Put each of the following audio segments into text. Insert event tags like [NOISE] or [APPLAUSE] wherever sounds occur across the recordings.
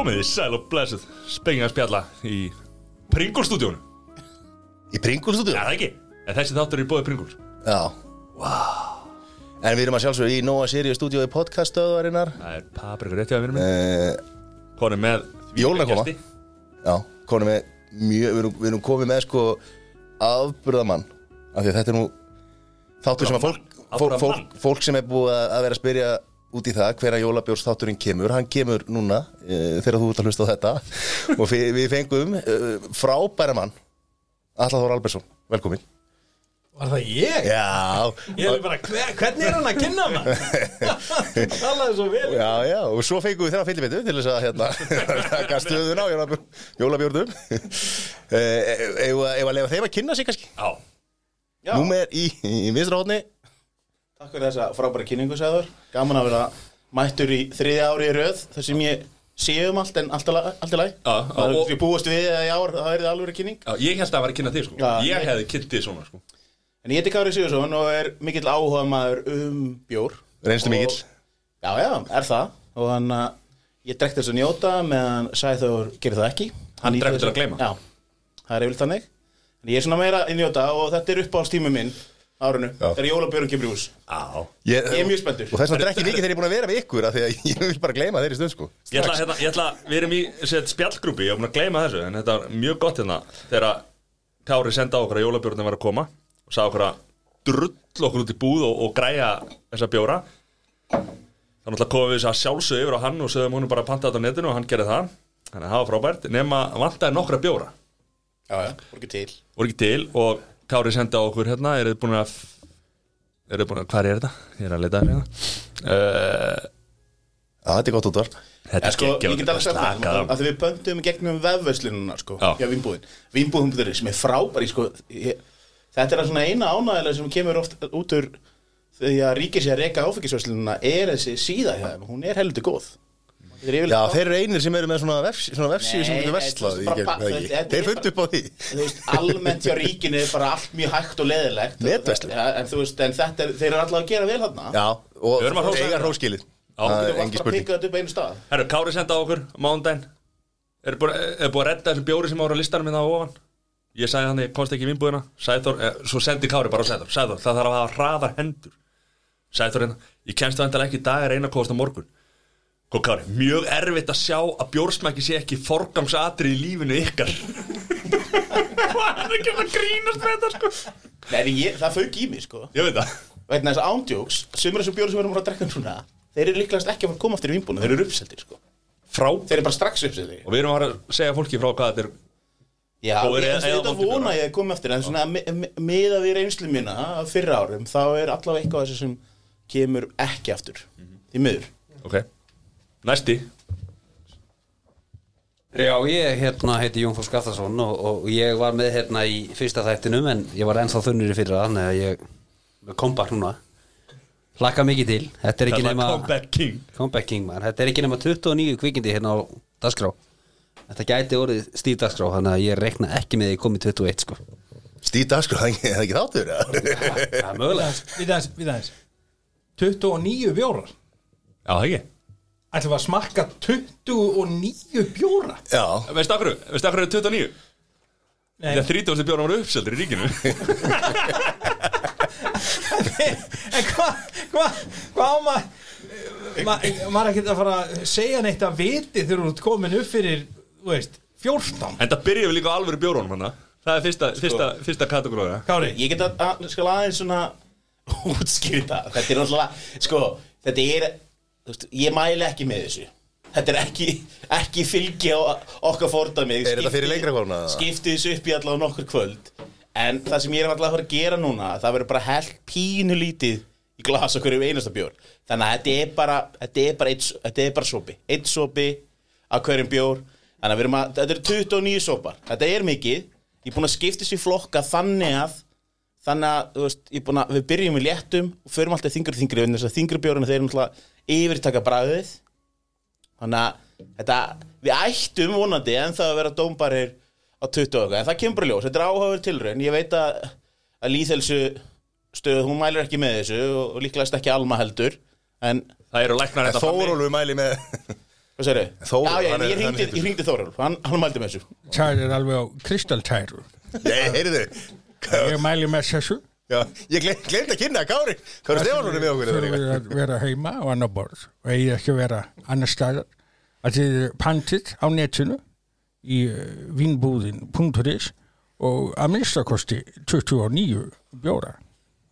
Komið þið sæl og blessuð Spengið að spjalla í Pringulstúdíónu Í Pringulstúdíu? Er það ekki? Er þessi þáttur í bóði Pringuls? Já En við erum að sjálfsögðu í Nóa Sirius stúdíu í podcaststöðuarinnar Það er paprikur rétti að við erum með Konum með Jólin að koma. gesti. Já, konum með mjög Við erum, við erum komið með sko afburðamann Af því að þetta er nú Þáttur sem að fólk, fólk, fólk, fólk sem er búið að vera að spyrja út í það hver að jólabjórs þátturinn kemur. Hann kemur núna uh, þegar þú ert að hlusta á þetta. Og fi- við fengum uh, frábæra mann Alla Þór Albersson, velkomin Var það ég? Já, Ég er bara, hver, hvernig er hann að kynna maður? [LAUGHS] Talaði svo vel. Já, já, og svo fengum við þennan fyllibitu til þess að hérna, [LAUGHS] taka stöðuna á jólabjór- jólabjórnum Ef að lefa þeim að kynna sig kannski? Já. Númer í, í vinstra hóðni takk fyrir þessa frábæra kynningu sagður Gaman að vera mættur í þriðja ári í röð þar sem ég sé um allt en allt í í Já, Það er Við búast við að í ár það er það alveg kynning. Já, ég held að það var að kynna þig sko. Já, Ég hefði kynnt þig svona sko. En ég heiti Kári Sigursson og er mikill áhuga maður um bjór. Reynslu mikill? Já, já, er það. Og hann að ég drekkt þess að njóta meðan Sæþór gerir það ekki. Hann til þess að gleyma. Já, það er yfirleitt þannig. En ég er svona meira að njóta og þetta er uppáhaldstími minn Já. Þegar jólabjörn kemur í hús. Já. Ég, Ég er mjög spenntur. Og þess vegna drekki mikið þegar ég er búin að vera við ykkur af Því að [LAUGHS] ég vil bara gleyma þeirri stund sko. Ég ætla, hérna, ég ætla, við erum í set, spjallgrúpi, ég er búin að gleyma þessu En þetta var mjög gott hérna Þegar Kári senda á okkur að jólabjórnum var að koma Og sagði okkur að drull okkur út í búð og, og græja þessa bjóra. Þannig að komum við þess að sjálfsög yfir á hann Og sögum honum bara að panta þetta á netinu og hann gerði það. Þannig að það var frábært Nefna vantaði nokkra bjóra. Já, já, voru ekki til. Voru ekki til og Kári senda okkur hérna Er þið búin að Er þið búin að, hvað er þetta? Ég er að leita hérna. Uh, Já, þetta er gott útvarp. Þetta En sko, ég get alveg sagt það að við pöntum í gegnum vefverslununa sko, Já. hjá Vínbúðin. Vínbúðin sem er frábæri sko, ég, þetta er svona eina ánægilega sem kemur oft út úr því að ríkir sér að reyka áfengisverslununa er þessi síða þeim, hún er heldur góð. er Já, þeir eru einir sem eru með svona vefsíu svona vefsíu sem getur vestlað það Þeir fundu upp á því. þú veist, almennt hjá ríkinu er bara allt mjög hægt og leðilegt Netverslun. ja, en þú veist, en þetta er, þeir eru alltaf að gera vel þarna. Já, og Við erum að hrósa eiga hróskilið. Það er að spurning. Herru, Kári senda á okkur, mánudaginn. Er búið, er að redda þessu bjóri sem ára listanum minna á ofan? Ég sagði hann, ég komst ekki í vinnbúðina. Sæþór, eh, svo sendi Kári bara á Sæþór. Sæþór, það þarf að hafa hraðar hendur. Sæþór hérna, ég kemst það endalega ekki í dag er eina kost á morgun Hvað Kári, mjög erfitt að sjá að bjórsmæki sé ekki forgangsatri í lífinu ykkar. Hvað er ekki að grínast með þetta sko. Nei, ég, það fauk í mig sko. Ég veit það. Vegna þess að ándjóks, sumir þessu bjóri sem við erum að drekka núna þeir eru líklegast ekki að fara að koma aftur í vínbúinu þeir eru uppseldir sko, Frá þeir eru bara strax uppseldir Og við erum að fara að segja fólki frá hvað þetta er já, er- ég eða þetta vondu vona ég að koma aftur en svona me- me- miðað við reynslu mína af fyrra árum, þá er allavega eitthvað þessu sem kemur ekki aftur. Í miður. Ok, næsti. Já, ég hérna heiti Jón Fór Skaftason og, og ég var með hérna í fyrsta þættinum en ég var ennþá þunnur í fyrra þannig að ég með comeback núna. Hlakka mikið til. Þetta er ekki nema comeback king. Comeback king man, þetta er ekki nema 29 kvikindi hérna á dagskrá. Þetta gæti orðið stíf dagskrá þannig að ég rekna ekki með því að komi 21 sko. Stíð dagskrá, [LAUGHS] það er ekki þáttur eða? það er mögulega. Við aðeins, við aðeins. 29 bjórar Já, það ekki Ætlum við að smakka 29 bjóra? Já, Veistu akkur, veistu akkur er 29? Nei, Það er 30. bjóra var uppseldur í ríkinu. [LAUGHS] En hvað hva, hva á maður ma, maður er ekki að fara að segja neitt að viti þegar þú ert komin upp fyrir þú veist, 14 En það byrjaði líka á alvöru bjórónum hana Það er fyrsta, fyrsta, fyrsta kategóriða Kári, ég get að, að skal aðeins svona [LAUGHS] útskýri það þetta er náttúrulega, sko, þetta er veist, ég mæli ekki með þessu. Þetta er ekki, ekki fylgi á okkar fordæmi. Er þetta fyrir lengra kvölna? skipti þessu upp í allavega nokkur kvöld. En það sem ég er alltaf að fara að gera núna það verður bara hell pínu lítið í glas okkur um einasta bjór. Þannig að þetta er bara þetta er bara, eitt, þetta er bara sopi. Eitt sopi af hverjum bjór. Þannig að við erum að, þetta eru 29 sopar. Þetta er mikið, ég er búin að skipta þessu flokka þannig að þannig að þú veist, ég er búin að, við byrjum við léttum og förum alltaf þingri og þingri þess að þingri bjórinu þeir eru náttúrulega yfirtaka bræðið þannig að þetta, við ættum vonandi en það að vera dómbarir á 20 og eitthvað, en það kemur í ljós, þetta er áhugaður tilraun. Ég veit að, að líðhelsu stöð, hún mælir ekki með þessu og, og líklegast ekki alma heldur en Það eru læknar þetta Þórólfu mæli með Hvað segir Þór- Já, ég hringdi Þórulf, hann, hann mældi með þessu. Það er Ég mæli með þessu. Já, ég glem, glemt að kynna Kári. Kári Stefansson er með okkur hérna. við að vera heima og annar borð. Og eigi ekki að vera annar staðar. Að þið er pantið á netinu í uh, vínbúðin.is og að minnstakosti 29 bjóra.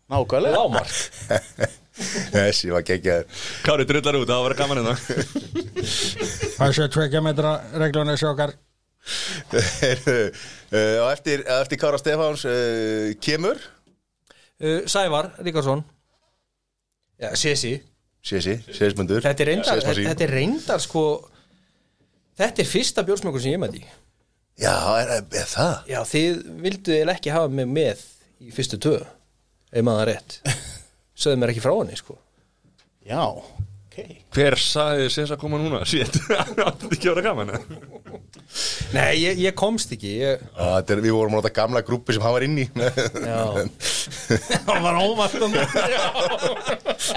Nákvæmlega. Lámar [LAUGHS] Þessi var geggjaður. Kári drullar út, það var að vera gaman hérna. Það sé tvekja metra regluna sjókar Og eftir, eftir Kára Stefáns uh, kemur. Uh, Sævar Ríkarsson. Já, Sesi. Sési, Sésmundur Þetta er reyndar, Sésmarsín. þetta er reyndar sko Þetta er fyrsta bjórsmökkur sem ég með því Já, er, er það? Já, þið vildu eða ekki hafa mig með í fyrstu tvö ef maður það rétt. [LAUGHS] Sögðu mér ekki frá henni sko. Já, ok Hver sagði þess að koma núna? Shit, [LAUGHS] það átti ekki að vera gaman? Nei, ég, ég komst ekki ég, Já, þetta er, við vorum á þetta gamla grúpi sem hann var inn í Já. [LAUGHS] Það var óvart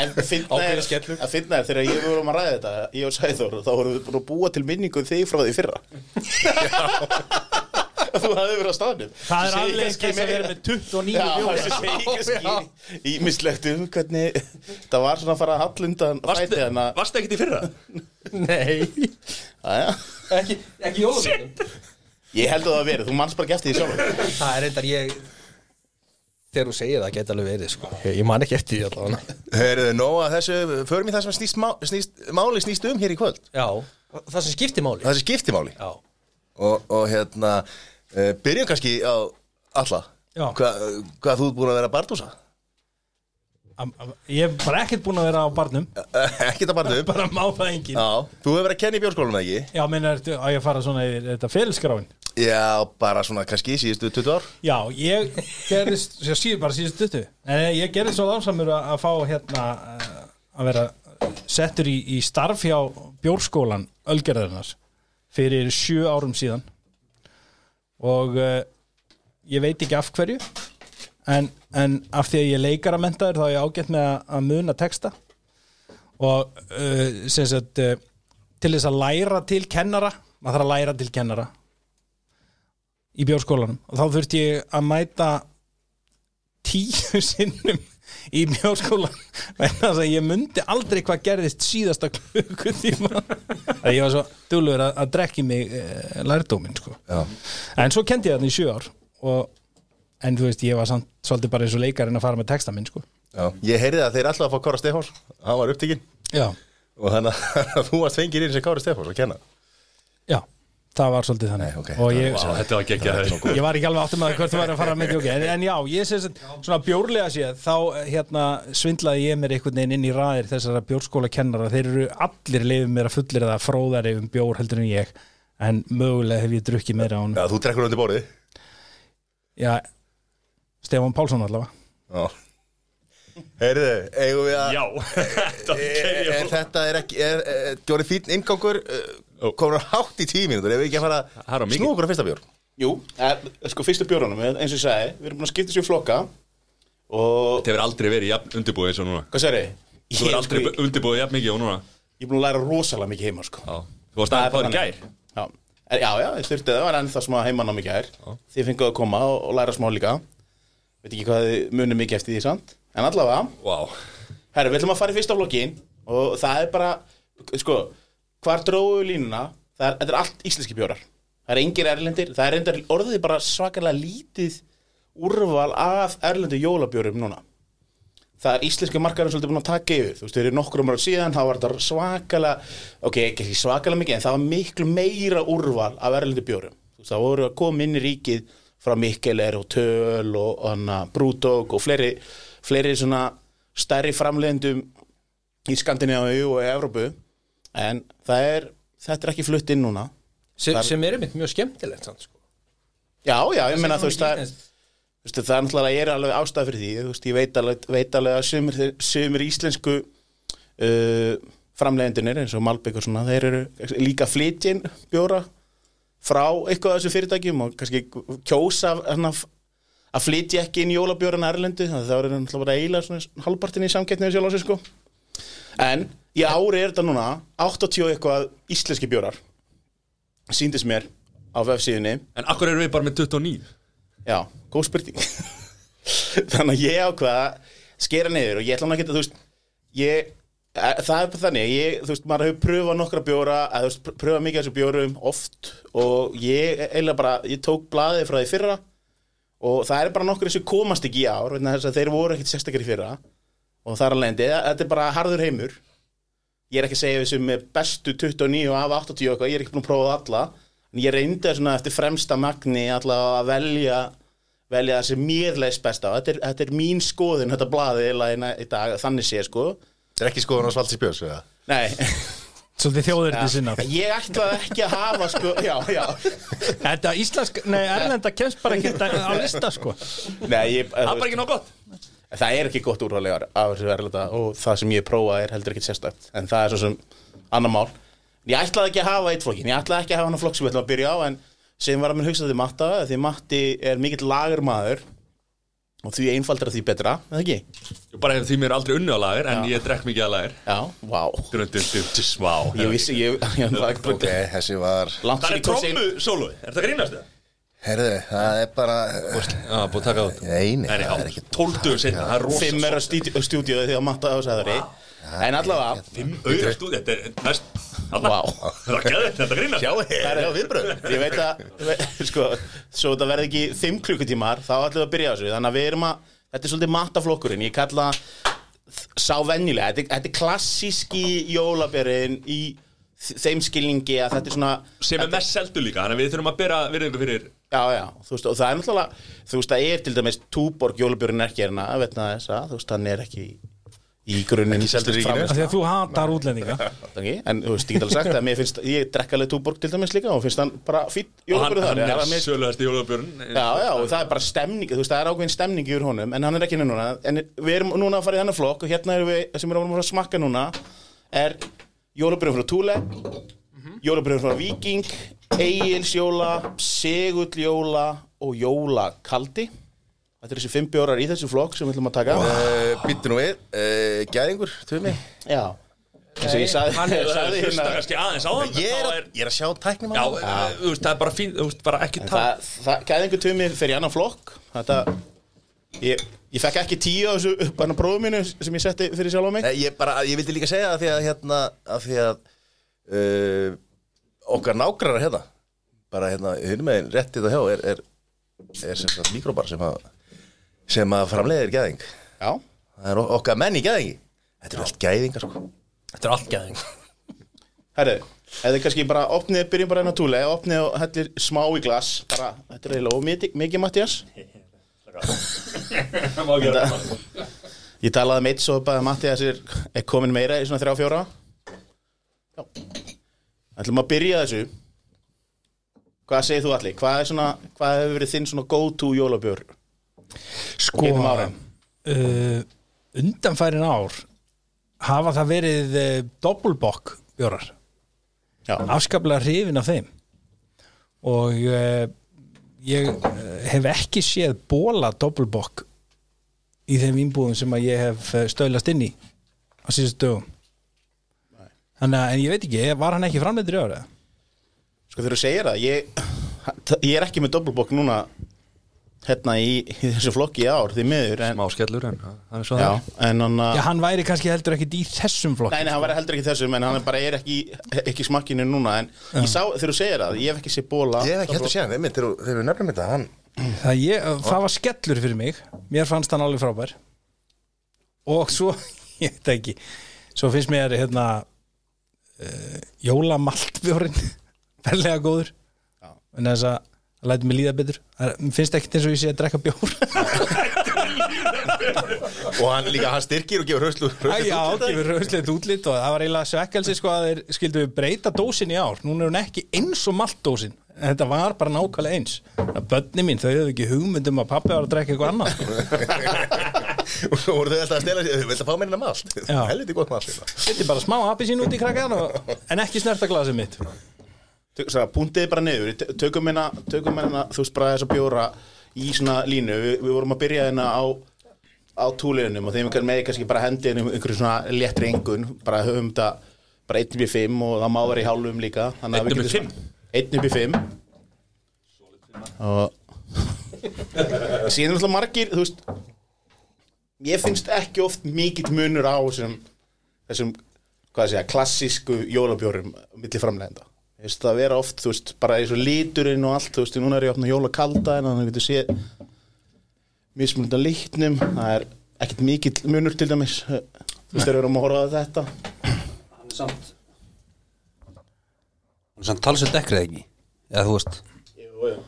En finna er, er þegar ég vorum að ræða þetta Ég og Sæþór, þá vorum við búin að búa til minningu um þig frá því fyrra Þú hafði verið á staðnum. Það er alveg kannski þess að vera með 29 Já, bjóra það segir kannski ímislegt um hvernig það var svona að fara að hallundan fæti hérna. Varstu ekkert í fyrra? [LAUGHS] Nei. Jæja. Ekki, ekki jólasveitum Ég held að það verið, þú manns bara ekki eftir því sjálf Það er reyndar ég Þegar þú segir það geta alveg verið sko. Ég, ég man ekki eftir því allavega. Heyrðu, nóg að þessu, förum í það sem snýst, má, snýst máli snýst um hér í kvöld. Já, það sem skiptir máli. Það er skiptimáli Já. Og, og hérna, byrjum kannski á alla. Hva, Hvað þú ert búin að vera að am- Ég hef bara ekkert búin að vera á barnum. [LAUGHS] Ekkert að bardu Bara má það engin Já, þú hefur verið að kenna í bjórskólanum eða ekki? Já, menn er að ég fara svona í þetta ferilskráin? Já, bara svona kannski síðustu 20 ár. Já, ég gerðist já, síð, bara síðust stuttu en ég gerðist svo lánsamur að, fá hérna eh, að vera settur í, í starf hjá bjórskólan Ölgerðarnas fyrir sjö árum síðan og uh, ég veit ekki af hverju en, en af því að ég er leikara mentaður þá er ég ágætt með að, að muna texta. Og uh, sagt uh, til þess að læra til kennara maður þarf að læra til kennara í bjórskólanum. Og þá þurfti ég að mæta tíu [LAUGHS] sinnum í bjórskólan vegna þess að ég myndi aldrei hvað gerðist síðasta klukkutíma. Að ég var svo duglegur að, að drekki mig e, lærdóminn sko. En svo kendi ég þannig í sjö ár og, en þú veist ég var samt svolítið bara eins og leikarinn að fara með texta minn sko. Ég heyrði að þeir alltaf að fá Kára Stefáns. Hann var upptikinn já, Og þannig að [LAUGHS] þú varst fengir inn sem Kára Stefáns að kenna. Já, það var svolítið þannig Nei, ok. og ég, Vá, þetta var geggjað ég var ekki alveg áttum að hvert þú var að fara með djóki en, en já, ég sé svona bjórlega séð þá hérna svindlaði ég mér einhvern veginn inn í ræðir þessara bjórskóla kennara þeir eru allir leifum mér að fullir það fróðari um bjór heldur en ég en mögulega hef ég drukkið meira á hann Já, þú drekkur undir borðið já, Stefán Pálsson allavega Já Heyrðu, eigum við að Já, þetta Er, er er ekki, er, er, gjórið fín ingangur uh, komur hátt í tíu mínútur ef við ekki að fara Það á að okkur að fyrsta bjór? Jú, er, sko fyrstu bjórunum, eins og ég sagði Við erum búin að skipta sér í flokka Og, Þetta hefur aldrei verið jafn undirbúið eins og núna. Hvað segir þið? Þú hefur aldrei sko, undirbúið jafn mikið og núna. Ég er búin að læra rosalega mikið heima sko. Já, þú varst aðeins fáður í gær? Já, Er- já, já, ég þurfti það var ennþá smá heimann á mikið gær Þið fenguðu að koma og, og læra smá líka. Veit ekki hvað þið munið mikið eftir því samt. En allavega, Vá, herri, við ætlum að fara í fyrsta flokkin Og það er bara, sko Hvar dróðu línuna? Það er, Þetta er allt íslenski bjórar. Það er engir erlendir, það er reyndar orðið bara svakalega lítið úrval af erlendu jólabjórum núna. Það er íslenski markarinn svolítið búin að taka yfir. Þú veist, þeir eru nokkur um ára síðan þá var þetta svakalega, ok, ekki svakalega mikið en það var miklu meira úrval af erlendu bjórum, þú veist, það voru að koma inn í ríkið frá Mikkeler og Töl og hana, Brúdók og fleiri fleiri svona stærri framleiðendum í Skandinavíu og í Evrópu en það er, þetta er ekki flutt inn núna. Sem, er- sem er einmitt mjög skemmtilegt samt, sko. já, já, ég meina Það þú veist, það er Þú veist, það er náttúrulega alveg ástæð fyrir því þú veist, ég veit alveg, veit alveg að sumir, sumir íslensku uh, framleiðendunir eins og Malbygg og svona, þeir eru líka flytjinn bjóra frá eitthvað af þessu fyrirtækjum og kannski kjósa hana, að flytja ekki inn jólabjóran að það eru náttúrulega bara svona halvpartin í samkettnið sjálf á sig sko en í ári er þetta núna 80 og eitthvað íslenski bjórar. Síndist mér á vefsíðunni. En akkur erum við bara með 29 Já, góð spurning. [LAUGHS] Þannig að ég ákvaða að skera niður og ég ætla hann að geta, þú veist ég, e, það er bara þannig ég, þú veist, maður hefur pröfað nokkra bjóra að, þú veist, pr- pröfað mikið af þessu bjórum oft og ég eiginlega bara ég tók blaðið frá því fyrra og það er bara nokkur sem komast ekki í ár vegna þess að þeir voru ekkit sérstakar í fyrra og það er að lendi, þetta er bara harður heimur. Ég er ekki að segja þessu með bestu 29 af 80 og eitthvað, ég er ekki búin að prófa alla. En ég reyndi svona eftir fremsta magni allavega að velja velja það sem mér leist best á. Þetta er, þetta er mín skoðun, þetta blaði í dag, þannig sé sko. Þetta er ekki skoðun á Svaldi Spjörs eða? nei, Svolítið þjóður þetta sinna. Ég ætlaði ekki að hafa sko, já, já. Þetta íslensk, nei, erlenda kemst bara ekki á lista sko. Nei, ég, Það er bara ekki nóg gott það er ekki gott úrvalega af þessu verðlita og það sem ég prófa er heldur ekki sérstætt en það er svo sem annar mál. Ég ætlaði ekki að hafa eitt flokkin ég ætlaði ekki að hafa hann flokk sem við ætlum að byrja á en sem var að mér hugsa því Matta því Matti er mikill lagur maður og því einfaldar því betra eða ekki? Ég bara því mér aldrei unni á lager En ég drekk mikið að lager. Já, vá. Svá Ég vissi, ég, ég, [LAUGHS] ég Ok, þessi var langt Það er ég trommu sólói, er það grínast það? Herðu, það er bara Já, búið að taka út Nei, það er ekki tóltuðu sinna, það er rosa Fimm er á stúdíu því að Matta á sæðari En allavega Fimm auðvitað stúð, þetta er næst. Það er geðið, þetta grínast. Sjá, herðu, já, viðbröð Ég veit að, [LAUGHS] sko, svo þetta verði ekki fimm klukkutímar, þá ætlum við að byrja á þessu. Þannig að við erum að, þetta er svolítið mataflokkurinn Ég kalla sá venjulega. Þetta, er- þetta er klassíski jólabjörinn í þeim skilningi að þetta er svona Sem er mest seldu líka, þannig að við þurfum að bera virðingu fyrir Já, já, þú veist, og það er náttúrulega Þú veist, það er til dæmis Túborg jólabjörinn er ekki hérna Vetna þess að, þú veist, hann er ekki í grunninn Ekki seldur í ríkinu. Af Því að þú hatar útlendinga? [LAUGHS] En þú veist, ég get alveg sagt að mér finnst Ég drekka alveg Túborg til dæmis líka og finnst hann bara fýtt Og hann, er mér- söluhæsti jólabjörn Já, já, og það er bara stemning, þú veist, það er ákveðin stemning yfir honum, en hann er ekki hérna núna, en við erum núna að fara í þennan flokk og hérna erum við, sem við erum að smakka núna, er jólabröðum frá Túle, jólabröðum frá Viking, Egils jóla, Segull jóla og jólakaldi. Þetta er þessi fimm bjórar í þessu flokk sem við ætlum að taka. uh, Býttu nú við, uh, gæðingur, tumi Já, eins og ég sagði, Hann er [LAUGHS] sagði hlusta hérna, kannski aðeins á hann Ég er, að- ég er að sjá tæknum Já, eh, þú veist, það er bara fín, þú veist, bara ekki tala það, það, gæðingu tumi fyrir annan flokk, þetta, ég, ég fekk ekki tíu á þessu upp hann prófum mínu sem ég setti fyrir sjálf á mig. Nei, ég, bara, ég vildi líka segja það því að hérna, að því að uh, okkar nágrannar hérna bara hérna, hérna með réttið og hjá er, er, er sem sagt mikrobar sem að sem að framleiðir gæðing. Já. það er okkar menn í gæðingi. Þetta er allt gæðingar sko. Þetta er allt gæðing. Herru, eða kannski bara opnið, byrjum bara enn á túle opnið og hellir smá í glas bara, þetta er eiginlega ómikið mikið Mattias Það [LAUGHS] má gera það. Ég talaði um eitt svo bara að Mattias er, er komin meira í svona þrjá fjóra? Já. Ætlum að byrja þessu Hvað segir þú allir? Hvað, svona, hvað hefur verið þinn svona go to jólabjör? Sko uh, Undanfærin ár hafa það verið uh, doppelbokk bjórar Já, afskaplega hrifin af þeim og uh, ég hef ekki séð bóla doppelbokk í þeim vínbúðum sem að ég hef stöðlast inn í á síðustu dögum þannig að en ég veit ekki, var hann ekki framleitur í ára? Sko þegar þú segir það ég, [CLEARS THROAT] ég er ekki með doppelbokk núna hérna í, í þessu flokki í ár því miður en, Má skellur en það er svo já, það. en hann að Já, hann væri kannski heldur ekki í þessum flokki Nei, nei, hann var heldur ekki þessum en hann er bara er ekki, ekki smakkinu núna en ég sá, þegar þú segir það, ég hef ekki séð bóla ég hef ekki hægt að segja, þegar þegar við nefnum þetta hann, það, ég, það var skellur fyrir mig mér fannst hann alveg frábær. Og svo, [LAUGHS] ég veit ekki svo finnst mér hérna uh, jólamaltbjórin verðlega góður. En þess að það lætur mig líða betur. Mér finnst ekkert eins og ég sé að drekka bjór. Og hann líka, hann styrkir og gefur hrauslu já, gefur rauðsleitt útlit og það var eiginlega svekkelsi sko að þeir skildu við breyta dósin í ár. Núna er hún ekki eins og maltdósin en þetta var bara nákvæmlega eins. Að börni mín, þau hefðu ekki hugmyndum að pappi var að drekka eitthvað annað. [LAUGHS] Og svo voru þau alltaf að stela sér, þú vilt að fá mér hérna malt. Já. helviti gott malt hérna. Þetta er bara smá appi sín út í krakkan og, en ekki snerta glasið mitt Puntiði bara tökum hérna, tökum hérna þú veist bara þess að bjóra í svona línu, Vi, við vorum að byrja hérna á á túliðunum og þeim kann með kannski bara hendi inn um einhverju svona léttri engun bara höfum þetta bara 1 upp í 5 og það má vera í hálfum líka þannig að Einn við upp í getum- Einn upp í 5 og [LAUGHS] síðan alltaf margir þú veist ég finnst ekki oft mikill munur á þessum, þessum hvað að segja, klassísku jólabjórum milli framlegenda Ég veist það vera oft, þú veist, bara eins og liturinn og allt, þú veist, núna er ég opna jólakalda en þannig að við getum séð mismunandi að litnum, það er ekkert mikill munur til dæmis. Þú veist, þegar við erum að horfa á þetta. Hann er samt Hann er samt talsett dekkrið ekki? Eða þú veist? Jú, jú,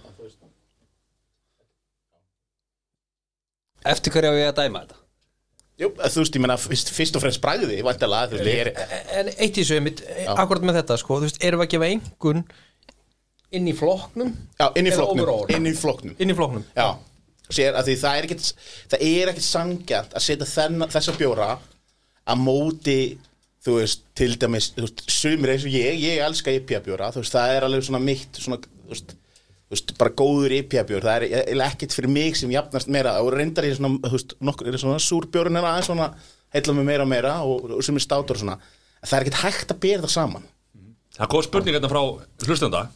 Eftir hverju á ég að dæma þetta Jú, þú veist, ég meina, fyrst, og fremst bragði, vantilega, þú veist, ég er En eitt í einmitt, akkurat með þetta sko, þú veist, erum við að gefa engun inn í flokknum Já, inn í overall? inn í flokknum. Inn í flokknum. Já, sér að því það er ekkit það er ekkit sangjant að setja þessa bjóra að móti þú veist, til dæmis þú veist, sumir eins og ég, ég elska IPA bjóra þú veist, það er alveg svona mitt svona, þú veist, þú veist, bara góður IPA bjór það er ekkit fyrir mig sem jafnast meira og reyndar ég svona, þú veist, nokkur er svona súrbjórun er aðeins svona, heilla mig meira og meira og, og sem er státur og svona en það er ekkit hægt að bera það saman Það kom spurning hérna frá hlustenda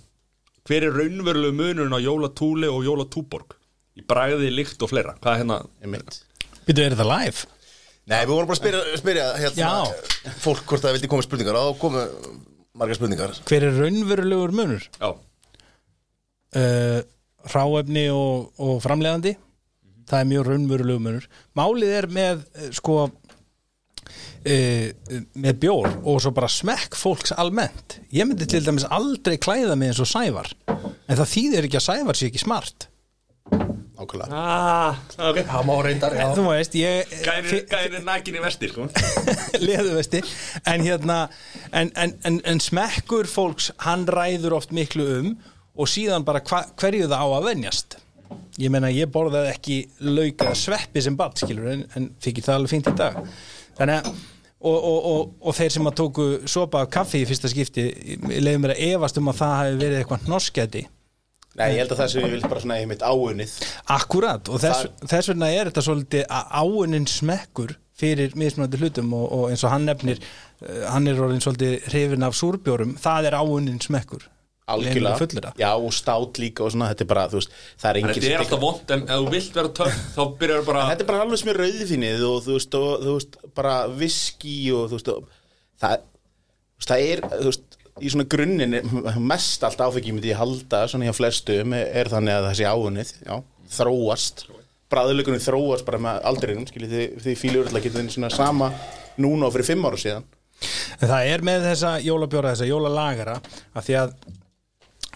Hver er raunverulegu munurinn á jólatúli og jólatúborg? Í bragði, lykt og fleira Hvað er hérna? einmitt. Býtu, er þetta live? Nei, við vorum bara að spyrja, spyrja hérna, fólk hvort það vildi koma spurningar og þá komu margar spurningar Hver er raunverulegur munur? Já, Uh, hráefni og, og framleiðandi. Það er mjög raunverulegur munur. Málið er með eh, sko uh, með bjór og svo bara smekk fólks almennt. Ég myndi til dæmis aldrei klæða mig eins og sævar En það þýðir ekki að sævar sé ekki smart. Nákvæmlega. Ah, ok. Það má reyndar, Þú veist, ég nækin í vestir, sko. [LAUGHS] Leðuvesti. En hérna en, en, en, en smekkur fólks hann ræður oft miklu um og síðan bara hva, hverju það á að venjast. Ég meina ég borðaði ekki lauka sveppi sem bad skilur en, en þykir það alveg fínt í dag. Þannig að og, og, og, og þeir sem að tóku sopa af kaffi í fyrsta skipti leiðum mér að efast um að það hafi verið eitthvað norskæti Nei, ég held að það sem ég vil bara svona einmitt áunnið. Akkurat og þess, þess vegna er þetta svolítið að áunin smekkur fyrir mismunandi hlutum og, og eins og hann nefnir uh, hann er orðin svolítið hrifin af súrbjórum það er áunin smekkur algjörlega. Já, og stát líka og svona, þetta er bara, þú veist það er En engin Þetta er alltaf vond, en ef þú vilt vera töff Þá byrjar bara Þetta er bara alveg sem er rauðfinnið og þú veist, og, þú veist bara viski og þú veist og, það, þú veist, það er þú veist, í svona grunninn er mest allt áfengi myndi ég halda svona hjá flestum er, þannig að þessi áunnið já, þróast. Bræðuleikunum þróast bara með aldrinum skilji, því, því fílur alltaf getur svona sama núna og fyrir fimm ára síðan. En það er með þessa jólabjóra þessa jólalagara að því að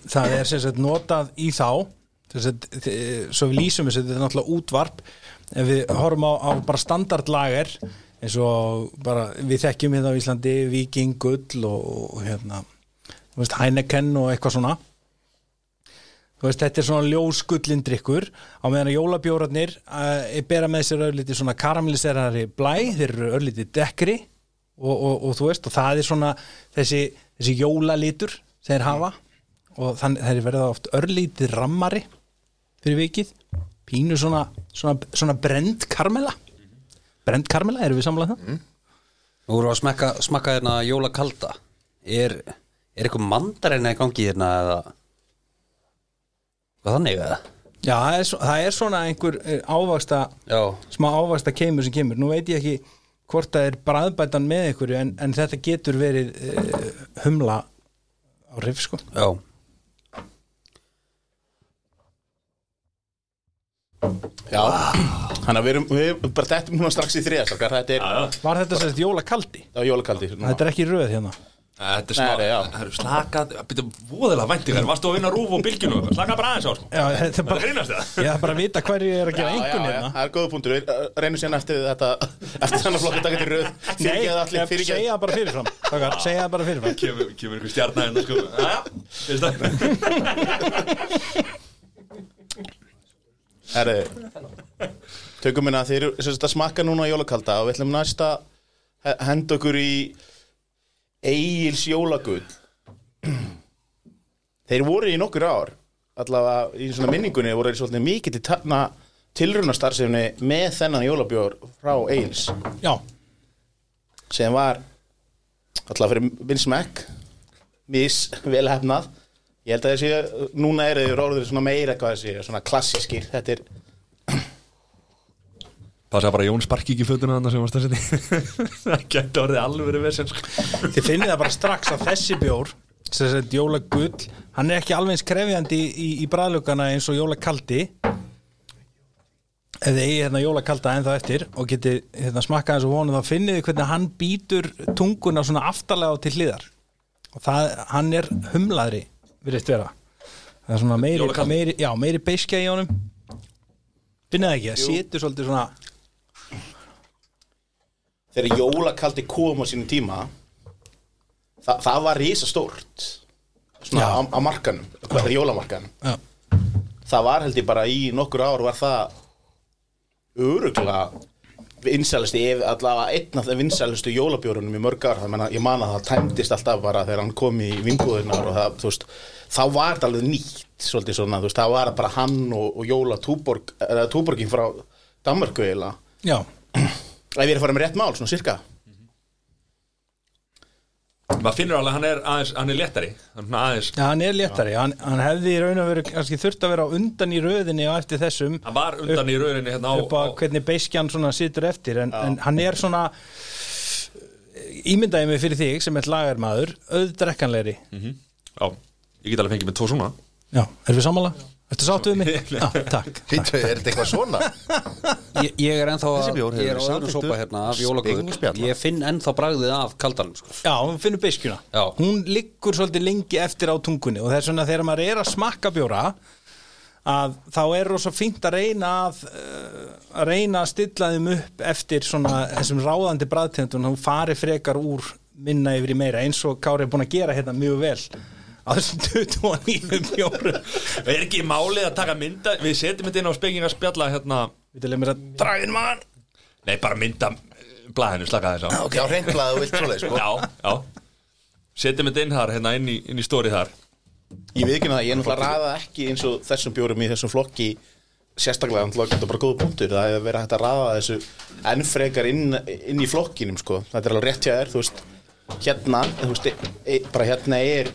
það er sem sagt notað í þá sem sagt, svo við lýsum þessu þetta er náttúrulega útvarp ef við horfum á, á bara standardlager eins og bara við þekkjum hérna á Íslandi Viking, Gull og, og hérna þú veist, Heineken og eitthvað svona. Þú veist, þetta er svona ljósgullindrykkur á meðan að jólabjórarnir uh, bera með sér örlítið svona karamelliserari blæ, þeir eru örlítið dekkri og, og, og þú veist, og það er svona þessi, þessi jólalitur þeir hafa og þannig þeir verða oft örlítið rammari fyrir vikið. Pínu svona, svona, svona brend karmela. Brend karmela, erum við samlað það? Nú voru að smekka, smakka hérna jólakalda. Er, er eitthvað mandarinn í gangi hérna eða? Hvað þannig eða? Já, það er, það er svona einhver eh, ávaksta Já, smá ávaksta keimur sem kemur. Nú veit ég ekki hvort það er bræðbætan með ykkur en, en þetta getur verið uh, humla á rif sko. Já Já, þannig að við erum, við erum bara þetta núna strax í þriðastakar, þetta er Var þetta sérst jólakaldi? á jólakaldi. Þetta er ekki röð hérna. Þetta er Nei, smá, nei, já. það eru slakað Býttu, voðalega væntingar. Varstu að vinna rúf og bylginu Slakað bara aðeins á, sko. Já, þetta er Það bara, grínast það ég er bara að vita hverju ég er að Já, gera já, einhvern já, hérna. Það er góða punktur, við uh, reynum sérna eftir þetta eftir þennan flokku taka til röð. Nei, fyrirgeða allir, ég- fyrirgeða segja bara fyrirfram Takar, segja bara fyrirfram. Kemur, kemur einhver stjarnar hérna, sko. Jæja, finnst það Herri, tökum minna þeir smakka núna jólakalda og við ætlum næst að he- henda okkur í Egils jólaguð Þeir voru í nokkur ár allavega í svona minningunni voru þeir svolítið mikið til tafna tilrunastarfsefni með þennan jólabjór frá Eils Já, sem var alltaf fyrir minn smekk mis vel hefnað ég held að þessi, núna eru þeir orður svona meira hvað þessi, svona klassískir þetta er, Passa bara að Jón sparki ekki fötuna þannig sem varst að setja. [LAUGHS] Það gæti orðið alveg verið vesens sko. þið finnið það bara strax að þessi bjór sem sagt jóla gull hann er ekki alveg eins krefjandi í, í, í bræðlugana eins og jóla kaldi. Ef þið eigi hérna jóla kalda ennþá eftir og getið hérna, smakkað eins og vonum þá finnið þið hvernig hann býtur tunguna svona aftarlega og til hliðar. Og það, hann er humlaðri virðist vera. Það er svona meiri, meiri, já, meiri beiskja í honum. Finnið það ekki, það situr svolítið svona þegar jólakaldi kom á sínum tíma það, það var risa stórt svona á, á markanum, er jólamarkanum já, það var held ég bara í nokkur ár var það öruglega vinsælusti, allavega einn af þeim vinsælustu jólabjórunum í mörg ár, það menna, ég man að það tæmdist alltaf bara þegar hann kom í vinnbúðunar og það, þú veist, þá var þetta alveg nýtt svolítið svona, þú veist, þá var það bara hann og, og jóla túborg, eða túborgin frá Danmarku eiginlega, já, ef ég er að fara með rétt mál, svona cirka Maður finnur alveg að hann er, aðeins, hann er léttari. Hann Já, hann er léttari, hann, hann hefði í raun og veru kannski þurft að vera undan í röðinni á eftir þessum. Hann var undan í rauninni hérna á, upp á hvernig beiskjan svona situr eftir. En, en hann er svona ímyndaði mig fyrir þig sem er lagarmaður auðdrekkanlegri. Já, ég get alveg fengið með tvo svona. Já, erum við sammála? Ertu sáttu við mig? [LAUGHS] Já, takk Hýttu, er þetta eitthvað svona? Ég, ég er ennþá að, ég er á samþykktur sopa hérna af jólagull Ég finn ennþá bragðið af kaldanum sko. Já, við finnum beiskjuna Já. Hún liggur svolítið lengi eftir á tungunni og það er svona þegar maður er að smakka bjóra að þá er rosa fínt að reyna að, uh, að reyna að stilla þeim upp eftir svona þessum ráðandi bræðtendun hún fari frekar úr minna yfir í meira eins og Kári er búin að gera hérna mjög vel á þessum 29 bjórum Er ekki málið að taka mynda Við setjum þetta inn á spekinga spjalla hérna? Við til að mér að dragin mann! Nei, bara mynda blæðinu, slaka þess á. Ok, á reyndlaðu og vilt svoleið, sko. Já, já. Setjum þetta inn þar, hérna inn í, inn í stóri þar. Ég veit ekki það, ég er náttúrulega raða ekki eins og þessum bjórum í þessum flokki sérstaklega, náttúrulega þetta er bara góða punktur það hefur verið hægt að raða þessu enn frekar inn, inn í flokkinum sko. þetta er alveg rétt hjá þér, þú veist hérna, þú veist, e, e, bara hérna er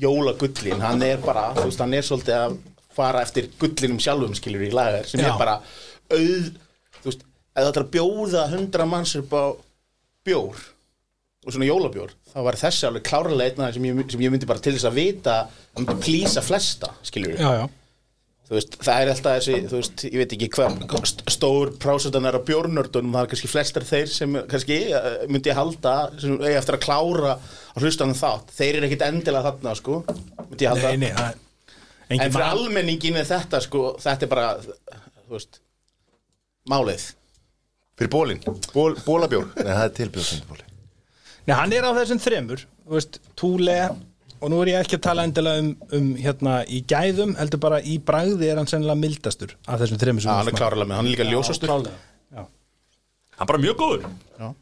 jólagullin, hann er bara þú veist, hann er svolítið að fara eftir gullinum sjálfum skilur í lagar sem Já. er bara auð þú veist, ef þetta er að bjóða hundra manns upp á bjór og svona jólabjór þá var þessi alveg klárlega einn af þeim sem ég, sem ég myndi bara til þess að vita að myndi plýsa flesta, skilur Já, já þú veist, það er alltaf þessi, þú veist, ég veit ekki hvað st- stór prásutan er á bjórnördunum það er kannski flestar þeir sem kannski eh, myndi ég halda, sem eiga eftir að klára á hlustanum þátt, þeir eru ekkit endilega þarna, sko, myndi ég halda. Nei, nei, en fyrir val- almenningin er þetta, sko þetta er bara, þú veist málið. Fyrir bólin, Ból, bólabjór Nei, það er til bjór sem bóli Nei, hann er á þessum þremur þú veist, Túle og nú er ég ekki að tala endilega um, um hérna í gæðum, heldur bara í bragði er hann sennilega mildastur af þessum þremur sem Já, við hann er klárlega með, hann er líka ljósastur. Klárlega. Já. Hann er bara mjög góður. Mér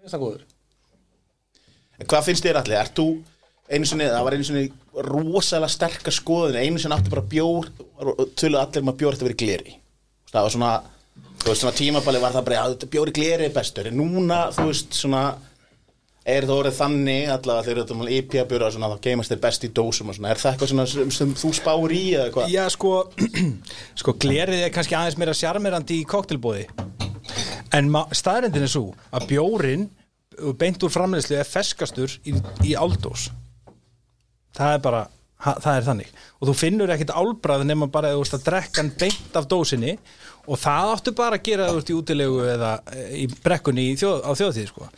finnst það góður. En Hvað finnst þér allir? Ert þú einu sinni, það var einu sinni rosalega sterkar skoðin, einu sinni átti bara bjór töluðu allir um að bjór þetta verið gleri. Það var svona, þú veist, svona tímabali var það bara, að þetta bjór í gleri er bestur. En núna, þú veist, svona er það orðið þannig allavega þegar þetta er IPA bjór og svona, þá geimast þeir best í dósum og svona, er það eitthvað svona sem, sem þú spáir í eða hvað? Já, sko, [CLEARS THROAT] sko glerið er kannski aðeins meira sjarmerandi í koktelbóði en staðrendin er svo að bjórin beint úr framleiðslu er feskastur í, í áldós það er bara ha, það er þannig og þú finnur ekkit álbræð nema bara að þú ert að drekka hann beint af dósinni og það áttu bara að gera þú ert í útilegu eða eh, í brekkunni í þjóð, á þjóðtíð sko.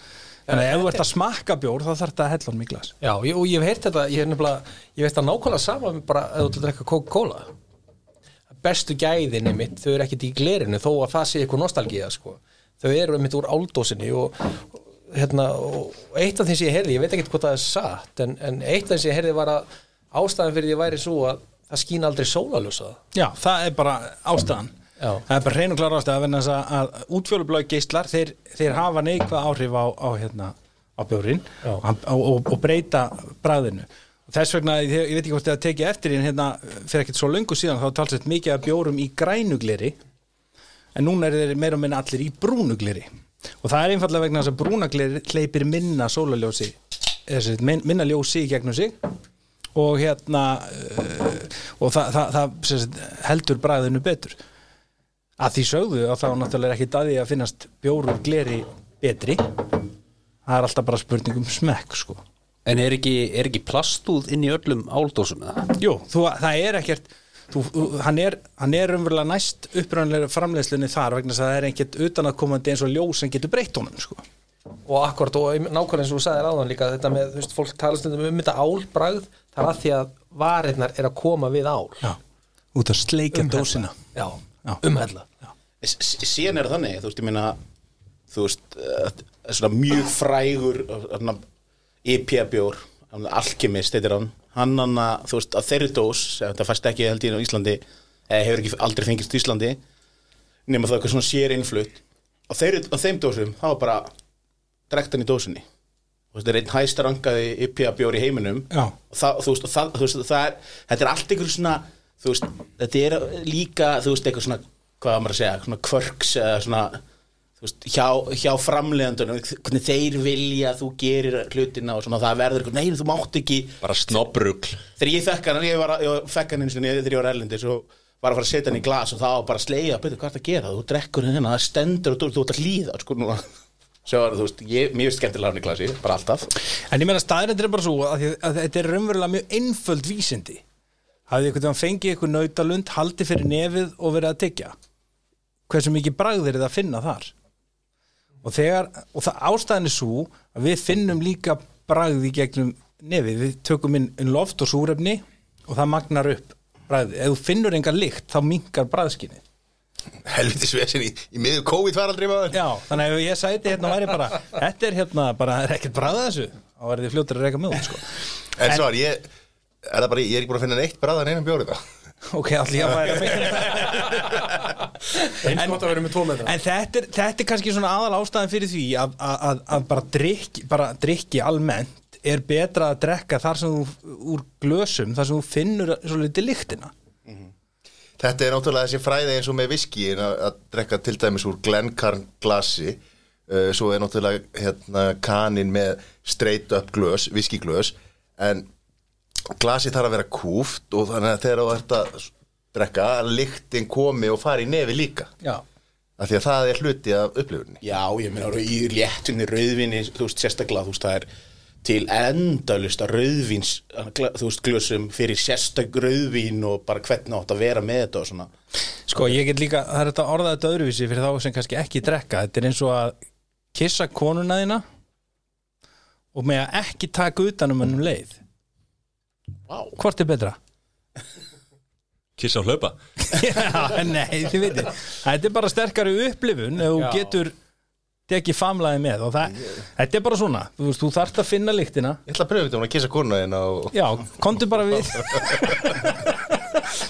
Þannig að ef þú ert að smakka bjór þá þarf þetta að hella hann í glas. Já, ég, og ég hef heyrt þetta, ég hef nefnilega ég veist að nákvæmlega sama með bara ef þú ætlar að drekka Coca-Cola. Bestu gæðinni mitt, þau eru ekkit í glerinu þó að það sé eitthvað nostalgía sko. þau eru mitt úr áldósinni og, hérna, og eitt af því sem ég heyrði, ég veit ekki hvað það er satt en, en eitt af því sem ég heyrði var að ástæðan fyrir því væri svo að það skín aldrei sólaljósa Já, það er bara ástæðan Já. Það er bara hrein og klar þess að, að útfjólublöð geislar þeir, þeir hafa neikvað áhrif á, á, hérna, á bjórin og, og, og, breyta bræðinu þess vegna, ég, ég veit ekki hvort það tekið eftir en hérna, fyrir ekkert svo löngu síðan þá talsett mikið að bjórum í grænugleri en núna er þeir meira og minna allir í brúnugleri og það er einfallega vegna þess að brúnugleri hleypir minna sólaljósi min- minna ljósi í gegnum sig og hérna uh, og það, það, það heldur bræðinu betur að því sögðu að þá náttúrulega er ekki daði að finnast bjóru gleri betri. Það er alltaf bara spurning um smekk sko. En er ekki, er ekki plastúð inn í öllum áldósum eða? Jú, þú, það er ekkert þú, hann er, hann er umverulega næst upprænlega framleiðslunni þar vegna það er ekkert utan að komandi eins og ljós sem getur breytt honum sko. og akkurat og nákvæmlega eins og þú sagðir áðan líka þetta með, þú veist, fólk tala stundum um þetta álbragð það er að því að varirnar er að koma við ál. Já, út að sleika dósina. Já, S- s- síðan er þannig, þú veist, ég meina þú veist, uh, svona mjög frægur uh, IPA-bjór, Alchemist heitir hann, hann hann að, þú veist, að þeirri dós það fæst ekki held á Íslandi eða hefur ekki aldrei fengist í Íslandi nema það eitthvað svona sér innflutt á, þeim dósum, það var bara drektan í dósinni. Þú veist, það er einn hæstarangaði IPA-bjór í heiminum. Já. og það, þú veist, það, það er þetta er allt einhver svona þú veist, þetta er líka, þú veist, eitthvað svona hvað á maður að segja, svona kvörks eða svona, veist, hjá, hjá framleiðandunum, hvernig þeir vilja að þú gerir hlutina og svona það verður eitthvað, nei, þú mátt ekki. Bara snobbrugl þegar ég fekk hann, ég, var, að- ég fekk hann eins og þegar ég var erlendis og var að fara að setja hann í glas og það var bara sleiða, betur hvað er það að gera, þú drekkur hérna, það stendur og þú, þú ert að hlýða, sko, núna. Svo var, þú veist, ég, mér finnst skemmtilega hann í glasi, bara alltaf. En ég meina staðrættir er bara svo að, því að þetta er raunverulega mjög einföld vísindi hafið ykkur þegar fengið ykkur nautalund haldið fyrir nefið og verið að tyggja? Hversu mikið bragð er það að finna þar? Og þegar og það ástæðan er svo að við finnum líka bragð í gegnum nefið. Við tökum inn, loft og súrefni og það magnar upp bragðið. Ef þú finnur enga lykt þá minkar bragðskinni Helviti svesin í, í miður COVID maður. Já, þannig að ég sæti hérna væri bara þetta er hérna bara, það er ekkert bragð að þessu? Þá verði þið fljótur að reyka út sko. En svo er ég Er það bara, ég er ekki búin að finna neitt bræðan einum bjórið það [LAUGHS] Ok, allir ég [LAUGHS] að væri eins og þetta verið með tvo metra. En þetta er, þetta er kannski svona aðal ástæðan fyrir því að, að, að, að bara, drikki, bara drikki almennt er betra að drekka þar sem þú úr glösum, þar sem þú finnur svo litið lyktina Þetta er náttúrulega þessi fræði eins og með viski að, að drekka til dæmis úr Glencairn glasi uh, svo er náttúrulega hérna, kanin með straight up glös, viskiglös en glasi þarf að vera kúft og þannig að þegar þú ert að drekka að lyktin komi og fari í nefi líka. Já, af því að það er hluti af upplifunni Já, ég meina í léttunni rauðvinni, þú veist, sérstaklega, þú veist, það er til endalust að rauðvins, þú veist, glössum fyrir sérstak rauðvín og bara hvernig átt að vera með þetta og svona. sko ég get líka það er þetta orðað þetta öðruvísi fyrir þá sem kannski ekki drekka. Þetta er eins og að kissa konuna þína og með að ekki taka utan um ennum leið Vá. Hvort er betra? Kissa og hlaupa. Já, nei, þið veitir Þetta er bara sterkari upplifun ef þú getur tekið famlaði með og það, þetta er bara svona. Þú, veist, þú þarft að finna lyktina. Ég ætla að pröfa þetta um að kissa kona þín og Já, komdu bara við.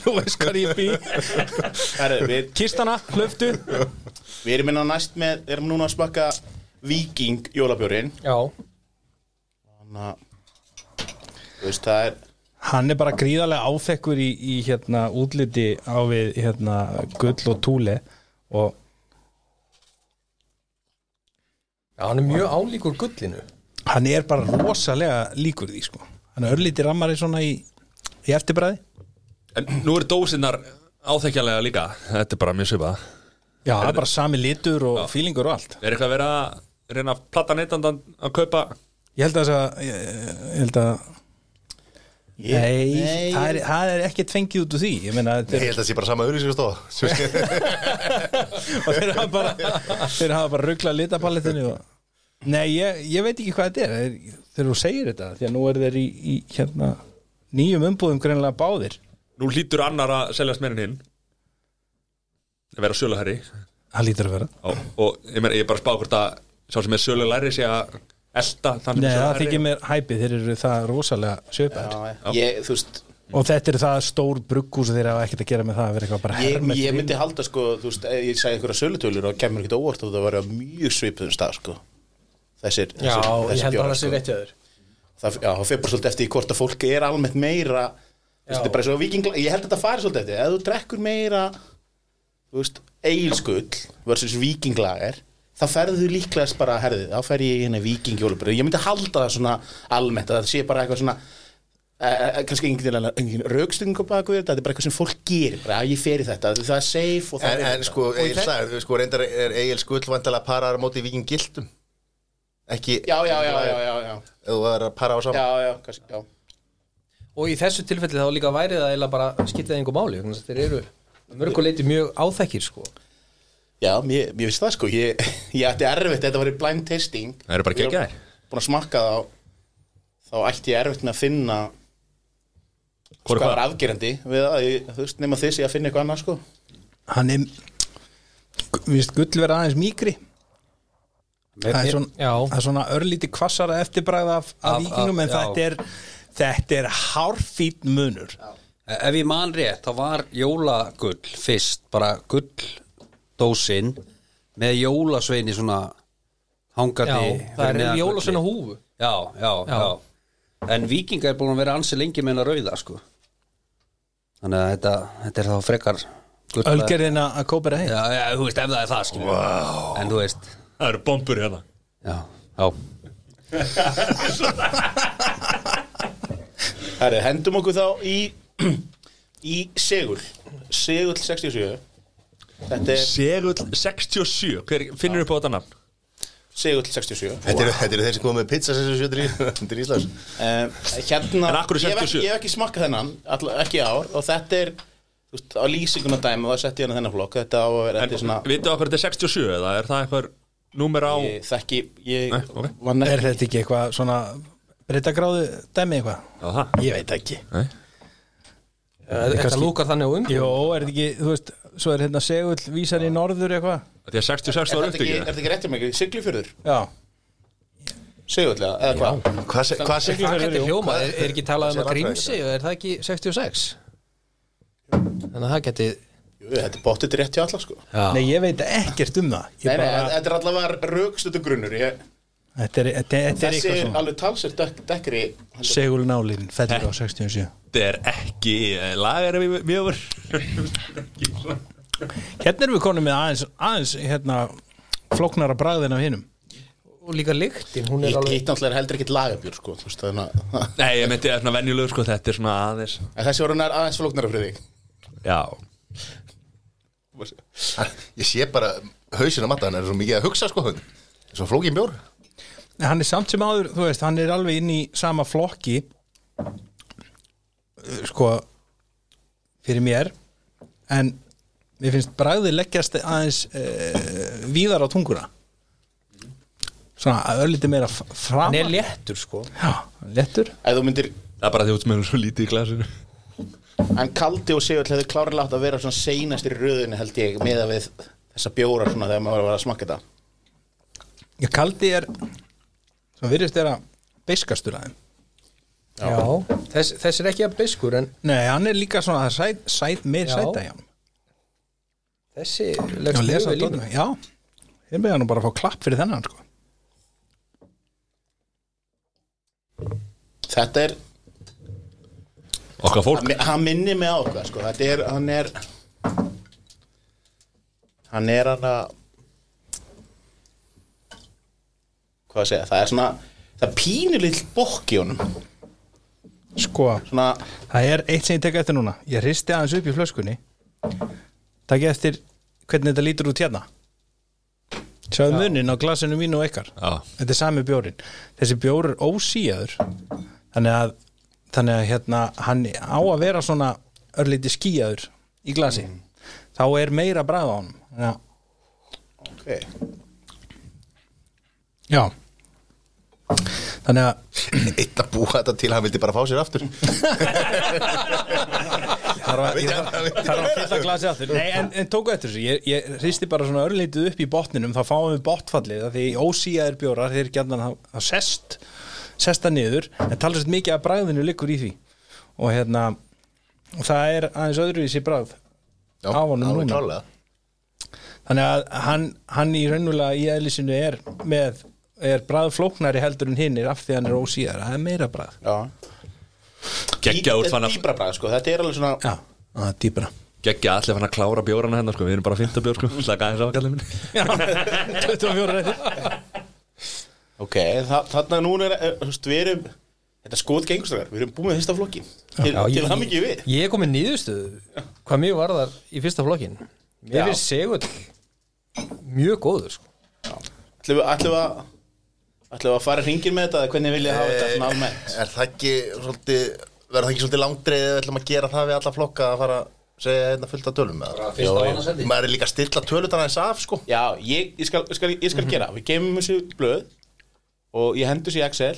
Þú veist hvað ég bý. Við, Kistana, hlöftu við erum minna næst með, við erum núna að smakka Viking jólabjórin, já, þannig að, þú veist, það er, Hann er bara gríðarlega áþekkur í, í hérna útliti á við hérna gull og túle og já, hann er mjög álíkur gullinu. Hann er bara rosalega líkur því sko. Hann er örlítið rammari svona í, í eftirbræði En nú eru dósinnar áþekjanlega líka. Þetta er bara mjög svipað. Já, það er bara sami litur og fílingur og allt. Er eitthvað að vera að reyna að platta neytandan að kaupa? Ég held að þess að ég, ég held að Nei, Það, er, það er ekkert fengið út úr því. Ég meina, þetta Ég er, held að það sé bara sama auðlýsingastofa [LAUGHS] og þeir hafa bara þeir hafa bara rugglað litapalettinu og... Nei, ég, ég veit ekki hvað þetta er. Þegar þú segir þetta því að nú er þeir í, í hérna, nýjum umbúðum greinlega báðir. Nú hlýtur annar að seljast meirinn hinn. Að vera söluherri Það lítur að vera. Og, og ég, meina, ég er bara að spá hvort að sá sem er sölulæri sé að elda þann sem Nei, er það þykir mér hæpið, þeir eru það rosalega ég, veist, og þetta eru það stór brugghús og þeir hafa ekkert að gera með það að vera eitthvað bara ég, hermet ég fyrir. myndi halda, sko, þú veist, ég sagði einhverja sölutölur og kemur ekkert óvart og það var mjög svipuðum stað, sko, þessir, já, þessir, ég held að það sé sko. rétt þér. Það, já, það fyrir bara svolítið eftir hvort að fólk er almennt meira veist, er bara svo vikingla ég held að þetta fari svolítið eftir, ef þú drekkur meira eigilskull versus vikinglager þá ferðu þú líklegast bara, herðið, þá fer ég í hérna vikingjólubur, ég myndi halda það svona almennt, að það sé bara eitthvað svona Uh, kannski engin, engin raukstöngum bak við þetta, er bara eitthvað sem fólk gerir bara að ég fer í þetta, það er safe og það En, er en sko, Egil sagði, sko, reyndar er Egil skull vantilega parar á móti viking gildum. Ekki já, já, já, já, já, já, Ef þú er að para á saman já, já, kannski, já. Og í þessu tilfelli þá líka væri það eiginlega bara skiptið einhver máli vegna þess að þeir eru mörguleiti mjög áþekkir sko. Já, mér, mér finnst það sko. Ég, [LAUGHS] ég ætti erfitt, þetta var í blind tasting. Það eru bara Ég geggjaðir. Búin að smakka þá. Þá ætti ég erfitt með að finna er Hvað? er afgerandi við það, ég, þú veist, nema þess ég að finna eitthvað annað sko. Hann er Vist gull vera aðeins mýkri. Það er svona, Já. það er svona örlíti kvassara eftirbræð af, af Af- vikingum en já. þetta er þetta er hárfít munur. Ef ég man rétt, þá var jólagull fyrst, bara gulldósin með jólasveini svona Já, hangandi það er jólasveina gulli. húfu. Já, já, Já. já, En vikingar er búin að vera ansi lengi með hennar rauða sko. Þannig að þetta, þetta er þá frekar Ölgerðina að kópera heim. Já, já, þú veist, ef það er það skilur wow. En þú veist, Það eru bombur hérna. Já, já. Herri, hendum okkur þá í Í segul Segul 67 Þetta er Segull 67 Hver finnur upp á þetta nafn? Segul 67 Þetta eru þeir sem komið með pizza sem sjötur [LAUGHS] í Þetta er Íslands um, Hérna hverju ég, hef ekki, 67? ég hef ekki smakkað þennan all, Ekki ár Og þetta er Á lýsinguna dæmi Og það setti hérna þennan flokk Þetta á að vera Þetta er svona Vitið okkur þetta er 67 eða er það eitthvað númer á Ég þekki Ég Nei, ok. var Er þetta ekki eitthvað svona breytagráðu dæmi eitthvað? Já, það Ég veit ekki Nei. Þetta lúkar þannig á um Jó, er þetta ekki, þú veist, svo er hérna segull vísar í norður eitthvað. 66 Er var þetta ekki, er upptökið. þetta ekki rétt hjá mig? Siglufjörður? Já, Sigurlega, eða hvað? Hvað Það getur hljóma, er, er ekki talað um að grímsi og er það ekki 66? Þannig að það geti Jú, þetta er bóttið rétt hjá alla sko. Nei ég veit ekkert um það. Nei, Ég nei, bara, þetta er allavega raukstötu grunnur. Ég, Þetta er, þetta, þetta er Þessi eitthvað er svona alveg talsert dek, dekkri Segulnálin, fellur á 67 Þetta er ekki lagar við mjög Hérna erum við konum með aðeins, aðeins hérna, flóknara bragðin af hinum. Og líka lyktin, hún er alveg hitt náttúrulega er heldur ekkert lagabjör sko þú veist, þannig að [LAUGHS] Nei, ég er svona venjulegur sko Þetta er svona aðeins En þessi voru nær aðeins flóknara fyrir þig. Já. Ég sé bara hausinn á matta Hann er svo mikið að hugsa sko Svo flókin bjór En hann er samt sem áður, þú veist, hann er alveg inn í sama flokki uh, sko fyrir mér en mér finnst bragðið leggjast aðeins uh, víðar á tunguna. Svona að örlítið meira fram Hann er léttur sko. Já, léttur. Ef þú myndir Það er bara því út með svo lítið í glasinu. En Kaldi og Sigur hefði klárlega átt að vera svona seinast í röðinu held ég með að við þessa bjóra svona þegar maður var að smakka þetta. Ég kaldi er sem virðist er að beiskastur aðeim Já, Þess, þess er ekki að biskur en Nei, hann er líka svona sæt, sæt, meir Já. sæta hjá hann þessi Já, leggst mjög lesa vel í mig. Já, ég með hann nú bara að fá klapp fyrir þennan sko. Þetta er, Okkar fólk hann, hann minnir mig á okkar sko. Þetta er, hann er Hann er hann að Hvað að segja, það er svona Það er pínulill bokk í honum. Sko, Svona, það er eitt sem ég tek eftir núna. Ég hristi aðeins upp í flöskunni. Takk eftir hvernig þetta lítur út hérna. Sjáðu munin á glasinu mínu og ykkar? Já. Þetta er sami bjórin Þessi bjór er ósíjaður Þannig að, þannig að hérna, hann á að vera svona örlíti skíjaður í glasi. Þá er meira bragð á honum. Já, ok. Já. Þannig að Eitt að búa þetta til Hann vildi bara fá sér aftur. Að, þarf þarf að fylla glasi aftur. Nei, en, en tóku eftir þessu. Ég, ég hristi bara svona örlítið upp í botninum þá fáum við botfallið því ósíjaðir bjórar þeir það, það sest sesta niður, en tala sér mikið að bragðinu liggur í því. Og hérna og það er aðeins öðruvísi bragð Já, honum alveg núna. þannig að hann, hann í raunulega í eðlisinu er með er brað flóknari heldur en hinnir af því hann er ósíðar, það er meira brað Já. Geggja út Þetta fann er að dýbra bragð, sko, þetta er alveg svona Já, það er dýbra Geggja allir fann að klára bjórana hennar sko. Við erum bara 15 bjór sko. Slaka aðeins á kallið minni 24 rættir Ok, þa þarna núna er, er, þú veist, við erum Þetta skot gengustrakar, við erum búin með fyrsta flokkin Til, Já, til ég- það mikið við. Ég er komið nýðustuð Hvað mjög var þar í fyrsta flokkin Mér Já. finnst segull Mjög góður sko. Ætlum við ætlum við að ætlum við að fara hringir með þetta eða hvernig vil ég hafa þetta svona almennt? Er það ekki svolítið Verður það ekki svolítið langdreið Við ætlum að gera það við alla flokka Að fara að segja hérna fullt af tölum með það sendi Maður er líka að stilla tölutan aðeins af sko. Já, ég, ég skal, skal, ég skal gera. Við gemum þessu blöð og ég hendur sér í Excel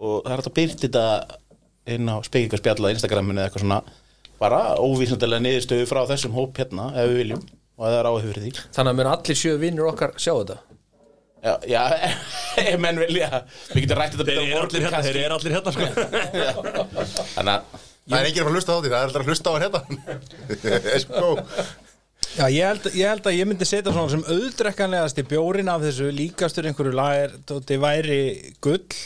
og það er hægt að byrta þetta inn á spekingarspjalla Instagraminu eða eitthvað svona. Bara óvísandilega niðurstöðu frá þessum hóp hérna ef við viljum og það er því. Þannig að mér allir sjö vinnur okkar sjá þetta Já, já [LAUGHS] ef menn vilja. Við getum rætt þetta Þeir betur á eru allir morgun hérna, þeir kannski eru allir hérna sko. [LAUGHS] Þannig að Það er enginn að að hlusta á því Það er alltaf að hlusta á hérna. [LAUGHS] Sko Já, ég held, ég held að ég myndi setja svona sem auðdrekkanlegast í bjórin af þessu líkastur einhverju lager tóti væri gull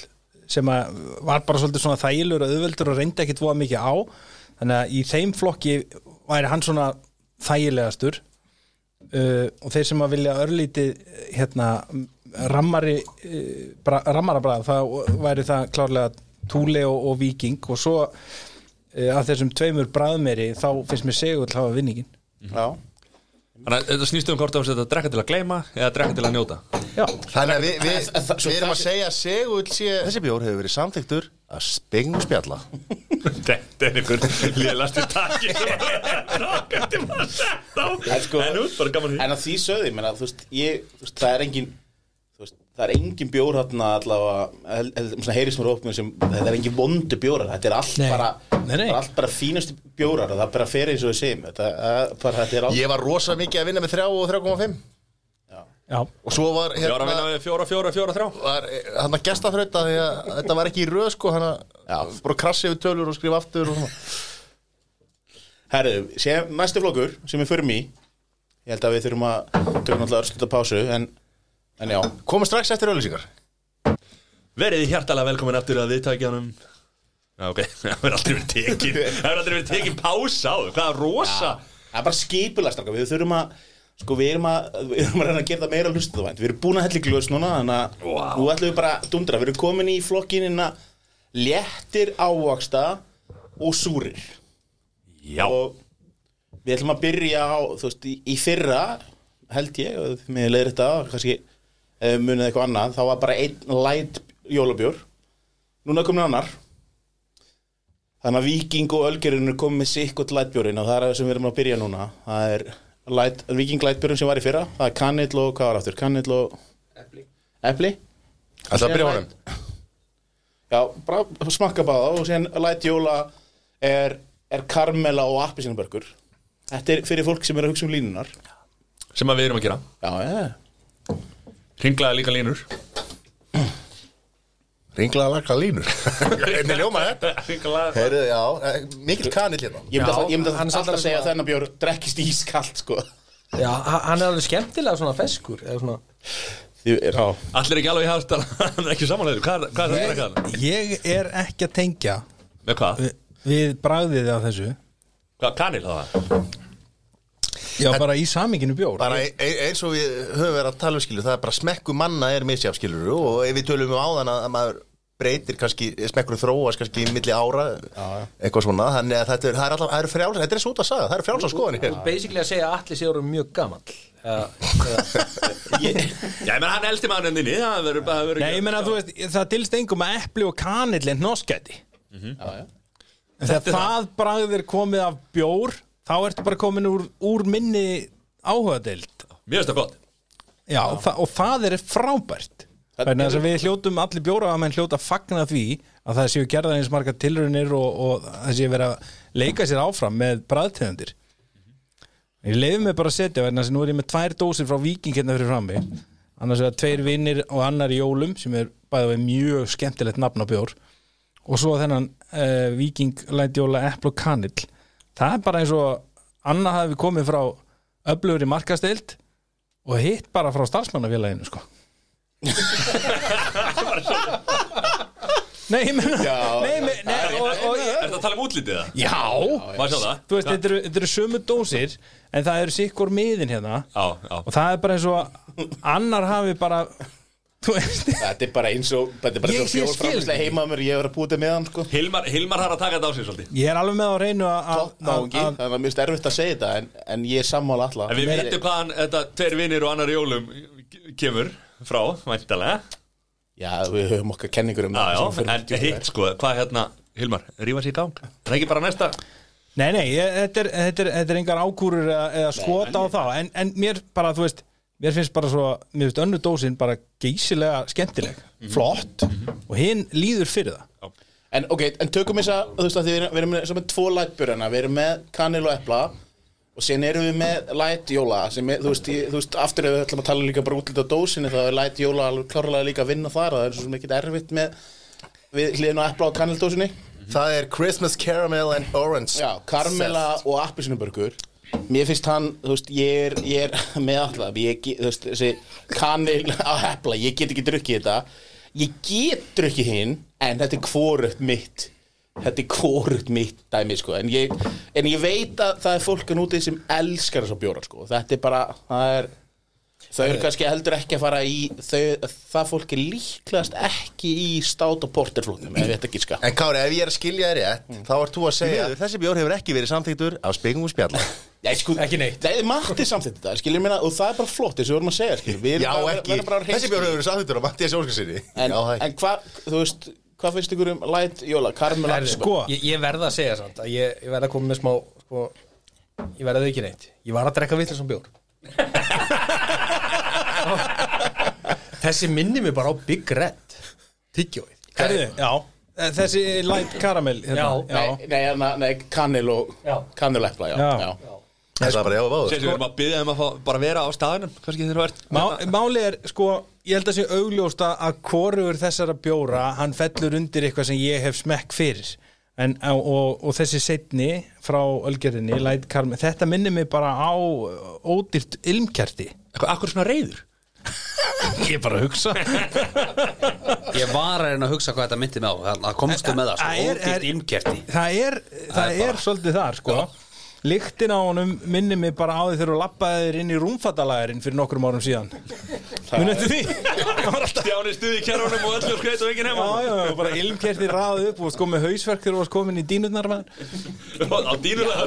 sem að var bara svolítið svona þælur og auðveldur og reyndi ekkit voða mikið á. Þannig að í þeim flokki væri hann svona þægilegastur. Uh, og þeir sem að vilja örlítið hérna rammari uh, bra, rammarabræð þá væri það klárlega túli og, og viking og svo uh, að þessum tveimur bræðmeri þá finnst mér segull hafa vinningin Já, Þannig að þetta snýst um hvort það var að drekka til að gleyma eða drekka til að njóta. Já, Þannig að við, það- svo við erum það- að segja Segull sé Þessi bjór hefur verið samþyktur að spengum spjalla. [LAUGHS] Þetta er einhver liðlasti takki. Sem að Rákar til að setja á En sko- út, bara gaman En að því sögði, menna, þú veist, ég, þú veist, það er engin það er engin bjór hérna allavega, mér opnum sem, þetta er engin vondu bjórar, þetta er allt Nei. bara, Nei, nei. allt bara fínustu bjórar og það er bara fyrir eins og við segjum, þetta, bara, þetta er allt, Ég var rosa mikið að vinna með 3 og 3,5 já. Og svo var að hérna með fjóra, fjóra, fjóra, þrjá. Var hann að gesta þrauta því að þetta var ekki í röð sko hann að bara krassi yfir tölur og skrifa aftur og svona. Herru, næstu flokkur sem við förum í, ég held að við þurfum að tökum náttúrulega örsluta pásu, en, en já, komum strax eftir auðlýsingar Verið þið hjartalega velkomin aftur að viðtækjanum. Já, ok, [LAUGHS] það verður aldrei verið tekin [LAUGHS] Það verður aldrei verið tekin pása á Hvaða rosa. Það er bara skipulast, við þurfum að, sko, við erum að, við erum að reyna að gera það meira hlustuðavænt, við erum búin að helli glöðs núna, þannig að Vá. nú ætlum við bara að dundra, við erum komin í flokkinina léttir ávaksta og súrir. Já, og við ætlum að byrja á þú veist, í, í fyrra held ég, með leiðir þetta kannski ef munið eitthvað annað þá var bara einn light jólabjór. Núna komin annar. Þannig að Viking og Ölgerinn er komið með sikkot lightbjórin og það er það sem við erum að byrja núna. Það er light, Viking lightbjórin sem var í fyrra. Það er kannill og hvað var aftur, kannill og epli, epli? Það að byrja honum? Já, bara smakka báða og síðan light jóla er, er karmela og appisínubörgur Þetta er fyrir fólk sem er að hugsa um línunar sem að við erum að gera. Já, já, Ringlaði líka línur. Ringlaða lagla línur. [LAUGHS] Einnig ljóma þetta? Ringlaði. Heyrðu, já, eh, mikil kanill hérna. Ég myndi Já, alltaf, ég myndi hann alltaf, segja að þennan bjór drekkist ískalt sko. Já, ha- hann er alveg skemmtilega svona feskur eða svona Því- Já, Allir ekki alveg í hafstala Hann er ekki samanlega Hvað hvað er það að drekka það? Ég er ekki að tengja Með hvað? við, við bragðið á þessu. Hvað kanil það Já, bara í saminginu bjór. Bara e e eins og við höfum verið að tala um skilur Það er bara smekku manna er misjaf skilur Og ef við tölum um áðan að að maður breytir kannski, smekkur þróast kannski í milli ára eitthvað svona, þannig að þetta er, er alltaf, það er frjáls þetta er svo út að saga, það er frjáls að skoðan hér Basically að segja að allir séu orðinn mjög gamall. Eða, [LAUGHS] eða, ég, Já, ég menn hann elsti maður enninni Það verður bara verður Nei, ég meina, þú veist, það dilst engum að epli og kanill en já, já. En þegar það. er komið af bjór þá ertu bara komin úr, úr minni áhugadeild Mér finnst það gott. Já, þa og það er frábært. Það Þannig að er- við hljótum allir bjóra að menn hljóta fagna því að það séu gerða eins margar tilraunir og, og það séu verið að leika sér áfram með bræðtegundir Ég leiði mig bara að setja þess að nú er ég með tvær dósir frá Viking hérna fyrir frammi. Annars vegar tveir vinnir og annar í jólum sem er bæðið við mjög skemmtilegt nafn á bjór. Og svo þennan uh, Viking lætjóla epl og kanill það er bara eins og annað hafi komið frá öflugur í markasteild og hitt bara frá starfsmannafélaginu sko. Nei, ég menna Er þetta að tala um útlitið það? Já, þú veist, þetta eru, sömu dósir En það eru sikkur miðin hérna. Já, já. Og það er bara eins og Annar hafi bara Þetta er bara eins og Þetta er bara Ég- eins og fjólframslega ekki. heima á mér Ég verið að búið með hann sko. Hilmar, Hilmar har að taka þetta á sig svolítið. Ég er alveg með á reynu að- að Náungi að- Þannig að mér finnst erfitt að segja þetta En, en ég er sammála alla. En við veitum hvaðan þetta tveir vinnir og annar jólum kemur frá, væntalega Já, við höfum okkar kenningur um Já, það já, en hitt sko, hvað hérna Hilmar, rífa sér í gang? Er það ekki bara næsta? Nei, nei, ég, þetta, er, þetta, er, þetta er engar ákúrur eða, eða skota á þá. En, en mér bara, þú veist Mér finnst bara svo, mér finnst önnu dósin bara geysilega skemmtileg, flott og hinn líður fyrir það. En ok, en tökum þess að, þú veist að því við erum, við erum með, með tvo lightbjörna, við erum með kanil og epla og síðan erum við með light jóla sem er, þú veist, ég, þú veist, aftur ef við ætlum að tala líka bara útlita á dósinni þá er light jóla alveg klárlega líka að vinna þar það er svo sem ekki erfitt með við hliðin á epla og kanildósinni. Það er Christmas Caramel and Orange. Já, karmela og appisinubörgur Mér finnst hann, þú veist, ég er, ég er [LAUGHS] með alltaf, ég, þú veist, þessi kanil á epla, ég get ekki drukkið þetta. Ég get drukkið hinn, en þetta er hvorugt mitt Þetta er hvorugt mitt dæmi, sko. En ég, en ég veit að það er fólk að núti sem elskar þess að bjóra, sko. Þetta er bara, það er Þau eru kannski heldur ekki að fara í þau, Það fólk er líklegast ekki í stát og porterflóknum Ef þetta ekki ska En Kári, ef ég er að skilja þér rétt Þá ert þú að segja Þessi bjór hefur ekki verið samþyktur af spengum og spjalla [LAUGHS] Nei, sko, Ekki neitt. Það er Matti samþýtt þetta, skiljum minna Og það er bara flott, þess að við vorum að segja, skiljum Við Já, bara- ekki. Þessi bjór hefur verið samþyktur af Mattias Jónskarsinni En, Já, það en hvað, þú veist Hvað finnst ykkur um light jóla, karmel Herri, Sko. ég, ég verða að segja samt að ég, ég verða að [LAUGHS] þessi minni mig bara á Big Red. Já, eh, þessi light caramel hérna, Já. Nei, nei, hérna, nei, kanil og Já. Kanil og epla, já, Já. já. Það er bara já og báður Sér við erum að byggja um að fá, bara vera á ert Má, Máli er, sko, ég held að sé augljósta að hvorugur þessara bjóra hann fellur undir eitthvað sem ég hef smekk fyrir. En, og, og þessi setni frá Ölgerðinni, Light Caramel þetta minnir mig bara á ódýrt ilmkerti. Akkur svona reyður Ég er bara að hugsa. Ég var að reyna að hugsa hvað þetta myndi með á. Það komstu með það, Það sko, er- ódýrt er- ilmkerti Það er, það er svolítið þar, sko Lyktin á honum minnir mig bara á því þegar þú lappaði þér inn í rúmfattalæðurinn fyrir nokkrum árum síðan. Munið eftir því? Það var alltaf Stjáni stuði í kerfunum og öllu skreit og enginn Já, heima. Já, já, bara ilmkerti raðið upp og sko með hausverk þegar þú varst komin í dínutnar maður. Á dínulega [LAUGHS]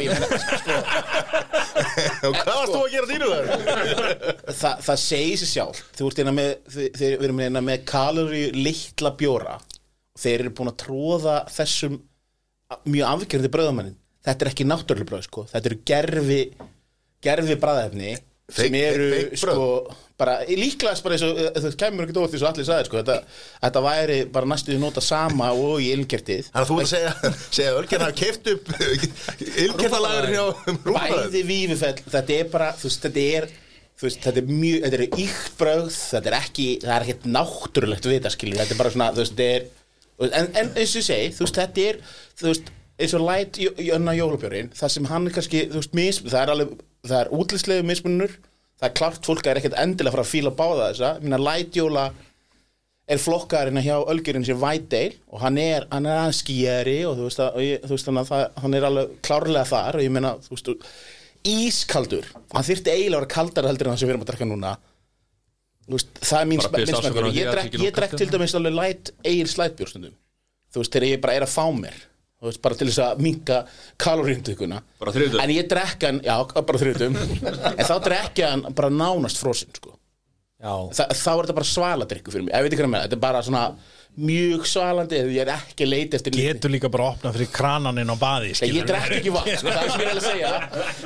Og hvað varst þú að gera dínulegur? Þa, það segir sér sjálf þú ert eina með, þi- þeir við erum eina með kalori litla bjóra. Og þeir eru búin að tróða þessum mjög afgjörði bröðamennin þetta er ekki náttúrulega bröð sko. Þetta eru gerfi gerfi bræðefni sem eru fake sko brauð. bara líklegast bara eins og eh, það kemur ekki óvart eins og allir sagði sko. Þetta, þetta væri bara næstuði nota sama og í ilmkertið. Þannig að þú ert að segja, [LAUGHS] segja að Ölgerð hafi keift upp Ylgerðalagurinn hjá Rúfalagur bæði vífufell þetta er bara, veist, þetta er veist, þetta er mjög, þetta er ykt brögð þetta er ekki, það er ekkert náttúrulegt vita skilji, þetta er bara svona, þú veist, þetta er en, en eins og ég segi, þú veist, þetta er þú veist, eins og light í í önna jólabjórin, það sem hann kannski, þú veist, mis, það er alveg, það er útlýslegu mismunur, það er klart fólk að er ekkert endilega að fara að fíla báða þessa, minna light jóla er flokkarinn hjá Ölgerinn sem Whitedale og hann er, hann er aðeins skýjari og þú veist, að, ég, þú veist að það, hann er alveg klárlega þar og ég meina, þú veist, ískaldur. Hann þyrfti eiginlega að vera kaldara heldur en það sem við erum að drekka núna. Veist, það er mín því ég að drekk, til dæmis alveg light eigin slætbjórstundum þú veist, þegar ég bara er að fá mér veist, bara til þess að minka þriðjudögum? en ég drekka hann, já, bara þriðutum en þá drekka hann bara nánast frosinn sko. Já, Þa, þá er þetta bara svaladrykku fyrir mig. Ég veit ekki hvað með þetta er bara svona mjög svalandi ég er ekki leita eftir Getur líka bara að opna fyrir krananinn á baði Nei, ég drekk ekki vatn, sko, það er sem ég er að segja.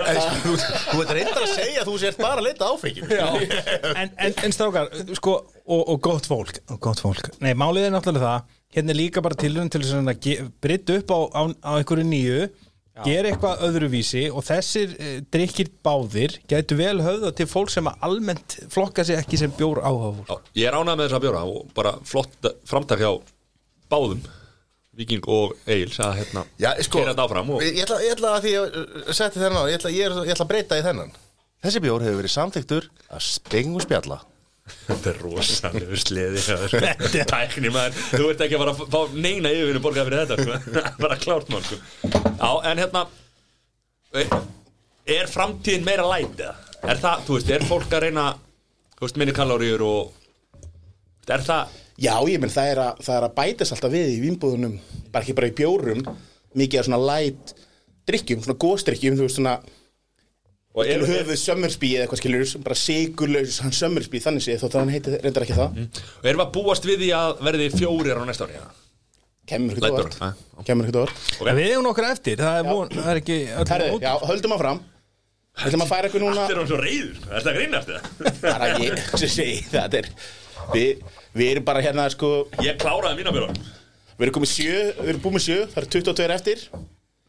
En sko, Þú þú ert reyndar að segja að þú sért bara að leita áfengjum en, en, en strákar, sko og, og gott fólk, og gott fólk. Nei, málið er náttúrulega það Hérna er líka bara tilhörn til að brydda upp á, á, á einhverju nýju gera eitthvað öðruvísi og þessir e, drikkir báðir gætu vel höfða til fólk sem að almennt flokka sig ekki sem bjór áhuga Já, Ég er ánægð með þess að bjóra og bara flott framtak hjá báðum Viking og Egil að hérna Já, sko, keyra þetta áfram og ég, ætla, ég ætla að því að uh, setja þennan á ég ætla, ég, er, ég ætla að breyta í þennan. Þessi bjór hefur verið samþyktur að spengum spjalla Þetta er rosalegu sleði hjá þér, sko. Tækni maður Þú ert ekki að fara að fá neina yfirvinni borgað fyrir þetta sko. [LAUGHS] Bara klárt mál sko. Já, en hérna Er framtíðin meira læt eða? Er það, þú veist, er fólk að reyna Þú veist, minni kaloríur og Er það Já, ég menn það er að, það er að bætast alltaf við í vínbúðunum bara ekki bara í bjórum mikið af svona light drikkjum, svona góðstrikkjum þú veist svona Er, er, höfuð sömmersbí eða eitthvað skilur bara sigurlaus hann sömmersbí þannig séð þótt að hann heiti reyndar ekki það. Og erum við að búast við því að verði fjórir á næsta ári kemur ekkert orð kemur ekkert orð Ok. Við eigum nokkur eftir, það er, von, það er ekki út. já, höldum áfram. Við ætlum að færa eitthvað núna Allt er hann svo reyður sko. Er [LAUGHS] það grínast það? bara ég sem segi það er við, við erum bara hérna sko Ég kláraði mína björn við erum komið sjö, við erum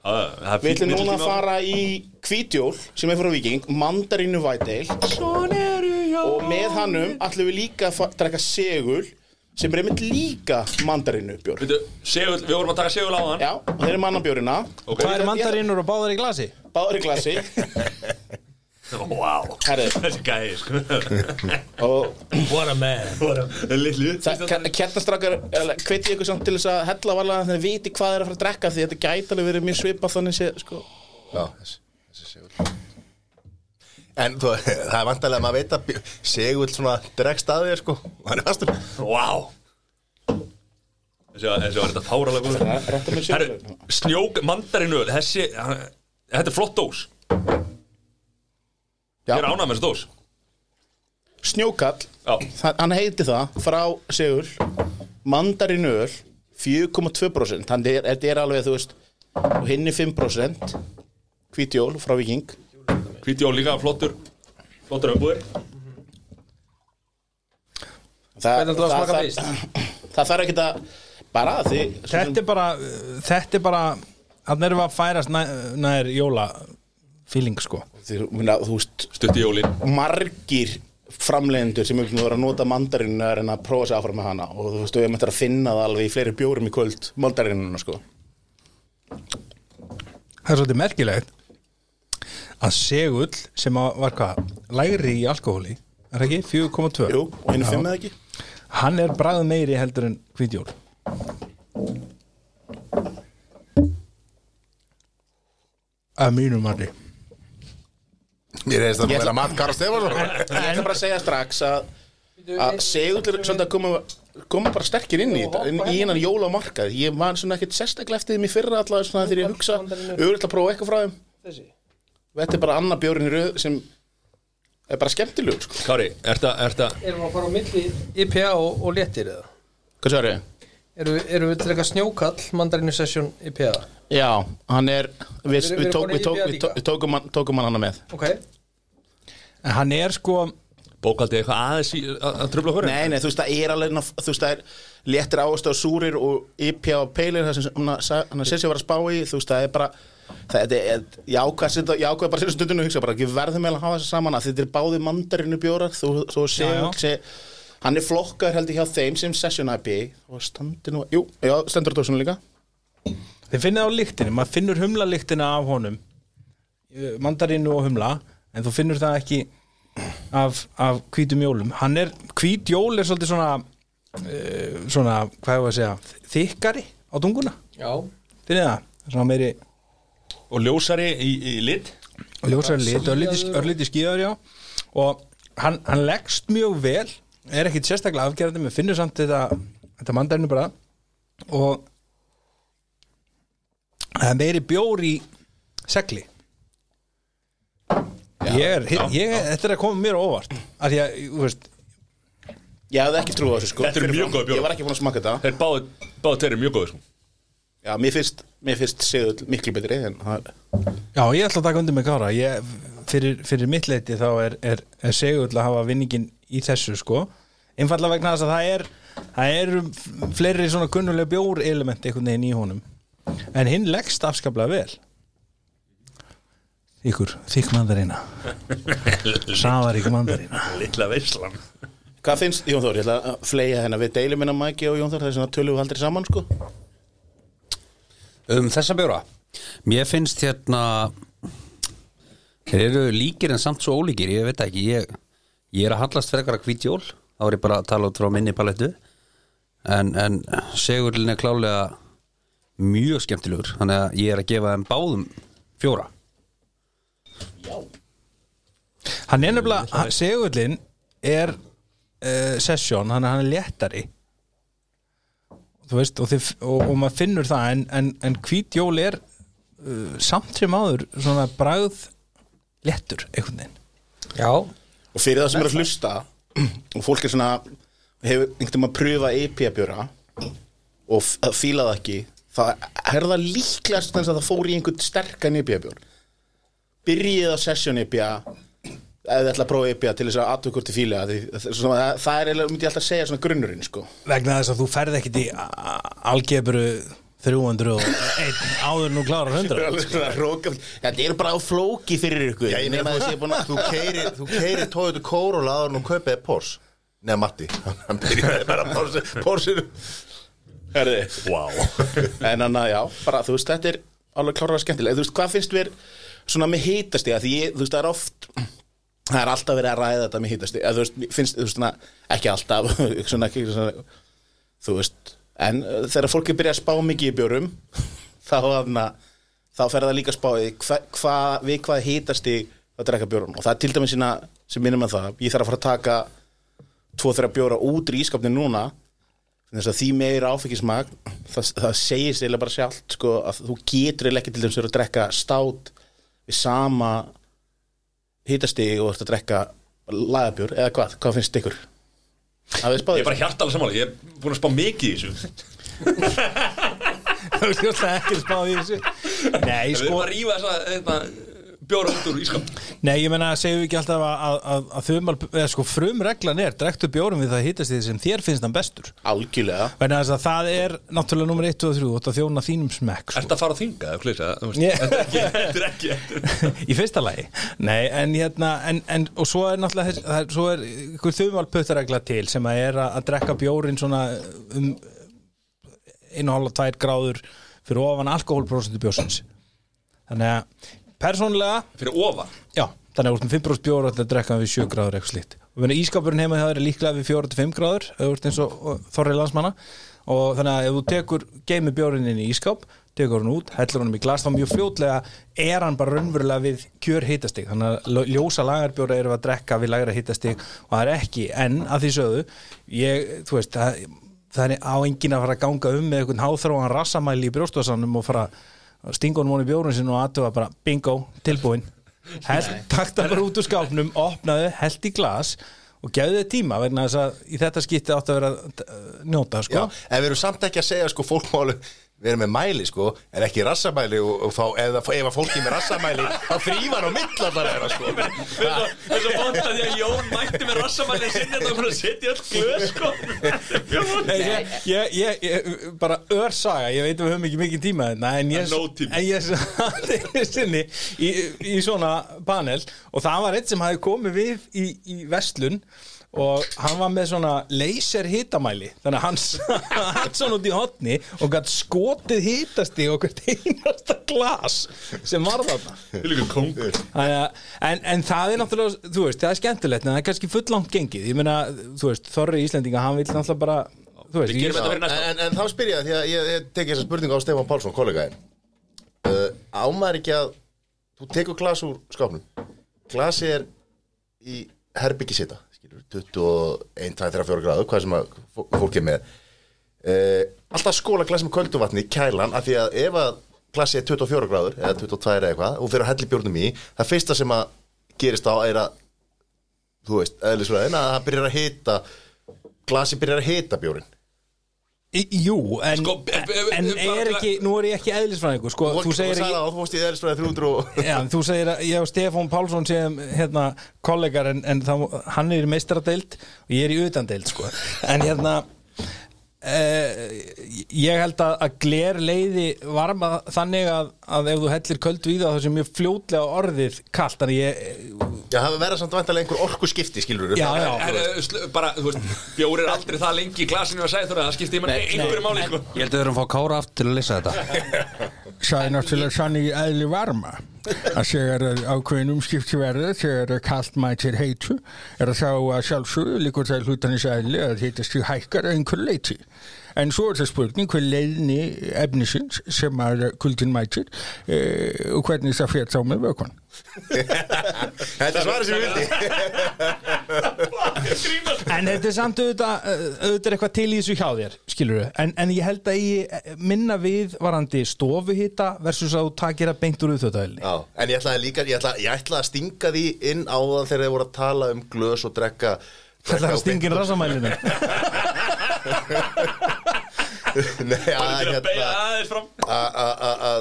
búið með sjö það eru 22 eftir Við ætlum núna að fara í hvítjól sem er frá Viking, mandarínu væteil og með hannum ætlum við líka að drekka segul sem er einmitt líka mandarínu bjór Veitu, segul, við vorum að taka segul á hann Já, og þeir eru mannabjórina Ok. Hvað er mandarínur og báðar í glasi? Báður í glasi [LAUGHS] Herri, Þessi gæði sko. What a man. Lillu kjarnastrakar hveti ykkur samt til þess að hella varlega þannig að þið viti hvað er að fara að drekka því þetta gæti alveg verið mjög svipað þannig sé sko. Já, þessi, þessi segull En þú, það er vantarlega að maður veit að segull svona dregst að þér sko. Hann er fastur? Vá. Þessi var þetta fáralega góð snjók mandarinu Þessi, þetta er flott dós Ég er ánægð með þessi dós. Snjókall hann heiti það frá Sigur mandarin öl 4,2% þannig er, þetta er alveg þú veist og hinn er 5% hvítjól frá Viking hvítjól líka flottur Flottur umbúðir það, að það, það, [LAUGHS] það þarf ekki að bara að því Þetta er bara, þetta er bara Þannig erum við að færast nær, nær jóla feeling sko. Því, minna, þú veist Stutti jólin. margir framleiðendur sem er búin að vera að nota mandarinn að reyna að prófa sig áfram með hana og þú veist, við erum eftir að finna það alveg í fleiri bjórum í kvöld mandarinnuna sko. Það er svolítið merkilegt að segull sem að var hvað, lægri í alkohóli er ekki, 4,2 Jú, og er Já. fimm eða ekki? Hann er bragð meiri heldur en hvítjól Að mínum mati Mér er þetta að ætla- vera mat Karl Stefansson Ég ætla bara að segja strax að að segull svolítið að koma koma bara sterkir inn í þetta inn í hennan jólamarkað ég var svona ekkert sérstaklega eftir þeim í fyrra allavega svona þegar ég hugsa auðvitað að prófa eitthvað frá þeim Þessi þetta er bara annar bjórin í röð sem er bara skemmtilegur sko. Kári, er þetta Erum við að fara á milli IPA og, og léttir eða? hvað sér ég? Erum við, erum við til eitthvað snjókall mandarinu session IPA? Já, hann er við, Við- tók, við, tók, í við, tók, tókum, hann, tókum hann með Ok En hann er sko bókaldið eitthvað aðeins í, að, að tröfla hverju? Nei, nei, þú veist, það er alveg þú veist, það er léttir áherslu á súrir og IPA og peilir það sem hann að- hann að sér sér var að spá í þú veist, það er bara það er, ég að ákvað bara að setja stundinu og hugsa bara, við verðum eiginlega að hafa þess saman að þetta er báði mandarinu bjórar þú, þú Já, já. sé, sé hann er flokkar heldur hjá þeim sem session IPA og standi nú, jú, já, stendur á dósunum líka. Þið finnið á lyktinni, maður finnur humla lyktina af honum. Mandarínu og humla en þú finnur það ekki af, af hvítum jólum. Hann er, hvít jól er svolítið svona uh, svona, hvað hefur að segja þykkari á tunguna. Já. Finnið það, svona meiri Og ljósari í, í lit. Ljósari lit, örlítið örlítið skíðar já. Og hann, hann leggst mjög vel er ekkit sérstaklega afgerandi, menn finnur samt þetta, þetta mandarínu bara. Og það er meiri bjór í segli. Ég er, ég, þetta er að koma mér óvart. Af því að, þú veist ég hafði ekki trúið á þessu sko. Þetta eru Fyrir mjög fram. góðir bjórar. ég var ekki búin að smaka þetta. Þeir báðu, báðu þeir eru mjög góður sko. já, mér finnst, mér finnst segull miklu betri en það já, ég ætla að taka undir með kára. Ég, fyrir, fyrir mitt leiti þá er, er, er segull að hafa vinningin í þessu sko, einfallega vegna þess að það er það eru fleiri svona kunnulega bjór element einhvern veginn í honum. En hinn leggst afskaplega vel. Ykkur, þykk mandarina sáðarík [LAUGHS] mandarina Lilla veislan. Hvað finnst, Jón Þór, ég ætla að fleia hennar við deilum minna Mæki og Jón Þór, það er svona tölum við aldrei saman sko. Um þessa bjóra. Mér finnst hérna Þeir eru líkir en samt svo ólíkir Ég veit ekki, ég, ég er að hallast frekar að hvítjól þá er ég bara að tala út frá minni palettu. En, en segurlinn er klálega mjög skemmtilegur. Þannig að ég er að gefa þeim báðum fjóra. Hann er nefnilega, segullin er uh, session, hann, hann er léttari. Þú veist og, þið, og, og maður finnur það en, en, en hvít jól er uh, samt sem áður svona bragð léttur einhvern veginn. Já, og fyrir það sem er að hlusta og fólk er svona hefur einhvern veginn að pröfa IPA-björa og fíla það ekki það er það líklegast þess að það fór í einhvern sterkan IPA-bjór byrjið á session IPA ef þið ætla að prófa IPA til þess að aðtökur til fíla það, er, myndi ég alltaf að segja svona grunnurinn sko. vegna þess að þú ferð ekkit í algebru 301 áður nú klárar 100 Alveg svona hróka- þetta er bara á flóki fyrir ykkur. Já, ég nema nefnir þess að ég er búin að þú keirir, þú keirir Toyota Corolla áður nú kaupið Porsche. Nei, Matti, [LAUGHS] hann byrjaði bara Porsche Herði. Wow en þannig að já, bara þú veist, þetta er alveg klárlega skemmtilega, þú veist, hvað finnst við svona með hítasti, að því ég, þú veist, það er oft það er alltaf verið að ræða þetta með hítasti, að þú veist, finnst, þú veist, svona, ekki alltaf [LAUGHS] svona, ekki, svona, þú veist en uh, þegar fólk er byrjað að spá mikið í bjórum [LAUGHS] þá, þá fer það líka að spá í hva, hva, við hvað hítasti að drekka bjórum og það er til dæmis sína sem minnum að það, ég þarf að fara að taka tvo þeirra bjóra út í ískapni núna þess að því meira áfengismagn það, það segir sér bara sjálft sko, að þú getur ekki til þess að drekka stát við sama hitastig og að drekka lagabjór eða hvað, hvað finnst ykkur? Ég er bara hjartalega samanlega, ég er búin að spá mikið í þessu. [LAUGHS] Þú veist ekki að spá í þessu. Nei Við erum sko að rífa þessa hérna, bjóra út úr ískap Nei, ég menna segjum við ekki alltaf að, að, að, að þumal, eða sko frumreglan er drektu bjórum við það hittast því sem þér finnst hann bestur. Algjörlega. Þannig að það er náttúrulega nummer 1 og 3 og það þjóna þínum smekk sko. Ertu að fara að þinga eða klisa? Ég- Þetta er ekki þetta [LAUGHS] í fyrsta lagi. Nei, en hérna en, en, og svo er náttúrulega það er, svo er ykkur þumalputtaregla til sem að er að, að drekka bjórin svona um 1,5-2 gráður fyrir ofan alkohólprosentu bjórsins. Þannig að persónlega Fyrir ofan? Já, þannig að úr 5% bjóra þetta drekka við 7 gráður eitthvað slíkt. Og þannig að ískapurinn heima þér er líklega við 4-5 gráður úr eins og og þorri landsmanna. Og þannig að ef þú tekur geimi bjórin inn í ískap, tekur hann út hellur hann í glas, þá mjög fljótlega er hann bara raunverulega við kjör hitastig. Þannig að ljósa lagarbjóra eru að drekka við lagra hitastig og það er ekki en að því sögðu, ég, þú veist það, það er á enginn að fara að ganga um með einhvern háþróan rassamæli í brjóstvásanum og fara að honum í bjórun sinn og aðtöfa bara bingo, tilbúin [LAUGHS] takta bara út úr skápnum opnaðu, held í glas og gefðu þið tíma vegna þess að í þetta skipti átt að vera að uh, njóta Já, sko. en við erum samt ekki að segja sko fólk má alveg við erum með mæli sko, en ekki rassamæli og, og þá, eða, ef að fólki með rassamæli þá þrýfa hann á millallar þeirra sko Það er svo vant að því að Jón mætti með rassamæli sinni þetta var að setja öll glöð sko Nei, ég, ég, ég, ég, bara örsaga ég veit að við höfum ekki mikið tíma þetta en ég, Það er tími. en ég einu sinni í, í svona panel og það var eitt sem hafi komið við í, í vestlun og hann var með svona laser hitamæli þannig að hann [LAUGHS] hann svona út í hotni og gætt skotið hitasti og hvert einasta glas sem var þarna. En, en það er náttúrulega, þú veist, það er skemmtilegt en það er kannski fullangt gengið, ég meina þú veist, Þorri Íslendinga, hann vil náttúrulega bara þú veist, en, en, en þá spyr ég að því að ég, ég teki þessa spurningu á Stefán Pálsson, kollegaðin uh, Ámar ekki að þú tekur glas úr skápnum glasi er í herbyggi sita skilur, 21, 2, 3, 4 gráðu hvað sem að fó- fólk er með. Uh, alltaf skóla glasi með kölduvatni í kælan af því að ef að glasi er 24 gráður eða 22 eða eitthvað og fyrir að helli bjórnum í það fyrsta sem að gerist á er að þú veist, eðlisfræðin að það byrjar að hita glasi byrjar að hita bjórin Í- jú, en, Sko, en er ekki nú er ég ekki eðlisfræðingur, sko, þú segir ekki Þú fórst í eðlisfræði 300 og Já, þú segir að ég og Stefán Pálsson séum hérna kollegar en, en þá, hann er í meistaradeild og ég er í utandeild sko. en hérna eh, ég held að, að gler leiði varma þannig að, að ef þú hellir köldu í það þá sem mjög fljótlega orðið kalt. Þannig ég Já, það verða samt vantarlega einhver orku skipti, skilur Já, já. En, sl- bara, þú veist, bjór er aldrei það lengi í glasinu að segja það skiptir í mann einhverju máli sko. Ég held að við erum að fá kára aftur til að lesa þetta. [LAUGHS] Það er náttúrulega sann í eðli varma. Að þegar er ákveðin umskipti verða þegar kallt mætir heitu er að þá að sjálfsögðu líkur það hlutanis eðli að hitast í hækkar að einhver leiti en svo er það spurning hver leiðni efnisins sem að kuldin mætir e, og hvernig það fyrir þá með vökun [LAUGHS] Þetta er svarið sem vildi. En þetta er samt auðvitað, auðvitað er eitthvað til í þessu hjá þér, skilur við en, en ég held að ég eh, minna við varandi stofuhita versus að þú takir að beint úr auðvitaðvelni Já, en ég ætlaði líka, ég ætlaði, ég ætlaði að stinga því inn á það þegar þið voru að tala um glös og drekka Þetta er að stingin rassamælinu Nei, [LAUGHS] að hérna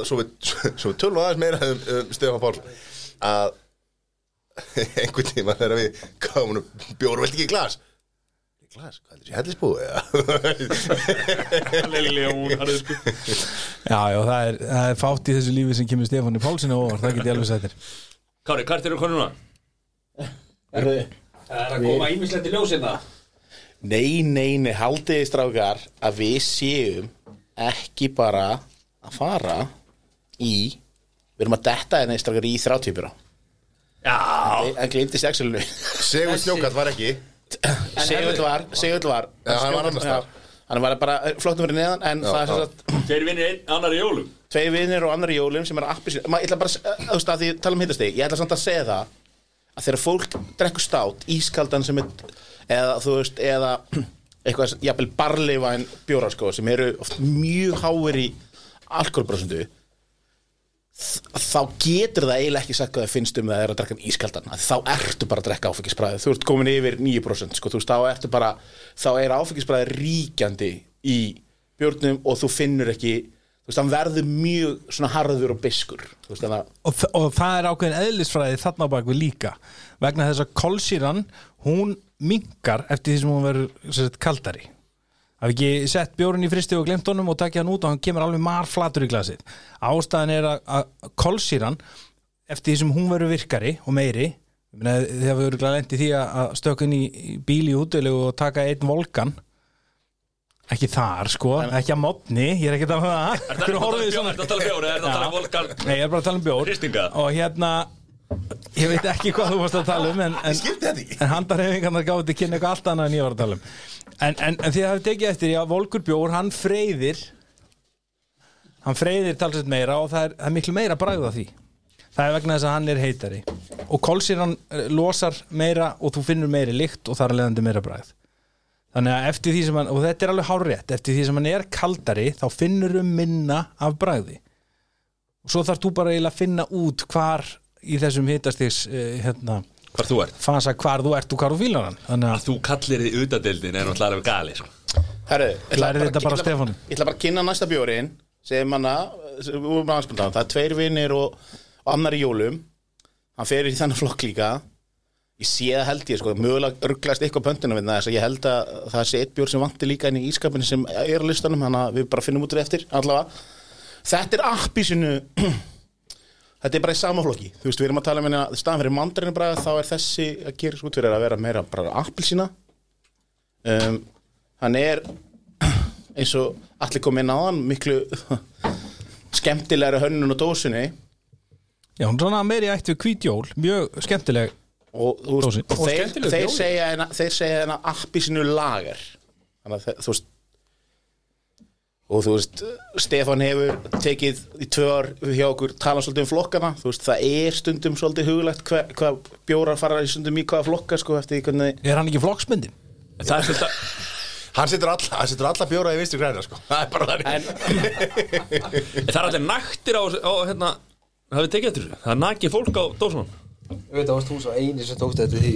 svo við, svo við tölum aðeins meira um, um Stefán Pál að [LAUGHS] einhvern tíma þegar við gáum nú bjóru velt ekki í glas? Í glas, hvað er þessi hellisbúi [LAUGHS] er sko. Já, já, það er, það er fátt í þessu lífi sem kemur Stefáni Pálsinu over, það get ég alveg sættir Kári, hvert eru konuna? Það er að koma ímislegt í ljósina Nei, nei, nei, haldiði strákar að við séum ekki bara að fara í við erum að detta hérna strákar í þráttípura Já. En glimtist Excelinu Sigur Snjókall var ekki. Segull var, Segull var. Já, hann var annars staðar. Hann var bara flottum verið neðan en það er já. svo að Þeir vinnir einn annar í jólum. Tvei vinnir og annar í jólum sem er appi ég ætla bara, að- þú veist að því ég tala um hittasteg ég ætla samt að segja það að þegar fólk drekkur stát, ískaldan sem er eða þú veist, eða eitthvað, jafnvel barleivæn bjóra sko, sem eru oft mjög háir í alkoholbrosendu þá getur það eiginlega ekki sagt hvað það finnst um það er að drekka um ískaldan. Að þá ertu bara að drekka áfengisbræði þú ert komin yfir 9% sko, veist, þá ertu bara þá er áfengisbræði ríkjandi í bjórnum og þú finnur ekki þú veist, hann verður mjög svona harður og biskur veist, að og, og það er ákveðin eðlisfræði þarna á bakvið líka vegna þess að kolsýran hún minkar eftir því sem hún verður kaldari hafi ekki sett bjórinn í fristi og glemt honum og takið hann út og hann kemur alveg marflatur í glasið ástæðan er að, kolsýran eftir því sem hún verður virkari og meiri þegar við verður lendi því að inn í í bíl í útilegu og taka einn volkan ekki þar sko, ekki að modni ég er ekki að tala um það Er það að tala um bjór? Er það að tala um [LAUGHS] volkan? Nei, ég er bara að tala um bjór? Og hérna Ég veit ekki hvað þú varst að tala um En, en, en handarhefingarnar gáði til kynna eitthvað allt annað en ég var að tala um. En, en, en því að hafi tekið eftir Já, volkur bjór, hann freyðir Hann freyðir talsett meira Og það er, það er miklu meira bragð af því. Það er vegna þess að hann er heitari. Og kolsir hann losar meira Og þú finnur meiri lykt og þar er leðandi meira bragð. Þannig að eftir því sem hann, og þetta er alveg hárétt, eftir því sem hann er kaldari, þá finnur um minna af bragði. Og svo þarf þú bara eiginlega að finna út hvar í þessum hitastíks, uh, hérna, Hvar þú ert? fasa hvar þú ert og hvar þú fílar hann. Þannig Að að, þú kallir þið utadeildin er náttúrulega gali sko. Herru, ég ætla bara. Ég ætla bara að kynna næsta bjórin sem hann að það er tveir vinnir og, og annar í jólum hann fer í þennan flokk líka ég sé það held ég sko, mögulega rugglast eitthvað pöntinu við þess að ég held að það sé eitt bjór sem vanti líka inn í ískapinu sem er á listanum þannig að við bara finnum út úr eftir allavega þetta er appisinu þetta er bara í sama flokki þú veist við erum að tala um hérna staðan fyrir mandarinu bara þá er þessi að gera svo út fyrir að vera meira bara appilsina um, hann er [CLEARS THROAT] eins og allir kom inn á hann miklu [LAUGHS] skemmtilegri hönnun og dósinni já, hún er svona meiri ætti við hvítjól, mjög skemmtileg. og, Dósin. og Og þeir, segja hérna, þeir segja hérna appi sinu lager þannig að þú veist og þú veist Stefán hefur tekið í tvö ár hjá okkur tala svolítið um flokkana þú veist það er stundum svolítið hugulegt hvað, hvað bjórar fara í stundum í hvaða flokka sko eftir hvernig Er hann ekki flokksmyndin? Það er svolítið Hann setur alla, alla bjóra í vinstri græna sko. Það er bara þannig en Það er allir naktir á, á hérna Hafið tekið eftir þessu? Það er nakið fólk á dósunum Ég veit að varst þú svo eini sem tókst þetta því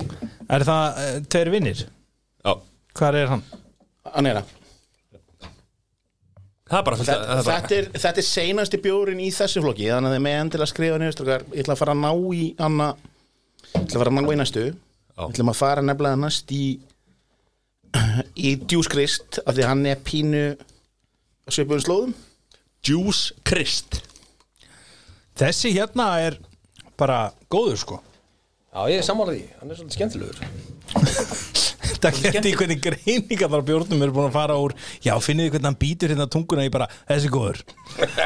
Er það uh, tveir vinnir? Já Hvar er hann? hann er það Það er bara fullt þetta, það er bara- þetta, er, þetta er seinasti bjórin í þessu flokki þannig að þið með endilega skrifa niður strókar ég ætla að fara að ná í anna ég ætla að fara að ná í næstu. Ég ætla að fara nefnilega næst í í djúskrist af því að hann er pínu að svipuðum slóðum. Juice Christ Þessi hérna er bara góður sko. Já, ég er sammála því, hann er svolítið skemmtilegur [LAUGHS] Það geti hvernig greiningar þar á bjórnum eru búin að fara úr. Já, finnið þið hvernig hann býtur hérna tunguna í bara Þessi góður,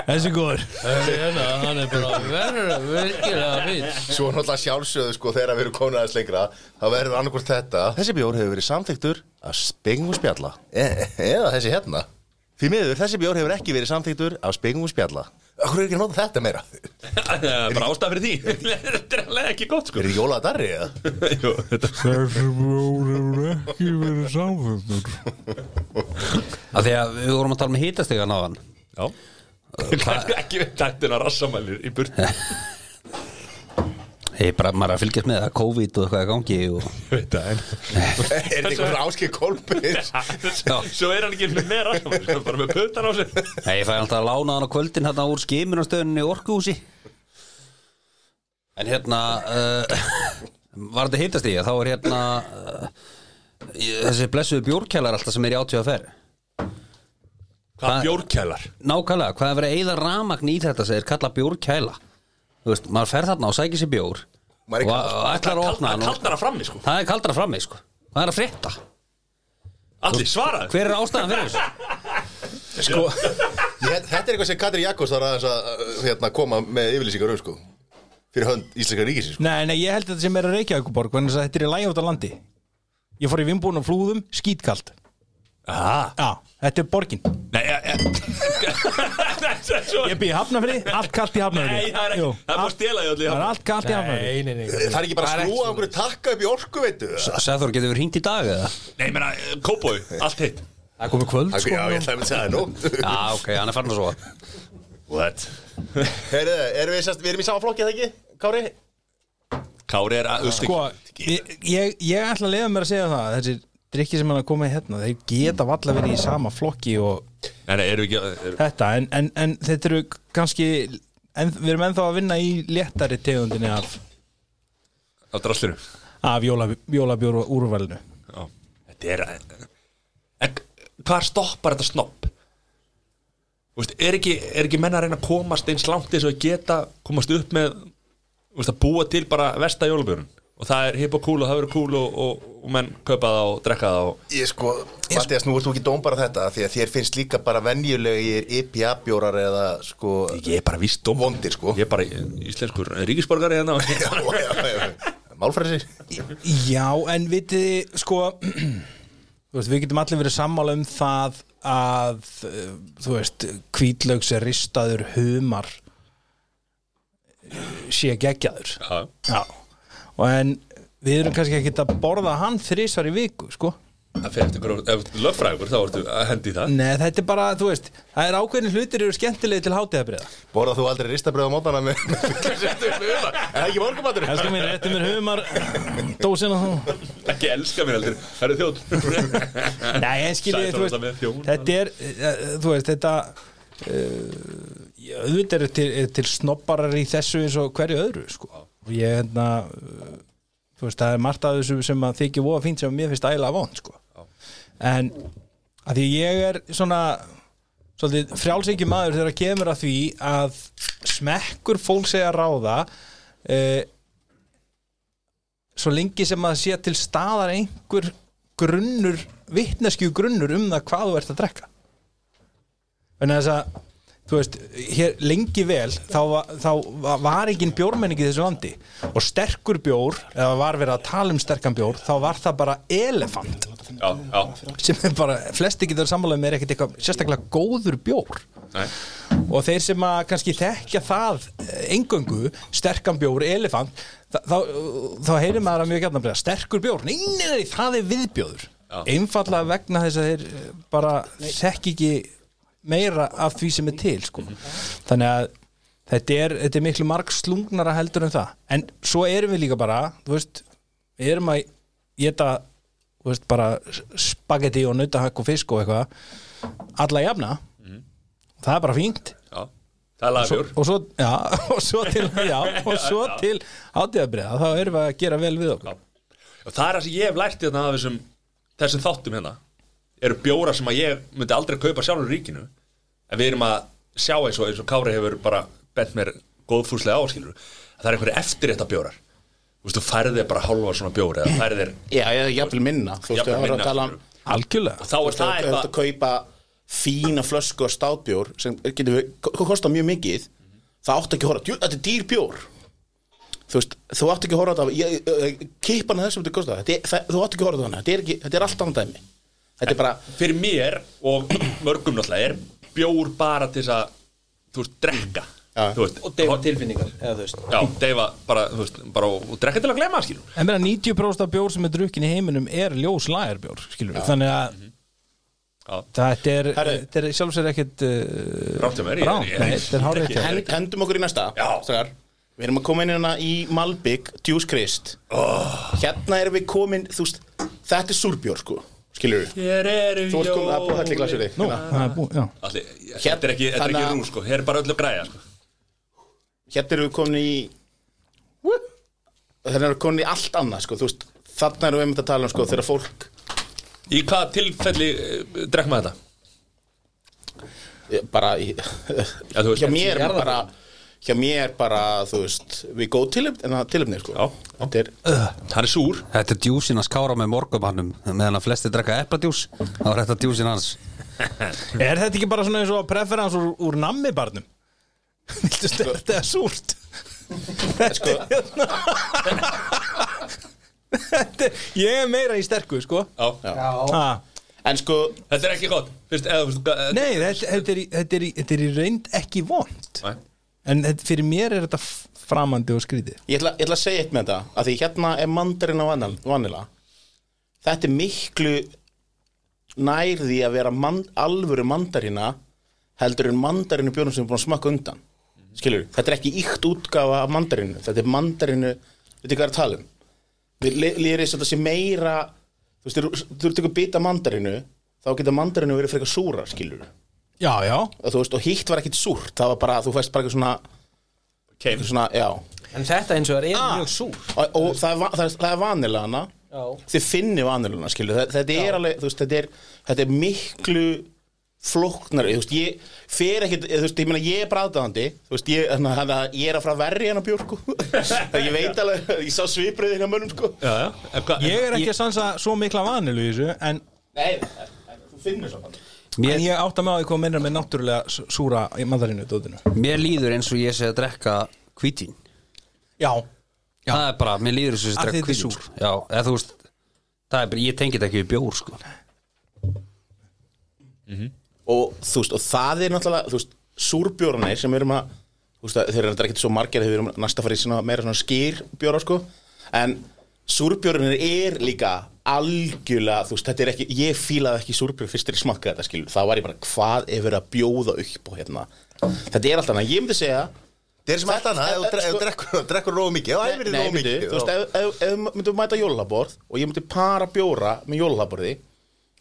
þessi góður. Hérna, hann er bara verður virkilega fýtt Svo náttúrulega sjálfsögðu sko þegar við erum komin aðeins lengra þá verður annarkvort þetta. Þessi bjór hefur verið samþyktur að spengum spjalla. E eða þessi hérna Því miður, þessi bjór hefur ekki verið samþyktur af spengum spjalla Akkur er ekki að nota þetta meira? bara ástæð fyrir því Þetta er alveg ekki gott sko Er þetta jóla darri eða? Jú, þetta Þessi bjór hefur ekki verið samfættur Af því að við vorum að tala með hitastegan á hann Já Ekki við tættin að rassamælir í burt Ég er bara, maður er að fylgjast með það, COVID og eitthvað í gangi og [LAUGHS] Veit það en [LAUGHS] Er þetta eitthvað áskil kolpis? Svo er hann ekki með Svo er bara með puttan á sig Nei, ég fæ alltaf að lána hann á kvöldin hérna úr skimunastöðunni í Orkuhúsi. En hérna uh, [LAUGHS] var þetta hittast í þá er hérna uh, þessi blessuðu bjórkælar alltaf sem er í átíða fer Hvað bjórkælar Nákvæmlega, hvað er verið að eyða ramagn í þetta sem er kallað bjórkæla Þú veist, maður fer þarna og sækir sér bjór Maður er og, og ætlar að opna hann og, Kaldara frammi sko. Það er kaldara frammi, sko. Það er að frétta. Allir svaraði Hver er ástæðan fyrir þessu? [LAUGHS] Sko, Ég, þetta er eitthvað sem Katri Jakobs þarf aðeins að uh, hérna, koma með yfirlýsingar um sko Fyrir hönd Íslenska ríkisins sko. nei, nei, ég held að þetta sem er að Reykjavíkuborg Þannig að þetta er í lægi út á landi. Ég fór í vimbúin og flúðum, skítkald Ah Já, þetta er borgin. Nei, ja, ja. Svo- [LAUGHS] Ég byrði hafnafri, allt kallt í hafnafri Nei, það er ekki Jú, Það er bara að allt- stela í öllu í Það er allt kallt í hafnafri Nei, nei, nei. Það er ekki bara að skrúa einhverju takka upp í orku veitu? Sæður, getur við hringt í dag eða? Nei, ég meina, kópói, allt heitt Það er komið kvöld Já, sko. ég ætlaði að segja það nú. [LAUGHS] Já, ok, hann er farin að svo What? Heyrðu, erum við, sest, við erum í sama flokki, eða ekki, Kári? Kári er að Sko, ég, ég, ég ætla að leiða mér að segja það Þessi drikki sem hann er komið hérna Þeir geta valla verið í sama flokki og við ekki er, þetta En, en, en þetta eru kannski en, Við erum ennþá að vinna í léttari tegundinni af, Á drasliru af jóla, jólabjóru úrvalinu. Þetta er En hvað stoppar þetta snopp? Þú veist, er ekki, er ekki menn að reyna að komast eins langt eins og geta komast upp með þú veist, að búa til bara versta jólabjörn og það er hip og cool og það verður cool og, og, og menn kaupa það og drekka það og Ég sko, Mattias, nú ert þú ekki dóm bara þetta Því að þér finnst líka bara venjulegir IPA-bjórar eða sko ég er bara víst dóm Vondir, sko. Ég er bara íslenskur ríkisborgari hérna. [LAUGHS] Málfræsi Já, en vitið þið, sko [CLEARS THROAT] við getum allir verið sammála um það að uh, þú veist, kvítlaugs er ristaður humar uh, sé geggjaður. Já, Já, og en við erum kannski ekki að borða hann þrísvar í viku, sko. Það fyrir eftir hverju ef þú ert lögfræðingur þá ertu að hendi í það. Nei, þetta er bara, þú veist, það er ákveðin hlutir eru skemmtilegi til hátíðabriða Borðað þú aldrei ristabröð á mótana með [LAUGHS] Er það ekki morgumatur? Elsku mín, rétti mér humar dósin og þú Ekki elska mér heldur, það eru þjóð. [LAUGHS] Nei, en skiljið, þú alltaf með þjón. veist Þetta er, þú veist, þetta uh, auðvitað eru til, er til snobbarar í þessu eins og hverju öðru, sko og ég, hérna uh, þú veist, það er margt af þessu sem að þykja voða fínt sem mér finnst ægilega vond, sko. En að því ég er svona frjálsengju maður þegar kemur að því að smekkur fólk segja ráða uh, svo lengi sem að sé til staðar einhver grunnur, vittneskju grunnur um það hvað þú ert að drekka. En þess að þú veist, hér lengi vel þá, þá va- var engin bjórmenning í þessu landi. Og sterkur bjór eða var verið að tala um sterkan bjór þá var það bara elefant. Já, já, sem er bara, flesti getur sammálaðið með er ekkert eitthvað sérstaklega góður bjór. Nei. Og þeir sem að kannski þekkja það engöngu, sterkan bjór, elefant þá, þá, heyrir maður að mjög gætna að sterkur bjór, nei, nei, nei, það er viðbjóður. Einfallega vegna þess að þeir eh, bara þekki ekki meira af því sem er til sko. þannig að þetta er, þetta er miklu marg slungnara heldur en það. En svo erum við líka bara veist, við erum að geta spagetti og nautahakk og fisk og eitthvað alla jafna. Það er bara fínt. Já, er og svo, já, [LAUGHS] og svo til, já, og svo til átíðabriða, þá erum við að gera vel við okkur. Og það er það sem ég hef lært af þessum, þessum þáttum hérna eru bjóra sem að ég myndi aldrei kaupa sjálfur ríkinu. En við erum að sjá eins og, eins og Kári hefur bara bent mér góðfúslega áskilur að það er einhverju eftirrétta bjórar. Þú veist, þú færðir bara hálfa svona bjór eða færðir Já, ég hef jafnvel minna Þú veist, það var að tala um algjörlega. Þá er Þú það veist, að eitthvað kaupa fína flösku af státbjór sem getur við, hvað kostar mjög mikið það átt ekki að horfa, þetta er dýr bjór. Þú veist, þú átt ekki að horfa þetta kipan að þessum þetta kostar þetta er, þú átt ekki að horfa þetta, þetta er, ekki, þetta er allt annað dæmi þetta er bara, Fyrir mér og mörgum náttúrulega er bjór bara til þess að Þú veist, drekka Já. Þú veist, og deyfa tilfinningar eða þú veist Já, deyfa bara, þú veist, bara og, og drekka til að glema, skilur En meina 90% af bjór sem er drukkin í heiminum er ljós lagerbjór, skilur við Þannig að Já. þetta er, Herri. þetta er sjálf sér ekkit uh, Rátt hjá mér, ég- er ekki- hend, hendum okkur í næsta Já. strákar. við erum að koma inn hérna í Malbygg Juice Christ Oh. hérna erum við komin, þú veist þetta er súrbjór, sko, skilur við Hér eru þú ert komin að búið þetta í glasur er já. Allir, Þetta er ekki, þetta er Þannig ekki að- rú, sko. Hér er bara öllu græja, sko. Hérna erum við komin í hérna erum við komin í allt annað sko, þú veist, þarna erum við einmitt að tala um sko, þegar fólk Í hvaða tilfelli uh, drekk maður þetta? eh, bara í, veist, hjá mér bara hjá mér bara, þú veist við góð tilöfni, en það tilöfni sko Já. þetta er, Hann er súr Þetta er djúsin að skára með morgumannum meðan að flesti drekka epladjús þá er þetta djúsin hans [LAUGHS] Er þetta ekki bara svona eins og preferans úr, úr nammibarnum? [LAUGHS] Viltu stöða þetta er súrt? sko, [LAUGHS] Þetta er- Ég er meira í sterku, sko Já. ah. en sko Þetta er ekki gott Fyrst, eða, fyrst, ga- Nei, þetta, þetta, er, þetta, er, þetta er í reynd ekki vond Nei. En fyrir mér er þetta framandi og skrítið. Ég ætla, ég ætla að segja eitt með þetta að því hérna er mandarinn á vanil, vanila þetta er miklu nær því að vera man, alvöru mandarina heldur en mandarinu björnum sem er búin að smakka undan. Skilur, þetta er ekki íkt útgafa af mandarinu, þetta er mandarinu hvað er að tala um? Við lýrið þetta sé meira þú veist, þú ert ekki bita mandarinu þá geta mandarinu verið frekar súra skilur Já, já. Og þú veist, og hitt var ekkit súrt það var bara, þú veist bara eitthvað svona, Keim eitthvað svona já. En þetta eins og er, er mjög súr og, og það er, va- það er, það er vanilana Já. þið finnir vanilana skilur þetta, þetta er alveg, þú veist, þetta er, þetta er miklu flóknar þú veist, ég fer ekkit, þú veist, ég meina ég er bræðdæðandi, þú veist, ég, þannig að- að ég er að fara að verja hennar björg sko. ég veit alveg, ég sá svipriðin hjá mönnum sko. Já, já. En hvað- Ég er ekki að sansa svo mikla vanilu í þessu En, nei, þú finnir svo en ég átta mig á því hvað minnir með náttúrulega súra mandarinu dótinu Mér líður eins og ég sé að drekka hvítín Já, Já. Það er bara, mér líður eins og ég sé Að að drekka þetta er hvítín súr. sko. Já, eða þú veist það er bara, ég tengi þetta ekki við bjór sko. og þú veist, og það er náttúrulega þú veist, súrbjórnir sem við erum að þú veist, að þeir eru þetta ekki svo margir þegar við erum næsta að fara í svona, meira svona skýrbjóra sko. en súrbjórnir er líka algjörlega, þú veist, þetta er ekki ég fílaði ekki súrbjór fyrst þegar ég smakkaði þetta skilur, þá var ég bara, hvað er verið að bjóða upp og hérna, þetta er alltaf annað. Ég myndi segja Það er sem allt annað, ef þú dre- ef þú drekkur- drekkur róðu mikið, þá æfir þið Nei, róðu myndi, mikið þú veist, ef, ef, ef við myndum mæta jólalaborð og ég myndi para bjóra með jólalaborði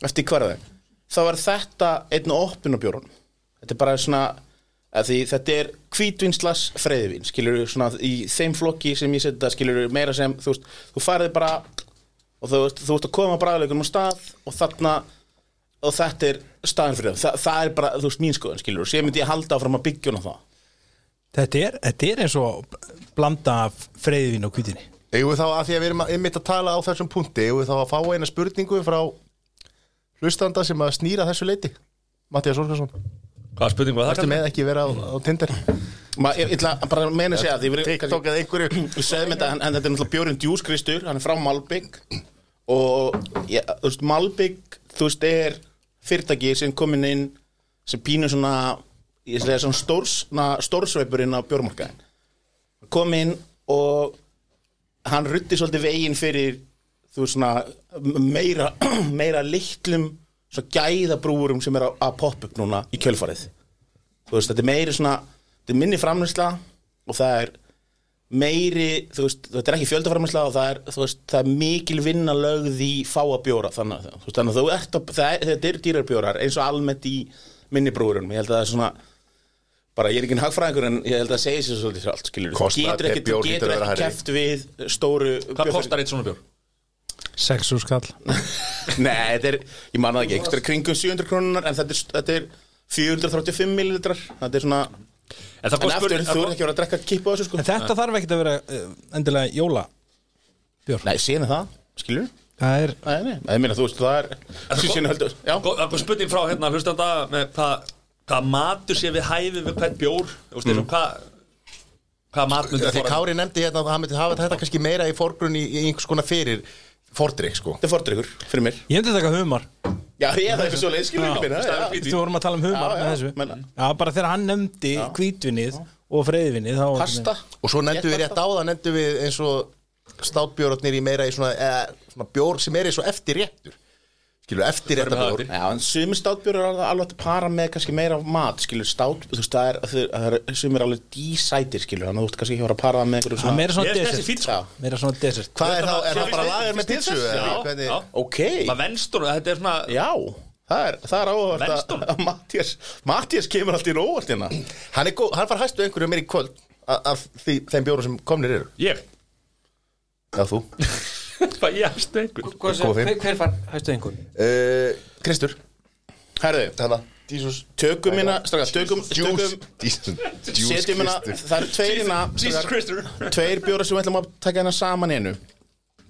eftir hverðin, þá er þetta einn og opnunabjórun þetta er bara svona að því þetta er hvítvinslas freyðvin skilur svona í þeim flokki sem ég setja skilur meira sem, þú veist, þú farið bara og þú veist, þú veist að koma bræðleikunum á stað og þarna og þetta er staðin fyrir það, Þa, það er bara, þú veist, mín skoðun skilur og sér myndi ég halda áfram að byggja hún á það. Þetta er, þetta er eins og blanda af freyðvin og kvítinni við þá, að því að við erum einmitt að tala á þessum punkti, við þá að fá eina spurningu frá hlustanda sem að snýra þessu leiti Mattias Óskarsson, Hvaða spurning var það? ertu með ekki vera á, á Tinder Ma, ég, ég ætla bara að meina að segja því við TikTok eða einhverju. Við segðum þetta, en, en þetta er náttúrulega bjórinn Djús Kristur, hann er frá Malbygg og ja, þú veist, Malbygg þú veist, er fyrirtæki sem komin inn sem pínu svona svona stórs, stórsveipurinn á bjórmarkaðin kom inn og hann rutti svolítið veginn fyrir þú veist svona meira, [CLEARS THROAT] meira litlum svona gæðabrúurum sem er að, að poppa upp núna í kjölfarið. Þú veist, þetta er meiri svona þetta er minni framlýsla og það er meiri, þú veist, þetta er ekki fjöldaframlýsla og það er, þú veist, það er mikil vinna lögð í fáa bjóra þannig, að- þú veist, þannig að þú ert að, það er, þetta er dýrarbjórar eins og almennt í minni brúurum, ég held að það er svona bara, ég er ekki en hagfræðingur en ég held að það segja sér svolítið allt, skilur þú getur ekki, þú getur ekki keft við stóru Hvað kostar eitt svona bjór? Sexu skall. [LAUGHS] Nei, þetta er, ég man það ekki, þetta er kringum 700 krónunar en þetta er, þetta er 435 millilitrar. Þetta er svona, En en kom aftur, spurning þú er ekki að vera að drekka kipu á þessu sko. En þetta þarf ekkert að vera uh, endilega jóla bjór Nei, síðan það, skilur Það er, Nei, nei, ég meina, þú veist, það er Síðan heldur, já. Það er spurning frá hérna hlustanda með hvað hva matur sé við hæfi við hvern bjór. Þú veist, mm. hvað hvað mat myndi Því Kári nefndi hérna að hann myndi hafa þetta kannski meira í forgrunn í, í einhvers konar fyrir fordrykk sko. Þetta er fordrykkur, fyrir mér. Ég hefndi taka humar. Já, ég það er eitthvað svo leið, skilur ekki minna. Þú vorum að tala um humar Já, með já, þessu. menna. Já, bara þegar hann nefndi hvítvinnið og freyðvinnið þá Pasta. Og svo nefndum við rétt á það, nefndum við eins og státbjórnir í meira í svona, eða, svona bjór sem er í svo eftir réttur Skilur, eftir rétta bjór Já, en sumir státbjörn er alveg, alveg að para með kannski meira mat, skilur, stát, þú veist, það er, það er, það er sumir alveg dísætir, skilur, þannig að þú ert kannski ekki að fara að para með er svona meira svona er desert. Já, Meira svona desert. Hvað er það, er það bara lagar með eða Já, hvernig- já. ok. Maður venst hún, þetta er svona Já, það er, það er hún? að Mattias, Mattias kemur alltaf í óvart hérna. Hann er góð, hann far hæstu einhverju meir í kvöld af- af því, þeim bjórum sem komnir eru. Ég, Já, þú [LAUGHS] [LAUGHS] hvað ég hefst einhvern. Hver hver far hæstu einhvern? uh, Kristur, Herðu, hérna Jesus. Tökum hérna, straka, tökum, Setjum hérna, það eru tveir hérna [LAUGHS] Tveir bjórar sem við ætlum að taka hérna saman í einu.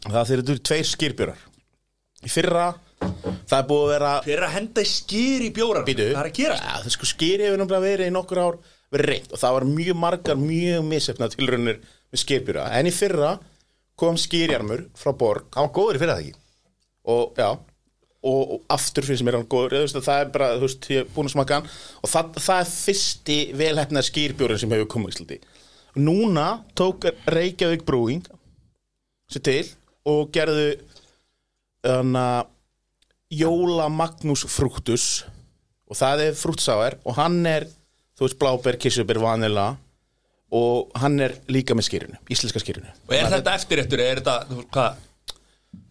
Það þeir eru tveir skýrbjórar. Í fyrra, það er búið að vera er að henda í skýr í bjórar. Býtu Það er að gerast. Ja, Það sko skýri hefur náttúrulega verið í nokkur ár verið reynd og það var mjög margar, mjög misefna tilraunir með skýrbjóra en í fyrra kom skýrjarmur frá Borg. Hann var góður í fyrir það ekki? Og já. Og, og aftur finnst mér hann góður. Eða, veist, það er bara, þú veist, ég er búin að smaka hann. Og það, það er fyrsti velhæfna skýrbjórin sem hefur komið í Íslandi. Núna tók Reykjavík Brewing sér til og gerðu að Jóla Magnús Frúktus og það er frútsáir. Og hann er, þú veist, bláber, kissubir, vanila og hann er líka með skýrinu, íslenska skýrinu. Og er þetta eftirréttur, er þetta, hvað?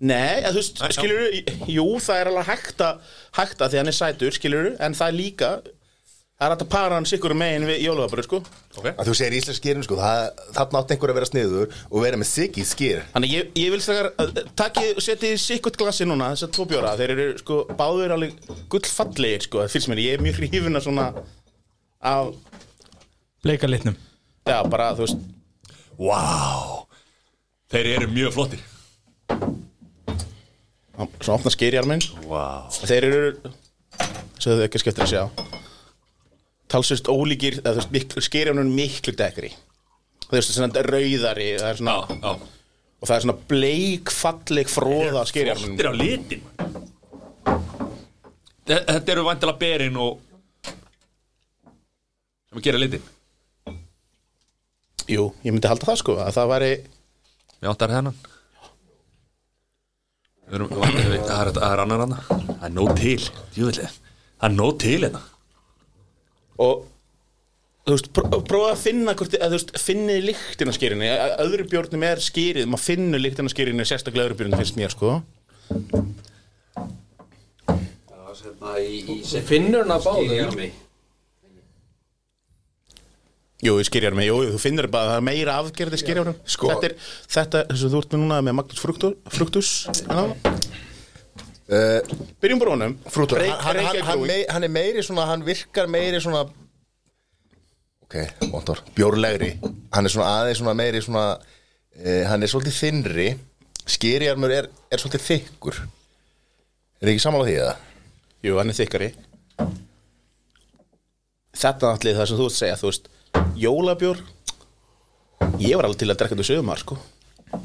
Nei, að, þú veist, skilur jú, það er alveg hægt að hægt að því hann er sætur, skilur en það er líka það er hægt að para hann sikkur megin við jólaðabröð, sko. Ok. Að þú segir íslensk skýrin sko það, þarna átt einhver að vera sniður og vera með sig í skýr. Þannig ég, ég vil stakar, og setið sikkert glassi núna, þessar tvo bjóra þeir eru, sko, báður alveg gullfallegir, sko, það finnst mér, ég er mjög hrifin að svona af, Bleika litnum já, bara, þú veist. Vá. Þeir eru mjög flottir. Svona opna skýrjarminn Vá. Þeir eru svo þau ekki skemmtir að sjá. Talsvist ólíkir, skýrjarminn er miklu dekkri. Þú veist, svona rauðari það er svona, Já, já. Og það er svona bleik, falleg, fróða skýrjarminn Flottir á litin Þe- Þetta eru vantilega berin og sem að gera litin Jú, ég myndi halda það sko að það væri, Við áttar hennan Við erum, við, það er, það er annar annar Það er nóg til, djúvillig Það er nóg til hérna. Og þú veist, pró- prófa að finna hvort, að, þú veist, finnið lyktina skýrinni. Öðru bjórnum er skýrið, maður finnur lyktina skýrinni sérstaklega öðru bjórnum finnst mér sko. Finnur hann að báðu Jú, ég skýrjar mig, jú, þú finnur bara að það er meira afgerði skýrjarum Sko- Þetta er, þetta, þess að þú ert með núna með Magnús Fruktus, Fruktus uh, Byrjum bara honum. Frútur, Reik- hann, hann, hann, hann, mei, hann er meiri svona, hann virkar meiri svona Ok, montor, bjórlegri. Hann er svona aðeins svona meiri svona uh, Hann er svolítið þinnri Skýrjarmur er, er svolítið þykkur. Er ekki sammála því eða? Jú, hann er þykkari. Þetta er allir það sem þú ert að segja, þú veist Jólabjór. Ég var alveg til að drekka þetta sögumar, sko.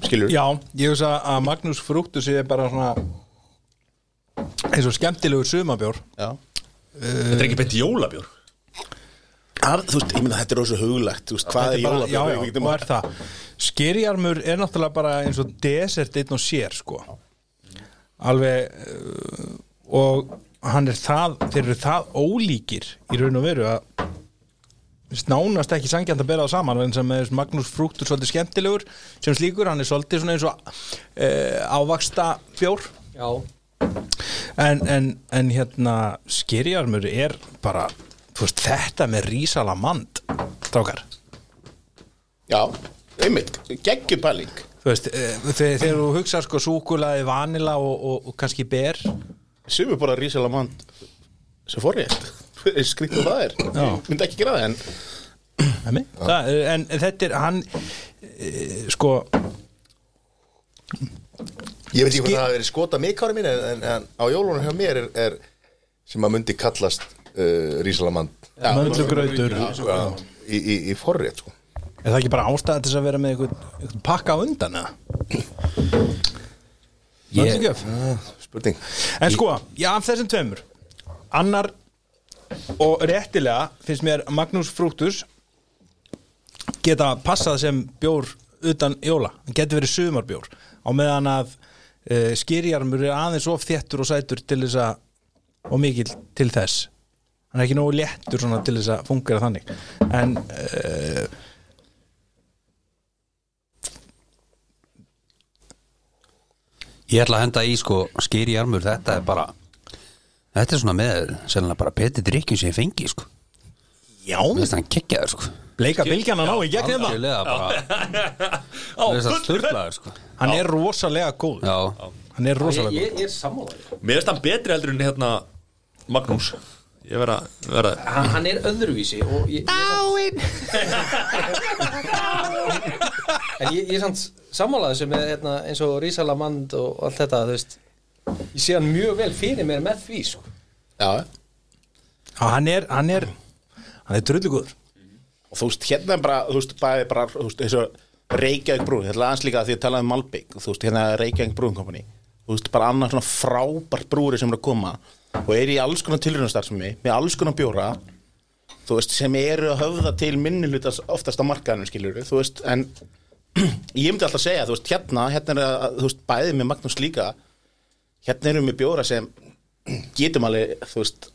Skilur Já, ég veist að Magnús Frúktus er bara svona eins og skemmtilegur sumabjór Já. Þetta er ekki beint jólabjór. Að, Þú veist, ég meina þetta er rosa huglægt Þú veist, hvað er Þetta bara- jólabjór? Já, já, getum og að- er það. Skýrjarmur er náttúrulega bara eins og desert einn og sér sko. Alveg uh, og hann er það þeir eru það ólíkir í raun og veru að nánast ekki sangjant að bera það saman en sem er Magnús Frúktur svolítið skemmtilegur sem slíkur, hann er svolítið svona eins og uh, ávaksta bjór Já, en, en, en hérna skýrjarmur er bara þú veist, þetta með rísalamand strákar. Já, einmitt, geggjur pæling. Þú veist, eh, þegar, þegar þú hugsa sko súkulaði vanila og, og, og kannski ber. Sumur bara rísalamand sem [LAUGHS] forrétt Skrítið það er. Ég myndi ekki gera það en það, en þetta er hann e, sko Ég veit ekki hvað það verið skota mikári mín en, en, en á jólunum hjá mér er, er sem að myndi kallast uh, Rísalamand Möndlugrautur. Í, í, í forrétt sko. Er það ekki bara ástæða til að vera með einhvern pakka á undan eða? Möndlugjöf. Spurning. En sko, já, þessum tveimur. Annar og réttilega finnst mér Magnús Frúktus geta passað sem bjór utan jóla, hann getur verið sumarbjór á meðan að uh, skýrjarmur er aðeins of þéttur og sætur til þess að, og mikil til þess. Hann er ekki nógu léttur svona til þess að fungera þannig. En uh, Ég ætla að henda í sko skýri armur Þetta er bara Þetta er svona með Sérlega bara peti drikkjum sem ég fengi sko. Já, Mér finnst hann kekkjaður sko. Bleika bylgjan að ná í Algjörlega bara [LAUGHS] Mér finnst hann sturglaður sko. Hann er rosalega góð Já. Hann er rosalega Ég, ég er sammálaður Mér finnst hann betri heldur en hérna Magnús. Ég verða, verða hann, hann er öðruvísi og ég, Dáin! [LAUGHS] En ég, ég er samt sammálaður sem er hérna, eins og Rísalamand og allt þetta þú veist, ég sé hann mjög vel fyrir mér með því sko. Já, Já, hann er, hann er hann er drullugur og þú veist, hérna er bara, þú veist, bæði bara, þú veist, eins og Reykjavík brún, þetta er aðeins líka því að tala um Malbygg, þú veist, hérna er Reykjavík brún kompani, þú veist, bara annað svona frábært brúri sem er að koma og er í alls konar tilrunastarfsemi, með alls konar bjóra, þú veist, sem eru að höfða til minni hlutas oftast á markaðanum, skiljur þú veist, en [CLEARS THROAT] ég myndi alltaf segja, þú veist, hérna, hérna er að, þú veist, bæði með Magnús líka, hérna erum við bjóra sem getum alveg, þú veist,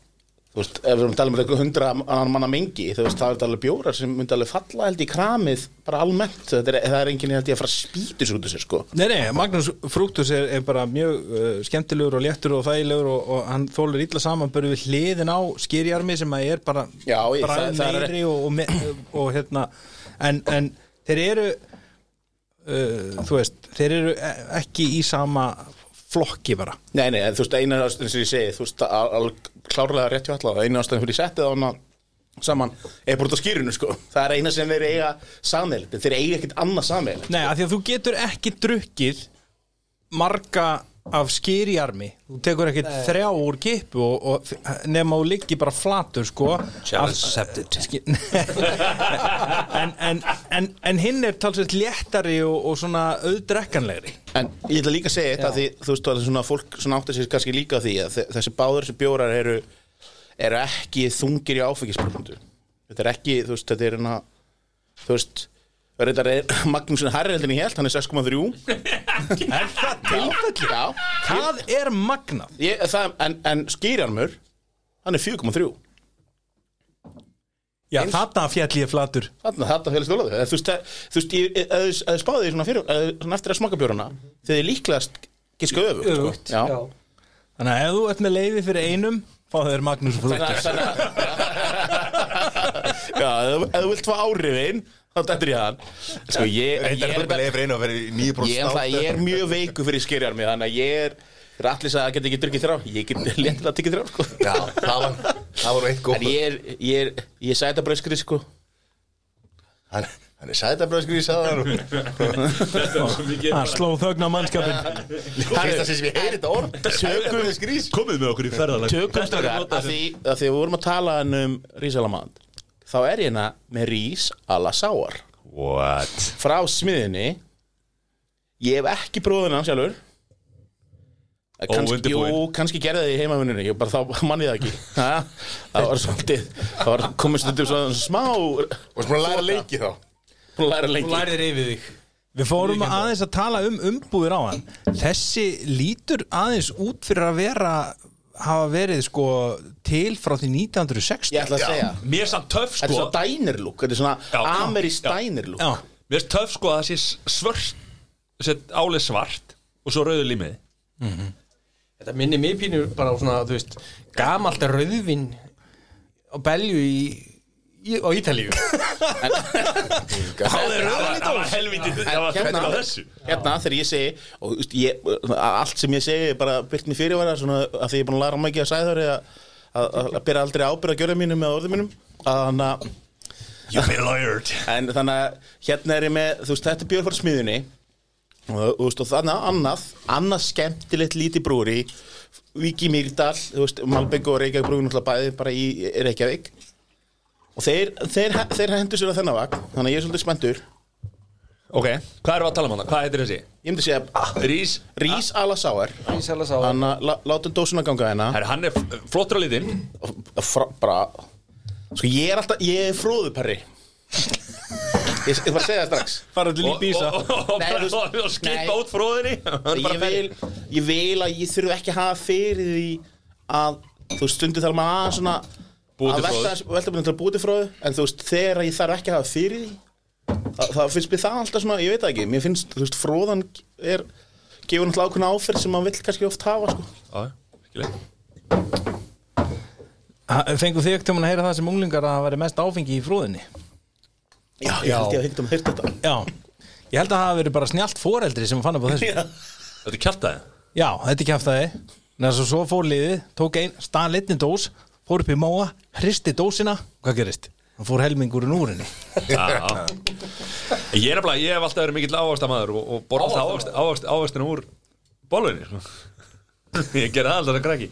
þú veist, ef við erum að tala um eitthvað hundra annan manna mengi, þú veist, það er alveg bjórar sem myndi alveg falla held í kramið bara almennt, þetta er, það er enginn held ég að fara að spýtus út úr sér, sko. Nei, nei, Magnús Frúktus er, er bara mjög uh, skemmtilegur og léttur og þægilegur og, og hann þólar illa saman bara við hliðin á skýrjarmi sem að er bara, það- það er- meiri og, og, me, og hérna en, en þeir eru uh, þú veist, þeir eru e- ekki í sama flokki bara. Nei, nei, þú veist, eina ástæðin sem ég segi, þú veist, klárlega rétt hjá allavega, eina ástæðin fyrir settið á hana saman, er bara út á skýrunu, sko. Það er eina sem þeir eiga sammeil þeir eiga ekkert annað sammeil Nei, af því að þú getur ekki drukkið marga af skýrjarmi. Þú tekur ekki þrjá úr kipu og, og nema þú liggi bara flatur sko. Challenge accepted. [LAUGHS] En, en, en, en hinn er talsveit léttari og, og svona auðdrekkanlegri. En ég ætla líka að segja þetta því þú veist að svona fólk svona áttar sér kannski líka því að þe- þessi báður þessi bjórar eru, eru ekki þungir í áfengisprofundu þetta er ekki, þú veist, þetta er hérna þú veist Reyndar er Magnúsin Harri heldur en ég held, hann er 6,3 [LAUGHS] Er það tilfelli? Já, Það er magnað. Ég, það, en, en skýrjarmur hann er 4,3 Já, þarna fjall ég flatur. Þarna, þetta félast ólaðu Þú veist, það- þú veist, ég- ef ef þið spáði því svona, fyrir, eh, svona eftir að smaka þegar þið líklegast giska öfugt sko. Öfugt, Já. Þannig að ef þú ert með leiði fyrir einum fá þeir Magnús Frúktus Þannig að [LAUGHS] Já, ef þú- ef þú vilt fá áhrifin þá dættur ég hann. Sko, ég, ég, Reyndar er, að fyrir einu og verið 9% ég, er, ég er mjög veiku fyrir skýrjarmi þannig að ég er allir að geta ekki drukkið þrjá ég get [LAUGHS] léttilega tekið þrjá sko. Já, það var, það var eitt góð en ég er, ég er, ég er sætabröskri sko. Hann, hann er sætabröðsgrís að hann. Það sló þögn á mannskapin Fyrsta sem ég heyri þetta orð. Sætabröðsgrís Komið með okkur í ferðalag. tökum að að því við vorum að tala um rísalamand þá er ég hérna með rís alla sáar. What? frá smiðinni ég hef ekki bróðina sjálfur. Kannski, jú, Óundirbúinn. kannski gerði það í heimavinnunni ég bara þá [LAUGHS] manni það ekki. Ha? það var svolítið það var komið stundum svona smá Og svona að læra leiki þá? Búin að læra lengi lærðir yfir þig. Við fórum aðeins að tala um umbúðir á hann Þessi lítur aðeins út fyrir að vera hafa verið sko til frá því 1960 ég ætla að segja. Mér er samt töff þetta er sko. svona diner look þetta er svona look. Já, Mér er töff sko að það sé svört Sett álið svart Og svo rauðu límið. Þetta minnir mig pínu bara á svona, þú veist, gamalt rauðvin á belju í á Ítalíu. [LAUGHS] [LAUGHS] Það var helvítið Það var hérna, hérna þegar ég segi og þú veist, ég, allt sem ég segi er bara byrkt mér fyrirvara svona að því ég er búin að læra mikið að sæður að, að, að byrja aldrei ábyrða að gjöra mínum með orðum mínum. Þannig að að hérna er ég með þú veist þetta er björn fyrir smiðunni og, og, þannig annað annað skemmtilegt lítið brúri Viki veist, Malbygg og Reykjavík brúri náttúrulega bæði bara í Reykjavík og þeir, þeir, þeir hendur sér á þennan vagn þannig að ég er svolítið spenntur. Ok, hvað við að tala um hana? Hvað heitir þessi? ég myndi segja ah, Rís Rís Alasauer Ísala sá þannig að lá- látum dósuna ganga hérna. Herri, hann er flottur á litin. Fra, bara sko ég er alltaf, ég er fróðuperri ég, ég var að segja það strax. Fara til lík bísa Og- og- og- Nei, þú veist- og- og skipa nei. út fróðinni. Ég vil, ég vil að ég þurfi ekki að hafa fyrir því að þú veist, stundu þarf maður að svona Búa til að velta, froðu. velta búin til að búið til fróðu en þú veist, þegar ég þarf ekki að hafa fyrir því það, það finnst mér það alltaf svona, ég veit það ekki mér finnst, þú veist, fróðan er gefur náttúrulega ákveðna áferð sem maður vill kannski oft hafa sko. Já, skilja Fengu þið ekkert um að heyra það sem unglingar að það væri mest áfengi í fróðinni? Já, ég held ég að hengta um að heyrt þetta. Já, ég held að það hafi verið bara snjált foreldri sem fann upp á þessu. Þetta er kjartaði Já, þetta er kæftæði Næst svo, svo fór liðið, tók ein stað litni dós fór upp í móa, hristi dósina. Hvað gerist? Hann fór helmingur úr henni Já. Ég er nefnilega, ég hef alltaf verið mikill ávastamæður og, og borða alltaf ávast, ávast, úr bólunni sko. [LAUGHS] Ég gerði það alltaf að krakki.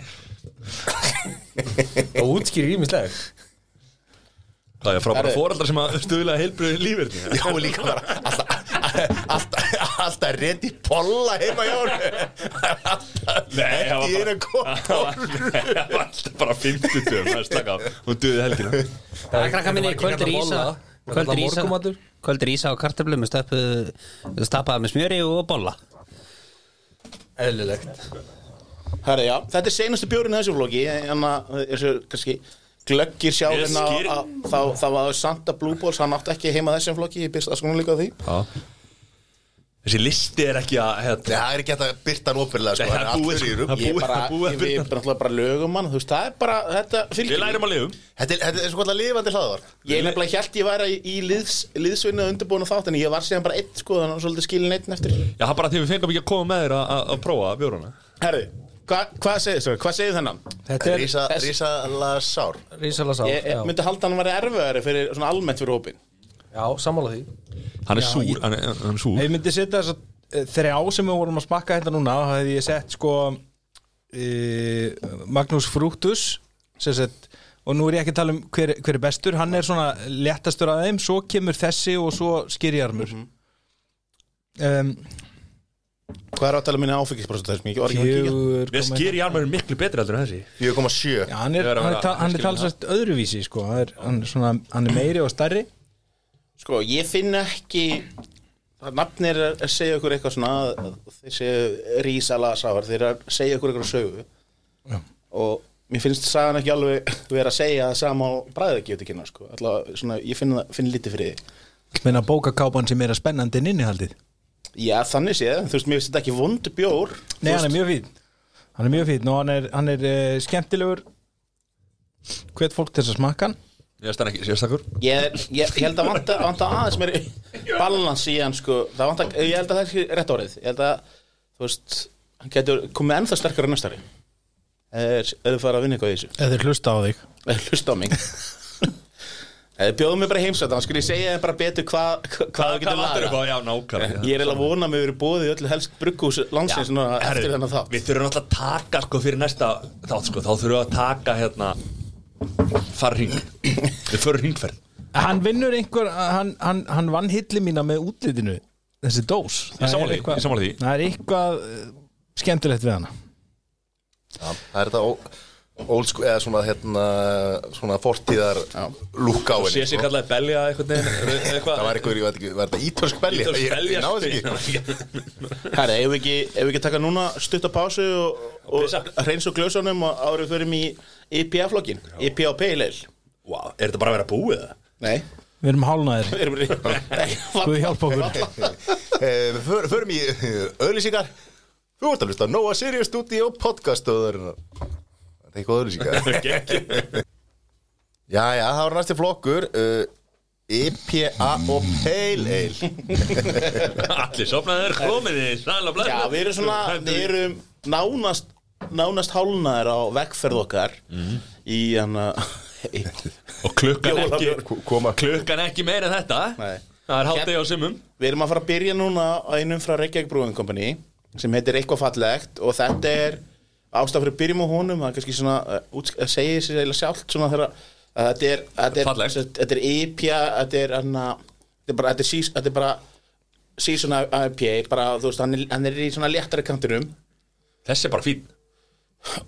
Og útskýrir ímislega Það er frá bara Herri. foreldrar sem að stuðla heilbröðu lífirni Já, líka bara. Alltaf, alltaf, alltaf reyndi polla heima hjá hún Nei, það var Í einu bara kopp [LAUGHS] Það var það var alltaf bara 50 dögum Það er slaka á, hún döði helgina. Það er krakka minni kvöldur ísa Kvöldur ísa. Kvöldur ísa og kartöflu með stöpu Stappaði með smjöri og bolla. Eðlilegt. Herra, já, þetta er senastu bjórin í þessu flóki en að þessu kannski glöggir sjá hérna að þá, þá var Santa Blue Balls, hann átti ekki heima þessum flóki, ég byrst að sko líka á því Þessi listi er ekki að hérna, Það er ekki að byrta hann opirlega sko, Nei, er það er búið, allur í. Það Ég búið- bara, búið að ég, við byrja. bara, bara lögum hann, þú veist, það er bara, þetta fylgir Við lærum að lifum Þetta er- þetta er svo kvölda lifandi hlaðvar Ég nefnilega held ég væri í liðs, liðsvinni og undirbúinu þátt en ég var síðan bara einn sko, þannig að svolítið skilin einn eftir. Já, það er bara því við fengum ekki að koma með þér að- að að prófa bjóruna Herri, hva, hvað segir sorry, hvað segir þennan? Þetta er Rísa, þess- Rísa Lasár. Rísala Ég, ég að Já, sammála því. Hann er súr, hann er, hann er súr. Ef ég myndi setja þess að þrjá sem við vorum að smakka hérna núna þá hefði ég sett sko e, Magnús Frúktus sem sett og nú er ég ekki að tala um hver, hver er bestur hann er svona léttastur að þeim svo kemur þessi og svo skýrjarmur. Um, Hvað er áttala minni áfengisprosent? Þessum? Ég var ekki. að kíkja fjögur Við skýri armur er miklu betri heldur en þessi. 4,7 Já, hann er, Ég er að hann er, vera ta- hann er skilja talsvægt öðruvísi sko. hann, er, hann, er svona, hann er meiri og stærri Sko, ég finn ekki það nafnir að segja ykkur eitthvað svona að þeir segja rísala sávar, þeir að segja ykkur eitthvað sögu. Já. og mér finnst sagan ekki alveg vera að segja það sama bræðið ekki kynna, sko. Alla, svona, ég finn, finn lítið fyrir því. Menna bókakápan sem er að spennandi en innihaldið? Já, þannig séð, þú veist, mér finnst þetta ekki vondu bjór. Nei, hann er mjög fín Hann er mjög fín og hann er, hann er uh, skemmtilegur. Hvet fólk til þess að smakka hann Ég stann ekki, sérstakur. Ég, ég, ég held að vanta, vanta aðeins mér balans í hann, sko. Það vanta, ég held að það er ekki rétt orðið. Ég held að, þú veist, hann getur komið ennþá sterkar en næstari. Er, er þið fara að vinna eitthvað í þessu. Eða þeir hlusta á þig. Eða hlusta á mig. Eða bjóðum mig bara heimsætt þannig skulle ég segja bara betur hvað hva, hvað þú getur laga. upp á? Já, ég er að vona að við verið bóðið í öllu helst brugghús landsins Við þurfum alltaf að taka sko fyrir næsta þátt sko. Þá þurfum við að taka hérna Fara hring. Við förum hringferð. Hann vinnur einhver, hann, hann, hann vann hilli mína með útlitinu Þessi dós. Ég Það er sammála því, eitthvað- ég sammála því. Það er eitthvað eh, skemmtilegt við hana. Já, það er þetta ó- old school eða svona hérna svona fortíðar lúk á Og sé henni sér sko. kallaði belja eitthvað eitthvað. Það var eitthvað, ég veit ekki, var þetta ítölsk belja? Ítölsk Ég- belja, ég náði þess ekki. Herra, ef við ekki, ef við ekki taka núna stutt á pásu og, og hreins og glösunum og árið fyrir í IPA-flokkin IPA Pale Ale Vá, er þetta bara að vera búið það? Nei, Við erum hálnaðir við erum [LAUGHS] Nei, Guð hjálpa okkur. [LAUGHS] Eh, förum í auðlýsingar Þú ert að hlusta á Nóa Sirius Studio podcast stöðurinnar Þetta er eitthvað auðlýsingar [LAUGHS] Já, já, það var næsti flokkur uh, IPA og Pale Ale. [LAUGHS] Allir sopnaðir komið í sæla blessa Já, við erum svona, við erum nánast nánast hálnaðir á vegferð okkar í hann [LAUGHS] Og klukkan ekki Koma Klukkan ekki meira en þetta. Nei. Það er hátegi á simum Við erum að fara að byrja núna á einum frá Reykjavík Brewing Company sem heitir eitthvað fallegt og þetta er ástæð fyrir byrjum á honum það er kannski svona, uh, segja sér eiginlega sjálft svona þegar að þetta er þetta er, er IPA þetta er hann þetta er bara þetta er, bara season IPA bara þú veist hann er, hann er í svona léttari kantinum. Þessi er bara fín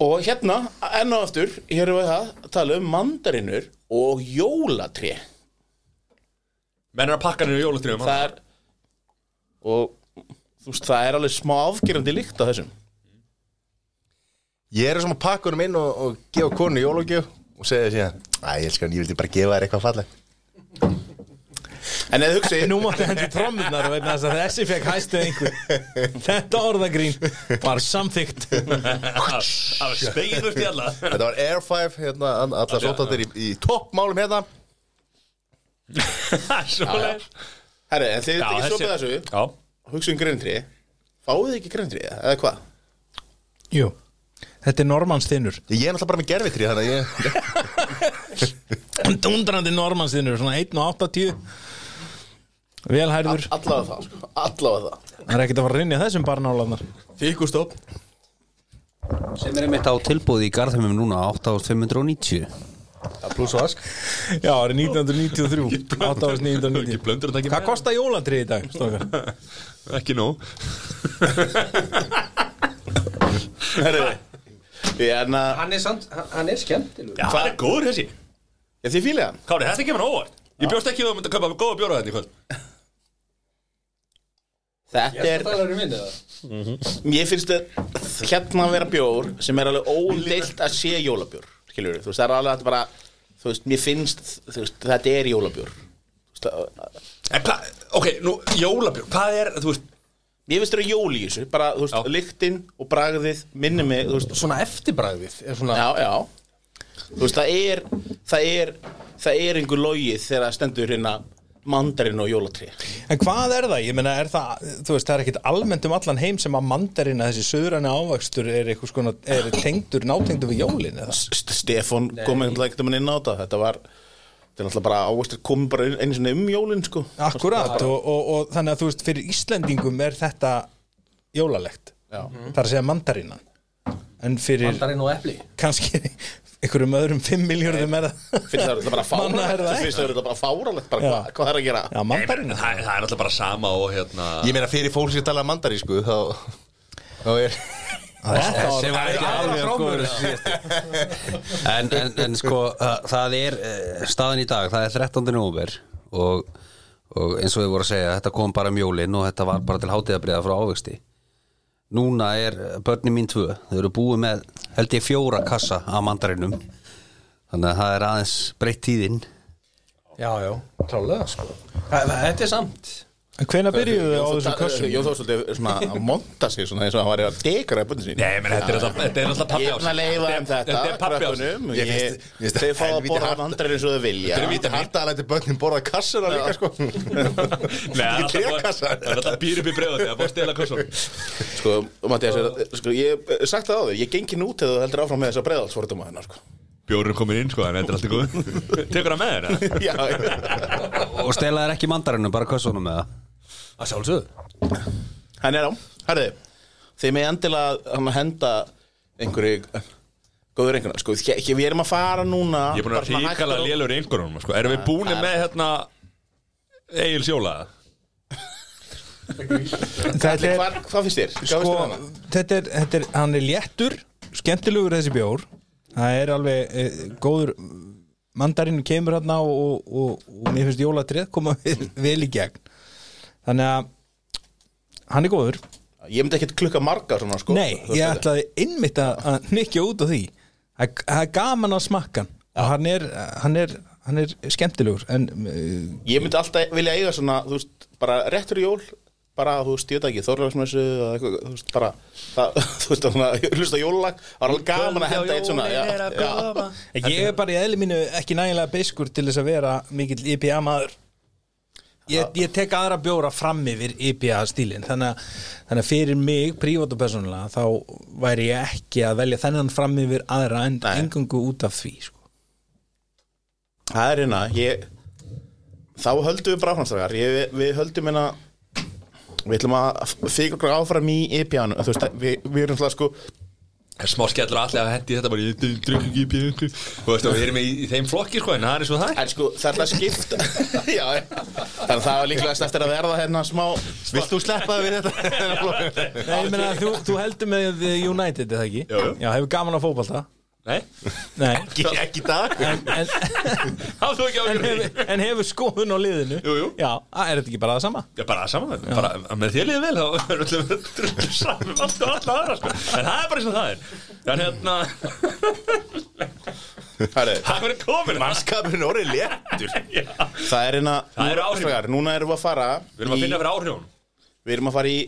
og hérna enn og aftur hér erum við það að tala um mandarinur og jólatrí Menn er að pakka niður jólatrýðum það er og þú veist það er alveg smá afgerandi líkt á þessum Ég er svona að pakka honum inn og, og gefa konu jólugjöf og segja síðan Æ, ég elskan, ég vildi bara gefa þér eitthvað falleg en eða hugsi Nú mátti hendi trommunar vegna þess að þessi fekk hæstu einhver. Þetta orðagrín var samþygt Það spegin upp í alla Þetta var Air 5, hérna, allar sóttandir í, í toppmálum hérna. [LAUGHS] Svoleiðis. herri en þið Já, ekki sopið þessu. Já. Hugsa um greintrý fáið þið ekki greintrý eða hvað? Jú, þetta er normannsþinnur Ég er náttúrulega bara með gerfitri þannig að ég [LAUGHS] Dundrandi normannsþinnur, svona 1.80 Velhærður allavega það sko. Allavega það. Það er ekkert að fara að rinja þessum barnálanar þykustofn sem er einmitt á tilbúði í Garðheimum núna 8590 Plus vask Já, það er 1993 8.990 Ekki blöndur þetta ekki Hvað kostar jólatrið í dag, stokar? [LAUGHS] Ekki nú [LAUGHS] herri en að Hann er, samt, hann, hann er skemmtilegur. Já, það er góður þessi? Ég þið fílið hann? Kári, þetta kemur óvart. Ég bjóst ekki að þú myndi að kaupa góða bjóra þetta í kvöld. Þetta er Það er minni það. Mér finnst þetta hérna að vera bjór sem er alveg ódeilt að sé jólabjór skilur þú veist það er alveg að bara þú veist mér finnst þú veist þetta er jólabjór. Þú veist, að- En hvað, ok, nú, jólabjór Hvað er, þú veist Mér finnst þetta jól í þessu, bara, þú veist, Já. lyktin og bragðið minni mig, þú veist, Svona eftirbræðið er svona já, já Þú veist, það er, það er, það er einhver logið þegar það stendur hérna mandarinn og jólatrí En hvað er það? Ég meina, er það, þú veist, það er ekkit almennt um allan heim sem að mandarina, þessi söðræni ávakstur er eitthvað skona, er tengdur, nátengdur við jólin eða? St- Stefán kom einhvern veginn inn á þetta Þetta var, þetta er náttúrulega bara ávextir komið bara einu sinni um jólinn, sko Akkurat, og, og, og þannig að þú veist, fyrir Íslendingum er þetta jólalegt. Já. Það er að segja mandarinan. En fyrir Mandarinn og epli kannski einhverjum öðrum 5 miljörðum er það. Finnst það þetta bara er fáralegt það Finnst það þetta bara fáralegt, hvað, hvað er að gera Já, mandarinan. Það, það er náttúrulega bara sama og hérna Ég meina fyrir fólk sem tala mandarísku þá, þá er sem var ekki alveg góður en, en, en sko það, er uh, staðan í dag það er 13. november og, og eins og þið voru að segja þetta kom bara um jólin og þetta var bara til hátíðabriða frá ávexti. Núna er börnin mín tvö. Þau eru búið með held ég fjóra kassa af mandarinum. Þannig að það er aðeins breytt tíðin. Já, já, klálega sko. Þetta er samt En hvenær byrjuðu á þessum kössum? Jó, þá svolítið svona að monta sig svona eins og hann var að dekra bönni sín. Nei, menn, þetta er alltaf, er pappi Ég er að leifa þeim þetta Þetta er pappi ás Þeir fá að borða vandrar eins og þau vilja. Þetta er hægt að læti börnin borða kassuna líka sko. [LAUGHS] Nei, það er alltaf. Það býr upp í bregðandi Það er bara að stela kassun Sko, Mattias, sko, ég hef sagt það á þig Ég gengi nút eða þú heldur áfram með þessa hennar sko. Bjórinn komin inn, sko, en þetta er alltaf góð [LAUGHS] Tekur það með þér? Já, og stela er ekki mandarinum, bara kassunum með það Að sjálfsögðu. Hann er á, herði Þeir með endilega hann að henda einhverju góður einhverjum Sko, hér, við erum að fara núna. Ég er búin að ríkala lélur í einhverjum, sko. Erum við búin það er- með, hérna Egil Sjóla? Þetta er, Hvað, hvað finnst þér? Sko, þetta er, þetta er, hann er léttur, skemmtilegur þessi bjór. Það er alveg e, góður, mandarinu kemur hérna og, og, og, og mér finnst jólatrið koma vel, [LAUGHS] vel í gegn. Þannig að hann er góður. Ég myndi ekkert klukka marga svona sko Nei, ég ætlaði einmitt að, að nikja út á því. Það er- það er gaman að smakka hann. Og hann er, hann er, hann er skemmtilegur. En uh, Ég myndi alltaf vilja eiga svona, þú veist, bara réttur í jól bara, þú veist, ég veit ekki, eitthvað, þú veist, bara það, [LAUGHS] þú veist, svona, hlusta jólag það var alveg gaman að henda eitt svona já, já. Ég er bara í eðli mínu ekki nægilega beiskur til þess að vera mikill IPA maður Ég, ég tek aðra bjóra fram yfir IPA stílinn þannig, þannig að fyrir mig, prívat og persónulega þá væri ég ekki að velja þennan fram yfir aðra en engungu út af því sko. Það er hérna, ég þá höldum við bara áframstrakar við, höldum hérna við ætlum að fyrir okkur áfram í IPA-nu við, við erum svona sko Smá skellur allir að hendi þetta bara Ég drukk ekki í bjöngu Og veist, og við erum í, í þeim flokki sko En það er svo það er. en sko, það er að skipta [LAUGHS] já, já. þannig að það var líklegast eftir að verða hérna smá Vilt þú sleppa við þetta? Nei, ég meina, þú, þú heldur með United, eða ekki? Jú. Já, hefur gaman að fótbolta Nei, Nei. Ekki, ekki dag. En, en, en, hefur, en hefur skoðun á liðinu? Jú, jú. Já, er þetta ekki bara það sama? Já, bara saman, bara með því að liða vel þá er drullu saman allt og alla aðra sko. en það er bara eins og það er. En hérna, það er komin. Mannskapurinn orðið léttur. [LAUGHS] Já. það er hérna Það eru áhrif. strákar, núna erum við að fara Við erum að finna fyrir áhrifun við erum að fara í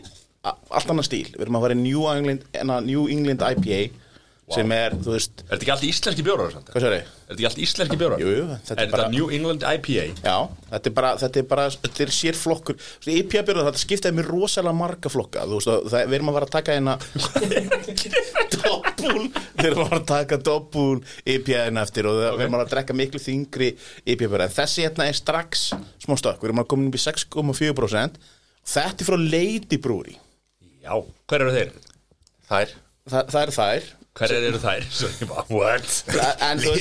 allt annað stíl. Við erum að fara í New England, New England IPA sem er, þú veist, Er þetta ekki allt íslenski bjórar? hvað sér Er þetta ekki allt íslenski bjórar? Jú, jú, þetta Er er bara- þetta New England IPA? Já, þetta er bara, þetta er bara, þetta er sér flokkur veist, IPA björður, þetta skiptaði mér rosalega marga flokka. Þú veist, það, við erum að fara að taka hérna [LAUGHS] Doppul Við erum að fara að taka doppul IPA hérna eftir og við erum að drekka miklu þingri IPA björður En þessi hérna er strax smá stökk. Við erum að koma upp í 6,4% Þetta er frá Lady Brewery Já Hver eru þeir? Þær. Þa, Það er þær [LAUGHS] Hver eru þær?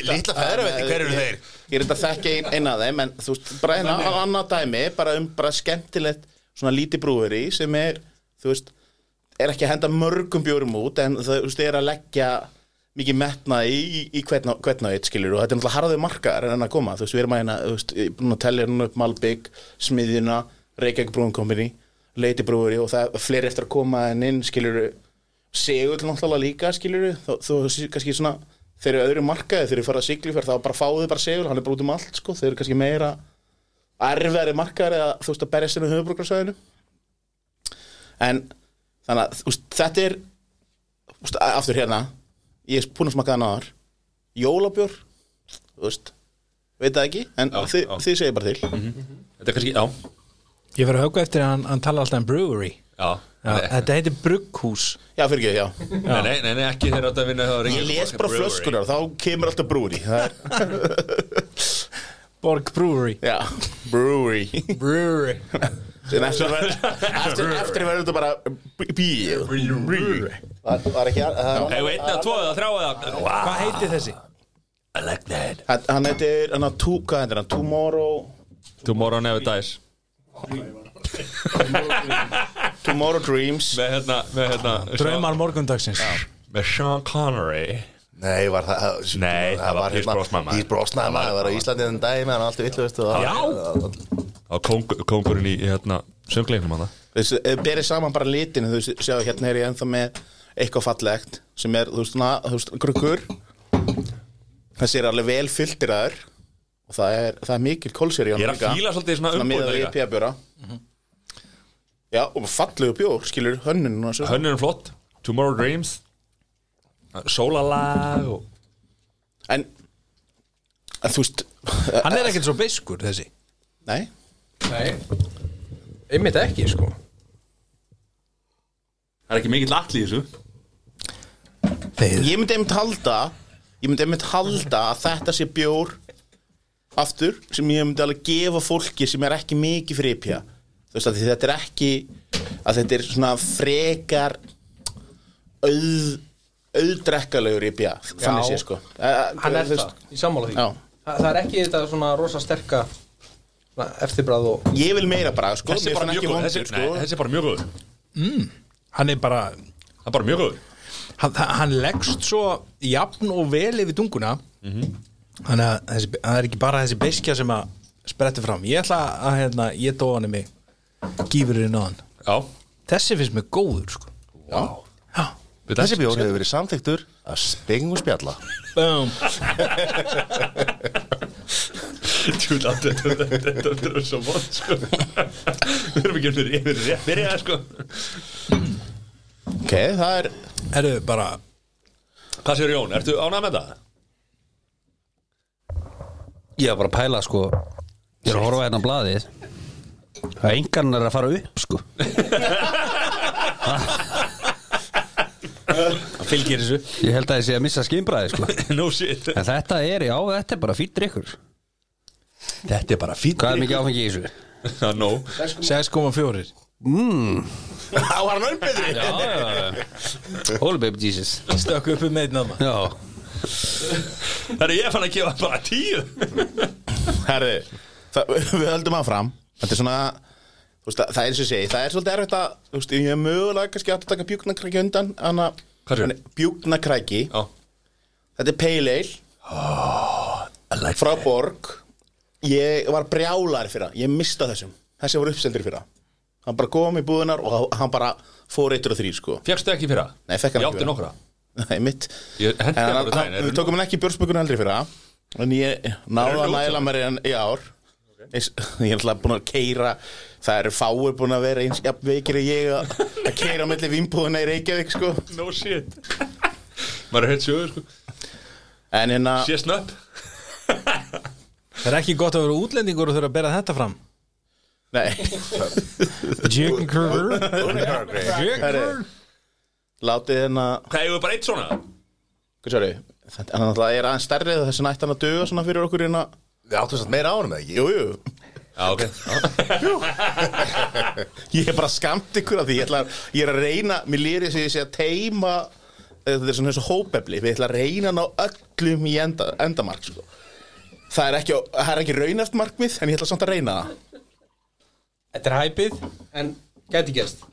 Lítla feðraveldi, hver eru þeir? Ég er þetta að þekka ein, eina af þeim En þú veist, bara eina annað dæmi Bara um bara skemmtilegt Svona lítið brúveri sem er Þú veist, er ekki að henda mörgum bjórum út En þú veist, er að leggja Mikið metna í, í, í hvern og eitt skilur Og þetta er náttúrulega harðið markaðar en að koma Þú veist, við erum að hérna Þú veist, búin að tellja hérna upp Malbygg, Smiðjuna Reykjavík Brúin Company Lady Brewery og það er fleiri eftir að koma en inn skilur Segull náttúrulega líka skilur þú, þú kannski svona þeir eru öðru markaði, þeir eru fara að sigli fyrir þá bara fáðu bara Segull, hann er bara út um allt sko. þeir eru kannski meira erfiðari markaðar eða þú veist að berjast inn á höfubrukarsvæðinu en þannig að veist, þetta er veist, aftur hérna ég er búin að smakka það náðar veist, veit það ekki en Já, þið, þið segir bara til. Þetta er kannski, já. Ég verður að högga eftir að hann, hann tala alltaf um brewery. Já, Þetta heitir brugghús. Já, fyrir ekki, já. Nei, nei, nei, nei, ekki þegar þetta vinna ég les bara flöskunar, þá kemur alltaf brúri það er Borg Brewery. Já, brewery. Brewery. En eftir, eftir verður þetta bara Bíl Var, var ekki að það- Hefur einn eða tvo eða þrjá eða Hvað heitir þessi? I like that. Hann- Hann heitir, hann tú, hvað heitir hann? Tomorrow Tomorrow never dies. Tomorrow [LAUGHS] Dreams. Með hérna, með hérna Draumar morgundagsins. Með Sean Connery. Nei, var það Nei, það var Pierce Brosnan, maður. Pís Brosnan, Það var- maður var á Íslandi en dagi meðan allt villu, veistu og- Já. Kongurinn í, í hérna Söngleiknum hann Þessi, ef berið saman bara litin Þú sjáu, hérna er ég ennþá með eitthvað fallegt sem er, þú veist, na, þú veist, gruggur. Þessi er alveg vel fylltiraður og það er, það er mikil kólsér í Ég er að fíla svolítið svona Svona miðað umbúðina við líka. IPA bjóra Já, og fallegu bjór, skilur hönnun þessu Hönnurinn flott. Tomorrow Dreams. Sólalag og En, en þú veist Hann er ekkert svo beiskur þessi. Nei, Nei. Einmitt ekki sko. Það er ekki mikill allir í þessu. Þeir ég myndi einmitt halda ég myndi einmitt halda að þetta sé bjór aftur sem ég myndi alveg gefa fólki sem er ekki mikið fyrir IPA þú veist að þetta er ekki að þetta er svona frekar auð auðdrekkalegur IPA þannig sé sko. Eh, Hann er veist, það, í sammála því. Þa, Það er ekki þetta svona rosa sterka svona eftirbræð og ég vil meira bara sko Þessi er bara mjög góð Þessi, sko. þessi er bara mjög góð Hann er bara Það er bara mjög góð Hann, hann leggst svo jafn og vel yfir tunguna. Þannig að þessi, það er ekki bara þessi beiskja sem að spretti fram. Ég ætla að hérna, ég dóa hann mig Gífurinn á hann Já. Þessi finnst mér góður sko. Já. Já. Þessi bjór hefur verið samþyktur að spengum spjalla. Boom. Tjúla, þetta þetta- þetta er svo vond sko. Við erum ekki yfir yfir rétt byrjað sko. Ok, það er Erðu bara Hvað sér Jón, ertu ánægð með það? Ég var bara að pæla sko. Ég er að horfa hérna á blaðið að engan er að fara upp sko. Fylgir þessu. Ég held að ég sé að missa skimbraði sko. [LAUGHS] No shit. En þetta er, já, þetta er bara fýtt drikkur Þetta er bara fín Hvað er mikið áfengi í þessu? Það er nóg 6,4 Á hann önbyrði Já, já, já. Holy baby Jesus. Stökk upp um aðma Já. Það er ég fann að gefa bara tíu. Herri, það, við höldum áfram Þetta er svona veist, það er eins og segi, það er svolítið erfitt að þú veist, ég er mögulega kannski að taka bjúknakræki undan hana, bjúknakræki Já. Þetta er pale ale. Like frá Borg. Ég var brjálar fyrir það, ég mista þessum. Þessi var uppseldir fyrir það. Hann bara kom í búðunar og hann bara fór eittur og þrý sko. Fjagstu ekki fyrir það? Nei, fékk hann ekki fyrir nokkra. [LAUGHS] Nei, mitt. Við tókum hann ekki björnsbökunum eldri fyrir það en ég nú næla mér í í ár Eins, ég er alltaf búin að keira það eru fáir búin að vera eins jafn veikir en ég að, að keira á milli vinnbúðuna í Reykjavík sko. No shit. Maður er heitt sjöður sko. En hérna Sé snöpp. Það er ekki gott að vera útlendingur og þurfa að bera þetta fram. Nei, Jigger. Herri, látið hérna ég var bara eitt svona? hvað sér hann alltaf er aðeins stærri þessi nætt hann að duga svona fyrir okkur hérna Við áttum satt meira ánum ekki? Jú, jú, Já, ok. Ég er bara skamt ykkur af því ég, ætla, að- ég er að reyna, mér lýri þess að ég sé að teima þetta er svona eins og hópefli við ætla að reyna ná öllum í enda, endamark sko. það er ekki, ekki raunast markmið en ég ætla samt að reyna það. Þetta er hæpið En gæti gerst.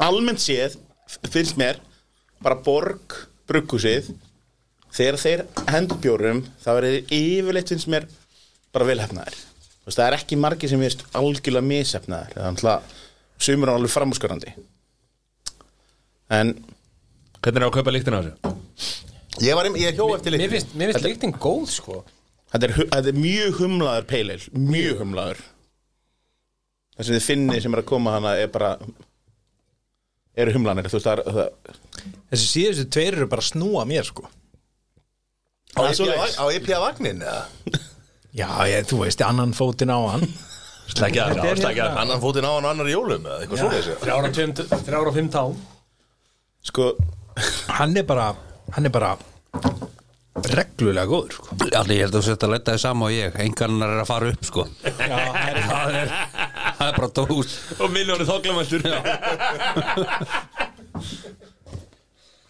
Almennt séð finnst mér bara borg brugghúsið þegar þeir hendur bjórum þá er þeir yfirleitt finnst mér bara veist, það er ekki margir sem veist algjörlega mishefnaðir. Það er alltaf sumur á alveg framúskarandi en Hvernig er á að kaupa líktina á þessu? Ég var, ég hjó eftir Mér litlu finnst, mér finnst líktin góð sko. Þetta er, þetta er mjög humlaður peileil mjög humlaður. Það sem þið finnir sem er að koma hana er bara eru humlanir. Þú veist það er, það, Þessi síðustu tveir eru bara snúa mér sko Á svoleiðis. IPA IPA vagnin eða? [LAUGHS] Já, ég, þú veist, annan fótinn á hann. Slækja það, já, slækja það Annan fótinn á hann og annar í jólum eða eitthvað svoleiðis Þrjára og fimm- tán. Sko Hann er bara, hann er bara reglulega góður sko. Allir, ég held að þú sett að leta þið sama og ég. Engarnar er að fara upp, sko. Já, það er [LAUGHS] Það er, bara dós Og miljónu þokklamæltur [LAUGHS]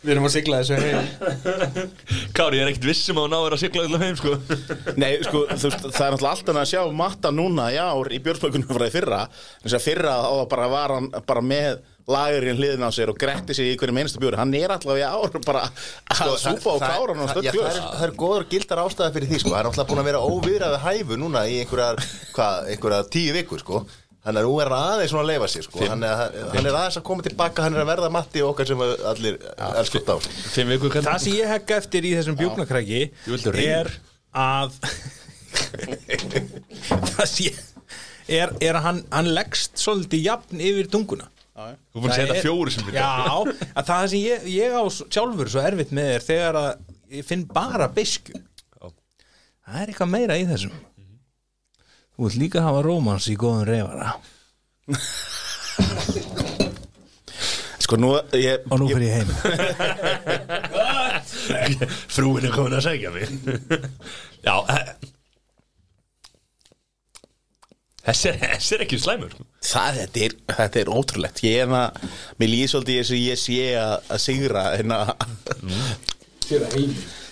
Við erum að sigla þessu heim. Kári, ég er ekkert vissum að þú náður að sigla allar heim, sko. Nei, sko, þú veist, það er náttúrulega alltaf að sjá matta núna í ár í björnsmökunum frá því fyrra. En þess að fyrra þá bara var hann bara með lagurinn hliðin á sér og gretti sig í hverjum einasta bjóri, hann er alltaf í ár bara að súpa og klára hann og stödd Já, það, er, það er góður gildar ástæða fyrir því sko. Það er náttúrulega búin að vera óviðraði hæfu núna í einhverjar tíu vikur sko. Þannig að nú er hann aðeins svona að leifa sér sko. hann, er, hann er aðeins að koma tilbaka Hann er að verða matti okkar sem allir elskut á Það sem ég hegga eftir í þessum reyna? er að það sé er, er að hann, hann leggst svolítið jafn yfir tunguna. Þú búin að segja þetta er- fjóri sem Já, að það sem ég, ég á sjálfur svo erfitt með er þegar að ég finn bara bisku Það er eitthvað meira í þessum Þú vilt líka hafa rómans í góðum reyfara Sko, nú, ég, og nú fyrir ég heim. [LAUGHS] Frúin er komin að segja mig. Já Þessi er, þessi er ekki slæmur. Það, þetta er, þetta er ótrúlegt. Ég er að, mér líði svolítið eins og ég sé að, að sigra að Það, að því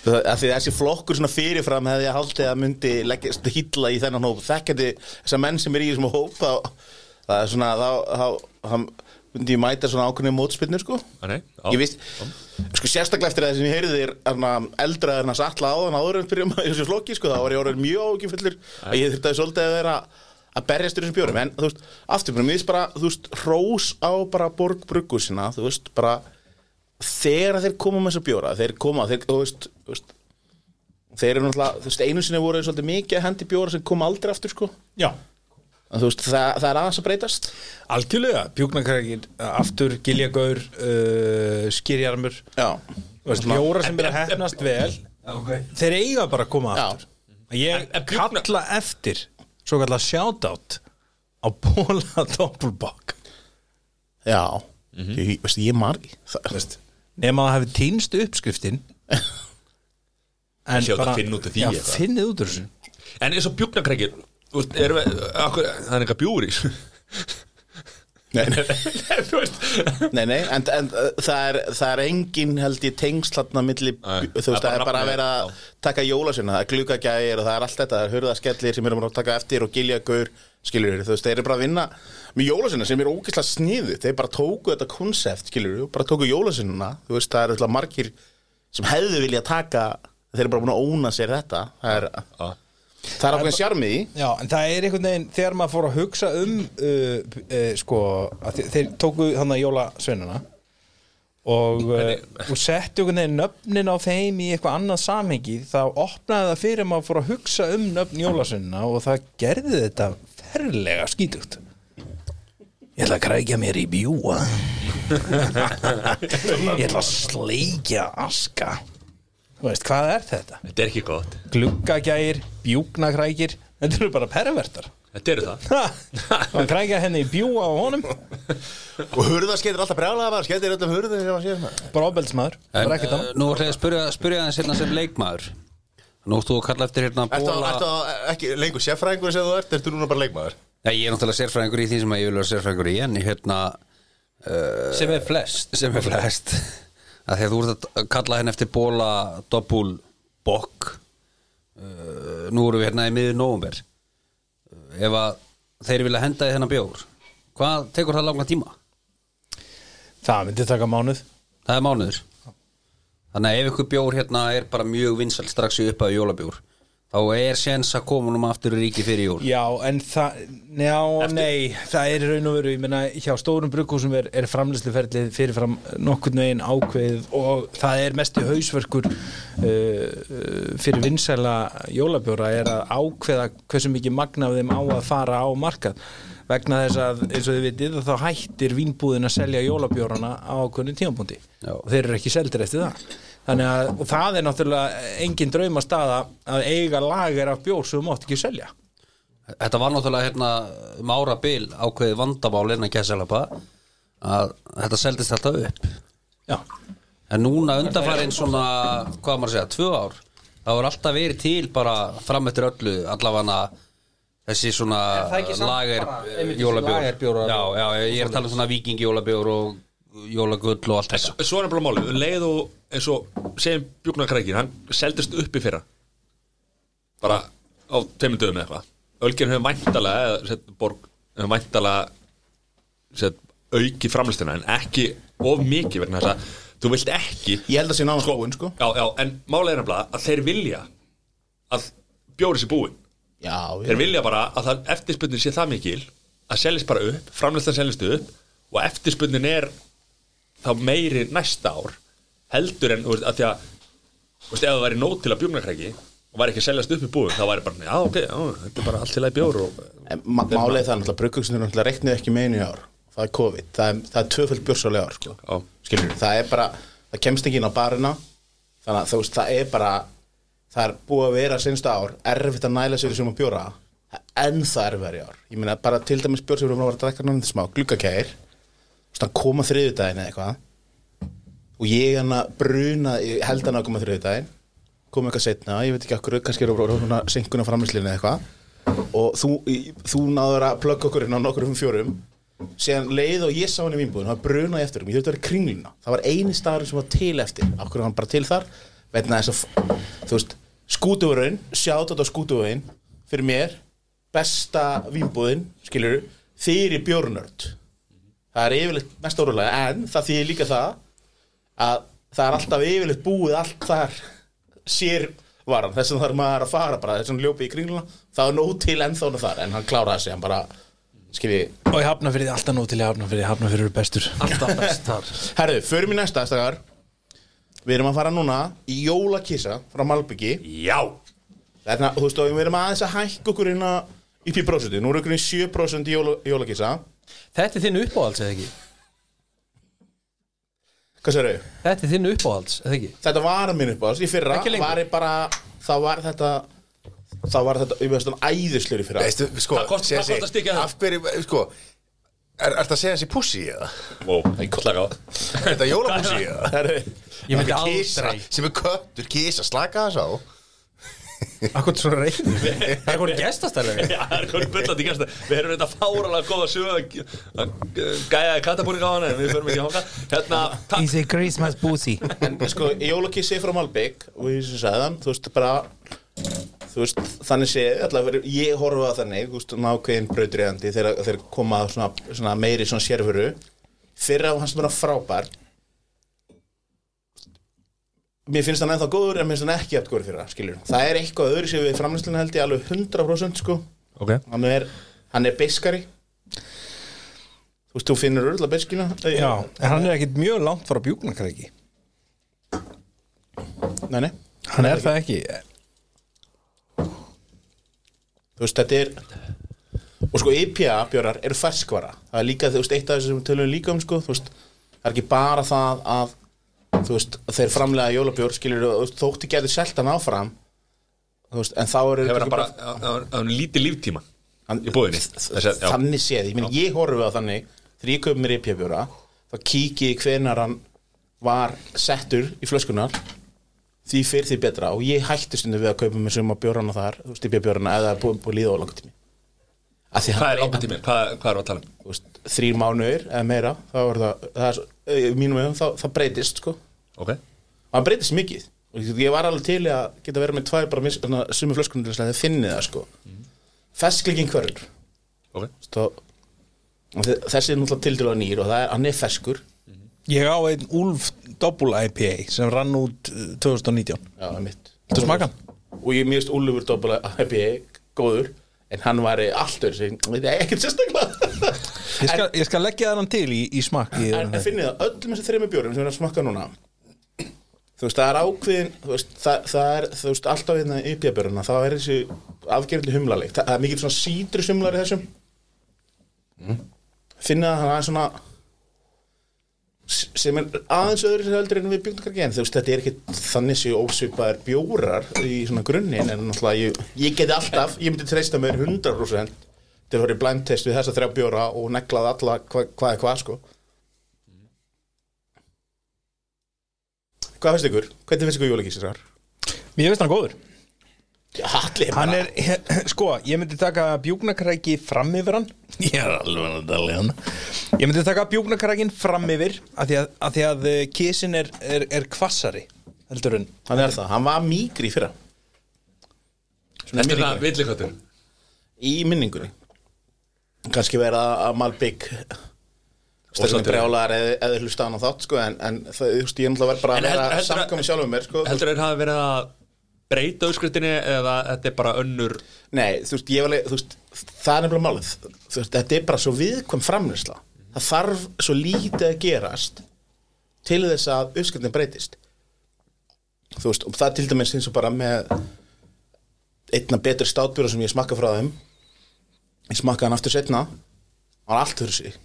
þessi flokkur svona fyrirfram hefði ég haldið að myndi hýtla í þennan hóp þekkjandi þessar menn sem er í þessum hóp það er svona þá, myndi ég mæta svona ákveðni mótspinnur sko. Nei, já. ég vist, sko sérstaklega eftir það sem ég heyrði þér eldra en að satla á þann áður en fyrir í þessu flokki sko þá var ég orðin mjög ágifillur að ég þurfti að svolítið að vera að berjast í þessum bjórum. En þú veist, aftur mér finnst bara þú veist, hrós á bara borgbruggusina þú veist, bara þegar þeir koma með þessa bjóra, þeir koma þeir, þú veist, þú veist þeir eru náttúrulega, þú veist, einu sinni voru svolítið mikið hendi bjóra sem kom aldrei aftur sko. Já. En þú veist, það, það er aðeins að breytast. Algjörlega, bjúknakrækir, aftur, giljagaur, uh, skýrjarmur. Já, Bjóra sem er að hefnast vel Þeir eiga bara að koma Já. aftur. Ég kalla eftir Svo kallar shoutout Á bóla doppelbokk já. Ég, veist, ég margi það, Veist, Nefn að hefði týnst uppskriftin. En eitthvað. finnið út úr þessu. En eins og bjúknakrækir það er eitthvað bjúr í. Nei, nei, [LAUGHS] nei, nei en, en uh, það, er, það er engin held ég tengslatna milli, Nei, þú veist, það er bara að vera að taka jólasina, það er glugagægir og það er allt þetta, það er hurðaskellir sem erum að taka eftir og giljagur, skiljur þú veist, þeir eru bara að vinna með jólasina sem er ógeðslega sniðu, þeir bara tóku þetta konsept, skiljur bara tóku jólasinuna, þú veist, það eru alltaf margir sem hefðu vilja taka, þeir eru bara búin að óna sér þetta, það er, það er ákveðin sjarmi í, Já, en það er einhvern veginn þegar maður fór að hugsa um uh, uh, sko, að þe- þeir tóku hann að jólasveinuna og, uh, og settu einhvern veginn nöfnin á þeim í eitthvað annað samhengi þá opnaði það fyrir maður fór að hugsa um nöfn jólasveinuna og það gerði þetta ferlega skítugt. Ég ætla að krækja mér í bjúa. Ég ætla að sleikja aska. Þú veist, hvað er þetta? Þetta er ekki gott. Gluggagægir, bjúknakrækir þetta eru bara pervertar. Þetta eru það. Og krækja henni í bjúa á honum. Og alltaf bara Skeitir öllum hurðum sem að sé hérna bara ofbeldsmaður, annað. nú ætla ég að spyrja, spyrja aðeins hérna sem leikmaður Nú ættu að kalla eftir hérna bóla ertu ekki lengur sérfræðingur sem þú ert? Ertu núna bara leikmaður? Nei, ég er náttúrulega sérfræðingur í því sem ég vil vera sérfræðingur í En hérna sem er flest. sem er flest. Að þú ert að kalla henni eftir bóla doppul bokk uh, nú erum við hérna í miður nóvumber uh, ef að þeir vilja henda í þennan bjór hvað tekur það langa tíma? það myndi taka mánuð. Það er mánuður þannig að ef ykkur bjór hérna er bara mjög vinsal strax í upp að jólabjór þá er séns að koma um aftur í ríki fyrir jól. Já, en það, já, nei það er í raun og veru, ég meina hjá stórum brukkúsum er, er framlýsluferlið fyrirfram nokkurn veginn ákveðið og það er mestu hausverkur uh, uh, fyrir vinsæla jólabjóra er að ákveða hversu mikið magna af þeim á að fara á markað vegna þess að, eins og þið vitið, þá hættir vínbúðin að selja jólabjórana á ákveðinu tímapunkti. Og þeir eru ekki seldir eftir það. Þannig að, það er náttúrulega engin drauma staða að eiga lager af bjór sem þú mátt ekki selja. Þetta var náttúrulega hérna um ára bil ákveðið vandamál innan Kesselapa að þetta seldist alltaf upp. Já, en núna undanfærin svona hvað maður að segja, tvö ár það var alltaf verið til bara fram eftir öllu allavega þessi svona Er það lager jólabjór. já, já, ég er að tala um svona vikingjólabyr og jólagull og allt þetta. Svo er bara málið, um leið og eins og segjum bjúknakrækir, hann seldist upp í fyrra. Bara á tveimur dögum eða eitthvað. Ölgerinn hefur væntalega eða sett, borg hefur væntalega sett, auki framlistina en ekki of mikið vegna þess að þú vilt ekki ég held að sé nána skóin, sko. já, já, en málið er að þeir vilja að bjóri sér búin þeir vilja bara að eftirspunnin sé það mikil að seljast bara upp, framlistan seljast upp og eftirspunnin er þá meiri næsta ár heldur en, þú veist, að því að þú veist, ef það væri nót til að bjúknarkræki og væri ekki að seljast upp í búin, þá væri bara já, ok, já, þetta er bara allt til að bjór og, málið er það náttúrulega, bruggugsunir náttúrulega reiknið ekki með einu í ár það er COVID, það er, er tvöföld björsálega ár sko. Já. skilur, það er bara það kemst ekki inn á barina þannig að þú veist, það er bara það er búið að vera sensta ár erfitt að næla sér sem að bjóra. En það er verið ár, ég meina bara til dæmis bjór sem við erum að drekka náttúrulega smá, þannig koma þriðudaginn eða eitthvað. Og ég hann að bruna held hann að koma þriðudaginn koma eitthvað setna, ég veit ekki okkur kannski er það senkuna framlýslinni eða eitthvað. Og þú, þú náður að plugga okkur inn á nokkur um fjórum. Síðan leið og ég sá hann í vínbúðin það brunaði eftir um, ég þurfti að vera kringluna. Það var eini staður sem var til eftir. Okkur hann bara til þar? Vegna þess að, þú veist, skútuvörun sjátt þetta á skútuvögin fyrir mér, besta vínbúðin skilur, fyrir bjórnörd það er yfirleitt mest órulega en það þýðir líka það að það er alltaf yfirleitt búið allt þar sér varan. Þess að það er maður að fara bara þess að ljópi í kringluna. Það er nóg til ennþána þar en hann kláraði sig hann bara skilji. Og ég hafna fyrir því alltaf nú til ég hafna fyrir því hafna fyrir bestur. Alltaf best þar. Herðu, förum í næsta stakar við erum að fara núna í jólakissa frá Malbyggi já, Þarna, þú veist, og við erum aðeins að hækka okkur inn í prósentu, nú erum við í 7% í jóla, jólakissa. Þetta er þinn uppáhalds eða ekki? Hvað sér þau? þetta er þinn uppáhalds eða ekki? Þetta var að minn upp á þess, í fyrra Ekki lengur. var ég bara, þá var þetta þá var þetta, ég veist, æðislegur í fyrra. Veistu, sko, Hvað kost- sé- hvað sé- kostar stykkið það? Af hverju, sko Er þetta að segja þessi pussi eða? wow, slaka á. Er þetta jólapussi eða? Herru, Ég myndi er aldrei. Sem er köttur, kisa, slaka þess á. Akkur svona [LAUGHS] Það er hvernig gestastælega Já, það er hvernig byllandi gæsta Við erum þetta fáralega góða sög að gæja katabúning á hana en við förum ekki hóka Hérna, takk Is a Christmas pussy. En sko, jólakissi frá Malbygg og ég sem sagði hann, þú veist, bara veist, þannig séð allavega, ég horfa að þannig, þú veist, nákvæðin brautriðandi þegar þeir koma svona, svona meiri svona sérfuru fyrra á hans bara frábær. Mér finnst hann ennþá góður en mér finnst hann ekki eftir góður fyrra, skilur það er eitthvað öðru sem við framlýslinu held ég alveg 100% sko, Ok. Hann er hann er beskari þú veist, þú finnur öll að beskina Já, en hann er ekkit mjög langt frá bjúknakræki nei, nei. Hann er það ekki þú veist, þetta er og sko IPA bjórar eru ferskvara. Það er líka, þú veist, eitt af þessu sem tölum líka um sko, þú veist, það er ekki bara það að þú veist, þeir framlega þú veist, þótti getur selt hann áfram þú veist, en þá eru Hefur hann bara, hann hann lítið líftíma í já. þannig séð, ég, meni, ég horfi á þannig þegar ég köp mér IPA bjóra þá kíki ég hvenar hann var settur í flöskunar því fyrir því betra. Og ég hætti stundu við að kaupa mér suma bjórana þar IPA bjórana eða búið að líða á langt tími Hvað er langt tími? Hvað, hvað er að tala um? þrýr mánuðir eða meira er það, það er, vegum þá, það breytist sko. Og Ok. Það breytist mikið. Og ég- var alveg til að geta verið með tvær bara sumi flöskunum til að finnið það sko. Mm. fesklíkin hverjur Ok. Stó, þessi er náttúrulega tildurlega nýr og það er, hann er feskur Ég á einn Úlf Double IPA sem rann út uh, 2019 já, það er mitt Þú smakka hann? og ég mjögst Úlfur Dobbala IPA góður en hann var allt öðru sem veit ég ekkert sérstaklega. [LAUGHS] Ég skal, ég skal leggja þannig til í, í smakki en, en finnið það, öllum þessi þreymur bjórum sem við erum að smakka núna? Þú veist, það er ákveðin þú veist, það, það er, þú veist, alltaf hérna í björna, þá er þessi afgerðli humlaleg, það, það er mikið svona sítrus humlar í þessum. Mm. finnið það, hann er svona sem er aðeins öðru heldur en við en þú veist, þetta er ekki þannig séu ósvipaðir bjórar í svona grunnin en náttúrulega ég, ég geti alltaf, ég myndi treysta mér 100% til að fara í blind test við þessa þrjá bjóra og neglað alla hvað hva er hvað sko Hvað finnst ykkur? Hvernig finnst ykkur jólagísisar? Mér finnst hann góður allir Hann bara. er, sko, ég myndi taka bjúknakræki fram yfir hann. Ég er alveg að tala í hann. Ég myndi taka bjúknakrækin fram yfir að því að, að, því að eh, kísin er, er, er kvassari heldur en Hann er það, hann var mýgri í fyrra. Þetta er það villikvættur Í minningunni. Kannski vera að Malbygg svolítið. brjálar eða, eða hlusta hann á þátt sko, en, en það, þú veist, ég er náttúrulega verið bara að vera að- samkvæmi sjálfum mér sko, Heldur þeir hafa verið að breyta auðskritinni eða þetta er bara önnur? Nei, þú veist, ég var alveg, þú veist, það er nefnilega málið. Þú veist, þetta er bara svo viðkvæm framlýsla Það þarf svo lítið að gerast til þess að uppskriftin breytist. Þú veist, og það til dæmis eins og bara með einna betri státbjörn sem ég smakka frá þeim. Ég smakka hann aftur setna var allt fyrir sig.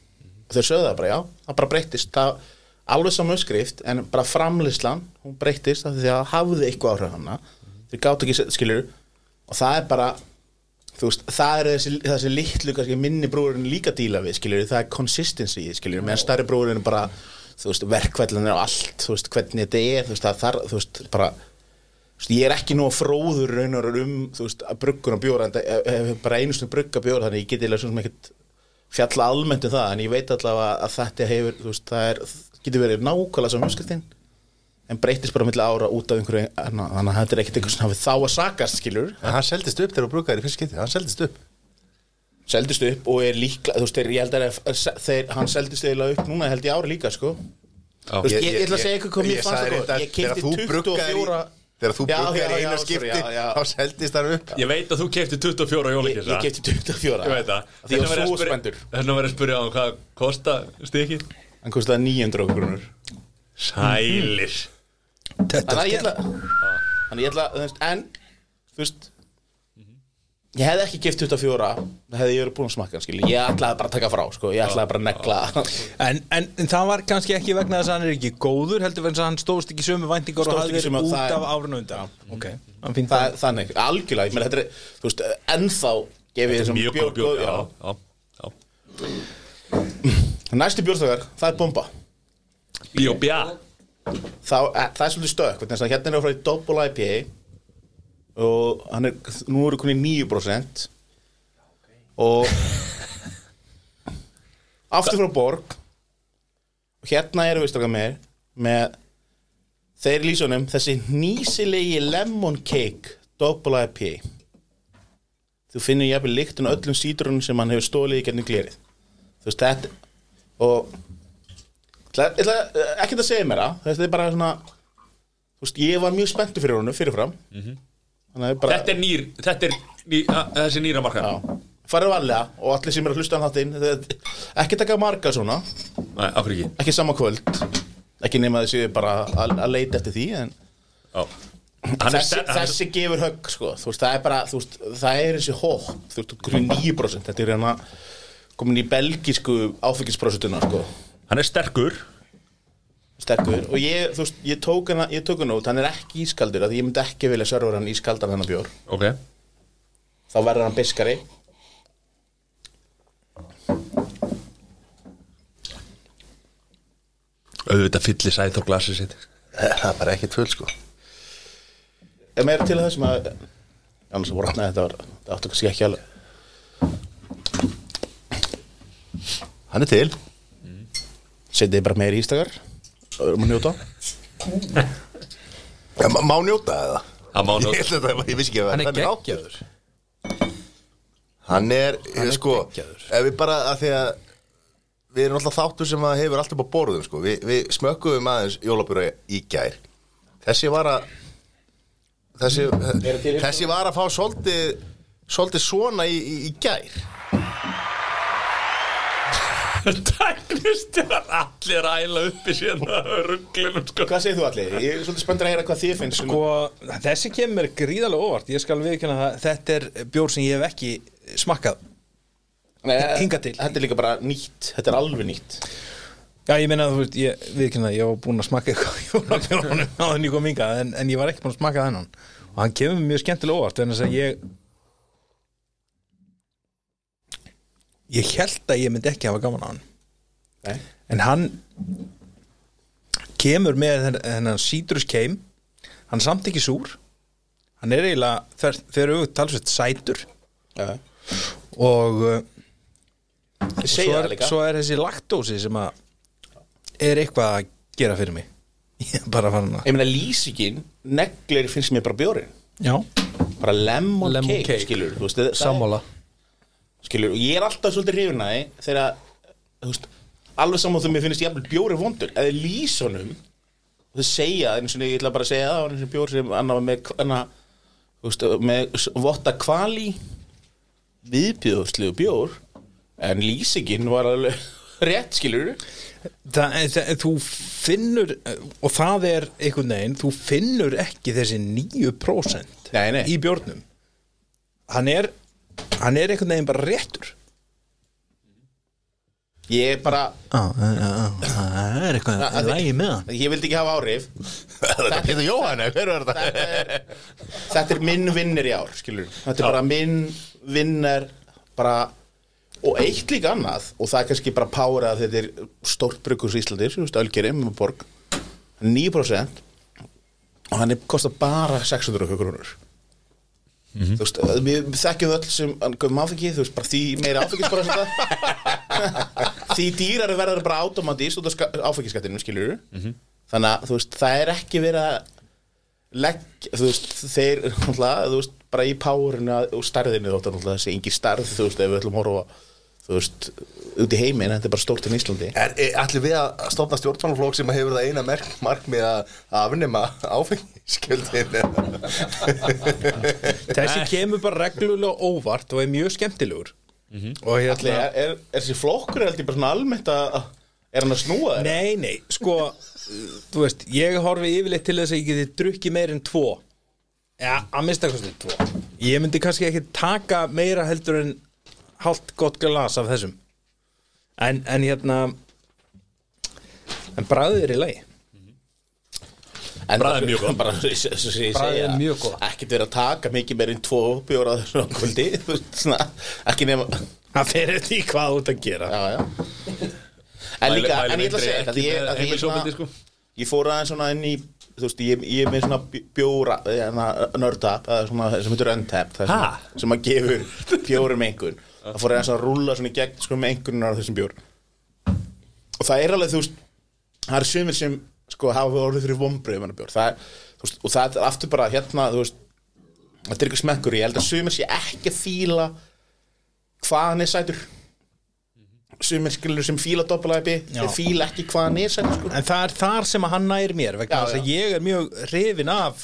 Og þau sögðu það bara, já, það bara breytist. Það alveg saman uppskrift en bara framlýslan, hún breytist af því að hafði eitthvað áhrif hana þeir gátt ekki, skilur og það er bara þú veist, það er þessi, þessi litlu kannski, minni brúurinn líka díla við skilur, það er consistency, skilur, meðan stærri brúurinn bara, þú veist, verkvællan og allt, þú veist, hvernig þetta er þú veist, það þarf, þú veist, bara þú veist, ég er ekki nú að fróður raunar um, þú veist, að bruggun og bjóra en það er bara einu snur brugga bjóra þannig ég get eða svona ekkert fjalla almennt um það, en ég veit allavega að þetta hefur, þú veist, það er getur verið nákvæmlega sem umskiptin en breytist bara milli ára út af einhverju þannig að þetta er ekkert eitthvað sem hafið þá að sakast, skilur En hann seldist upp þegar þú brúkaðir í fyrst skipti Hann seldist upp. Seldist upp og er líkla þú veist, þeir, ég held að þeir, þeir, hann seldist eiginlega upp núna held ég ári líka, sko. Þú veist, ég, ég ætla að segja eitthvað hvað mér fannst það góð ég Þegar í 24 Þegar þú bruggaðir í einu skipti. Þá seldist hann upp. Ég veit að þú kefti 24 ég, jólakissa ég keipti 24 Ég veit það. Því ég var spendur Þannig að vera að spyrja á hann hvað kosta stikið hann kostiði 900 krónur. Sælir. þannig að ég ætla þannig að ég ætla, þú veist, en þú veist ég hefði ekki gift 24 það hefði ég verið búin að smakka, skil ég ætlaði bara að taka frá, sko, ég ætlaði bara að negla. [LAUGHS] En, en, en það var kannski ekki vegna þess að hann er ekki góður heldur vegna þess að hann stóðst ekki sömu væntingar og hafði verið út það er- af árinu undan. Ok, hann finn það, þannig, algjörlega, ég meina þetta er þú veist, ennþá gef ég þessum já. Næsti bjórþögar, það er bomba. Bjá þá, e, það er svolítið stök að hérna er það frá í Double IPA og hann er, nú eru konið 9% og aftur frá borg. Og hérna eru við stráka með með þeir lýsunum þessi nýsilegi lemon cake double IPA þú finnir jafnvel líktun öllum sítrunum sem hann hefur stólið í gennum glerið. Þú veist þetta og ekki að segja mér það þetta er bara svona veist ég var mjög spenntur fyrir honum fyrirfram. Þannig að bara Þetta er nýr, þetta er ný, að, þessi nýra marka já, farið varlega og allir sem er að hlusta á þáttinn ekki taka marga svona. Nei, ekki? Ekki sama kvöld. Ekki nema þessi bara að, að leita eftir því en Já. Hann er þessi, er- þessi gefur högg sko. veist, það er bara, veist, það er þessi hóp þú veist, grunn 9% þetta er hérna komin í belgísku áfengisprosentuna sko, Hann er sterkur. Sterkur. Og ég, þú veist, ég tók hana ég tók hana út, hann er ekki ískaldur af því ég myndi ekki vilja servera hann ískaldan hennar bjór. Ok. Þá verður hann biskari. Auðvitað fyllir sæð á glasið sitt. Það er bara ekkert full sko. Er meira til þessum að annars voru hann þetta var þetta áttu kannski ekki alveg. Hann er til setið bara meira ístakar? Og erum að njóta? [LAUGHS] Ja, má- Má njóta Það má nú Ég, held að það- ég vissi ekki að Hann er þannig átt. geggjaður. Hann er, Hann er sko geggjaður. Ef við bara, að því að Við erum alltaf þáttur sem að hefur alltaf á borðum sko. Vi, Við smökkuðum aðeins jólabjúra í gær. Þessi var að Þessi, þessi var að fá svolítið Svolítið svona í, í, í gær Tæknistjar Allir að æla upp í sérna Rugglinum sko. Hvað segir þú allir? ég er svolítið spenntur að heyra hvað þið finnst Sko, þessi kemur gríðarlega óvart. Ég skal viðkynna það, þetta er bjór sem ég hef ekki smakkað. Nei, hingað til. Þetta er líka bara nýtt, þetta er alveg nýtt. Já, ég meina, þú veist, ég viðkynna það Ég var búinn að smakka eitthvað í jólabjórunum [LAUGHS] á þenni kom hingað, en, en ég var ekki búinn að smakka þennan. Og hann kemur mjög skemmtilega óvart en þess að ég held að ég myndi ekki hafa gaman á hann Nei. en hann kemur með þenn- þennan sítrus keim hann er samt ekki súr. Hann er eiginlega þver- þeir eru talsveit sætur. Já. og uh, Ég svo er, líka. svo er þessi laktósi sem að er eitthvað að gera fyrir mig. [LAUGHS] Ég er bara fann að Ég meina lýsingin, neglir finnst mér bara bjórin já, Bara lemon, Lemon cake, cake. skilur Sammála Skilur, og ég er alltaf svolítið hrifin að því Þegar, þú veist Alveg saman þú mér finnst jafnvel bjóri vondur. Eða lýsunum Þau segja, eins og ég ætla bara að segja það eins og bjór sem annar með annar, þú veist, með votta kvali viðbjöðslegu bjór en lýsingin var alveg [LAUGHS] rétt skilur það, það, þú finnur og það er einhvern veginn þú finnur ekki þessi 9% Nei, nei. í bjórnum. Hann er hann er einhvern veginn bara réttur. Ég bara, það er eitthvað að lægi með hann. Ég vildi ekki hafa áhrif. Þetta er Pétur Jóhann, eða hver var þetta? þetta er, þetta er minn vinnir í ár skilur, þetta er bara minn vinnar bara og eitt líka annað og það er kannski bara power að þetta er stórt brugghús í Íslandi, sem veist, Ölgeri, með borg. 9% og hann er, kostar bara 600 krónur þú veist, við þekkjum öll sem gömum áfengi, þú veist, bara því meira áfengisbrosenta [LAUGHS] því dýrar verður bara automatist út af áfengiskattinu, skilur þannig að, þú veist, það er ekki verið að legg, þú veist, þeir þú veist, bara í párinu og stærðinu þóttu náttúrulega þessi engi stærð þú veist, ef við ætlum að horfa á, þú veist út í heiminn, þetta er bara stórt en Íslandi. Er, er allir við að stofna stjórnmálaflokk sem hefur það eina merk, markmið að að afnema áfengiskjöldin [LAUGHS] þessi kemur bara reglulega óvart og er mjög skemmtilegur. Og Allir, hérna er, er, er þessi flokkur er bara svona almennt að að- er hann að snúa þér? Nei, nei, sko Þú veist, ég horfi yfirleitt til þess að ég geti drukkið meir en tvo. Já, að mista kostið tvo. Ég myndi kannski ekki taka meira heldur en hálft gott glas af þessum. En, en hérna En bræðið er í lagi. En Bragðið er mjög [LAUGHS] ég Bragðið segja, er mjög gott. ekkert verið að taka mikið meir en tvo bjóra þessu kvöldi [LAUGHS] ekki nema Það fer eftir í hvað þú ert að gera. Já, já. En líka, en ég ætla að segja þetta, ég, að ég, heimilisofbeldi, svona, sko. ég fór aðeins svona inn í þú veist, ég, ég er með svona bj- bjóra svona sem Ha? sem, sem að gefur bjórum einhvern það fór eins að rúlla svona í gegn sko með einhverjunar á þessum bjór. Og það er alveg, þú veist það er sumir sem sko hafa orðið fyrir vombrið með bjór. Það veist, og það er aftur bara hérna, þú veist þetta er ykkur smekkur, ég held að sumir sé ekki að fíla hvað hann er sætur. Sumir skilur sem fíla doppel-IB þeir fíla ekki hvað hann er sætur sko. En það er þar sem að hann nær mér vegna Já, þess að ég er mjög hrifin af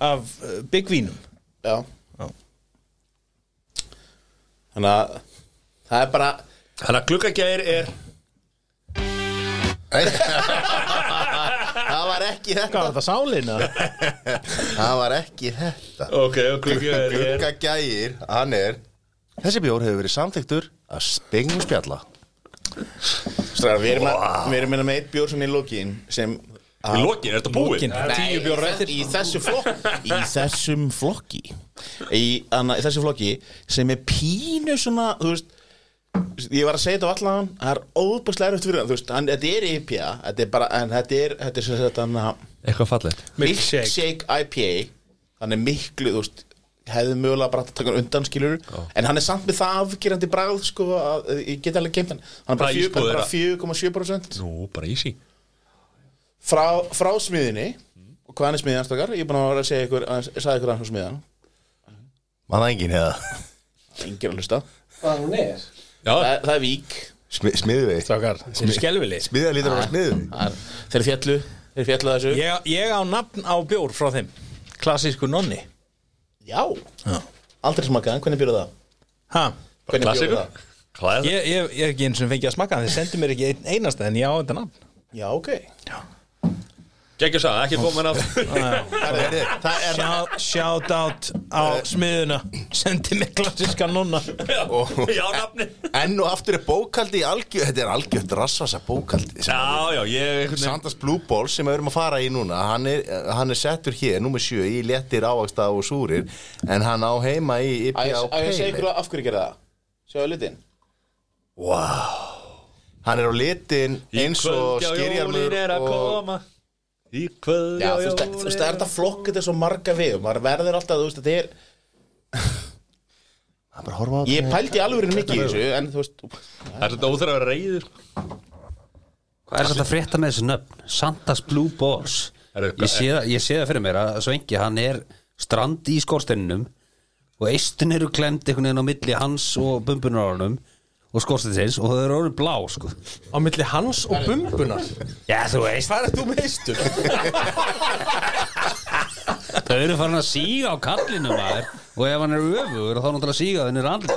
af uh, byggvínum Já. Þannig að það er bara Þannig að gluggagæðir er [LAUGHS] Það var ekki Hvað þetta var þetta sálina? [LAUGHS] Það var ekki þetta. Ok, og gluggagæðir er Glugga gægir, hann er Þessi bjór hefur verið samþyktur að spengum spjalla. Stráðar, við erum að við erum að með eitt bjór svona í lokin sem Í lokin, er þetta búinn? Nei, Tíu bjórar í, eftir. í þessu flokki. Í þessum flokki í, anna, í þessu flokki sem er pínu svona þú veist ég var að segja þetta á allan það er óbúslega erfitt fyrir hann þú veist, hann, þetta er IPA þetta er bara, en þetta er þetta er sem sagt hann að Eitthvað fallegt. Milkshake. milkshake IPA hann er miklu, þú veist hefði mögulega bara að taka hann undan skilur en hann er samt með það afgerandi bragð sko, að, ég get alveg geimt hann. Hann er bara Hvað fjö- ísbúð er bara 4,7% Nú, bara easy. Frá, frá smiðinni og hvað hann er smiðan stakar ég er búin að vera að segja ykkur að, ég sagði ykkur að hann smiðan Maður það enginn hefða enginn að hlusta. Hvað hún er? Já, það, það er vík. Smi, Smiðvei Strákar, sem skelvili Smiða lítur á smiðvei Það er- þeir fjallu þeir fjallu þessu. Ég, ég á nafn á bjór frá þeim. Klassísku nonni. Já, Já. aldrei smakaðan, hvernig byrjuð það? Ha? hvernig klassikur byrjuð það? Er það? Ég, ég, ég er ekki eins og fengið að smakka hann Þeir sendu mér ekki einn einasta en ég á þetta nafn. Já, ok Geggjur sagði, ekki á Það er Shout, shout out á smiðuna. Sendi mig klassíska nonna Já, [LAUGHS] nafni Enn og aftur er bókaldi í algjör Þetta er algjört rassvasa bókaldi Já, já, ég Sanders Blue Balls sem við erum að fara í núna hann er, hann er settur hér, nummer 7 í léttir ávaksta og súrir en hann á heima í að IPA ég og að ég segja ykkur Pale af hverju gera það? Sjáðu litin. Hann er á litin eins og skýrjarmur er að og koma Í kvöld, já, þú veist, þú veist, það er þetta flokk þetta er svo marga við maður verður alltaf, þú veist, þetta er hann bara horfa á ég þetta. pældi alveg mikið í þessu en þú veist, Það er þetta óþur að vera reyður Hvað er þetta að frétta með þessu nöfn? Santas Blue Balls. Ég sé, það- ég sé það fyrir mér að Svengi hann er strandi í skorsteininum og eistin eru klemt einhvern veginn á milli hans og bumbunarárunum og skorsteinsins og þau eru orðin blá sko. Á milli hans og bumbunar. Já, þú veist. Hvað er þú með heistur? [LAUGHS] Þau eru farin að síga á kallinu maður. Og ef hann er öfugur þá náttúrulega síga þau niður andli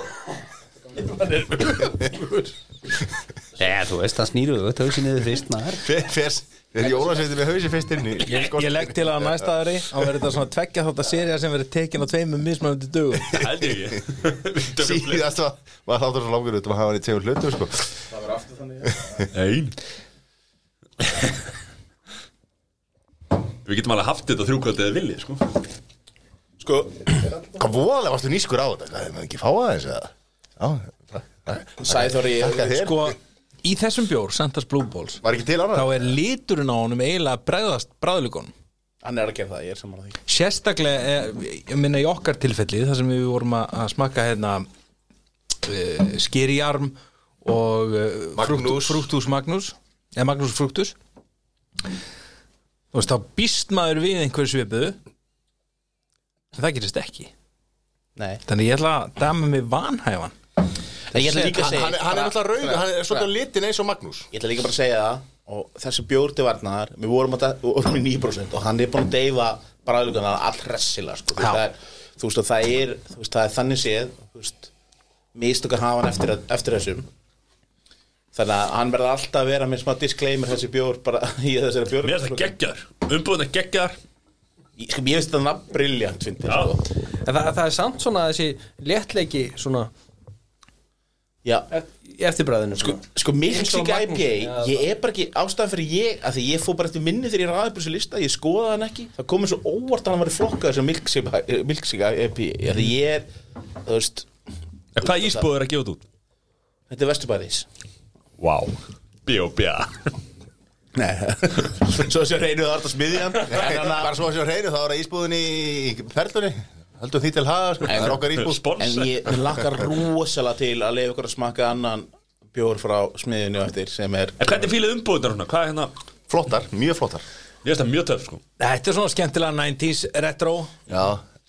Já, þú veist, það snýru öfugt þau sér niður fyrst maður. Fer, fer, fer jólasveitin með hausi fyrst inn í Ég, ég legg til að næsta ári á verður þetta svona tveggja þátt að serja sem verður tekin á tveimum mismunandi dögum. Held ég. [LAUGHS] Ekki síðast var, var þáttur svo langur út að hafa hann í tegum hlutum sko. Ein. Við getum alveg haft þetta þrjúkvöld eða vilji, sko. Sko hvað voðalega varstu nýskur á þetta? Hvað, maður ekki fá aðeins eða? Já, það- það- Sæþóri þakka þér. Sko, í þessum bjór, Santas Blue Balls var ekki til þá annað er liturinn á honum eiginlega að bregðast bræðlugunum hann er að gera það, ég er saman að því. Sérstaklega, eh, ég minna í okkar tilfelli þar sem við vorum að að smakka hérna uh, skeriarm og uh, Magnús. frúktús Magnús. Eða Magnús frúktus þú veist, þá býst maður við einhver svipuðu en það gerist ekki. Nei. Þannig ég ætla að dama mig vanhæfan Ætla líka að hann, segja hann, hann er alltaf rauð, hann er á litin eins og Magnús. Ég ætla líka bara að segja það og þessi bjór til varnar við vorum, að, við vorum í 9% og hann er búin að deyfa bræðlugana all hressilega sko. Þú veist, það er, þú veist og það er veist, það er þannig séð veist, mistökar hafa hann eftir, eftir þessum. Þannig að hann verður alltaf að vera með smá disclaimer þessi bjór bara [LAUGHS] í þessari bjór Mér finnst það geggjar Umbúðin er geggjar Ég- sko, finnst nafn briljant sko. En það, það er samt svona þessi léttleiki svona eftirbræðinu sko, sko. sko Magnús. IPA ég er bara ekki ástæðan fyrir ég að því ég fór bara eftir minni þegar ég ræði upp þessu lista ég skoðaði hann ekki, það komið svo óvart að hann var í flokka sem Milksik IPA að því ég er, þú veist Hvað ísbúð er að gefa út? þetta er Vesturbæðis Vá. B.O.B. [LAUGHS] Nei, svo sé reynuð að arta smiðjan að- Bara svo að sjá hreinu, þá er það ísbúðin í perlunni Höldum því til haga, sko, það er okkar ísbúð En Sponsor ég ég lakkar rosalega til að leiða ykkur að smakka annan bjór frá smiðinu eftir sem er En hvernig fílið umbúðunar svona? Hvað er hérna? Flottar, mjög flottar. Ég veist það mjög töf sko. Þetta er svona skemmtilega 90s retro. Já,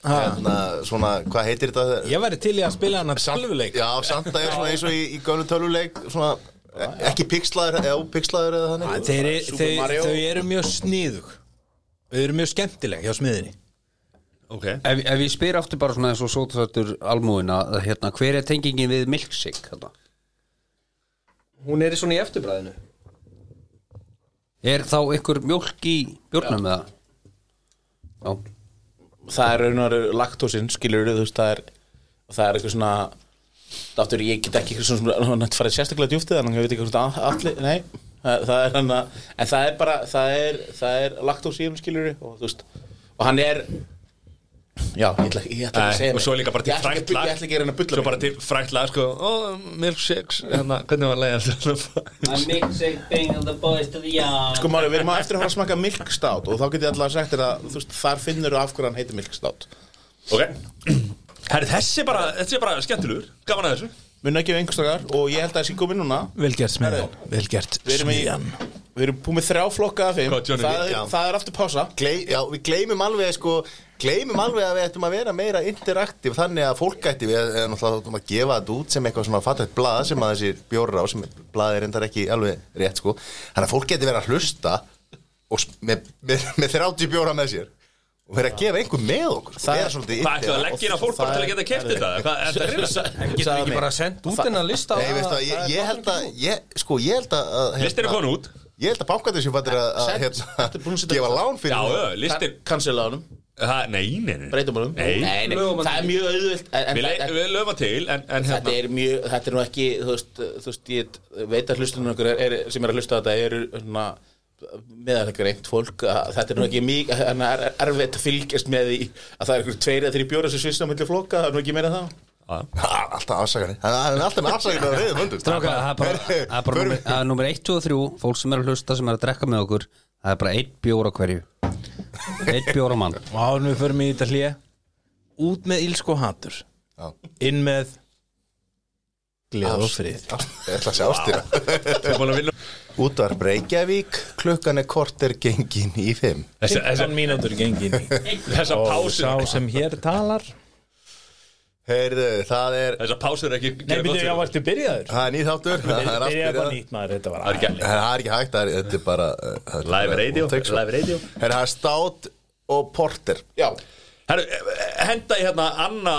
hérna, svona, hvað heitir þetta? Ég væri til í að spila hana tölvuleik. Já, Santa er svona eins og í, í gömlu töluleik Svona, e- ekki pixlaður eða ópixlaður eða þannig. Þeir, eru mjög sniðug. Þau eru mjög skemmtileg hjá smiðinni Ok Ef, ef ég spyr aftur bara svona eins og sótasættur almúina, hérna, hver er tengingin við milkshake? Hérna? Hún er í svona í eftirbræðinu Er þá ykkur mjólk í bjórnum eða? Já, það er raun og veru laktósin skilur þú veist það er það er eitthvað svona aftur ég get ekki eitthvað svona svona þetta farið sérstaklega djúftið þannig að ég veit ekki hvort að allir nei það, það er hann að en það er bara það er það er laktós í hann skilur og þú veist og hann er já ég ætla, ég ætla ekki að Nei, segja og svo líka bara til frækt lag ég ætla ekki að reyna að bulla Svo bara til frækt lag sko oh, Milkshakes hérna, Hvernig var leiðast A milkshake thing and the boys to the yard. Sko máli við erum að eftir að fara að smaka milkstout og þá get ég alltaf að þú veist þar finnur þú af hverju hann heitir milkstout. Ok. Herri þessi er bara Þessi er bara skemmtilegur. Gaman að þessu. Mun ekki við einhverstakar og ég held að það sé komið núna. Velgert smiðjan. Velgert smiðjan við erum búið með þrjá flokka af Johnny? það, er, það er aftur pása Gley, Já, við gleymum alveg, sko Gleymum alveg að við ættum að vera meira interaktiv Þannig að fólk ætti við ættum að gefa þetta út sem eitthvað svona fatætt blað sem að þessi bjórar á sem blað er endar ekki alveg rétt, sko Þannig að fólk geti verið að hlusta og með, með, með 30 bjóra með sér og verið að gefa einhver með okkur Það er- svolítið Hvað ættu að interaktiv. leggja inn á fólk bara til að geta keft þetta? Hvað er þetta reyna? Getur við ekki bara sendt út en að lista að, ég, ég held að ég, sko, ég held að að, Listin er komin út Ég held að bankaður sem fattir að, að hérna, að gefa lán fyrir Já, já, listin Cancela honum, Það- Nei, nei, nei breytum honum Nei. nei, nei. Það er mjög auðvilt en, en, Við, löfum að til En, en Þetta hérna er mjög, þetta er nú ekki Þú veist, þú veist ég veit að hlustunum okkur er, er, sem er að hlusta á þetta eru svona meðalega reynt fólk. Að þetta er nú ekki mjög er, er erfitt að fylgjast með því að það er einhver tveir eða þrý bjóra sem svissna á milli flokka, það er nú ekki meira það Alltaf afsakani hann er alltaf með afsakani að höndum Strákar, það er bara, það er bara númer, það er númer 1, 2 og 3 fólk sem er að hlusta, sem er að drekka með okkur það er bara einn bjór á hverju. Einn bjór á mann. Og en við förum í þetta hlje Út með ílsk og hatur. Já. Inn með Gleð og frið. Ég ætla að sjá ástýra Útvar Breykjavík Klukkan er korter gengin í fimm. Þessa, þessa, 15 mínútur gengin í þessa Og pásur sá sem hér talar Heyrðu, það er Þessa pásur er ekki Nei, byrju, já, varstu byrjaður. Það er nýþáttur Það er allt byrjað. nýtt maður, þetta var Það er ekki- aðeins Það er ekki hægt, það er, þetta er bara uh, er Live radio. Live radio. Herra, það er stát og porter. Já, Herru, henda í hérna Anna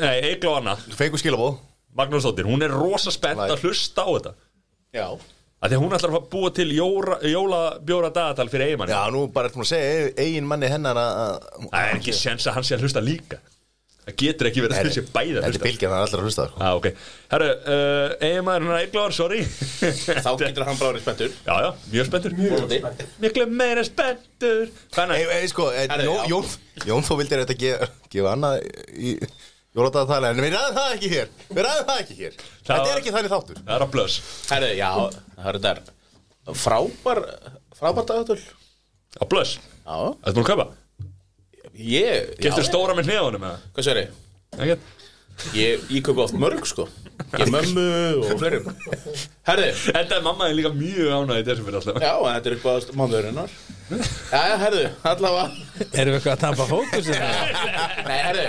Nei, Egil og Anna. Fengu skilabóð Magnúsdóttir, hún er rosa spennt að hlusta á þetta. Já. Að Því að hún ætlar að búa til jóra, jólabjóra dagatal fyrir eiginmanni Já, nú bara eftir að segja eigin manni hennar að að- Það er ekki sens að hann sé að hlusta líka Það getur ekki verið að þessi bæði að Þetta er bylgjan, það er allir að hlusta sko. Já, ok. Herru, uh, eiginmaður hennar Egilóðar, sorry. Þá getur hann bara verið spenntur. [LAUGHS] Já, já, mjög spenntur. Miklu meira spenntur. Hvernig? Ei, ei, sko, eh, Jón. Jón, þú vildir þetta gefa, gefa annað í jóladagatali En við ræðum það ekki hér. Við ræðum það ekki hér. Þetta er ekki þannig þáttur. Það er að blöss Herðu, já, er þetta frábær frábær dagatöl. Blöss Já, Það er búin að kaupa ég? Getur já, stóra með hnefunum eða? Hvað sér ég? Ekkert. Ég, ég kaupi oft mörg sko. Ég mömmu og [LAUGHS] fleirum. Herðu, Þetta er mamma er líka mjög ánægð í desember alltaf. Já, þetta er mánuðurinnar Já, já, herðu, allavega. Erum við eitthvað að tapa fókus [LAUGHS] Nei, herðu,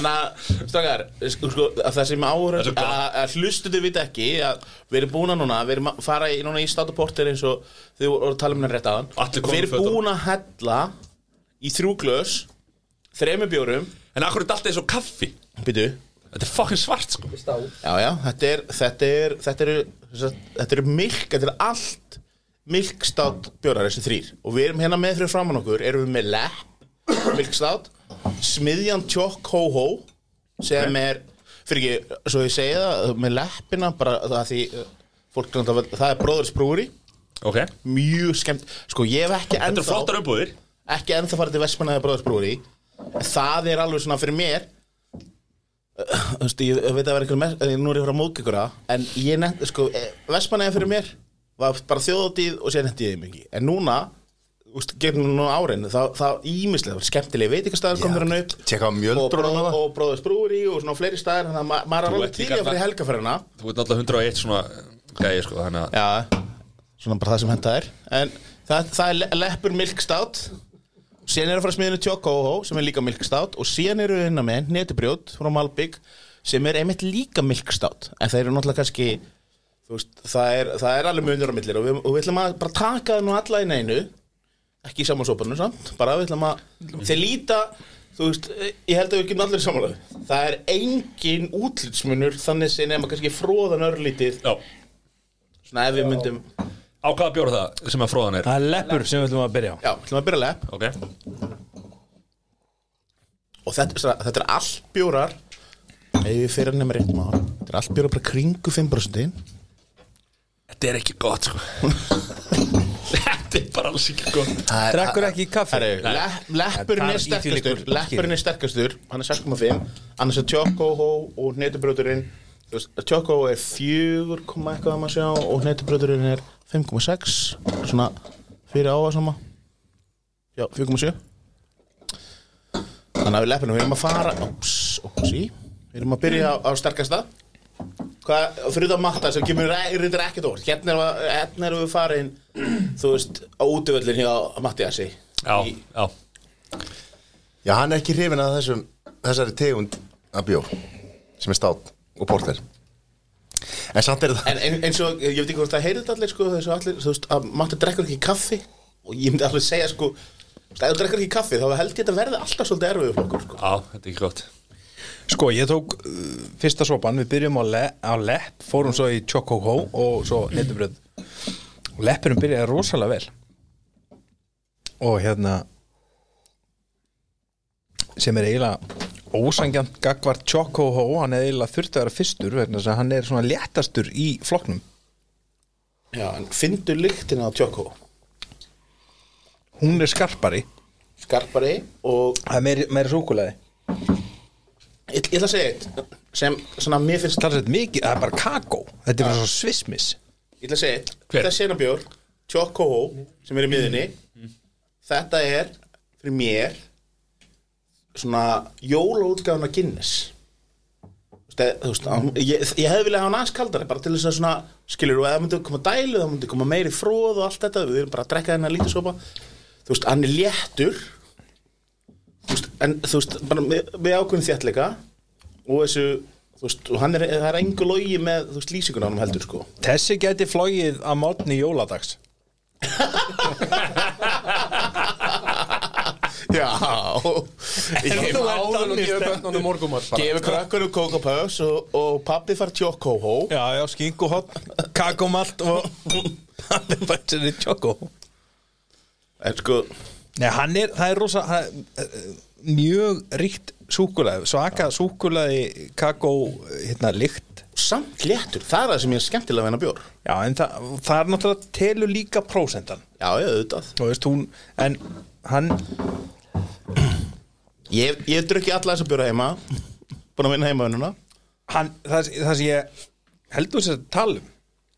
en að Stakar, sko, sko, að það sem áhör er að, hlustuðu vita ekki að við erum búin að núna, við erum að fara í, núna í státuportir eins og þið voru að tala um hennar rétt aðan Allir komnir Við erum búin að hella í þrjú þremur bjórum En akkur er þetta alltaf eins og kaffi? Býtu, Þetta er fucking svart sko. Já, já, þetta er þetta er, þetta er, þetta er milk, þetta er allt milkstát bjórar þessi þrýr og við erum hérna með fyrir framann okkur erum við með lepp milkstát smiðjan tjokk ho ho sem er, fyrir ekki svo ég segi það, með leppina bara það því uh, fólk náttúrulega- það er bróðurs brúri, Ok. Mjög skemmt. Sko ég hef ekki Þetta er flottar umbúðir. Ekki ennþá farið til Vestmannaði bróðurs brúri það er alveg svona fyrir mér. Þú veist, ég veit að vera einhver með, eh, nú er ég að fara að móðka ykkur það en ég nefnt, sko, Vestmannaði fyrir mér var bara þjóðatíð og sér hendi ég þeim ekki. En núna, gegnum nú árin þá, þá ímislega, skemmtilega veitingastæður kom fyrir hann upp. Tjekka á og, mjöldrunum bróð, hana. og bróðus brúri og svona fleiri staðir þannig að ma maður er alveg að fyrir helgaferðina Þú ert alltaf 101 svona gæði sko Þannig að Já, svona bara það sem henda er En það, það er le- leppur milkstátt Síðan eru frá smiðinu Tjókóhó sem er líka milkstátt og síðan eru hérna með netibrjót frá Malbygg sem er einmitt líka milkstátt en þeir eru náttúrulega kannski veist, það, er, það er alveg munur á millir og við, og við ætlum að bara taka það nú alla í neinu ekki í samansóparnu samt bara við ætlum að þeir líta þú veist, ég held að við getum allir samanlega það er engin útlitsmunur þannig sem nema kannski fróðan örlítið. Já, svona ef við myndum á hvaða bjóra það sem að fróðan er? Það er leppur sem við ætlum að byrja á. Já, ætlum að byrja að lepp. Ok, og þetta, þetta er allt bjórar. Ef við fyrir nefnir rétt mál þetta er allt bjórar bara kringu 5% þetta er ekki gott sko. [LAUGHS] Þetta er bara alls ekki gott. Drekkur ekki kaffi? Leppurinn er er sterkastur. leppurinn er sterkastur, hann er 6,5 annars er tjókóhó og netubrjóturinn tjókóhó er 4, komma eitthvað að maður sjá og netubrjóturinn er 5,6 svona fyrir áhersama já, 4,7 þannig að við leppurinn við erum að fara ups, ups, við erum að byrja á, á sterkasta. Hvað, fyrir það matta sem kemur reyndar ekkert orð. Hérna erum við, hérna erum við farin þú veist, á útivöllin hjá Mattiasi. Já, já. Já, hann er ekki hrifin að þessum þessari tegund af bjór sem er stát og porter En samt er það En ein, eins og, ég veit ekki hvort það þetta allir sko, þessu allir, þú veist, að Matti drekkur ekki kaffi? Og ég myndi alveg segja sko ef þú drekkur ekki kaffi þá held ég þetta verði alltaf svolítið erfiðu flokkur sko. Já, þetta er ekki gott. Sko, ég tók uh, fyrsta sopan, við byrjum á, le á lepp, fórum svo í Chocoho og svo netubröð. Og leppurinn byrjaði rosalega vel. Og hérna sem er eiginlega ósangjant gagvart Chocoho, hann er eiginlega þurfti að vera fyrstur vegna þess að hann er svona léttastur í flokknum. Já, en fyndu lyktina á tjókó hún er skarpari, skarpari og það er meiri, meiri súkulega ég, ég ætla að segja eitt sem svona mér finnst talsett mikið, það er bara kakó. Þetta er bara svo svismis ég ætla að segja eitt. Hver? þetta er senabjór, tjókó sem er í miðinni þetta er fyrir mér svona jólaútgáðan af Guinness. Þú veist, ég, ég hefði viljað hafa hann aðeins kaldari bara til þess að svona, skilur og eða myndi koma dælu, það myndi koma meiri fróð og allt þetta, við erum bara að drekka þennan lítið sopa. Þú veist, hann er léttur. Þú veist, en þú veist bara með, með ákveðin þéttleika og þessu, þú veist, og hann er það er engu logi með, þú veist, lýsinguna hann heldur sko. Þessi geti flóið að mótni jóladags [LAUGHS] Já. [LAUGHS] Ég hef áður og gefa bönnunum morgumat bara. Gefur krakkunum kókapöðs og, og pappi fær tjókóhó Já, já, skinkuhott, kakómalt og hann er bara sér í tjókó. En sko, Nei, hann er, það er rosa hann, er, eh, mjög ríkt súkulæði svaka súkulæði kakó hérna lykt. Samt léttur, það er það sem ég er skemmtilega að venna bjór Já, en það, það er náttúrulega telur líka prósentan. Já, ég auðvitað. Þú veist, hún, en hann Ég, ég hef drukkið alla þessa bjóra heima Búin að vinna heimavinnuna. Hann, það, það sem ég heldur þess að tala um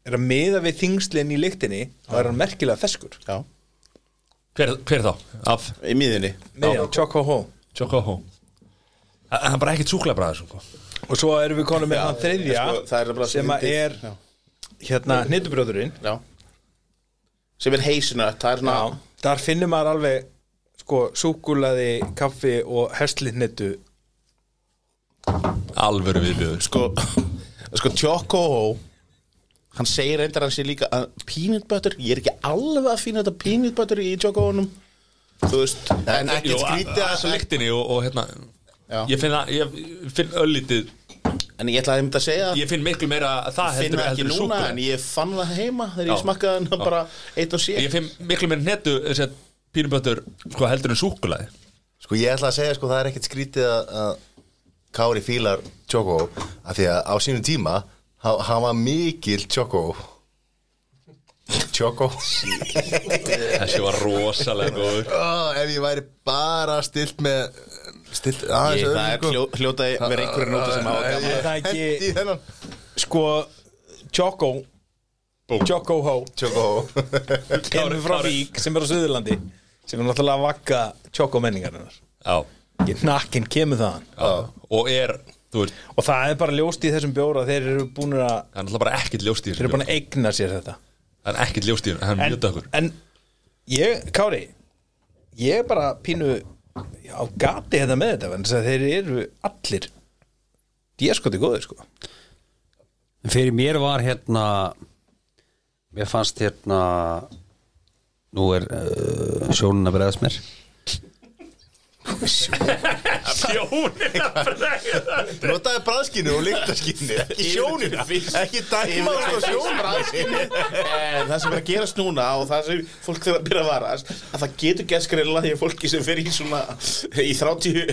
er að miða við þingslinn í lyktinni þá er hann merkilega feskur Já, Hver, hver þá? Af? Í miðinni með Choco Ho Chocoho. Það er bara ekkert súklega bræður sko. og svo erum við konum með hann þriðja sko, það er bara sem að er Já. hérna hnittubrjóðurinn Já. Sem er heisinött, það er svona Já, þar finnum maður alveg sko súkulaði, kaffi og herslinnettu Alvöru viðbjöður Sko, [LAUGHS] sko tjókóhó Hann segir reyndar hann sé líka að peanut butter, ég er ekki alveg að fína þetta peanut butter í tjókóhónum Þú veist, en ekkert skrítið að að lyktinni og, og hérna Já. Ég finn, að, ég finn öllítið En ég ætlaði einmitt að segja Ég finn miklu meira að það finn heldur, það ekki heldur núna en ég fann það heima þegar Já. ég smakkaði hann bara eitt og sé Ég finn miklu meira netu þess að pínubötur sko, heldur en súkulaði Sko ég ætla að segja sko það er ekkert skrítið að, að Kári fílar Choco af því að á sínum tíma hann hann var mikil Choco Choco Þessi var rosalega góður. Oh, Ef ég væri bara stilt með stilt aðeins Ég, það er sko. hljó, hljótaði verið einhverju nóta sem hafa gaman. Er það ekki- Hendi í þennan. Sko Choco Choco Ho Tjóko kemur frá Vík sem er á Suðurlandi sem er náttúrulega að vakka Choco menningar hennar Já, Ég nakkin kemur þaðan. Og er, þú veist, og það er bara ljóst í þessum bjóra þeir eru búin að það er náttúrulega bara ekkert ljóst í þeir eru búin að eigna sér þetta. Það er ekkert ljóst í hann, hann er en, mjög dökkur. en ég, Kári ég er bara pínu á gati þetta með þetta en þeir eru allir díaskoti góðir sko. Fyrir mér var hérna Mér fannst hérna Nú er uh, sjónin að bregðast mér. Sjónin að bregða Notaði bræðskinu og lyktaskinu Ekki sjónina Ekki dæma á sjónina. En það sem er að gerast núna og það sem fólk þurfa að byrja að varast að það getur gert skrilla því að fólki sem fer í svona í 30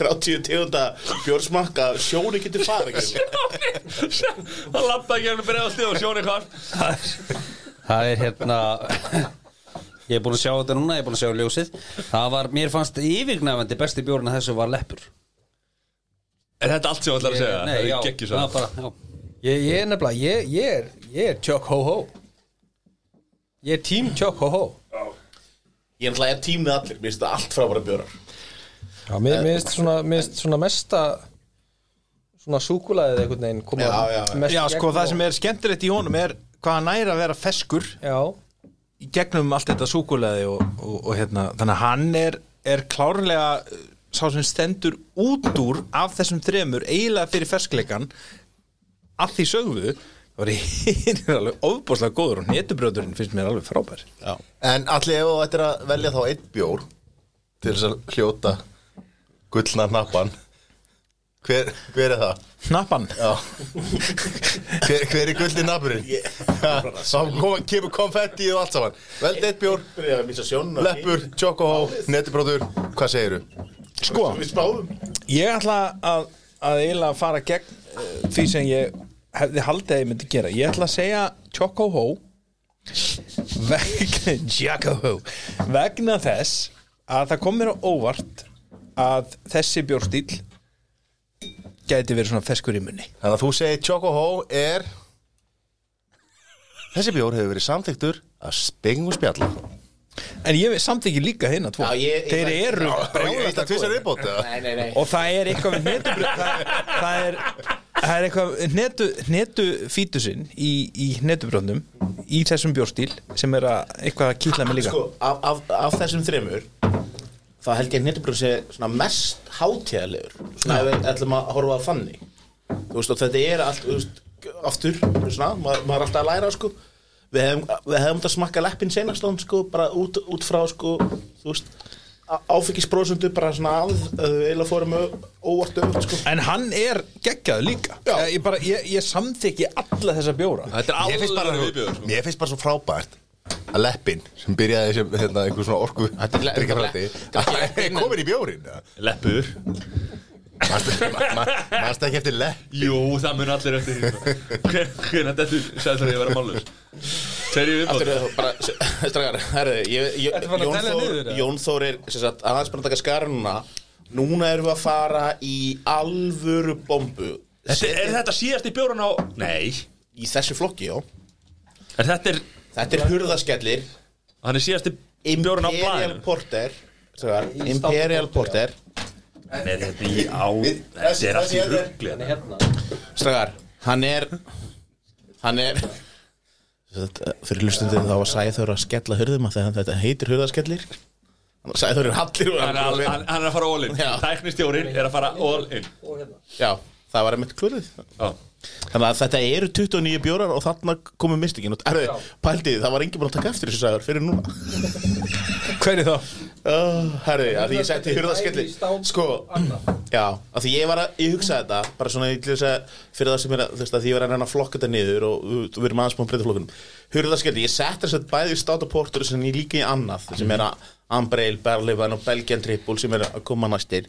30 tegunda bjórsmakka sjóni getur farið Það lappa ekki að bregða stíð og sjónin hvað? Það er hérna Ég er búin að sjá þetta núna, ég er búin að sjá ljósið. Það var, mér fannst yfirgnæfandi besti bjórn að þessu var leppur. Er þetta allt sem þú ætlar að segja? Nei, já, er það svo var bara, já. Ég, ég er nefnilega, ég, ég er ég er Chuck Ho Ho Ég er tím Chuck Ho Ho Ég er náttúrulega er tím með allir, mér finnst þetta allt frábæra bjórar. Já, mér finnst svona, mér finnst svona mesta svona súkulaðið einhvern veginn koma Já, já, já. Já, sko, það sem er skemmtilegt í honum er hvað hann næri að vera feskur. Já, gegnum allt þetta súkuleði og, og, og hérna, þannig að hann er, er klárlega uh, sá sem stendur út úr af þessum þremur eiginlega fyrir ferskleikan að því sögðu það hinn alveg ofbúslega góður og netubrjóðurinn finnst mér alveg frábær Já. En allir ef þú ættir að velja þá einn bjór Til þess að hljóta Gullna nappan Hver, hver er það? Nappan. Já. Hver, hver er gullni nappurinn? Kemur konfetti og allt saman. Veldi eitt bjór, leppur, chocohó, netibróður Hvað segiru? Sko, ég ætla að, að eiginlega fara gegn uh, því sem ég hefði haldið að ég myndi gera. Ég ætla að segja Ho. Vegna [LAUGHS] Ho. Vegna þess að það kom mér á óvart að þessi bjórstíl gæti verið svona feskur í munni. Þannig að þú segir chocohó er Þessi bjór hefur verið samþyktur að spengum spjalla. En ég samþykki líka hérna tvo. Já, ég- ég- þeir eru Brjóðast að tvisar viðbót eða? Nei, nei, nei. Og það er eitthvað við netubröð það, það er það er eitthvað netu, netu fítusinn í, í netubröðnum í þessum bjórstíl sem er að eitthvað að kýtla mig líka. Sko, af, af, af þessum þremur þá held ég að netubröð sé svona mest hátíðalegur svona ef við ætlum að horfa að þannig. Þú veist og þetta er allt þú veist, aftur, svona, maður, maður er alltaf að læra sko. Við hefum, við hefum þetta smakka leppin senast án sko, bara út, út frá sko þú veist áfengisprósundu bara svona að eiginlega fórum óvart öfugt sko. En hann er geggjað líka. Já. ég, bara, ég, ég samþykki alla þessa bjóra. Þetta er Mér finnst bara, alveg viðbjöður sko. mér finnst bara svo frábært að leppin sem byrjaði sem hérna, einhver svona orku komin í bjórin Leppur. Mannst ekki eftir lepp Jú, það mun allir eftir því. Hvernig þetta segður ég að vera málur herðu, ég, ég, að Jón, Þór, er sem sagt, aðeins bara að taka skara núna. Núna erum við að fara í alvöru bombu. Þetta, Er þetta síðast í bjórun á Nei. Í þessu flokki, já. Er þetta er Þetta er hurðaskellir. Hann er síðast í bjórun á Imperial blæðinu Porter strákar, Imperial Porter. Nei, þetta er í á Þetta er allt í ruggli Strákar, hann er Hann er Þetta, Fyrir hlustundið þá var Sæður að skella hurðum að þetta heitir hurðaskellir. Sæður er hallir og Hann er að- hann- hann er að fara all in. Já. Tæknistjórin er að fara all in. Já, það var einmitt klúrið Já. Þannig að þetta eru 29 bjórar og þarna komum mystikinn Erðu, pældi, það var engin búin að taka eftir þessu sagður fyrir núna. Hverju þá? uh, Herði, að því ég setti hurðaskelli Sko, já, að því ég var að ég hugsa þetta, bara svona að fyrir það sem er að, þú veist, að því ég var að reyna að flokka þetta niður og þú- við erum aðeins búin að breyta flokkunum. Hurðaskelli, ég setti þess að bæði státa portur sem ég líka í annað, sem er að Ambrail, Berlivan og Belgian Triple sem er að koma næstir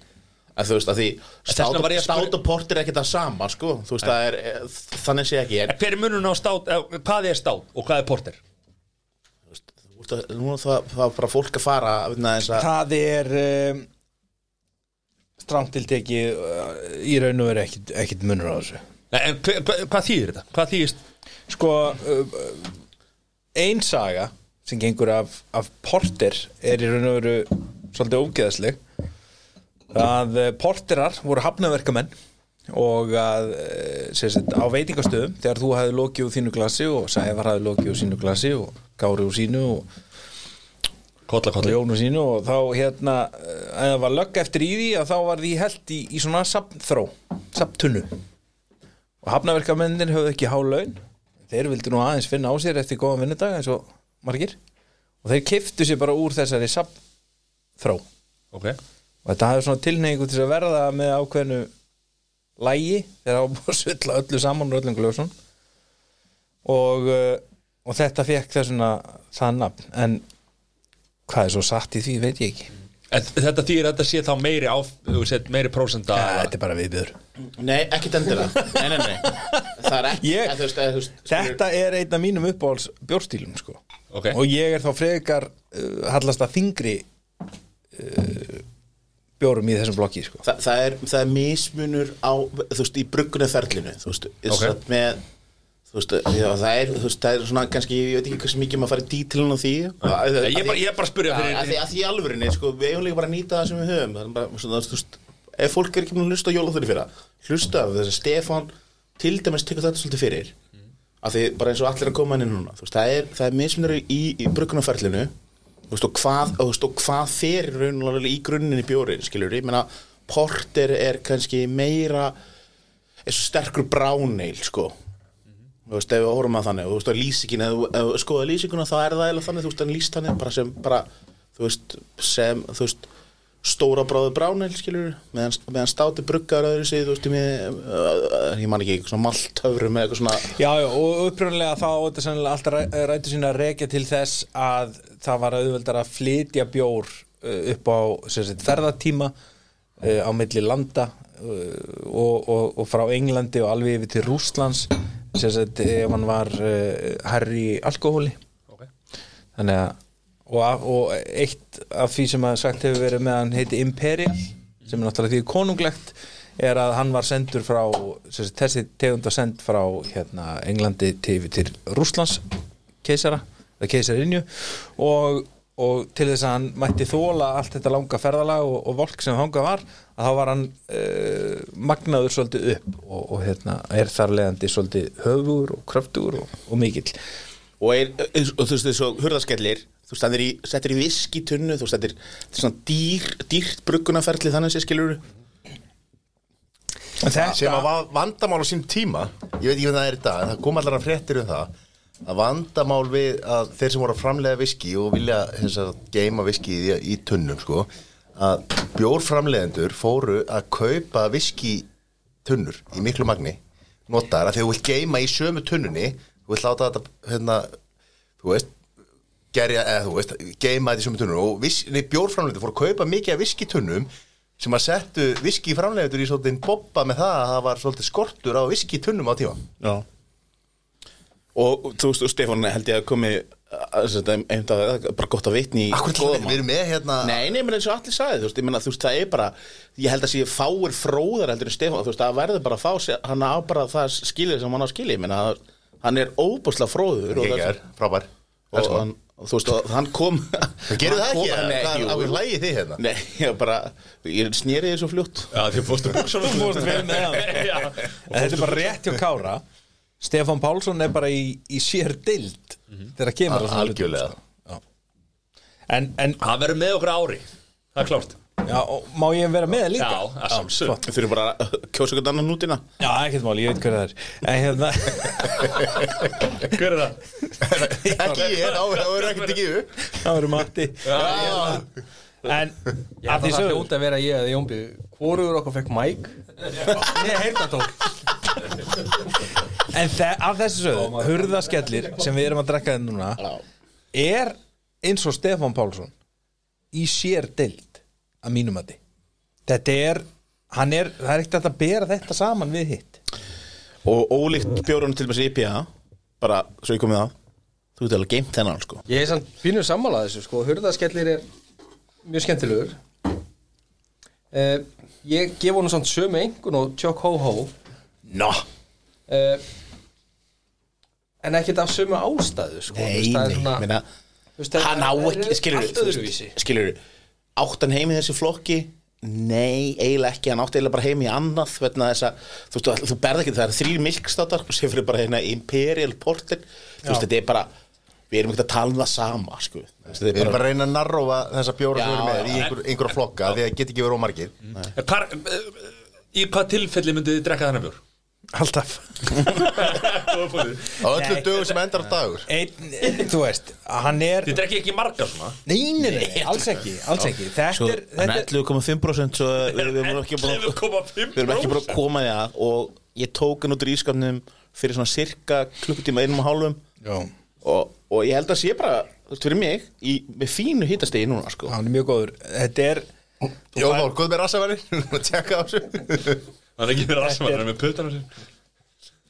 að þú veist að því ég að spyrja- stát og porter er ekkert það sama sko, þú veist er, eh, þannig sé ekki en Hver er munun á stát eh, Hvað er stát og hvað er porter? Þú veist að- nú það, það er bara fólk að fara vegna þess að það er um, strángtildegi uh, í raun og veru ekkit, ekkit munur á þessu Nei, En hva, hva, hvað þýðir þetta? Hvað þýðist? Sko uh, Ein saga sem gengur af, af Porter er í raun og veru svolítið ógeðasleg að uh, Porterar voru hafnaverkamenn og að sem sagt, á veitingastöðum þegar þú hafði lokið úr þínu glasi og Sævar hafði lokið úr sínu glasi og Gári úr sínu og Kolla, og kolla Jónu sínu og þá hérna eh, að það var lögg eftir í því að þá var því held í, í svona sapnþró sapntunnu og hafnaverkamennir höfðu ekki há laun. Þeir vildu nú aðeins finna á sér eftir góðan vinnudag eins og margir. Og þeir kiftu sér bara úr þessari sapnþró Ok og þetta hafði svona tilneyingu til að verða með ákveðnu lægi þegar það var búið að svilla öllu saman og öllum glösum. Og, og þetta fekk þessuna það nafn. En hvað er svo satt í því veit ég ekki. En þetta þýðir að þetta sé þá meiri á, þú sett meiri prósenda ja, þetta er bara viðbjör. Nei, ekki endilega. Nei, nei, nei. Það er ekki Ég- eða, þú veist, eða, þú veist, þetta er einn af mínum uppáhalds bjórstílum sko. Ok. og ég er þá frekar uh, hallast að þingri uh, bjórum í þessum blokki sko. það, það, er, það er mismunur á þú veist, í bruggunarferlinu þú veist, Ok. okay. með þú veist, já, það er, þú veist, það er svona kannski, ég veit ekki hversu mikið maður farið dítilin á því að, Ég er bara, ég er bara að spyrja að, að, því, að í alvörinni, sko, við eigum líka bara að nýta það sem við höfum það er bara, svona, þú veist, ef fólk er ekki búin að hlusta á jólaþurri fyrir hlusta á þess að Stefán til dæmis tekur þetta svolítið fyrir að því bara eins og allir að koma inn núna þú veist, það er, það er mismunur í, í bruggunarferlinu veist, og hvað, veist, og hvað fer í grunninn í bjórin skilur, ég meina, porter er kannski meira sterkur bráneil, sko. Þú veist, ef við horfum að þannig þú veist, að lýsingin, ef þú skoða lýsinguna þá er það eða þannig, þú veist, hann lýst þannig bara sem, bara, þú veist, sem þú veist, stóra bráðu bráneil skilur, meðan, meðan státi bruggar öðru sig, þú veist, með, uh, ég man ekki, svona maltöfrum eða eitthvað svona Já, já, og upprunlega þá þetta sennilega alltaf ræ- rætur sína að rekja til þess að það var auðveldar að flytja bjór uh, upp á sagt, ferðatíma uh, á milli landa uh, og, og, og frá Englandi og alveg yfir til Rússlands sem sagt, ef hann var herri alkohóli Ok. þannig að og, og eitt af því sem að sagt hefur verið með hann heiti Imperial sem er náttúrulega því konunglegt er að hann var sendur frá sagt, þessi tegund var send frá hérna, Englandi til, til Rússlands keisara, eða keisarinju og, og til þess að hann mætti þóla allt þetta langa ferðalag og, og volk sem þangað var að þá var hann uh, magnaður svolítið upp og, og hérna, er þar leiðandi svolítið höfugur og kröftugur og, og mikill. Og, er, og þú veist þessu hurðaskellir þú veist það er í, settir í viski tunnu þú veist þetta er, þetta er svona dýr, dýrt bruggunarferli þannig sé skilur sem að var vandamál á sín tíma. Ég veit ekki hvað það er í dag en það kom allar að fréttir um það að vandamál við að þeir sem voru að framlega viski og vilja geima viski í, í tunnum sko að bjórframlegendur fóru að kaupa viski tunnur í miklu magni notar að þegar þú vilt geima í sömu tunnunni þú vilt láta þetta hérna, þú veist gerja, eða þú veist, geima þetta í sömu tunnur og vis, nei, bjórframlegendur fóru að kaupa mikið af viskitunnum sem að settu viskiframlegendur í svolítið bobba með það að það var svolítið skortur á viskitunnum á tíma. Já Og þú veist, og Stefán held ég að komi bara gott að vitni við erum með hérna Nei, nei, menn eins og allir sagði, þú veist, ég meina, þú veist, það er bara ég held að sé fáir fróðar heldur en Stefán, þú veist, það verður bara að fá sér, hann á bara það skilið sem hann á skilið, ég meina, hann er óbúslega fróður er, frábær og, Elsku og, hann. og þú veist, og hann kom Það gerir það ekki, af hverju jú. hlægið þið hérna? Nei, ég bara, ég snýri því svo fljótt Já, því fórstu. [LAUGHS] En þetta er bara rétt hjá Kára Stefán Pálsson er bara í, í sér dild þegar kemur að svona hlutum, Algjörlega. sko. Já. en, en Hann verður með okkur ári Það er klárt já, og má ég vera með líka? Já, að sjálfsög flott. Við þurfum bara að kjósa eitthvað annan nútina Já, ekkert mál, ég veit hver það er En hérna [LAUGHS] Hver er það? Ekki ég, þá þá verður ekkert ekki upp Það verður Matti En Já, að því það sögðu hljóta að vera ég eða Jónbi Hvorugur okkur fekk mæk Ég heyrta tók [LAUGHS] En af þessu sögðu, hurðaskellir sem við erum að drekka þetta núna er eins og Stefán Pálsson í sér dild að mínum að þetta er, hann er það er ekkert að bera þetta saman við hitt. Og ólíkt bjórunum til þessi IPA Bara, svo ég komið að Þú getur alveg geimt þennan, sko. Ég er samt pínur sammálað þessu sko. Hurðaskellir er mjög skemmtilegur. Uh, Ég gef honum samt sömu engun og Tjók Hó Hó Nó, uh, en ekkert af sömu ástæðu sko. Þú Nei, það nei, þú veist, það Hann á ekki, skilur Skilur Átt hann heim í þessi flokki? Nei, eiginlega ekki, hann átti eiginlega bara heim í annað vegna þess að, þú veist, þú, þú berð ekki það er þrýr milkstátar, sem fyrir bara hérna Imperial Porter, þú veist, þetta er bara við erum ekki að tala um það sama sko. Þú Við þetta er erum bara bara, að reyna að narrófa þessa bjóra sem við erum Já, með í einhver, einhverja flokka því að geta ekki verið ómargir Í hvað tilfelli myndið þið drekka þennan bjór? Alltaf á öllu dögum sem endar á dagur. Einn, þú veist, hann er Þið drekki ekki marga svona? Nei, nei, nei, alls ekki, alls ekki. Þetta svo, er, hann þetta er 11,5% svo við, við erum ekki bara við 11,5% erum ekki bara að koma því að og ég tók hann út í ískapnum fyrir svona cirka klukkutíma einum og hálfum. Já, og, og ég held að sé bara, þú veist, fyrir mig í, með fínu hittastegi núna, sko. Hann er mjög góður. Þetta er Jón Már, góð með rassaværi [LAUGHS] að tjekka á þessu Það er ekki verið rassamæður, hann er með puttana sér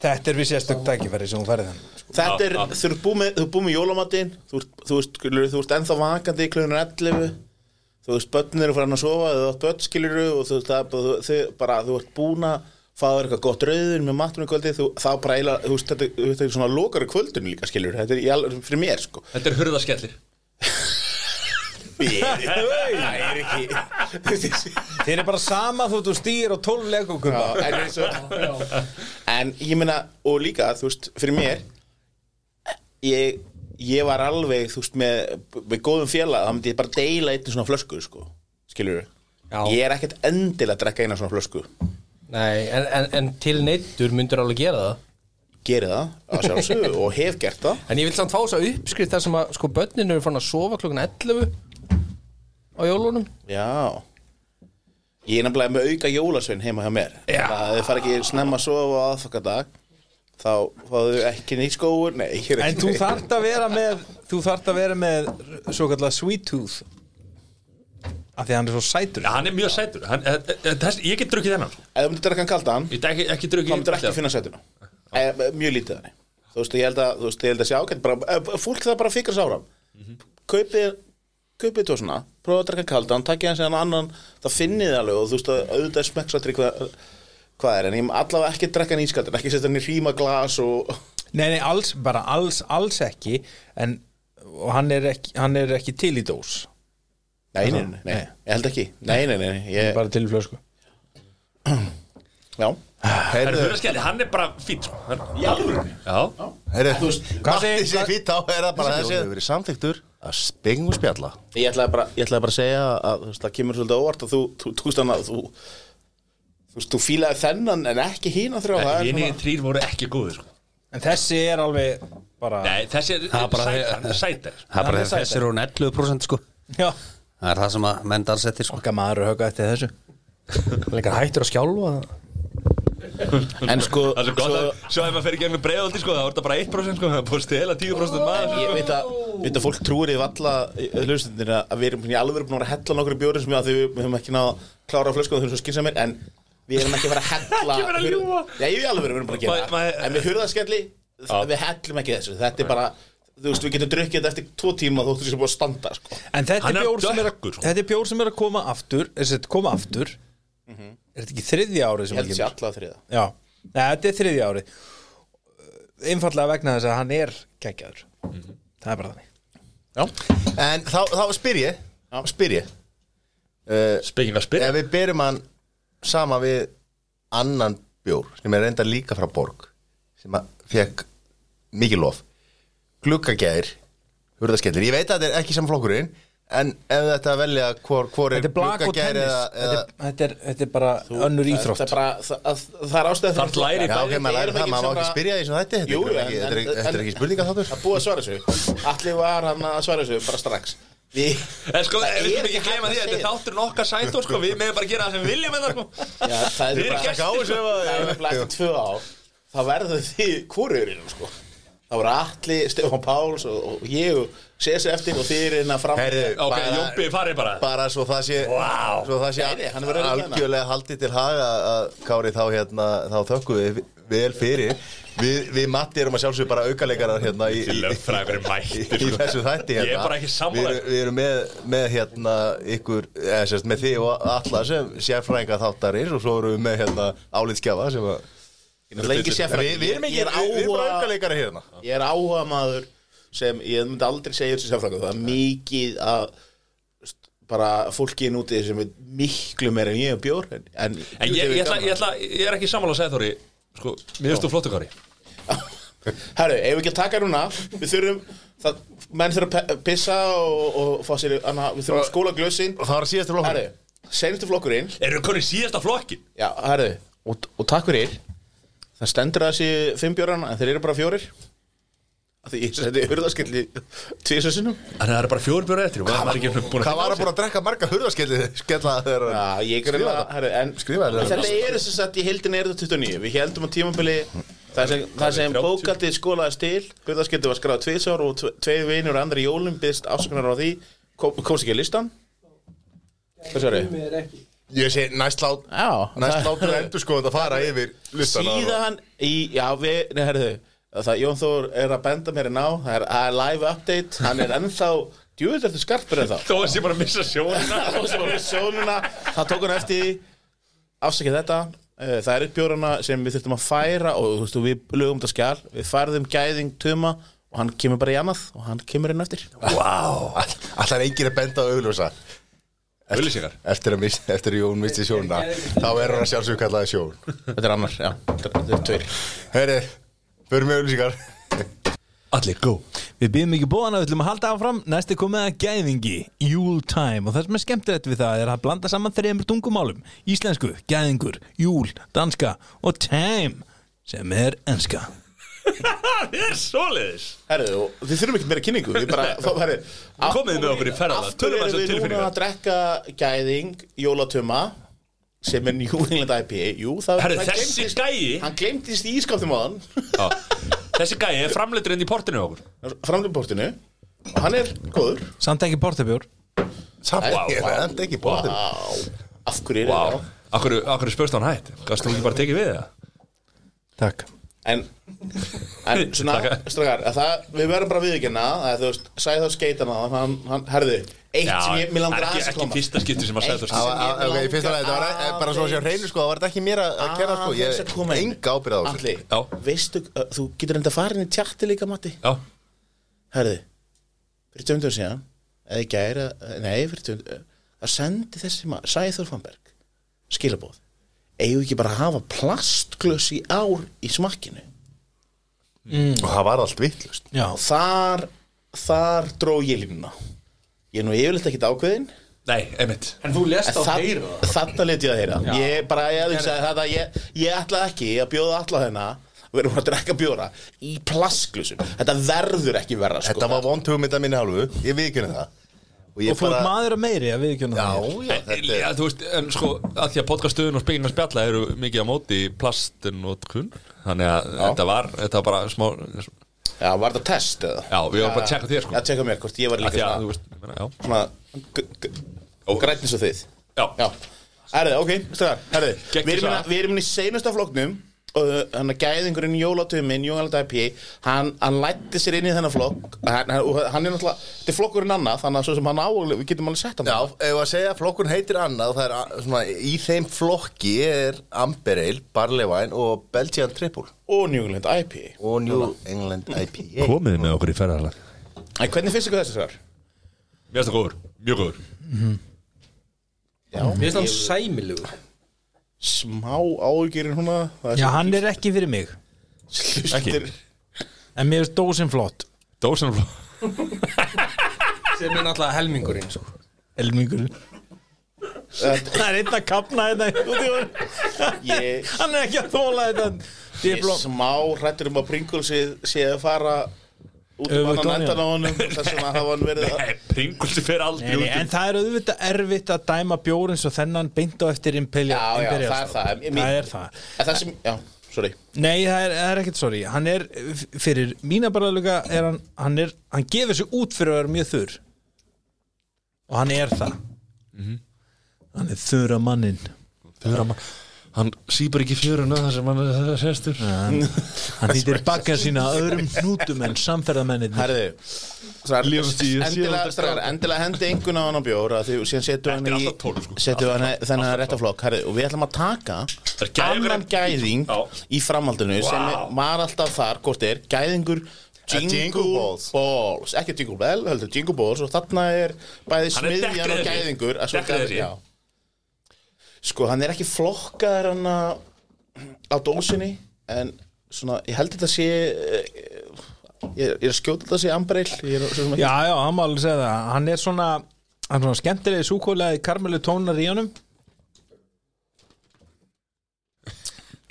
Þetta er við sérstök tækifæri sem hún færið hann sko. Þetta er, þú ert búið með, þú búið með jólamatinn þú ert, þú þú ert ennþá vakandi í klunar 11 þú veist, börnir eru farin að sofa þú ert börn, skilur og þú veist, það, þú, þið, bara, þú ert búin að fá þér eitthvað gott rauður með matunum kvöldi þú, þá bara eiginlega, þú veist, þetta, þetta er svona lokari kvöldun líka, skilur, þetta er í fyrir mér, sko. Þetta er hurðaskellir [LAUGHS] Það er ekki Þeir eru bara sama þú þú stýr og tólf legogumba Já, en, eins og, en ég meina og líka, þú veist, fyrir mér ég, ég var alveg, þú veist, með, með góðum félag, þá myndi ég bara deila einnig svona flösku, sko, skilur Já. ég er ekkert endilega að drekka eina svona flösku. Nei, en, en, en til neittur myndur alveg gera það. Geri það, að sjálfsögðu, og hef gert það. En ég vil samt fá þess að uppskrift þar sem að sko börnin eru fann að sofa klokkan 11 á jólunum. Já. Ég er nefnilega með auka jólasvein heima hjá mér. Það þið fara ekki snemma að sofa á aðfakadag þá fáðu ekki nýtt skóur nei, er En ekki þú þarft að vera með Þú þarft að vera með Svo kallar sweet tooth. Af því að hann er svo sætur. Já, hann er mjög sætur. Hann, eh, eh, þess, Ég get drukkið þennan. Ef þú myndir drekka hann kaldan Ég get ekki, ekki drukkið þá myndir ekki finna sætuna. E, mjög lítið þannig þú veist, ég held að, þú veist, ég held að sé ákvæmt bara, e, fólk það bara fikra sáram kaupið kaupið tó svona, prófa að drekka kaldan takkið hans en annan, það finnið alveg og þú veist, að auðvitað er smekksatri hvað, hvað er, en ég allavega ekki drekka hann ískaldan ekki setja hann í hríma glas og Nei, nei, alls, bara alls, alls ekki En og hann er ekki, hann er ekki til í dós. Nei, nei, nei, nei, ég held ekki. Nei, nei, nei, nei ég, Bara til í flösku. Já. Það er hurðaskellir, hann er bara fýtt sko. Alveg Já, Heyrðu, Hvað Matti segir- sé fýtt á er það bara þessi. hefur verið samþyktur að spengum spjalla. Ég ætlaði bara, ég ætlaði bara að segja að það kemur svolítið óvart að þú, þú, þú, þú, þú, þú, þú, þú fílaði þennan en ekki hína þrjá það er hini svona- þrýr voru ekki góðir sko. En þessi er alveg bara Nei, þessi er Það er bara- sætar, hann er sætar Það er bara Hann er þegar þessir eru 11% sko. Já. Það er það sem að menn dansettir sko. Okkar maður er högga eftir þessu. Leikar hættur að skjálfa [LAUGHS] en sko Það er svo gott að Svo ef maður fer í gegnum breiðaldi sko, Það voru bara 1% sko, Það er búið að stela 10% maður. Ég veit að, veit að fólk trúir í valla hlustundin að við erum í alveg búin að hella nokkur bjóri sem við, við höfum ekki náða að klára flösku og þau erum svo skynsamir en við erum ekki að fara að hella [LAUGHS] Ekki vera að ljúga. Já, ég er alveg við erum bara að gera Ma- ma- það. En við hurðaskelli, við hellum ekki þessu. Þetta er bara, þú veist, við getum drukkið þetta eftir tvo tíma þóttu því sem búið að standa sko. En þetta er, er bjór sem er, að, dökkur, sko. þetta er bjór sem er að koma aftur Er koma aftur Er þetta ekki þriðja árið ég sem held hann sér kemur? alla þriða. Já, Nei, þetta er þriðja árið. Einfallega vegna þess að hann er geggjaður. Það er bara þannig. En þá, þá spyr ég Spyr ég. Uh, Speking of spyr. Ef við berum hann sama við annan bjór sem er reynda líka frá Borg sem að fekk mikið lof. Gluggagæðir hurðaskellir, ég veit að þetta er ekki saman flokkurinn en ef þetta að velja hvor, hvor er er og gluggagæðir tennis. eða, þetta, er, þetta, er, þetta er bara önnur íþrótt það er, bara, það, að, það er ástæð Þarf læri Já, ok, maður læri það, maður má ekki spyrja því sem þetta Jú, Þetta er en- þetta er ekki- er spurninga þáttur að búa að svara þessu. Allir var hann að svara þessu bara strax. Við, En sko, Það við er skulum ekki ekki gleyma því að að Þetta er segja. þátturinn okkar sætor sko, Við meðum bara gera það sem við viljum en það sko. Já, það er Þið það þið voru Atli, Stefán Páls og, og ég og Sesi eftir og þið er inn að fram Ok, Jómbi farið bara bara svo það sé Vá. svo það sé Nei, reyna. algjörlega haldið til haga að Kári þá hérna þá þökkum við vel fyrir við, við Matti erum að sjálfsögðu bara aukaleikarar hérna í, í, í, í þessu þætti hérna Ég er bara ekki sammála. við, við erum með, með hérna ykkur, eða sérst með þig og alla sem sérfræðinga þáttarins og svo erum við með hérna álitskjafa sem að lengi sérfræðingur. Við við erum ekki, við við erum bara áhuga- aukaleikari hérna. Ég er áhuga maður sem ég myndi aldrei segja þessu sérfræðingur Það er mikið að bara fólki núti sem er miklu meira en ég og bjór En, en, ég, ég, ætla, ég, ætla, ég er ekki sammála að segja Þóri. Sko, mér finnst þú flottu kári. [LAUGHS] Herru, ef við ekki að taka núna? Við þurfum, það, menn þurfum að pissa og, og fá sér, anna, við þurfum að skóla glösin. Og það var síðastu flokkur Herru, senustu flokkurinn. Eru konið síðasta flokkin? Já, herru, og, og takk fyrir Það stendur að þessi fimm bjórana En þeir eru bara fjórir. Af Því ég seti Þannig að það er bara fjóri bjóra eftir og búin að Hvað var að búin að drekka marga hurðaskelli skella þegar Já, ég Skrifa grunna, þetta. er þess að í heildin er þetta 29 Við heldum á tímabili Það sem, það sem 30. bókaldið skólaði stil Hurðaskilli var skráð tvisár og tve- tveir vinur og andri í jólum Byggst afsökunar á því. Kom, Komst ekki að listan Hvað sér ég? Ég sé næst lát Næst látur endur sko að fara yfir Síðan í, já við, nei herðu Það Jón Þór er að benda mér ná Það er, það er live update Hann er ennþá, djúvill ertu skarpur en þá Þó að sé bara að missa sjónina. Það sem var við sjónuna Það tók hann eftir Afsakið þetta. Eh, Það er upp bjórana sem við þurftum að færa og þú veist, við lögum þetta skjál við færðum gæðing tuma og hann kemur bara í annað og hann kemur inn eftir. Alltaf er enginn að benda á augljósa Auðlýsingar Eftir að, mis, eftir að Jón misti sjónuna Þá er hann að sjálfsög kallaði sjón Þetta er annar, já, þetta er- tveir. Heyri, förum við auglýsingar. Allir, go. Við byrjum ekki bóðan að við ætlum að halda áfram. Næst er komið að gæðingi, Júl Time. Og það sem er skemmtilegt við það er að blanda saman þreymur tungumálum. Íslensku, gæðingur, júl, danska og time Sem er enska [LAUGHS] Það er svoleiðis. Herðu, og þið þurfum ekki meira kynningu Við bara, herðu af- Komið með okkur í ferðalag, Af tölum hverju aðeins um erum við núna að drekka gæðing Jólatuma sem er New England IPA Jú, það Herru, hann þessi gleymdist- gæi. Hann glemtist í ískaptum á hann Já. Þessi gæi er framleitur inn í portinu á okkur. Framlumportinu Og hann er góður. Samt ekki portabjór. Samt Vá, ekki, vá. það er ekki bóttir Vá, af hverju er það Akkur, akkur spurst hann hætt Gast þú ekki bara tekið við það? Takk En, en [LAUGHS] svona, að það, Við verðum bara viðkynna að þú veist, sæði þá skeitana hann, hann, herðu, eitt sem ég, mér langar ekki, aðeins að ekki koma. fyrsta skipti sem að Það sem ég ok, í fyrsta lagi, þetta var eh, bara svo að sé á hreinu sko, það var ekki mér að að kenna sko, að ég inn. enga ábyrð á þessu. Atli, Já. veistu, uh, þú getur enda að fara inn í tjatti líka, Matti? Já, Herði, fyrir tjóndum síðan eða í gæri, nei, fyrir tjóndum það sendi þessi maður, Sæður Fannberg skilabóð eigum við ekki bara að hafa plastglöss í ár í smakkinu? Og það var allt vittlust þar þar dró ég línuna. Ég er nú yfirleitt ekkert ákveðin nei, einmitt. En þú lest á En heyra það, þarna let ég að heyra. Ég bara, ég hugsaði þetta ég, ég ætlaði ekki að bjóða alla þennan við erum að drekka bjóra í plastglössum þetta verður ekki verra sko. Þetta var vond hugmynda minni hálfu, ég viðkynna það Og og þú ert maður að meiri að viðkjöna Já, það já, En, þetta ja, er þú veist, en sko, að því að podcaststöðun og spegin að spjalla eru mikið á móti í plastin og kun Þannig að þetta var, þetta var bara smá já, var þetta test eða? Já, við varum bara að tjekka þér sko. Já, tjekka mér hvort ég var líka að, svona, veist, ég meina, já. svona g- g- grænt eins og þið. Já, Já, herrið, ok, stráðar, herrið. Geggjað Við erum hérna- við erum inn í seinasta flokknum. og hann að gæðingurinn Jólatuminn, Jónald IPA hann, hann lætti sér inn í þennan flokk. Hann, hann, er náttúrulega, þetta er flokkurinn annað þannig að svo sem hann á, við getum alveg sett hann Já, ef að segja að flokkun heitir annað það er svona, í þeim flokki er Amber Ale, Barley Wine og Belgian Triple. Og New England IPA og New England IPA Komið með okkur í ferðarlag hvernig finnst ykkur þessi svar? Það góður, mjög góður. Já, Mér finnst hann sæmilugur smá ágjörinn húnna Já, hann er ekki fyrir mig. Hlustir En mér finnst dósin flott. Dósan [LAUGHS] sem er náttúrulega helmingurinn sko. Elmingur Það er einn að kapna þetta út í honum. Ég, Hann er ekki að þóla þetta. Ég Ég bló- smá hrættur um að Pringles sé að fara út um ofan í endan á honum þess vegna hafa hann verið að [LAUGHS] Nei, Pringulsi fer aldrei Nei, nei, út en það er auðvitað erfitt að dæma bjór eins og þennan beint á eftir Imperial, Já, já, það er það. Það er það. Það sem, já, sorry. Nei, það er, það er ekkert sorry. Hann er, fyrir mína bara líka er hann, hann er, hann gefur sig út fyrir að vera mjög þurr. Og hann er það. Hann er þurra mannin Þurra mann Hann sýpar ekki fjöruna þar sem hann er sestur Hann, hann hýttir bakka sína öðrum hnútum en samferðamennir endilega, hendi einhvern á hann á bjór að því síðan setjum hann í alltaf 12, sko. þennan rétta flokk herri, og við ætlum að taka gæðingur- annan gæðing í framhaldinu sem var alltaf þar, hvort er gæðingur Jingle, Jingle Balls. balls. ekki Jingle Bell, heldur Jingle Balls og þarna er bæði smiðjan og gæðingur að svo Dekkriðið gæði- sé. já. Sko, hann er ekki flokkaður hann á dósinni en svona, ég held þetta sé eh, ég er ég er að skjóta þetta sé er svo sem ekki Já, já, hann má alveg segja það. Hann er svona, hann er svona skemmtilegi súkólaði karmelu tónar í honum.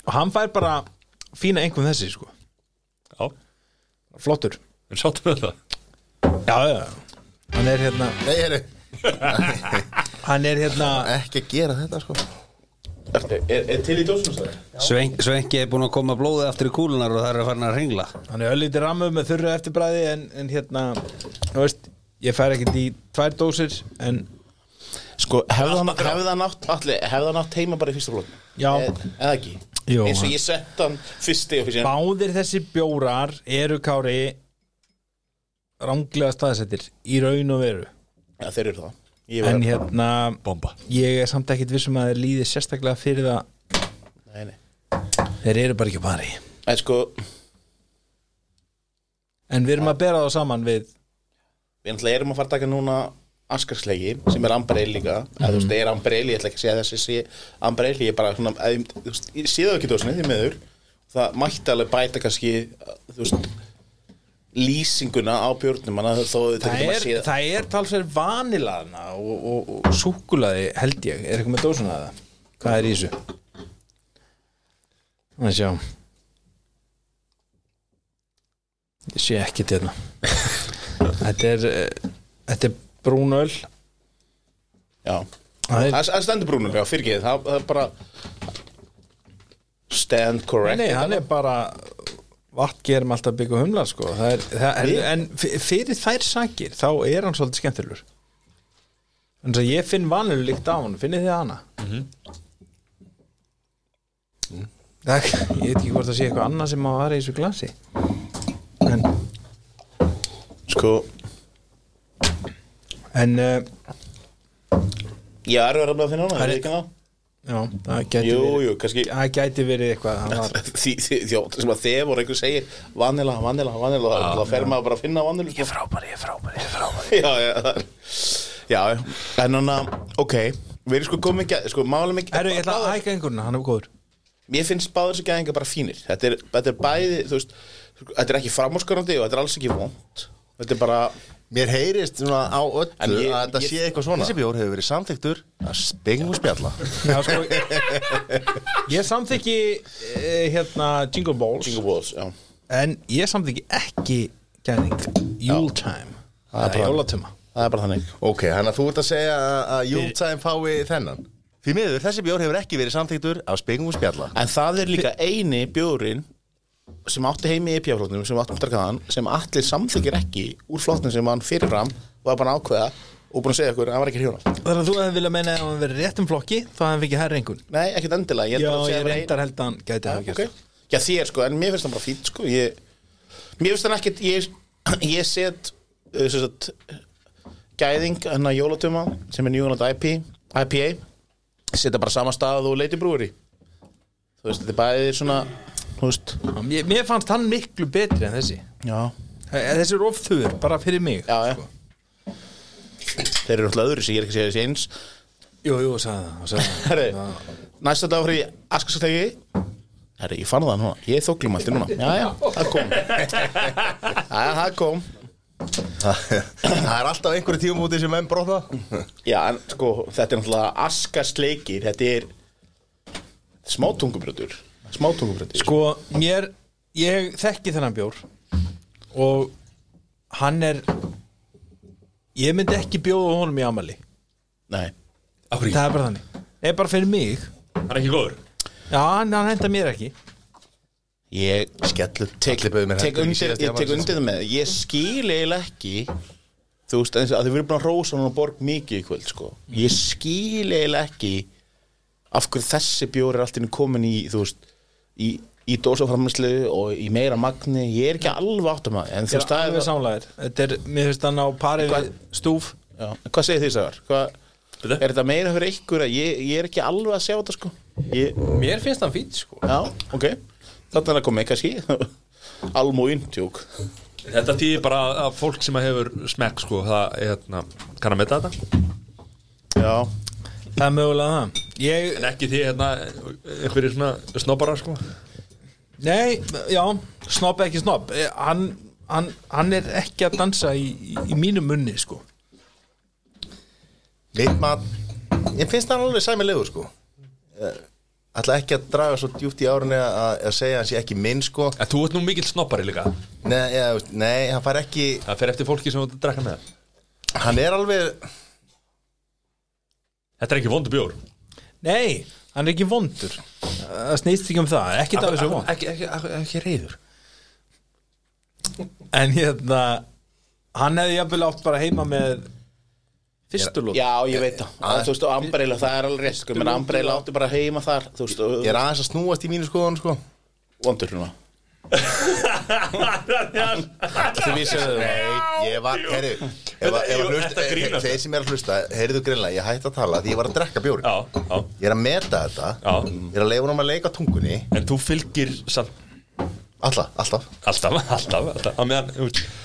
Og hann fær bara fína einhvern þessi sko. Já, flottur. Við sáttum við það? Já, já, hann er hérna Nei, heru, [LAUGHS] hann er hérna ekki að gera þetta sko. Er, er, er til í dósnum Sven, Svenki er búin að koma blóðið aftur í kúlunar og það er að fara að ringla hann er öllítið rammuð með þurru eftirbræði en, en hérna, þú veist ég fær ekkert í tvær dósir en Sko, hefði hann, hefði hann átt allir, hefði hann átt heima bara í fyrsta flokk Já. Eða ekki? Jú, Eins og hann- ég sett hann fyrsti og fyrsti. Báðir þessi bjórar eru kári ránglega staðsettir í raun og veru. Já, þeir eru það en hérna Bomba. ég er samt ekkit vissum að þeir líði sérstaklega fyrir það. Nei, nei. Þeir eru bara ekki að pari. En sko, en við erum að bera það saman við við erum að fara að taka núna Askarslegi, sem er Ambrell líka. Eða þú veist, það er Ambrell, ég ætla ekki að segja þessi sé Ambrell, ég er bara svona að, ég- þú veist, ég sé það ekki dósinni, því meður það mætti alveg bæta kannski þú veist, lýsinguna á björnum, það er, það er talsverð vanilaðna og, og, og súkulaði held ég. Er eitthvað með dósuna það hvað er í þessu? Það sjá. Ég sé ekki til hérna. [LAUGHS] Þetta er eh, þetta er brúnöl Já, það er, það stendur brúnum, já, fyrir það, það er bara stand correct nei, hann er bara vatn gerum alltaf byggja humla sko. það er, það er, en fyrir þær sakir þá er hann svolítið skemmtilegur. En að ég finn vanlega líkt á hann finnið þið hana? Það, ég veit ekki hvort það sé eitthvað annað sem að vara í þessu glasi. En, Sko, en uh, ég er verið að finna hana, Það er ekki það? Já, það gæti Jú, verið jú, kannski það gæti verið eitthvað var, [LAUGHS] því, því, því, sem að þegar voru einhver segir vanila, vanila, vanila þá fer maður bara að finna vanilu sko. frábæri, ég er frábæri, ég er frábæri [LAUGHS] já, já, það er já, já, en hann að, ok við erum sko komið sko, málum ekki Herru, ég ætla að hækka einhverjuna, hann er góður. Mér finnst báður þessi gæðingar bara fínir. Þetta er, þetta er bæði, þú veist þetta er ekki framúrskarandi og þetta er alls ekki vond þetta er bara, Mér heyrist svona á öllu ég- að þetta ég- sé eitthvað svona. Þessi bjór hefur verið samþyktur að spengum og spjalla. Já, sko, ég samþykki eh, hérna Jingle Balls. Jingle balls, já. En ég samþykki ekki gæðing. Yuletime það er bara- jólatuma það er bara þannig. Ok, hann að þú ert að segja að- að Júltæm fái þennan. Því miður, þessi bjór hefur ekki verið samþyktur af spengum og spjalla. En það er líka eini bjórin sem átti heimi í EPA-flótnum sem áttum drakaðan sem allir samþykir ekki úr flótnum sem hann fyrirfram var bara að ákveða og búin að segja okkur að hann var ekki hrjóna þannig að þú hefði viljað meina að hann verið réttum flokki þá hann fikið herri einhvern Nei, ekkert endilega já, að ég reyndar held að hann gæti hafa Já, gert. Já, þér sko, en mér finnst hann bara fínt sko ég, Mér finnst hann ekkert Ég, ég set uh, sagt, Gæðing, hann að jólatuma sem er New England IP, IPA Seta bara sama stað og Lady Brewery. Þú veist, þetta er bæði svona veist. Það. mér, mér fannst hann miklu betri en þessi. Já, þessi er ofþur, bara fyrir mig já, já. Þeir eru náttúrulega öðru sem ég er ekki að segja þessi eins. Jú, jú, sagði það, sagði það. Herri, næsta dag fyrir Askastegi Herri, ég fann það núna. Ég er þóklum alltaf núna. Já, já, það kom. Já, það kom. Það er alltaf einhverju tíumúti sem menn brotna. Já, en sko, þetta er náttúrulega askasleikir, þetta er smátungubröður smátungubröður sko, mér ég þekki þennan bjór og hann er ég myndi ekki bjóða honum í amali Nei, Akkur það er bara þannig, er bara fyrir mig. Hann er ekki góður? Já, hann, hann henda mér ekki. Ég Skellur tek, tek undir, síðasta ég tek afmælis. undir það með ég skil eiginlega ekki þú veist, eins og að þið verður búin að rósa hann og borg mikið í kvöld, sko. Ég skil eiginlega ekki af hverju þessi bjór er alltaf komin í, þú veist í í dósaframlislu og í meira magni. Ég er ekki alveg áttum að en þú Ég veist er það alveg er samlæðir Þetta er, mér finnst hann á pari við stúf. Já, hvað segir því Sævar? Er þetta meira fyrir ykkur að ég, ég er ekki alveg að sjá þetta sko? Ég, Mér finnst hann fýtt sko. Já, ok. Þarna er að koma kannski. [LAUGHS] Almúin tjók Þetta þýðir bara að fólk sem hefur smekk sko, það er hérna, kann að metta þetta. Já, Það er mögulega það. Ég, en ekki því hérna einhverjir svona snobbarar sko? Nei, já, snobb ekki snobb. Eh, hann, hann, hann er ekki að dansa í, í, í mínum munni sko. Mitt mat Ég finnst það alveg sæmilegur sko. Ætla ekki að draga svo djúpt í árunni að, að segja að hann sé ekki minn sko. En þú ert nú mikill snobbari líka. Nei, veist, nei hann fær ekki Það fer eftir fólki sem þú drekka með. Hann er alveg Þetta er ekki vondu bjór. Nei, hann er ekki vondur. Það snýst ekki um það, ekki það þessu vond Ekki, ekki, ekki, ekki reyður En hérna Hann hefði jafnvel átt bara heima með Fyrstu lót já, ég veit það. Að, þú veist, og Ambreyla, það er alveg rétt sko, menn Ambreyla átti bara heima þar þú veist, Ég er aðeins að snúast í mínu skoðun sko. Vondur hérna Þið vissu Nei, ég var, herru Ef að- ef að Jú, hlusta- þetta grínast. Þeir sem er að hlusta, heyrðu greinlega Ég hætti að tala því ég var að drekka bjóri Já, já, Ég er að meta þetta. Já. Ég er að leifa hann að leika tungunni. En þú fylgir samt Alltaf, alltaf. Alltaf, alltaf, alltaf. Meðan,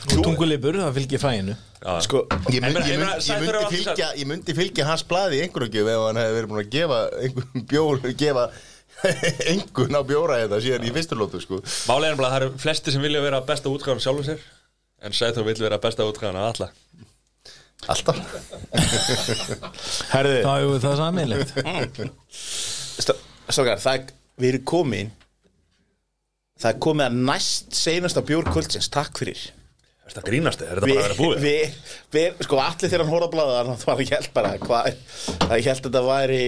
þú tungulipur, það fylgir fræinu. Já, sko, Ég myndi, ég myndi, ég myndi, fylgja, ég myndi fylgja hans blaði í einhverjum gjöf ef hann hefði verið búin að gefa einhverjum bjór, gefa [LAUGHS] einhvern á bjóra þetta síðan í fyrstu lótu sko. Málega er bara að það eru flesti sem vilja vera besta útgáðan sjálfum sér En Sæþór vill vera besta útgáðan af alla. Alltaf. [LAUGHS] Herðu. Það er það sammeilegt [LAUGHS] Strákar, það er, við erum komin Það er komið að næst seinasta bjór kvöldsins, takk fyrir. Er þetta grínast eða er þetta bara að vera búið? við, við, sko allir þegar hann hóra bláða það var ekki held bara hvað, það ég held að þetta væri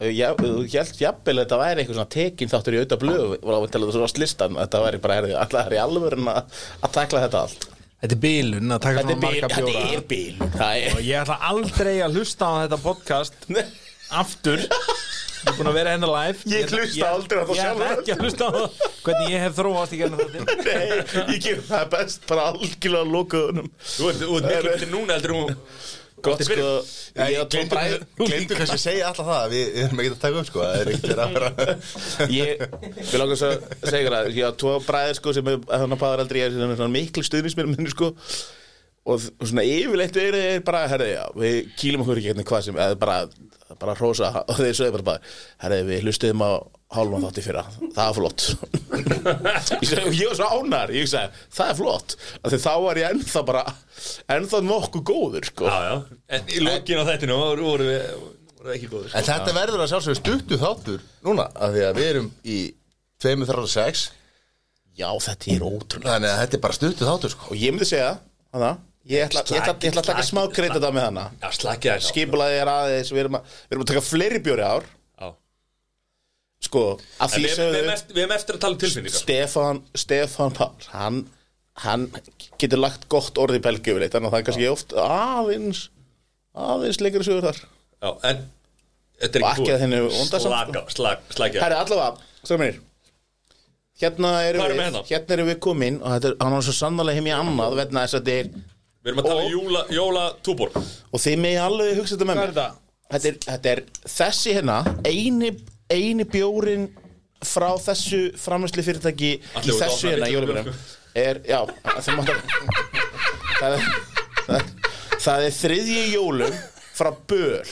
þú held jafnvel að þetta væri eitthvað svona tekin þáttur í auðvitað blöð var að tala þessu varst listan þetta væri bara, herði, allar er í alvörin að, að takla þetta allt. Þetta er bílun að taka svona marga bjóra þetta er bíl það er Og ég ætla aldrei að hlusta á þetta podcast aftur. Ég er búin að vera hennar live. Ég hlusta aldrei á það Ég ætla sjálfur. ekki að hlusta á það. Hvernig ég hef þróast í gerna þetta Nei, ég ger það er best bara algjörlega að honum. Þú ert þú betur núna heldur þú Gott sko, ég tvo bræð Glemdu kannski að segja alltaf það Við erum ekki að taka upp sko. Það er ekkert verið að vera [LAUGHS] Ég, við langar svo að segja ykkur að ég á tvo bræðir sko sem er þannig að paðar aldrei ég er miklu stuðnismér minni sko og svona yfirleitt er er bara, herri, já, við kýlum okkur ekki hérna hvað sem, eða bara, bara hrósa [LAUGHS] og þeir sögðu bara bara, herri, við hlustuðum á hálfum þátti fyrra, það er flott. [LAUGHS] Ég, segi, ég var svo ánar ég sagði, það er flott. Af því þá var ég ennþá bara ennþá nokkuð góður sko. Já, já. En í lokin á þættinu voru voru við voru við ekki góður sko. En þetta verður að sjálfsögðu stuttu þáttur Núna, af því að við erum í 236 já, þetta er ótrúlega Þannig að þetta er bara stuttu þáttur sko. Og ég myndi segja, hana ég ætla, ég ætla, ég ætla að taka smá kredit af með hana Já, slakið það skipulaði er aðeins, við erum að, við erum að taka fleiri bjóri ár. Já. Sko, En því við, við, við, hefum eftir að tala um tilfinningar. Stefán, Stefán Pál hann, hann getur lagt gott orð í belgi yfirleitt, þannig að það er kannski oft aðeins aðeins leikari sögur þar. Já, en Þetta er ekki að vondasamt, Slaka, slag, slakið Herri, allavega, mér Hérna erum erum við, hérna? hérna erum við komin og þetta er, hann var svo sannlega heim í annað vegna þess að þetta er, Við erum að tala um jóla, jóla túbor og þið með alveg hugsa þetta með mér. þetta? þetta er, þetta er þessi hérna eini, eini bjórin frá þessu framlæsli fyrirtæki Allir í voru þessu hérna litlu jólubjörnum bjór, er, já, það mátt að það er, það er það er þriðji jólum frá böl.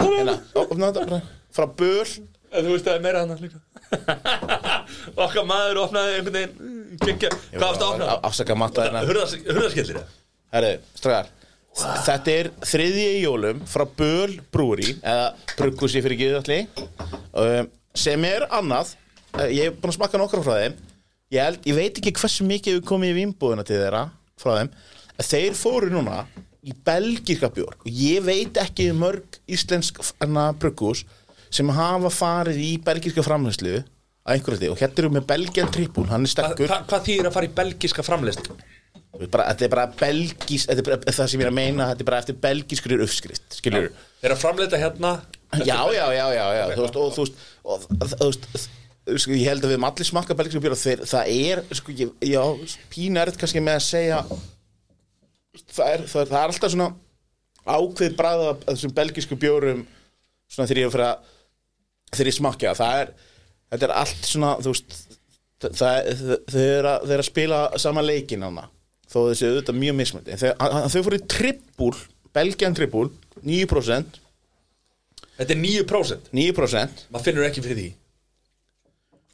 Hérna, opna þetta bara. Frá böl. En þú veist að það er meira þannig líka Okkar maður opnaði einhvern veginn Kekja, hvað varst að opna? afsaka matta hérna. Hurðaskillir Herri, strákar Þetta er þriðji í jólum frá Böl Brúri eða Bruggúsi fyrir allir um, sem er annað. Uh, ég hef búin að smakka nokkra frá þeim. Ég, held, ég veit ekki hversu mikið við komið í vínbúðuna til þeirra frá þeim þeir fóru núna í belgíska bjór og ég veit ekki um mörg íslensk hana, bruggús sem hafa farið í belgíska framhæslu að einhverju því og hérna erum við Belgian Triple, hann er Hvað sterkur. Hva, hvað þýðir að fara í belgiska bara, þetta er bara belgís þetta er bara, það sem ég er að meina, þetta er bara eftir belgískur uppskrift, skilur Er að framleita hérna. Já, já, já, já, já, þú veist og þú veist, og, þú veist sko, ég held að við erum allir smakka belgíska bjóra þeir, það er, sko, ég, já, pínu erð kannski með að segja það er, það er, það er alltaf svona ákveð bræða þessum belgísku bjórum svona þegar ég er að þegar ég smakka það er, þetta er allt svona þú veist þau eru að, að spila sama leikin hana þó þessi auðvitað mjög mismöndi þau, fóru trippul, belgian trippul 9% Þetta er 9% 9% Maður finnur ekki fyrir því.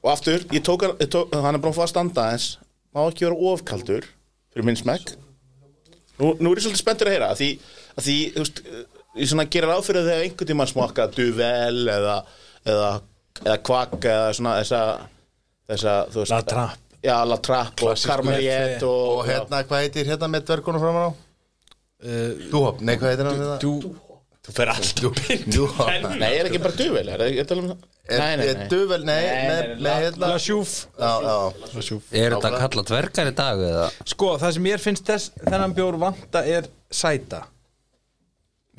Og aftur, ég tók, hann- er bara að standa eins má ekki vera ofkaldur fyrir minn smekk? Nú, nú er ég svolítið spenntur að heyra að því, að því þú veist, ég svona gerir ráð fyrir að þegar einhvern tímann smakka duvel eða, eða, eða kvakk eða svona þessa, þessa þú veist, La Trappe. já, La Trappe og Carmeliet leffe. og, Og hérna, hvað heitir hérna með dvergunum framan á? Dúhop, nei, hvað heitir hann við það? Dú, Þú fer allt upp Dúhop. Nei, er ekki bara duvel? Er, er, er, nei, nei, nei. Duvel, nei, Nei, með, nei, nei, með hérna La Chouf Já, já. Er þetta kalla dvergar í dag eða? Sko, það sem mér finnst þess, þennan bjór vanta er sæta.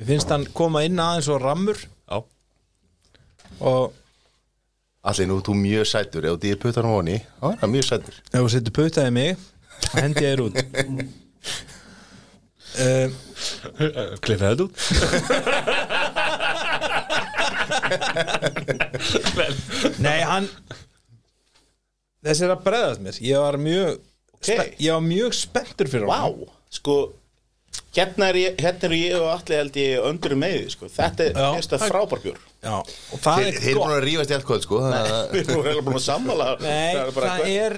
Mér finnst hann koma inn aðeins og rammur. Já. Og Allir nú, þú er mjög sætur. Ef þú dýr puttar á honi, þá er það mjög sætur. Ef þú setur putaði mig þá hendi ég þér út. [LAUGHS] Uh, Klippið þetta út. Nei, hann Þessi er að bregðast mér. Ég var mjög Ok. Ég var mjög spenntur fyrir Vá, honum. sko hérna er ég, hérna er ég og allir held ég öndur með því, sko, þetta er, Já. Það Já, og það Þeir er þeir eru búin að rífast í allt kvöld, sko [LAUGHS] Við erum eiginlega búin að sammála. [LAUGHS] Nei, það er bara það er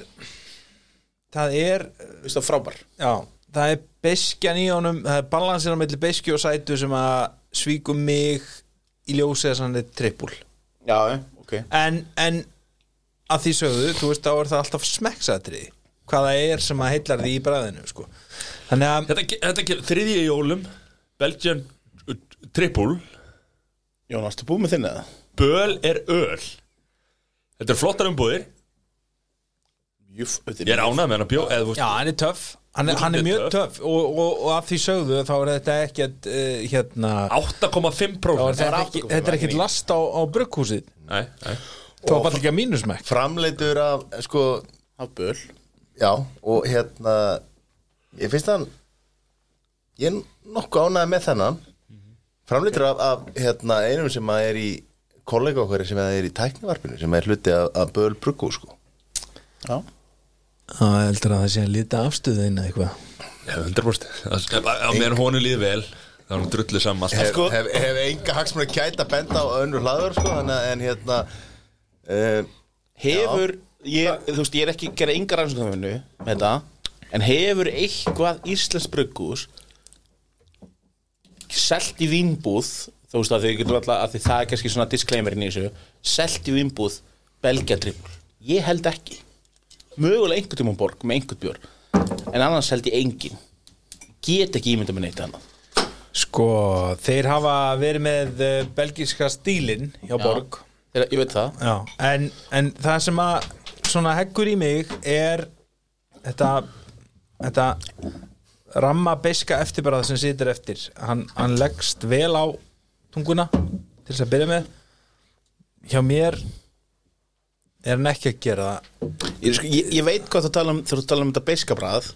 Það er það frábær. Já, það er beskjan í honum Það er balansinn á milli beskju og sætu sem að svíkum mig í ljósi þess að hann er trippul. Já, ok. En, en að því sögðu, þú veist, þá er það alltaf smekksatriði hvað það er sem að heillar því í bræðinu sko. þannig að Þetta, þetta þriðji í jólum Belgian uh, triple Jón, varstu búið með þinn eða? Böl er öl. Þetta er flottar umbúðir. Ég er ánægð með hann að bjó eða, þú já, hann er töff. Hann er, hann er mjög töff. og, og, og að því sögðu þá er þetta ekkert uh, hérna, 8,5% þá er þetta er ekki, 8,5, þetta er ekkert last á, á brugghúsið. Nei, nei. Þá er bara ekki að mínusmekk. Framleitur af, sko Af böl. Já, og hérna Ég finnst hann Ég er nokkuð ánægð með þennan Framleitur af, af hérna, einum sem að er í kollega okkar sem er í tæknivarpinu sem er hluti af, af Böl Bruggu sko. Já það heldur að það sé að lita afstöðina eitthvað Já, 100% Það- Á meðan honu líði vel Það er hún drullu saman allt. hef, Sko- hef, hef enga kæta að benda á önnur hlaður sko, þannig að en hérna uh, Hefur, ég, þú veist, ég er ekki að gera yngar rannsóknarvinnu með þetta En hefur eitthvað Íslands brugghús Selt í vínbúð Þú veist að þau getur alltaf að það er kannski svona disclaimerin í þessu Selt í vínbúð Belgian trippul Ég held ekki. Mögulega einhvern tímann borg með einhvern bjór En annars held ég engin Get ekki ímynda með neitt annað. Sko, þeir hafa verið með uh, belgíska stílin hjá Borg. Þeirra, Ég veit það. Já, en, en það sem að svona heggur í mig er þetta, þetta ramma beiska eftirbarað sem situr eftir. Hann, hann leggst vel á tunguna til þess að byrja með. Hjá mér er hann ekki að gera það. Ég, sko, ég, ég veit hvað þú tala um þú tala um þetta beiska bræð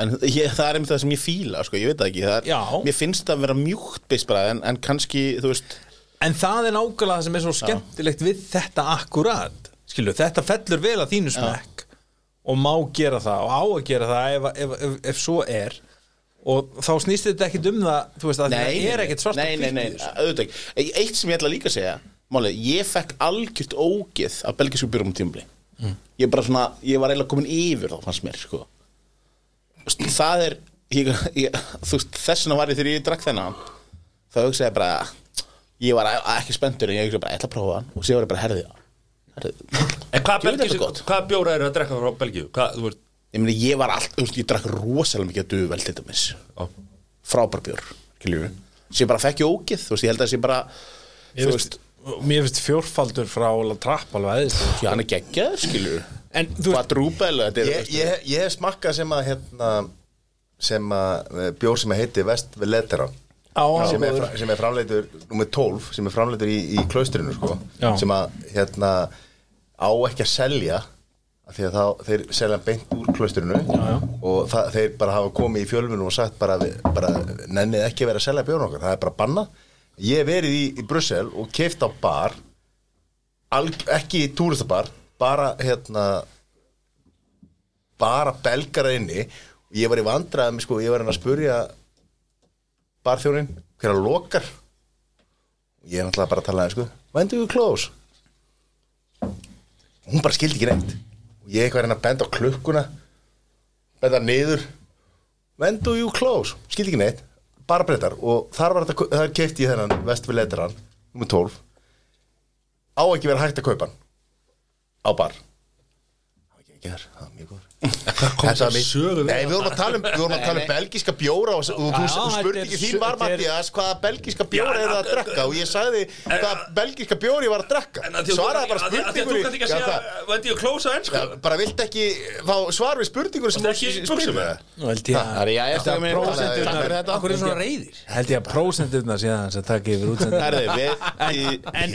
en ég, það er einmitt það sem ég fíla sko, ég veit það ekki, það er, Já. mér finnst það að vera mjúkt beisbræð en, en kannski, veist En það er nákvæmlega það sem er svo skemmtilegt við þetta akkurat. Skilu, þetta fellur vel að þínu smekk og má gera það og á að gera það ef, ef, ef, ef svo er. Og þá snýst þetta ekkit um það þú veist að það er ekkit svart nei, nei, nei, auðvitað ekki. Eitt sem ég ætla líka að segja málið, ég fekk algjört ógeð af belgisku byrjum tímli Mm. ég svona, ég var eiginlega komin yfir þá fannst mér, sko. Það er ég, ég, veist, þessuna var ég þegar ég drakk þennan þá hugsaði ég bara ég var ekki spenntur en ég hugsaði bara, ég ætla að prófa hann og sér var ég bara, herði herði, En hvað, er gott. hvað bjóra eru að drekka frá Belgíu? Hvað, þú veist ég meni, ég var allt, veist, ég drakk rosalega mikið að duvel til dæmis. Frábær bjór, sem bara fekk ég ógeð, þú veist, ég held að það sé bara þú veist, Mér finnst fjórfaldur frá La Trapp alveg aðeins já, hann er geggjað, skiljum En þú veist, Quadruple, þetta er ég, ég, ég hef smakkað sem að hérna, sem að eh, bjór sem að heiti Vest Veletera á sem er, sem er framleitur nummer 12 sem er framleitur í, í klaustrinu sko, Já. sem að hérna á ekki að selja því að þá, þeir selja beint úr klausturinu já, já. og það, þeir bara hafa komið í fjölmunum og sagt bara, bara nennið ekki vera að selja bjórn okkar, það er bara banna ég verið í, í Brussel og keift á bar alg, ekki í túristabar bara hérna bara belgara inni. Og ég var í vandræðum, sko, ég var hann að spurja barþjónin hver að lokar. Ég er náttúrulega bara að tala sko, when do you close hún bara skildi ekki neitt. Og ég eitthvað að reyna að benda á klukkuna benda niður. When do you close, skildi ekki neitt. Bara breytar og þar var þetta þar kefti ég þennan Vestfjöld Letteran nummer 12 á ekki vera hægt að kaupa hann. Á bar. Það var ekki ekki þar, það var mjög góður Þetta var mér- Nei, við vorum að tala um, við vorum að tala um belgíska bjóra og, og þú, Já, þú spurði ekki þín var er- Mattias hvaða belgíska bjóra er það að drekka? Og ég sagði hvaða belgíska bjóri ég var að að að þú- svaraði bara að að að spurningunni. Þú kannt ekki að segja hvað? Bara vilt ekki fá svar við spurningunni sem buxum með það? Nú held ég Það er að ég eftir að mér Takk Akkur er svona reyðir held ég að prósenturna síðan sem taka yfir við í- en,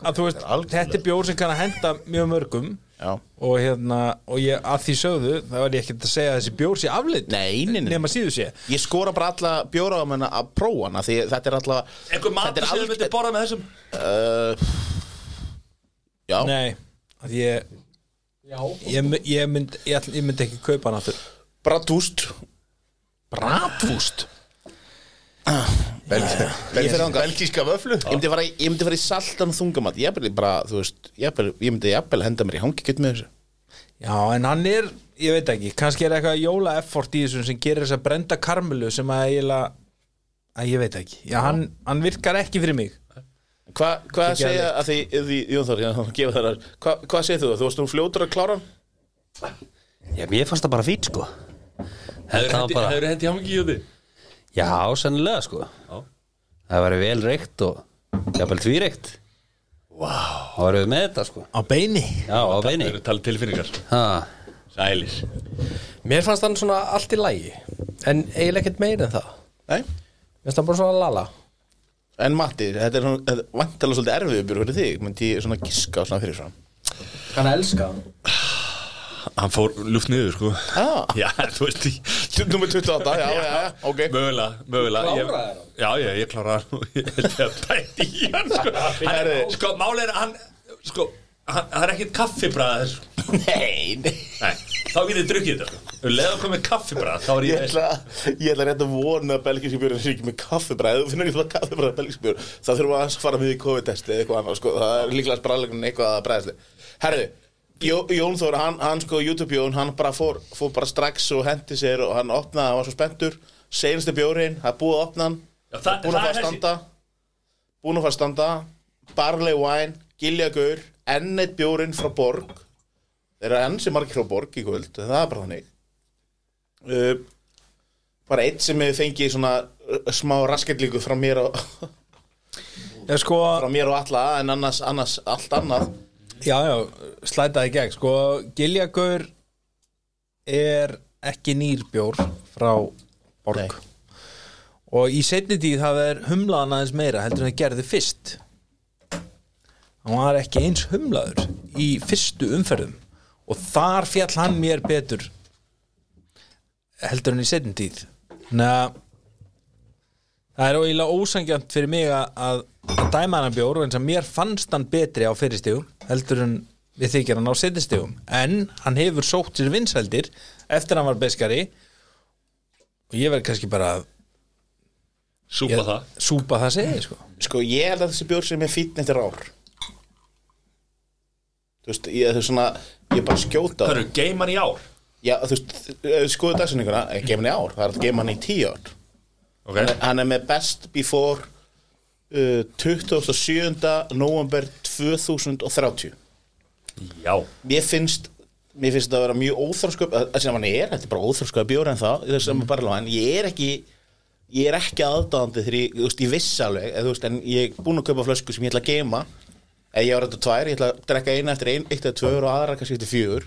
að þú er algjörlega- þetta er bjór sem kann að henda mjög mörgum Já. og hérna, og ég að því sögðu þá er ég ekkert að segja að þessi bjór sé aflit Nei, nei, nei. nema síðu sé. Ég skora bara alla bjóra á menna að prófa hana Því þetta er alltaf Einhver matur sem þið myndir borða með þessum? Uh, Já. Nei, að ég ég, my- ég, mynd, ég, ætl- ég myndi ekki kaupa hann aftur. Bratúst Bratwúst Belgíska, Ég vöflu Ég myndi fara í, ég myndi fara í saltan þungamat. Ég myndi bara, þú veist Ég myndi, ég myndi jafnvel henda mér í hangikjöld með þessu. Já, en hann er, ég veit ekki kannski er eitthvað jóla effort í þessum sem gerir þess að brenda karmelu sem að eiginlega að ég veit ekki, já, hann, hann virkar ekki fyrir mig. Hva, Hvað Ekki segja að því, því Jón Þór, já, gefa þar hva, Hvað segir þú? Þú varst nú fljótur að klára hann? Já, mér fannst það bara fít sko. Hefur Það hendi hamingi í því? Já, sennilega sko. Það var vel reykt og jafnvel því reykt Vá. Það var við með þetta sko. Á beini? Já, á Þið beini. eru talið tilfinningar Ha, Sælis Mér fannst hann svona allt í lægi En eiginlega ekkert meir en það. Nei. Mér finnst hann bara svona lala. En Matti, þetta er svona, þetta er vantilega svolítið erfiður björn fyrir þig, myndi ég svona giska svona fyrir fram. Hann elska hann. Hann fór luft niður sko. Ah, [LAUGHS] Já, þú veist ég nummer 28, já, já, já, ok. Mögulega, mögulega. Kláraðir hann? Já, já, ég kláraði hann. Og [LAUGHS] ég held ég að bæti í hann sko, hann er, sko máli er að hann sko, hann, það er ekkit kaffibræða þessu Nei, nei. Nei, þá getið drukkið þetta. Sko leið að koma með kaffibræða, þá er Ég ég ætla, ég ætla rétt að vona að belgíski björn er ekki með kaffibræð, þú finnur ekki það kaffibræð belgíski björn, það þurfum að fara með í COVID-testi eða eitthvað annað, sko, það er líklega spræðleikunum eitthvað að bræðsli. Herðu, Jó, Jón Þór, hann, hann sko, YouTube Jón, hann bara fór, fór bara strax og hendi sér og hann opnaði, hann var svo spenntur, seinasti bjórinn, það búið að opna hann, Já, það- búin að fara að standa, búin að fara að standa, Barley Wine, Giljagaur, enn eitt bjórinn frá Borg, þeir eru enn sem margir frá Borg í kvöld, það er bara þannig. Uh, bara eitt sem hefur fengið svona uh, smá raskendlingu frá mér og Já, sko, frá mér og alla en annars, annars allt annað já, já, slætaði gegn. Sko, Giljagur er ekki nýr bjór frá Borg. Nei. Og í seinni tíð það er humlaðan aðeins meira heldur en það gerði fyrst. Hann var ekki eins humlaður í fyrstu umferðum. Og þar fjall hann mér betur heldur en í seinni tíð. Þannig að það er eiginlega ósangjant fyrir mig að, að að dæma hann bjór en sem mér fannst hann betri á fyrirstígum heldur en við þykir hann á setjastígum en hann hefur sótt sér vinsældir eftir hann var beskari og ég verð kannski bara að Súpa ég, það. súpa það segi sko. sko ég held að þessi bjór sem er fýtn eftir ár. Þú veist, ég, veist svona ég er bara að skjóta Það. eru geiman í ár? Já, þú veist, við skoðu gefa hann í ár, það er að hann í tíu ár. Ok. Hann er með best before uh, 27. november 2030 Já mér finnst mér finnst þetta að vera mjög óþrósköp er, þetta er bara óþrósköp bjór en það mm. en ég er ekki ég er ekki aðdáðandi þegar ég, veist, ég viss alveg, þú veist, en ég er búin að kaupa flösku sem ég ætla að geima eða ég á þetta tvær, ég ætla að drekka eina eftir ein, eitt eða tvö og aðra kannski eftir fjögur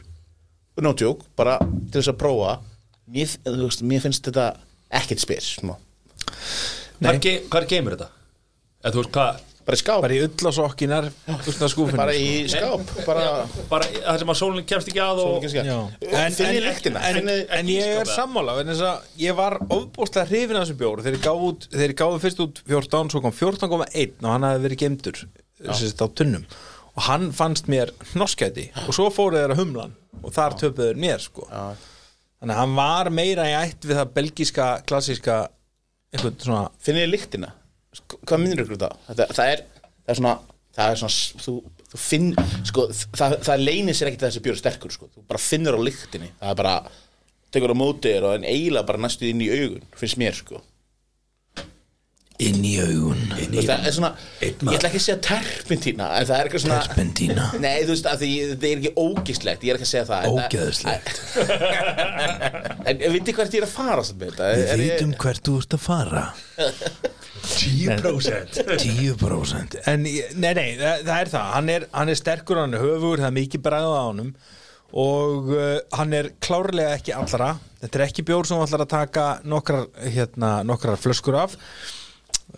no joke, bara til þess að prófa mér, veist, mér finnst þetta ekkert smá. Hvar, ge hvar geimur þetta? Eða þú veist hvað? Bara í skáp. Bara í skúfinu bara í skáp bara Bara það sem að sólinn kemst ekki að og Sólin Já. en, en, finnið en ég er sammála að ég var ofbúslega hrifin af þessu bjór. Þegar ég gáði út, þegar ég gáði fyrst út 14 svo kom 14,1 og hann hafði verið gemdur á tunnum. Og hann fannst mér hnoskæti og svo fóru þeir að humlan og þar töpuðu þeir mér sko. Þannig að hann var meira í ætt við það belgíska, klassíska eitthvað svona finnið lyktina? sko, hvað minnir ykkur það? Þetta, það er það er svona það er svona þú, þú finn sko það, það leynir sér ekkert að þessi bjór er sterkur sko. Þú bara finnur á lyktinni. Það er bara tekur á móti þér og en eiginlega bara næstu inn í augun finnst mér sko. Inn í augun. Þú veist, það er svona, ég ætla ekki að segja terpentína en það er eitthvað svona Terpentína. [LAUGHS] nei þú veist að það er ekki ógislegt ég er ekki að segja það en ógeðslegt. [LAUGHS] En viti hvert ég er að fara við vitum hvert þú ert að fara [LAUGHS] 10% 10% [LAUGHS] en ég- nei, nei, það, það er það. Hann er, hann er sterkur, hann er höfugur, það er mikið bræða á honum. Og uh, hann er klárlega ekki allra. Þetta er ekki bjór sem allar að taka nokkrar, hérna, nokkrar flöskur af.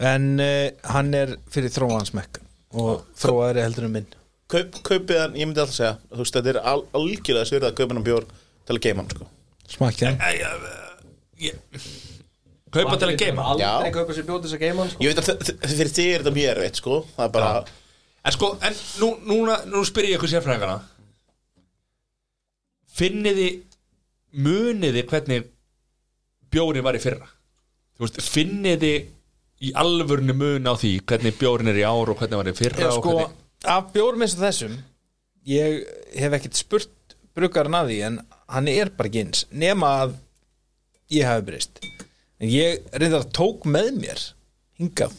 En uh, hann er fyrir þróansmekk og þróaðri heldur en minn. Kaup, kaupið hann, ég myndi alltaf segja þú veist, þetta er al, algjörlega svirða að kaupa hann bjór til að geima hann sko. Smakkið hann Kaupa til að geima Aldrei kaupa sér bjóð þess að geima sko. ég veit að fyrir þig er þetta mér veit sko. Það er bara, En sko, en nú, núna, nú spyr ég ykkur sérfræðingana. Finniði Muniði hvernig Bjórin var í fyrra? Þú veist, finniði Í alvörni mun á því Hvernig bjórin er í ár og hvernig var í fyrra Já, og sko, hvernig... af bjórum eins og þessum ég hef ekkert spurt bruggarinn að því en hann er bara eins nema að ég hafi breyst en ég reyndar tók með mér hingað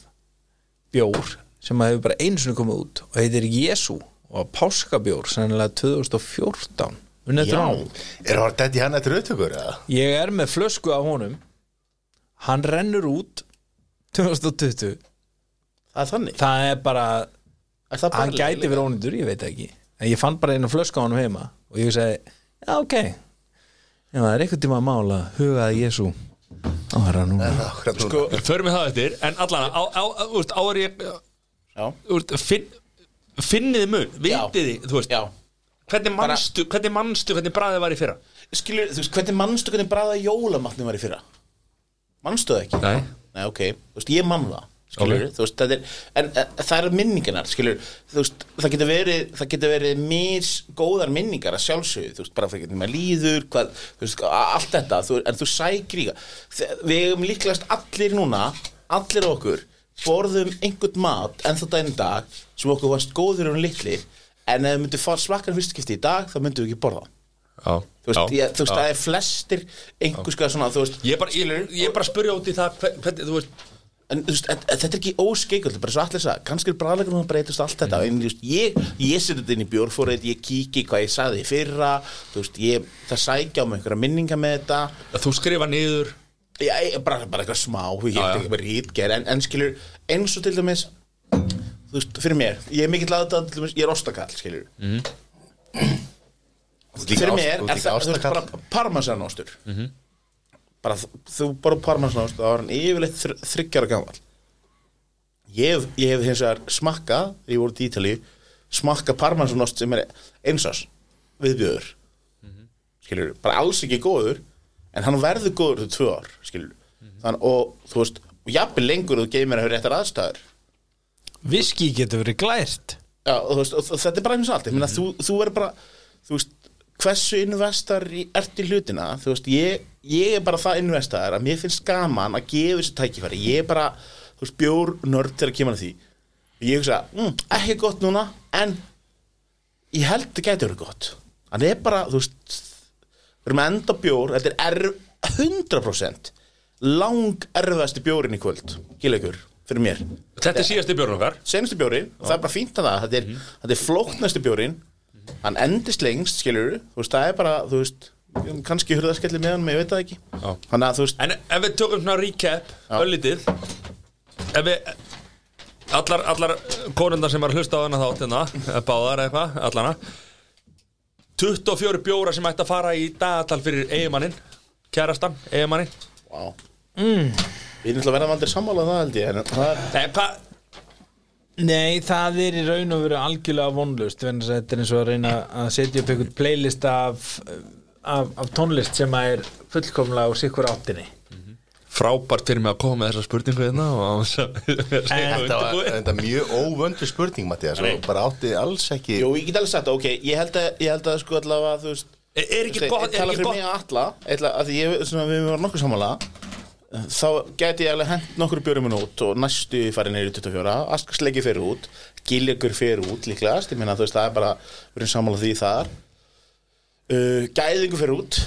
bjór sem að hefur bara einu sinni komið út og heitir Jesu og páskabjór sennilega 2014 unnið Já. Er það þetta hann eftir auðtökur eða? ég er með flösku af honum. Hann rennur út 2020 það er þannig? Það er bara er það hann gæti verið ónýtur, ég veit ekki. En ég fann bara einu flösku á hann heima og ég segi, já ok. Já, það er eitthvað tíma að mála hugaði Jésu er sko, Förum við það eftir En allan, á, á, á, já, Þú veist, finn Finniði mun, vitiði, þú veist já. Hvernig manstu, hvernig manstu, hvernig bræðið var í fyrra? Skilur, þú veist, hvernig mannstu hvernig bræða jólamatni var í fyrra? Mannstu það ekki? Nei. Nei, ok, þú veist, ég mann það skilur, þú veist, það er en, það eru minningarnar, skilur, veist það getur verið, það getur verið mis góðar minningar að sjálfsögðu, þú veist, bara fyrir hvernig maður líður, hvað, þú veist, allt þetta þú, en þú sækir í það. Við hefum líklegast allir núna allir okkur, borðum einhvern mat en það daginn dag sem okkur varst góður og litlir en ef við myndum fara smakkan fyrstu skipti í dag þá myndum við ekki borða. Já, þú veist, já, ég, þú veist, það er flestir einhvers konar svona, þú veist Ég er bara, ég, ég bara að spyrja út í það hver- Hvernig, þú veist en þú veist, en- en þetta er ekki óskeikull bara svo allir sagði, kannski er bræðleikur hún breytast allt þetta, en þú veist, ég, ég seti þetta inn í bjórfórið, ég kíki hvað ég sagði í fyrra, veist, ég það sækja á mig einhverja minninga með þetta. Þú skrifa niður. Ég, ég, bara, bara eitthvað smá, ég Já, já. hef ekki bara rítger en, en skilur, eins og til dæmis þú veist, fyrir mér, ég er mikill aðdæðan til dæmis, ég er ostakall, skilur. Fyrir mér er það, þú veist, bara parmesanostur bara þú bara parmesanost þá er hann yfirleitt þr þryggjara gammal ég ég hef hins vegar smakkað, þegar ég voru í Ítali smakka parmesanost sem er einsás viðbjöður skilur, bara alls ekki góður en hann verður góður til tvö ár skilur, þannig og þú veist og jafnvel lengur þú geymir að hefur réttar aðstæður. Viski getur verið glært. Já, og, veist, og, þetta er bara eins og allt. Ég meina, þú, þú er bara þú veist, hversu investar ert í hlutina? Þú veist, ég, ég er bara það investar að mér finnst gaman að gefa þessi tækifæri. Ég er bara, þú veist, bjór nörd þegar kemur að því. Ég hugsa, mm, ekki gott núna en ég held það gæti verið gott. Hann er bara, þú veist við erum að enda bjór, þetta er erf, 100% lang erfasti bjórin í kvöld Gíleikur, fyrir mér. Þetta er síðasti björn okkar. Senustu bjórin og það er bara fínt að það. Þetta er, þetta er flóknasti bjórin hann endist lengst, skilur þú veist, það er bara, þú veist kannski hurðaskelli með hann, ég veit það ekki þannig að þú veist, En ef við tökum svona recap Já. Öllítið Ef við Allar, allar konundar sem var að hlusta á hana þátt hérna, eða báðar eða eitthvað, allana 24 bjóra sem ætti að fara í dagatal fyrir eigimannin kærastan, eigimannin wow. mm. við erum alltaf verða vandir sammála um það held ég en það er, Nei, hvað Nei, það er í raun og veru algjörlega vonlust en þetta er eins og að reyna að setja upp einhvern playlist af, af, af tónlist sem að er fullkomlega úr sikkur áttinni. Frábært fyrir mig að koma með þessa spurningu hérna og að [LAUGHS] Þetta er mjög óvöndu spurning Mattias og bara átti alls ekki Jú, ég get alveg sagt, ok, ég held að, ég held að sko allavega, þú veist Er er ekki Ég gott, er tala ekki fyrir gott mig að alla ætla, að því ég, svona, við varum nokkuð samanlega þá gæti ég alveg hent nokkur björum út og næstu farið neyri 24 Askarsleiki fyrir út, Giljagur fyrir út líklegast, ég meina þú veist það er bara við erum sammála því þar. Uh, Gæðingu fyrir út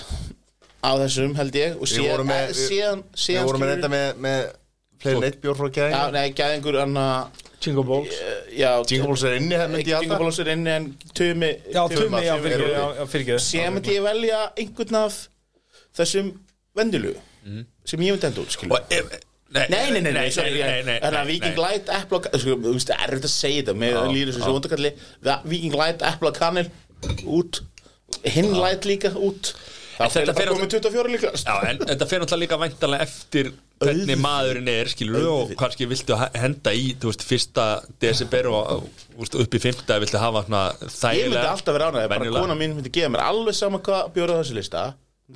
á þessum held ég og síðan, vorum með- eh, síðan, Við síðan vorum með þetta með, með fleiri neitt bjór frá Já, gæðin nei, gæðingur anna Jingle Balls. Já, Jingle er inni, það myndi ég alltaf. Jingle er inni en Tumi Já, Tumi, já, fyrir já, já, fyrirgeðu. Síðan myndi ég velja einhvern af þessum vendilu sem ég myndi enda út, Og ef- Nei, Nei, nei, nei, Þannig að Viking. Light, Apple og Sko, þú veist, það er erfitt að segja þetta með líður þessu undarkalli. Viking Light, Apple og Kanel út. Hinn Light líka út. Það fer bara komið 24 líka Já, en þetta fer náttúrulega líka væntalega eftir hvernig maðurinn er, skilur og kannski viltu henda í, þú veist, fyrsta desember og upp í fymta viltu hafa svona Ég myndi þægilega alltaf vera ánægð, bara kona mín myndi gefa mér alveg sama hvað bjóra þessu lista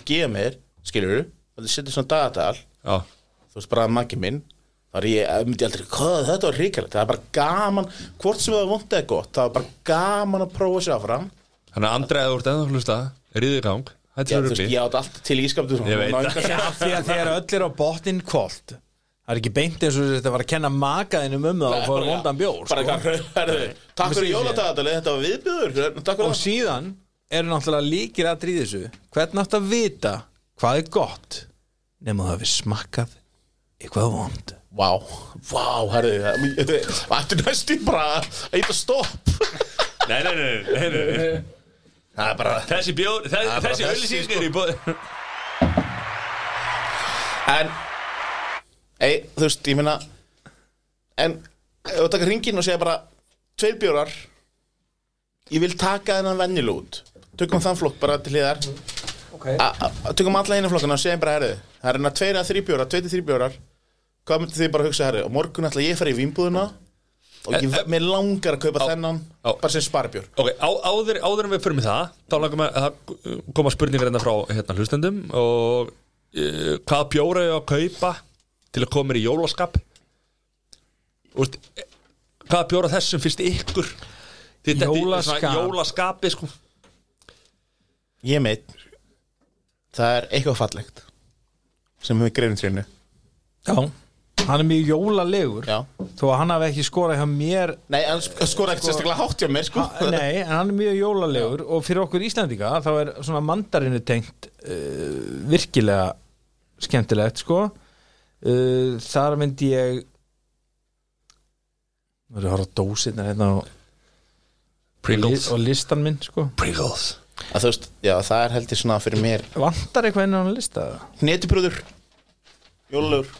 gefa mér, skilur þú það setja svona dagatal. Já, þú veist bara að maki minn þá er ég, eh, myndi ég aldrei, hvað, þetta var ríkalegt það er bara gaman, hvort sem það vondið er gott það er bara gaman að prófa sér áfram. Þannig að ert ennþá að hlusta. Ríðið í gang, þú er veist, rugli ég átt allt til ískaptu Ég veit það. Að þegar öll er á botnin kvöld Það er ekki beint eins og þetta var að kenna makaðinum um það og fóra vondan bjór bara sko. eitthvað, herðu, takk fyrir Precis, jóladagatalið, þetta var viðbjöður takk fyrir Og síðan eru náttúrulega líkir að dríði þessu. Hvernig átt að vita hvað er gott? Nema það við smakkað eitthvað vond. Vá, vá, herðu Þetta er næstu bara að eitthvað stopp? [LAUGHS] Nei, nei, nei, nei, nei, nei. Það er bara Þessi bjór, þe- er bara þessi þessi, sko. er í bóð En Ei, þú veist, ég meina En ef þú taka ringin og segja bara Tveir bjórar Ég vil taka þennan venjul út. Tökum þann flokk bara til hliðar okay. Tökum alla einu flokkana og segjum bara herðu Það er hérna tveir að þrý bjórar, tveir til þrý bjórar Hvað myndi þið bara hugsa herðu Og morgun ætla ég að fara í vínbúðuna Og ég, Eh, eh, mér langar að kaupa á- þennan á. Bara sem sparbjór Ok, á, áður, áður en við fyrir með það þá langum að að koma spurningar hérna frá hérna hlustendum og uh, hvað bjóra ég að kaupa til að koma í jólaskap Úst, hvað bjóra þessum finnst ykkur í Jólaskap. jólaskapi sko Ég meit Það er eitthvað fallegt Sem við greifum trínu Já, hann er mjög jólalegur. Já. Þó að hann hafi ekki skorað hjá mér Nei, hann sk- skora ekkert sérstaklega hátt hjá mér sko. Ha- Nei, en hann er mjög jólalegur og fyrir okkur Íslandika þá er svona mandarinu tengt uh, virkilega skemmtilegt sko. Uh, þar myndi ég Nú erum við að horfa á dósirnar hérna og, Pringles. Og listan minn sko. Pringles að Þú veist, já, það er heldur svona fyrir mér. Vantar eitthvað inn á hann lista? Hnetibrúður. Jólulegur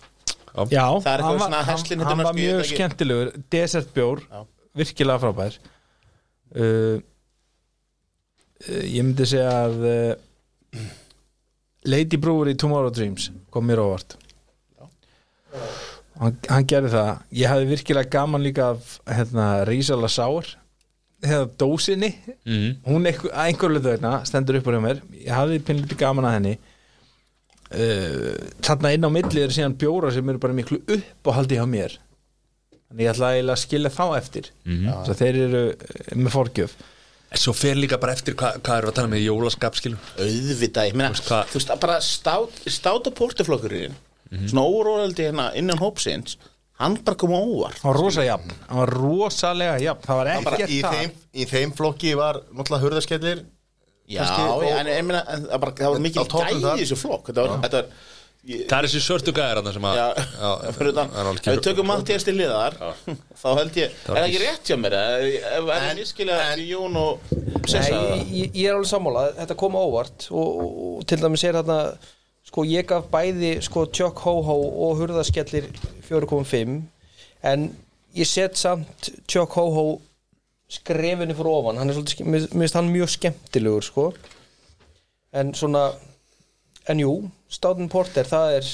Já, Það er eitthvað svona heslin hann var mjög skemmtilegur. Desertbjór, Já. virkilega frábær. Uh, uh, Ég myndi segja að uh, Lady Brewery Tomorrow Dreams kom mér óvart. Hann, hann gerði það. Ég hafði virkilega gaman líka af hérna, Rísala Sáur hefða dósinni mm. hún einhver, að einhverju hlutu vegna stendur upp á mér. Ég hafði pinnlítið gaman að henni. Uh, þarna inn á milli er síðan bjóra sem eru bara miklu upp og haldi hjá mér. Þannig ég ætla að skilja þá eftir. Mm. svo þeir eru eh, með forgjöf. En svo fer líka bara eftir hvað hva við að tala með í jólaskap skilum Auðvitað, ég meina Þú veist hvað- Þú veist, að bara stát, stát portaflokkurinn Svona órólaldi hérna innan hópsins Hann bara kom á óvart. Hann var rosa jafn. Hann var rosalega jafn. Það var ekkert í, það þeim, í þeim flokki var náttúrulega hurðaskellir Já, kannski, en ég meina en það, bara, það var mikil Á toppnum gæði þar. í þessu flokk. Þetta var, þetta var ég, Það er þessi svörtu gæðir hann sem að Já, [LAUGHS] fyrir utan. það er alveg Ef við tökum Mattias til liðar [LAUGHS] Þá held ég, er það ekki rétt hjá mér eða Ef er það miskilega Jón og Sessa Nei, ég, ég er alveg sammála, þetta kom á óvart og, og, og til dæmis er þarna sko ég gaf bæði sko Chuck Ho-Ho og Hurðaskellir 4.5 en ég set samt Chuck Ho-Ho skrefinu fyrir ofan. Hann er svolítið, mér mér finnst hann mjög skemmtilegur sko. En svona en jú, Stoughton Porter það er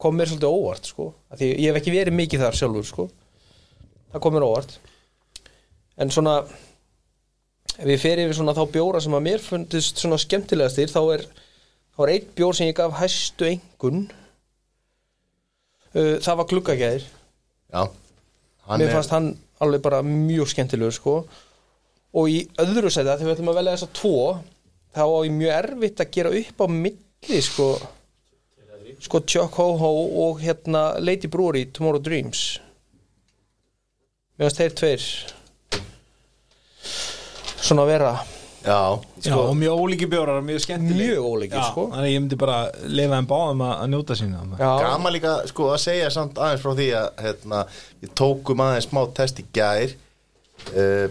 kom mér svolítið óvart sko. Því ég hef ekki verið mikið þar sjálfur sko. Það komur óvart. En svona ef ég fer yfir svona þá bjóra sem að mér fundist svona skemmtilegastir þá er, þá er einn bjór sem ég gaf hæstu engun uh, það var gluggagæðir. Já. Mér er- fannst hann alveg bara mjög skemmtilegur sko. Og í öðru sæti þegar við ætlum að velja þessa tvo þá á ég mjög erfitt að gera upp á milli sko. Sko Chuck Ho Ho og hérna Lady Brewery Tomorrow Dreams. Mér fannst þeir tveir svona vera Já, Já, og mjög ólíki bjórar, mjög skemmtileg Mjög ólíkir, sko. Þannig að ég myndi bara leifa þeim báðum að, að njóta sína Já, Gaman líka sko að segja samt aðeins frá því að hérna, við tókum aðeins smá test í gær. Uh,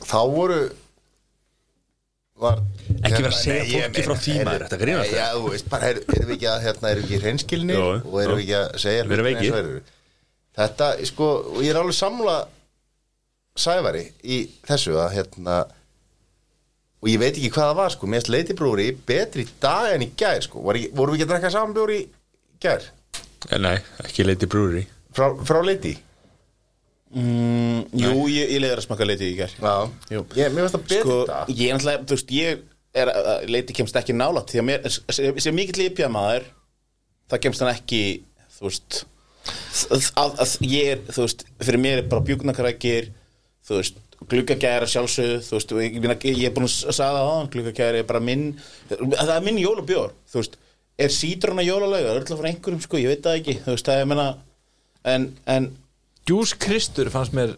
þá voru var Ekki vera að segja Nei, fólki frá heyrðu, maður, þetta grínast Já, þú veist, bara er- erum við ekki að hérna, erum við ekki hreinskilni Jú, og erum við ekki að segja Við erum eru. Þetta, sko, og ég er alveg samla sævari í þessu að hérna og ég veit ekki hvað það var, sko, mér leiti brúri betri dag en í gær, sko. Var, ekki- vorum við ekki að drekka saman bjóri í gær? Eh, Nei, ekki Lady Brewery frá, frá leiti mm, Jú, ég, ég leiður að smaka leiti í gær. Já, Jú. ég, mér finnst það betri Sko, dag. ég er náttúrulega, þú veist, ég er að að leiti kemst ekki nálægt því að mér, sem, sem mikill ípjað maður það kemst hann ekki þú veist að, að, að ég er, þú veist, fyrir mér er bara bjúknakarækir, þú veist gluggagæra sjálfsögðu, þú veist ég, ég, meina, ég er búin að sagða það á gluggagæra er bara minn, það er minn jólabjór þú veist, er sítruna jólalega öll frá einhverjum, sko, ég veit það ekki þú veist, það er, menna en, en, Djús Kristur fannst mér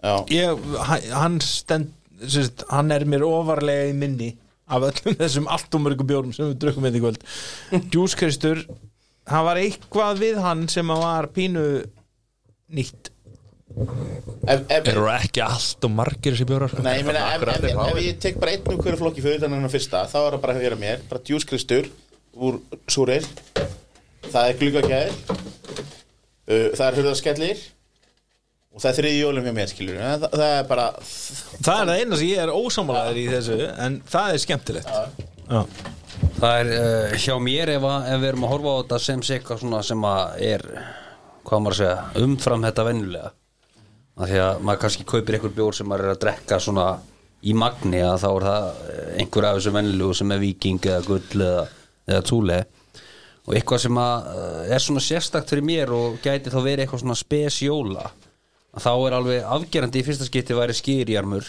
já. Ég, hann- hann stend sérst, hann er mér ofarlega í minni af öllum [LAUGHS] þessum allt og mörgum bjórum sem við drukkum með í kvöld. Djús Kristur, hann var eitthvað við hann sem að var pínu nýtt ef, Eru ekki allt og margir þessi bjórar? Sko? Nei, ég meina, ef, ef, ef, ef ég tek bara einn úr hverju flokki fyrir utan hennar fyrsta, þá er það bara að vera mér bara djúskristur úr súreil það er glugagæðir uh, það er hurðaskellir. Og það er þriði jólum hjá mér, skilur það, það er bara, það er það eina sem ég er ósámálaður í þessu en það er skemmtilegt. Já. Það er uh, hjá mér ef, að, ef við erum að horfa á þetta sem sé eitthvað svona sem að er hvað maður að segja, umfram þetta venjulega að því að maður kannski kaupir einhver bjór sem maður er að drekka svona í magni að þá er það eh, einhver af þessu venjulegu sem er viking eða gull eða, eða túle. Og eitthvað sem að eh, er svona sérstakt fyrir mér og gæti þá verið eitthvað svona spesjóla. Að þá er alveg afgerandi í fyrsta skipti væri skýrjarmur.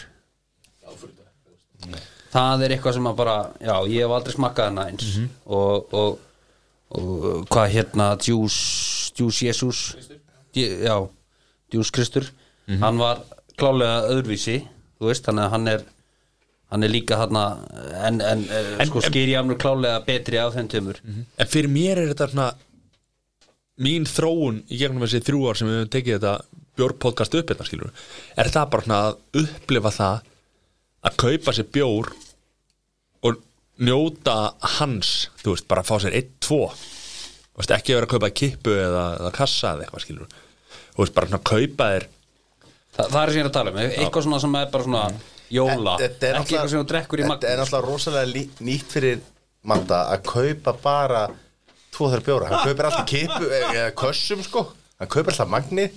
Það er eitthvað sem að bara já, ég hef aldrei smakkað hana eins. Og, og, og hvað hérna Juice, Juice Jesus Dj- já, Juice Kristur hann var klálega öðruvísi þú veist, þannig að hann er hann er líka hann en, en, en sko skýrjamur klálega betri af þeim tömur En fyrir mér er þetta svona mín þróun í gegnum þessi þrjú ár sem við höfum tekið þetta bjórpodcast upp hérna skilur er það bara svona að upplifa það að kaupa sér bjór og njóta hans þú veist, bara að fá sér einn, tvo. Þú veist, ekki vera að kaupa kippu eða, eða kassa eða eitthvað skilur þú veist, bara að kaupa þér Þa, það er sem ég er að tala um, eitthvað svona sem er bara svona jóla, er ekki eitthvað sem þú drekkur í Þetta er magni náttúrulega rosalega nýtt fyrir Manda að kaupa bara tvo þar bjóra, hann kaupir alltaf kipu eða kössum sko, hann kaupir alltaf magni.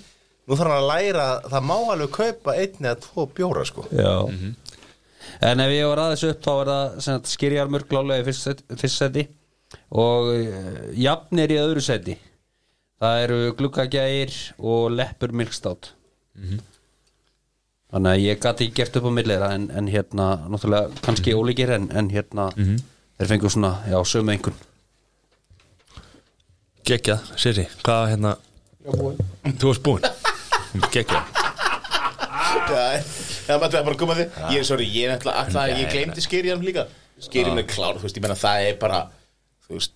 Nú þarf hann að læra að það má alveg kaupa einn eða tvo bjóra sko. Já. En ef ég var aðeins upp þá er það sem sagt, skýrjarmur klálega í fyrst fyrst seti og uh, jafnir í öðru seti. Það eru gluggagægir og leppur milkstátt þannig að ég ekki gert upp á millera en, en hérna náttúrulega kannski ólíkir en, en hérna þeir fengur svona, já, sömu einhvern geggjað, Siri, hvað hérna? Þú varst búinn. Geggjað það maður bara að koma því. Ég er sorry, ég er alltaf, alltaf ég glemdi skýrjan líka. Skýrjan er klár, þú veist, ég menna það er bara þú veist,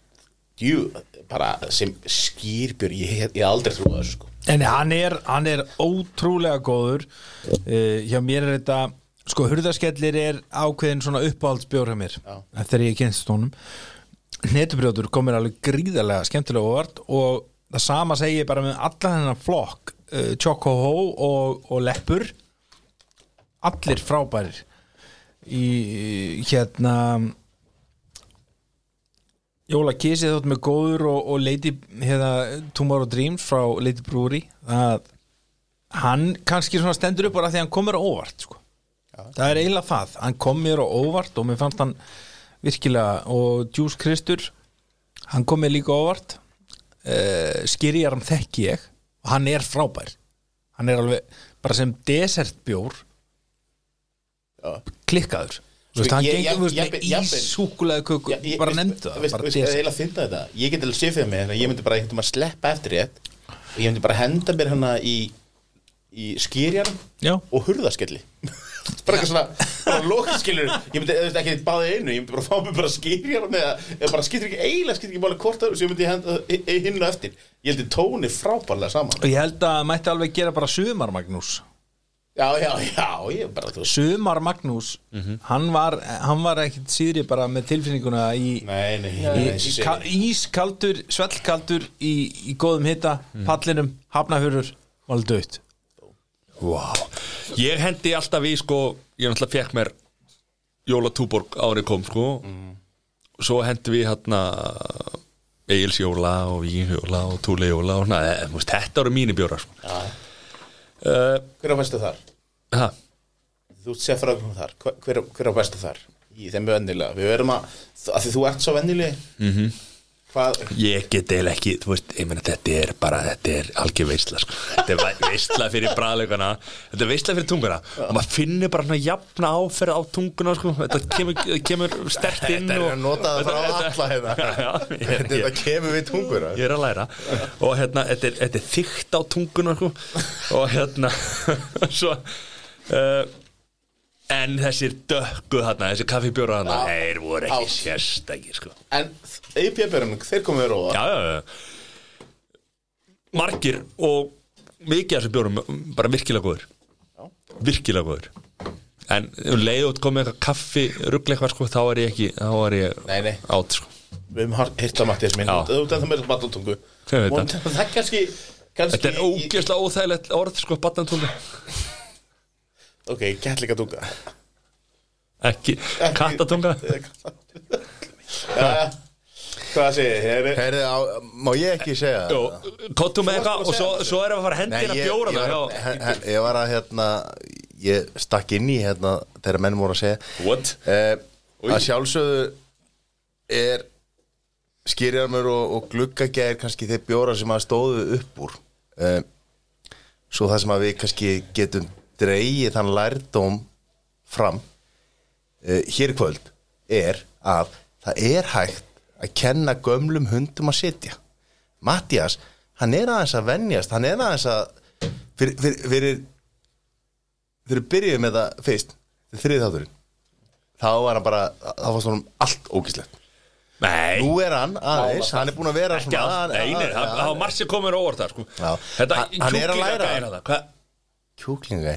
jú, bara sem skýrbjör, ég ég hef aldrei trúið þessu sko En hann er, hann er ótrúlega góður. Uh, Hjá mér er þetta Sko, hurðaskellir er ákveðin svona uppáhaldsbjór hjá mér Þegar ég kynst honum. Netubrjótur komir alveg gríðarlega skemmtilega óvart og það sama segi ég bara með alla þennan flokk uh, Choco Ho og, og Leppur. Allir frábærir í hérna Jóla Kissi þótt með góður og, og Lady hérna, Tomorrow Dreams frá Lady Brewery það hann kannski svona stendur upp bara því að hann komur óvart sko. það er eiginlega það hann kom mér á óvart og mér fannst hann virkilega og Juice Kristur hann kom mér líka óvart. Uh, skýrjar hann þekki ég og hann er frábær. Hann er alveg bara sem desertbjór klikkaður Þú veist, hann ég- gengur ég- þú veist, ég- með ég- ís, súkulega köku. Já, ég- bara veist- nefndu það veist- bara veist, desert. ég eiginlega finna þetta. Ég get alveg fyrir mig að ég myndi bara einhvern veginn sleppa eftir rétt og ég myndi bara henda mér hana í í skýrjar Já. og hurðaskelli. [LAUGHS] Bara eitthvað svona, bara lokaskilur ég myndi eða ekki báði einu ég myndi bara fá mig bara að eða bara skýtur ekki eiginlega skýtur ekki máli hvort það sem ég myndi henda hi- hi- hinn og eftir. Ég held að tóni frábærlega já, já, já, ég bara þú. Sumar Magnús hann, var, hann var ekkit síðri bara með tilfinninguna í, nei, nei, í, nei, í ka, ískaldur, svellkaldur í, í góðum hita, pallinum hafnafjörur, var alveg dött wow. Ég hendi alltaf í sko Ég náttúrulega fekk mér Jóla Túborg árið kom sko. Svo hendi við hérna Egils Jóla og Vín Jóla og Túli Jóla og na, e, veist, Þetta eru mínir bjórar sko. Uh, hver á bestu þar? ha, þú sér frá okkur þar hver, hver, á bestu þar? í þeim vennilega við verum að, að því þú ert svo vennileg Mhm. Hvað Ég get eða ekki, þú veist, ég meina þetta er bara, þetta er algjör veistla sko. Þetta er ve- veistla fyrir bræðleikana Þetta er veistla fyrir tunguna Og maður finnur bara svona jafna áferð á tunguna sko. Þetta kemur, kemur stert inn Þetta er að nota það frá alla hérna Þetta kemur við tungura Ég er að læra Og hérna, þetta er, þetta er þykkt á tunguna sko. Og hérna [LAUGHS] Svo uh, En þessir dökku þarna Þessir kaffibjóra þarna Já. Þeir voru ekki Átt. sérstækir sko. en IPA-björnum, þeir komið óvart Já, já, já Margir og mikið af þessum bjórum bara virkilega góður Virkilega góður En um leið og komið eitthvað kaffi ruggli eitthvað sko, þá er ég ekki þá er ég Nei, nei. átt sko. við hefum hirt á Mattias minn Já. þú ert ennþá með bataltungu Ég veit það. það er kannski, kannski Þetta er ógeðslega óþægilegt orð sko, batnantunga ok, gætleika tunga Ekki kattatunga? Ja, [LAUGHS] hvað segir þið? Má ég ekki segja Jó, kottu með eitthvað og svo, svo erum við að fara hendina ég, bjóra það ég var að hérna ég stakk inn í hérna þegar menn voru að segja. What? eh, að sjálfsögðu er skýrjarmur og, og gluggagæðir kannski þeir bjóra sem að stóðu upp úr. Eh, svo það sem að við kannski getum dreigið þann lærdóm fram eh, hér í kvöld er að það er hægt að kenna gömlum hundum að sitja. Mattias, hann er aðeins að venjast hann er aðeins að fyrir, fyrir, fyrir þegar við byrjuðum með það fyrst þriði þátturinn þá var hann bara, þá fannst hann allt ógíslegt. Nei, nú er hann aðeins, hann er búin að vera ekki svona allt Nei, nei, það það var margt sem komur óvart það sko. Þetta Hann- hann er að læra. kjúklingagæðir kjúklinga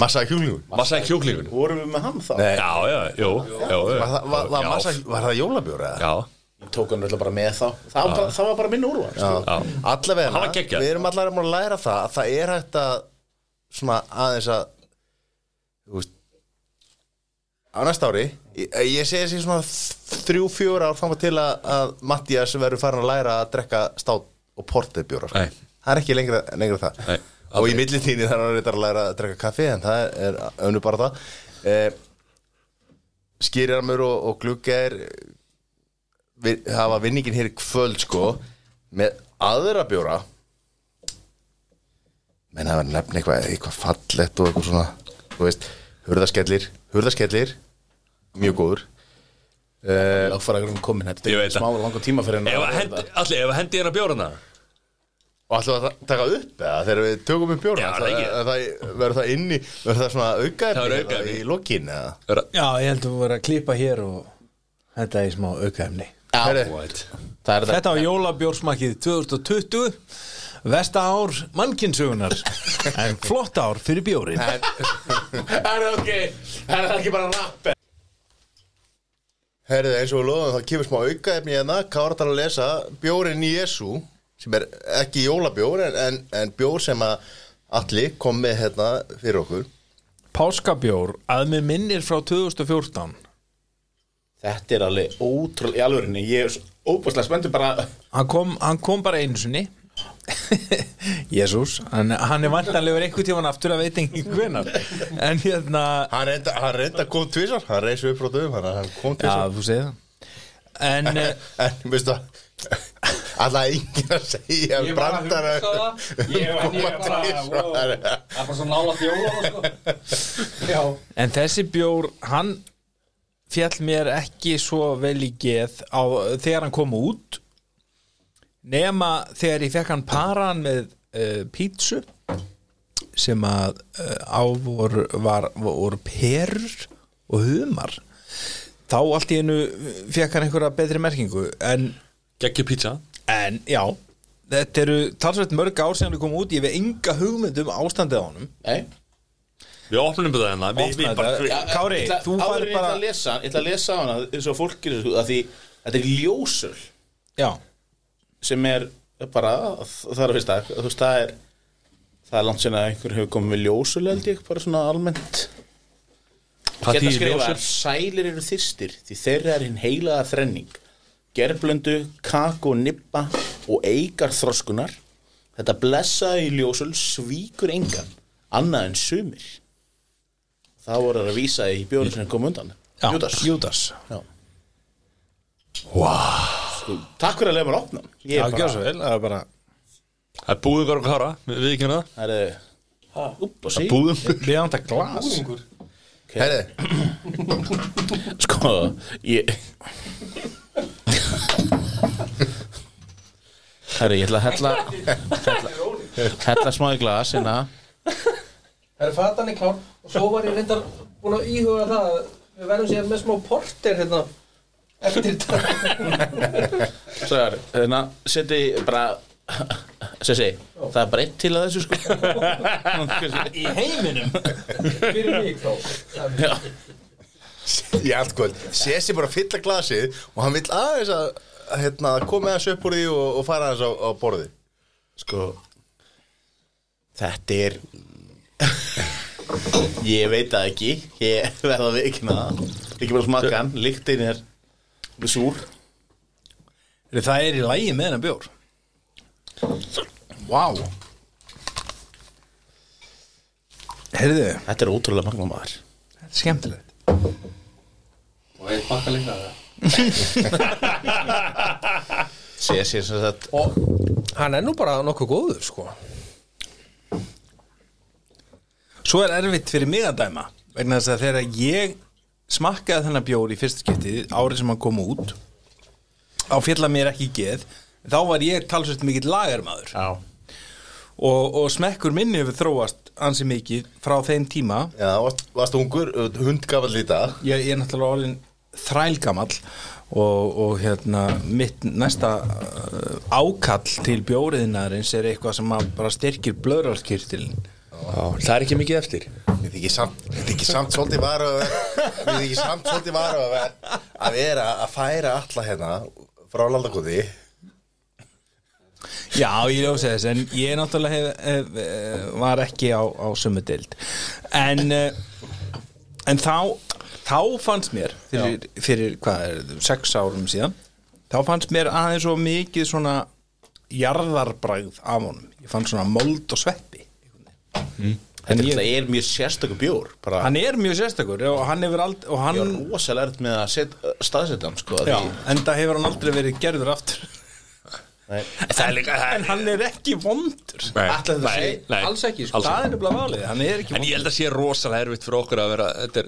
massa kjúklingur Massa kjúklingun vorum við með hann þá? Nei. Já, já, jú, já, var það, var, var, já, massa, var það jólabjóra? Já, tók hann alltaf bara með þá það var bara, það var bara minn úrval sko. já allavega, Hann var geggjaður. við erum allavega að læra það að það er hægt að svona aðeins að þú veist á næsta ári, ég, ég segi þessi svona þrjú, fjóra ár þannig til að, að Mattias verður farin að læra að drekka stát og portið bjóra sko. Nei. það er ekki lengra, lengra það Nei, og í millitíni þarf hann reyndar að læra að drekka kaffi en það er önnu bara það. Eh, skýrjarmur og, og glugger við, hafa vinningin hér kvöld sko með aðra bjóra. Menn það var nefn eitthvað, eitthvað fallett og eitthvað svona þú veist, hurðaskellir hurðaskellir, mjög góður. Uh, Láfæragrun komin, þetta er það. smá langa tíma fyrir Ef að hendi, allir, ef að hendi hérna bjórana og alltaf að taka upp eða? Þegar við tökum upp bjóra Já, það ekki. það, verður það inni verður það svona Það verður aukaefni. í lokin eða? Já, ég held að við vorum að klippa hér og þetta er smá aukaefni. Er Þetta. Var jólabjórsmakið 2020 Vesta ár mannkynsugunar [LAUGHS] En flott ár fyrir bjórin það er ok, það er ekki bara rapp Herrið, eins og við loðum, það kemur smá aukaefni hérna, Kára þarf að lesa bjórin Jésu, sem er ekki jólabjór, en, en, en bjór sem að allir kom með hérna fyrir okkur. Páskabjór að mér minnir frá 2014 þetta er alveg ótrúlega í alvörinni ég er óbúslega spenntur bara. Hann kom, hann kom bara einu sinni. [LAUGHS] Jésús, hann, hann er vantanlegur einhvern tíman aftur að veit engin hvenar En hérna Hann reynda, hann reynda kom tvisar Hann reysi upp frá döfum Hann hann kom þú segir það. En [LAUGHS] eh, En veistu að Alltaf enginn að segja Ég var bara, wow. Það er bara svo nála fjóla sko. Já. En þessi bjór, hann fjall mér ekki svo vel í geð á, þegar hann kom út nema þegar ég fekk hann paran með uh, pítsu sem að uh, á voru, var, voru perur og humar. Þá allt í einu fekk hann einhverja betri merkingu en, Gekki pizza. En já þetta eru talsveit mörg ár sem hann kom út. Ég hef enga hugmynd um ástandið á honum. Nei. Við opnum þetta hérna. Við, við við, Kári, þú ætla bara- að lesa, ég ætla að lesa á hana eins og fólk gerir sko, þetta er ljósul já, sem er bara það er að fyrsta. Þú veist það er það er langt sen að einhver hefur komið með ljósul held ég bara svona almennt. Hvað þýðir ljósul? sælir eru þyrstir því þeirra er hinn heilaða þrenning gerblöndu, kakó, nippa og eigar þroskunar. Þetta blessaði í ljósul svíkur engan annað en sumir. Það voru að vísa í bjóri sem kom undan. Já Júdas. Júdas. Já. Sko, Takk fyrir að lega mér opna. Ég er bara vel, það er bara Það er búðum og kára, við ekki hérna Það er upp og sí Búðum Við hann það glas. Herri, [LAUGHS] Sko, ég Herri, ég ætla að hella hella, [LAUGHS] hella smá í glas hérna. Er fatan í klár og svo var ég reyndar búin að íhuga það að við verðum sér með smá porter hérna eftir þetta. [LAUGHS] Svo er, hérna, seti bara Sessi, það er bara eitt til að þessu sko. [LAUGHS] Í heiminum? Fyrir mig þá [LAUGHS] í allt kvöld. Sessi bara að fylla glasið Og hann vill aðeins að að, hérna, koma aðeins upp úr því og, og fara aðeins á, á borði sko Þetta er [LAUGHS] Ég veit það ekki. Ég verða að vikna Ekki bara smakka hann, lyktin er súr. Það er í lægi með hennar bjór? Vá. Heyrðu, Þetta er ótrúlega magna maður. Þetta er skemmtilegt Og eitt bakka líka [LAUGHS] Sér sér sem sagt og hann er nú bara nokkuð góður sko. Svo er erfitt fyrir mig að dæma vegna þess að þegar ég smakkaði þennan bjór í fyrsta skiptið árið sem hann kom út á fjalla mér ekki geð þá var ég talsvægt mikill lagarmaður Já. Og, og smekkur minni hefur þróast ansi mikið frá þeim tíma. Já, varst, varst ungur, hundgafall í dag. Ég, ég er náttúrulega orðin þrælgamall og, og hérna mitt næsta uh, ákall til bjóriðinarins er eitthvað sem að bara styrkir blöðrálskirtilin Það er ekki mikið eftir. Við þykir samt, við þykir samt svolítið varu Við þykir samt svolítið varu að vera að vera að færa alla hérna frá landakoti. Já, ég ljósi þess en ég náttúrulega hef, hef, hef, var ekki á, á sömu deild. En uh, en þá þá fannst mér fyrir, fyrir hvað er þetta, sex árum síðan þá fannst mér aðeins svo mikið svona jarðarbræð af honum. Ég fann svona mold og sveppi. Þetta ég- er mjög sérstöku bjór bara, hann er mjög sérstakur og hann hefur aldrei og hann, Ég var rosalega erfitt með að set, staðsetja hann sko, því, en það hefur hann aldrei verið gerður aftur Nei. Það er líka en hann er ekki vondur. Ætli þetta sé- nei, alls ekki sko. Það er nefnilega valið, hann er ekki En ég held að sé rosalega erfitt fyrir okkur að vera Þetta er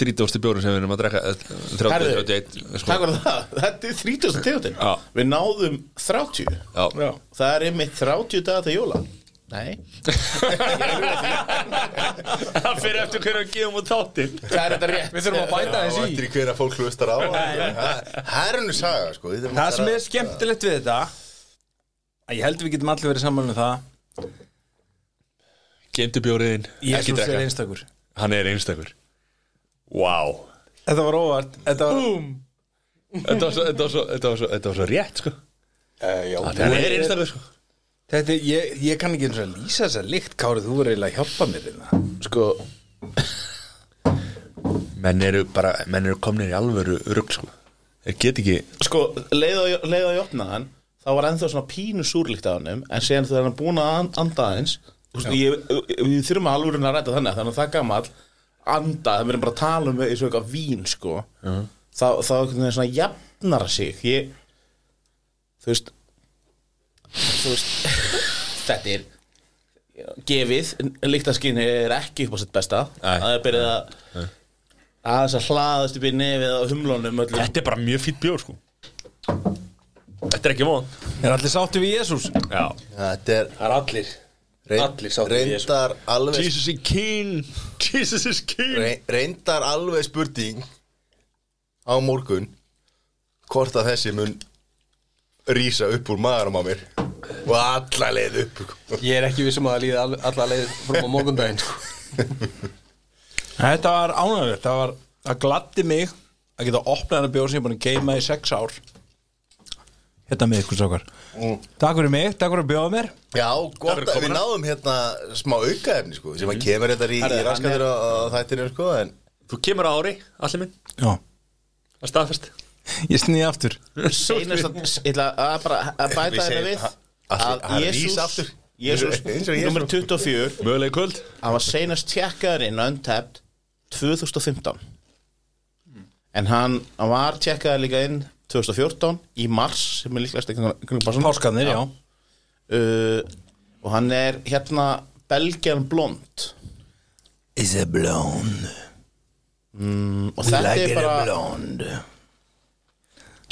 þrítjóðstu bjórum sem við erum að drekka eh, 30, Herðu, 31 Takk sko. það, [LAUGHS] þetta er 30. tegundin. Já. Við náðum 30 Já. Já. Það er einmitt 30 dagar til jóla. Nei. [LAUGHS] Það. Fyrir eftir hverju að gefa múið þáttinn. Það er þetta rétt. Við þurfum að bæta þessi í. Eftir í hverja fólk hlustar á. Það er hennu saga sko. Það að sem er skemmtilegt við þetta að ég held við getum allir verið saman um það. Gemdi bjóriðin. Ekki Jésús er einstakur. Hann er einstakur. Vá. Þetta var óvart. Þetta var Þetta var svo, þetta var svo, þetta var svo, þetta var svo rétt sko. Já, Hann er einstakur sko. Þetta, er- ég, ég kann ekki eins og að lýsa þess að líkt Kárið, þú verður eiginlega að hjálpa mér hérna. Sko, Menn eru bara, menn eru komnir í alvöru rugg sko. Þeir get ekki sko leið að, leið að ég opna hann þá var ennþá svona pínu súrlíkt af hannum en síðan þegar hann er búin að an- anda aðeins við þurfum að alveg að ræta þannig þannig að það er gamall anda, það verðum bara að tala um eins og eitthvað vín sko þá, þá einhvern veginn svona jafnar sig. Ég þú veist þú veist [LAUGHS] þetta er gefið, líktaskinni er ekki upp á sitt besta. Nei. það er byrjað að aðeins að hlaðast upp í nefið á humlónum öllum. Þetta er bara mjög fýtt bjór sko Þetta er ekki von Er allir sátti við Jésús? Já. Þetta er það er allir. Reynd, Allir sáttir við Jesú. reyndar alveg Jesus is king. Jesus is king. Re- reyndar alveg spurning á morgun hvort að þessi mun rísa upp úr maðurum á mér og alla leið upp. Ég er ekki vissum að það líði all- alla leið frá á morgundaginn sko. Þetta var ánægilegt Það var, það gladdi mig að geta opnað hennar bjór sem ég er búin að geima í sex ár Hérna með ykkur sákar Takk fyrir mig, takk fyrir að bjóða mér. Já, gott að við náðum hérna smá aukaefni sko, sem að kemur þetta í, Herðu, í raskatir á, á þættinu sko, en Þú kemur á ári, allir minn. Já, Það er staðfest. Ég snýði aftur. Ég ætla að bara að bæta þetta við að Jésús. Jésús, og nummer 24 Mögulega í kvöld. Hann var seinast tjekkaður inn Untapped 2015 en hann, hann var tjekkaður líka inn 2014 í mars sem er líklegast Páskarnir, já. Uh, og hann er hérna Belgian Blond. Is a blonde. Og þetta er bara blonde.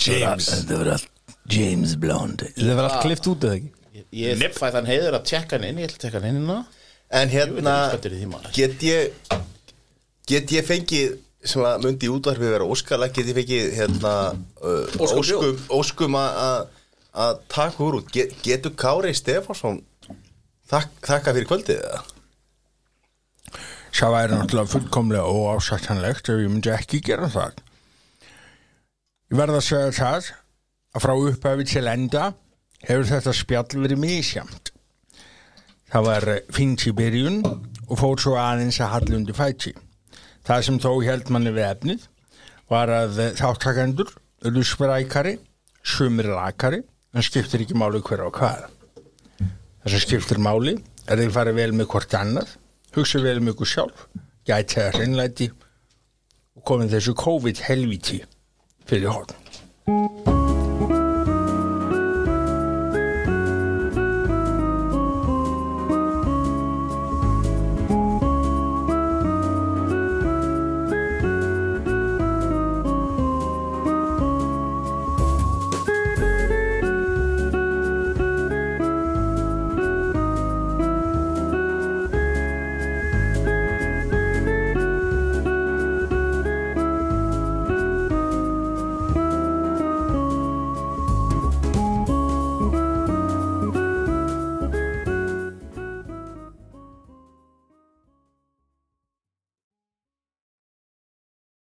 James. Þetta var allt James Blonde. Þetta var allt klift út eða ekki? Ég fæ þann heiður að tjekka hann inn ég ætla að tjekka hann inn hérna. En Ég hérna get ég get ég fengið sem að myndi í útvarfi vera óskala get ég fengið hérna uh, Óskum óskum, að- taka úr út get, getur Kári Stefánsson þak, þakka fyrir kvöldið eða? Það væri náttúrulega fullkomlega óásættanlegt ef ég myndi ekki gera það. Ég verð að segja það að frá upphafi til enda hefur þetta spjall verið misjamt. Það var fínt í byrjun og fór svo aðeins að hallundi fæti. Það sem þó held manni við efnið var að eh, þáttakendur eru sprækari, sumir lakari, en skiptir ekki máli hver á hvað. Það sem skiptir máli er þeir farið vel með hvort annað, hugsa vel með ykkur sjálf, gæti það hreinlæti og komið þessu COVID helviti fyrir horn.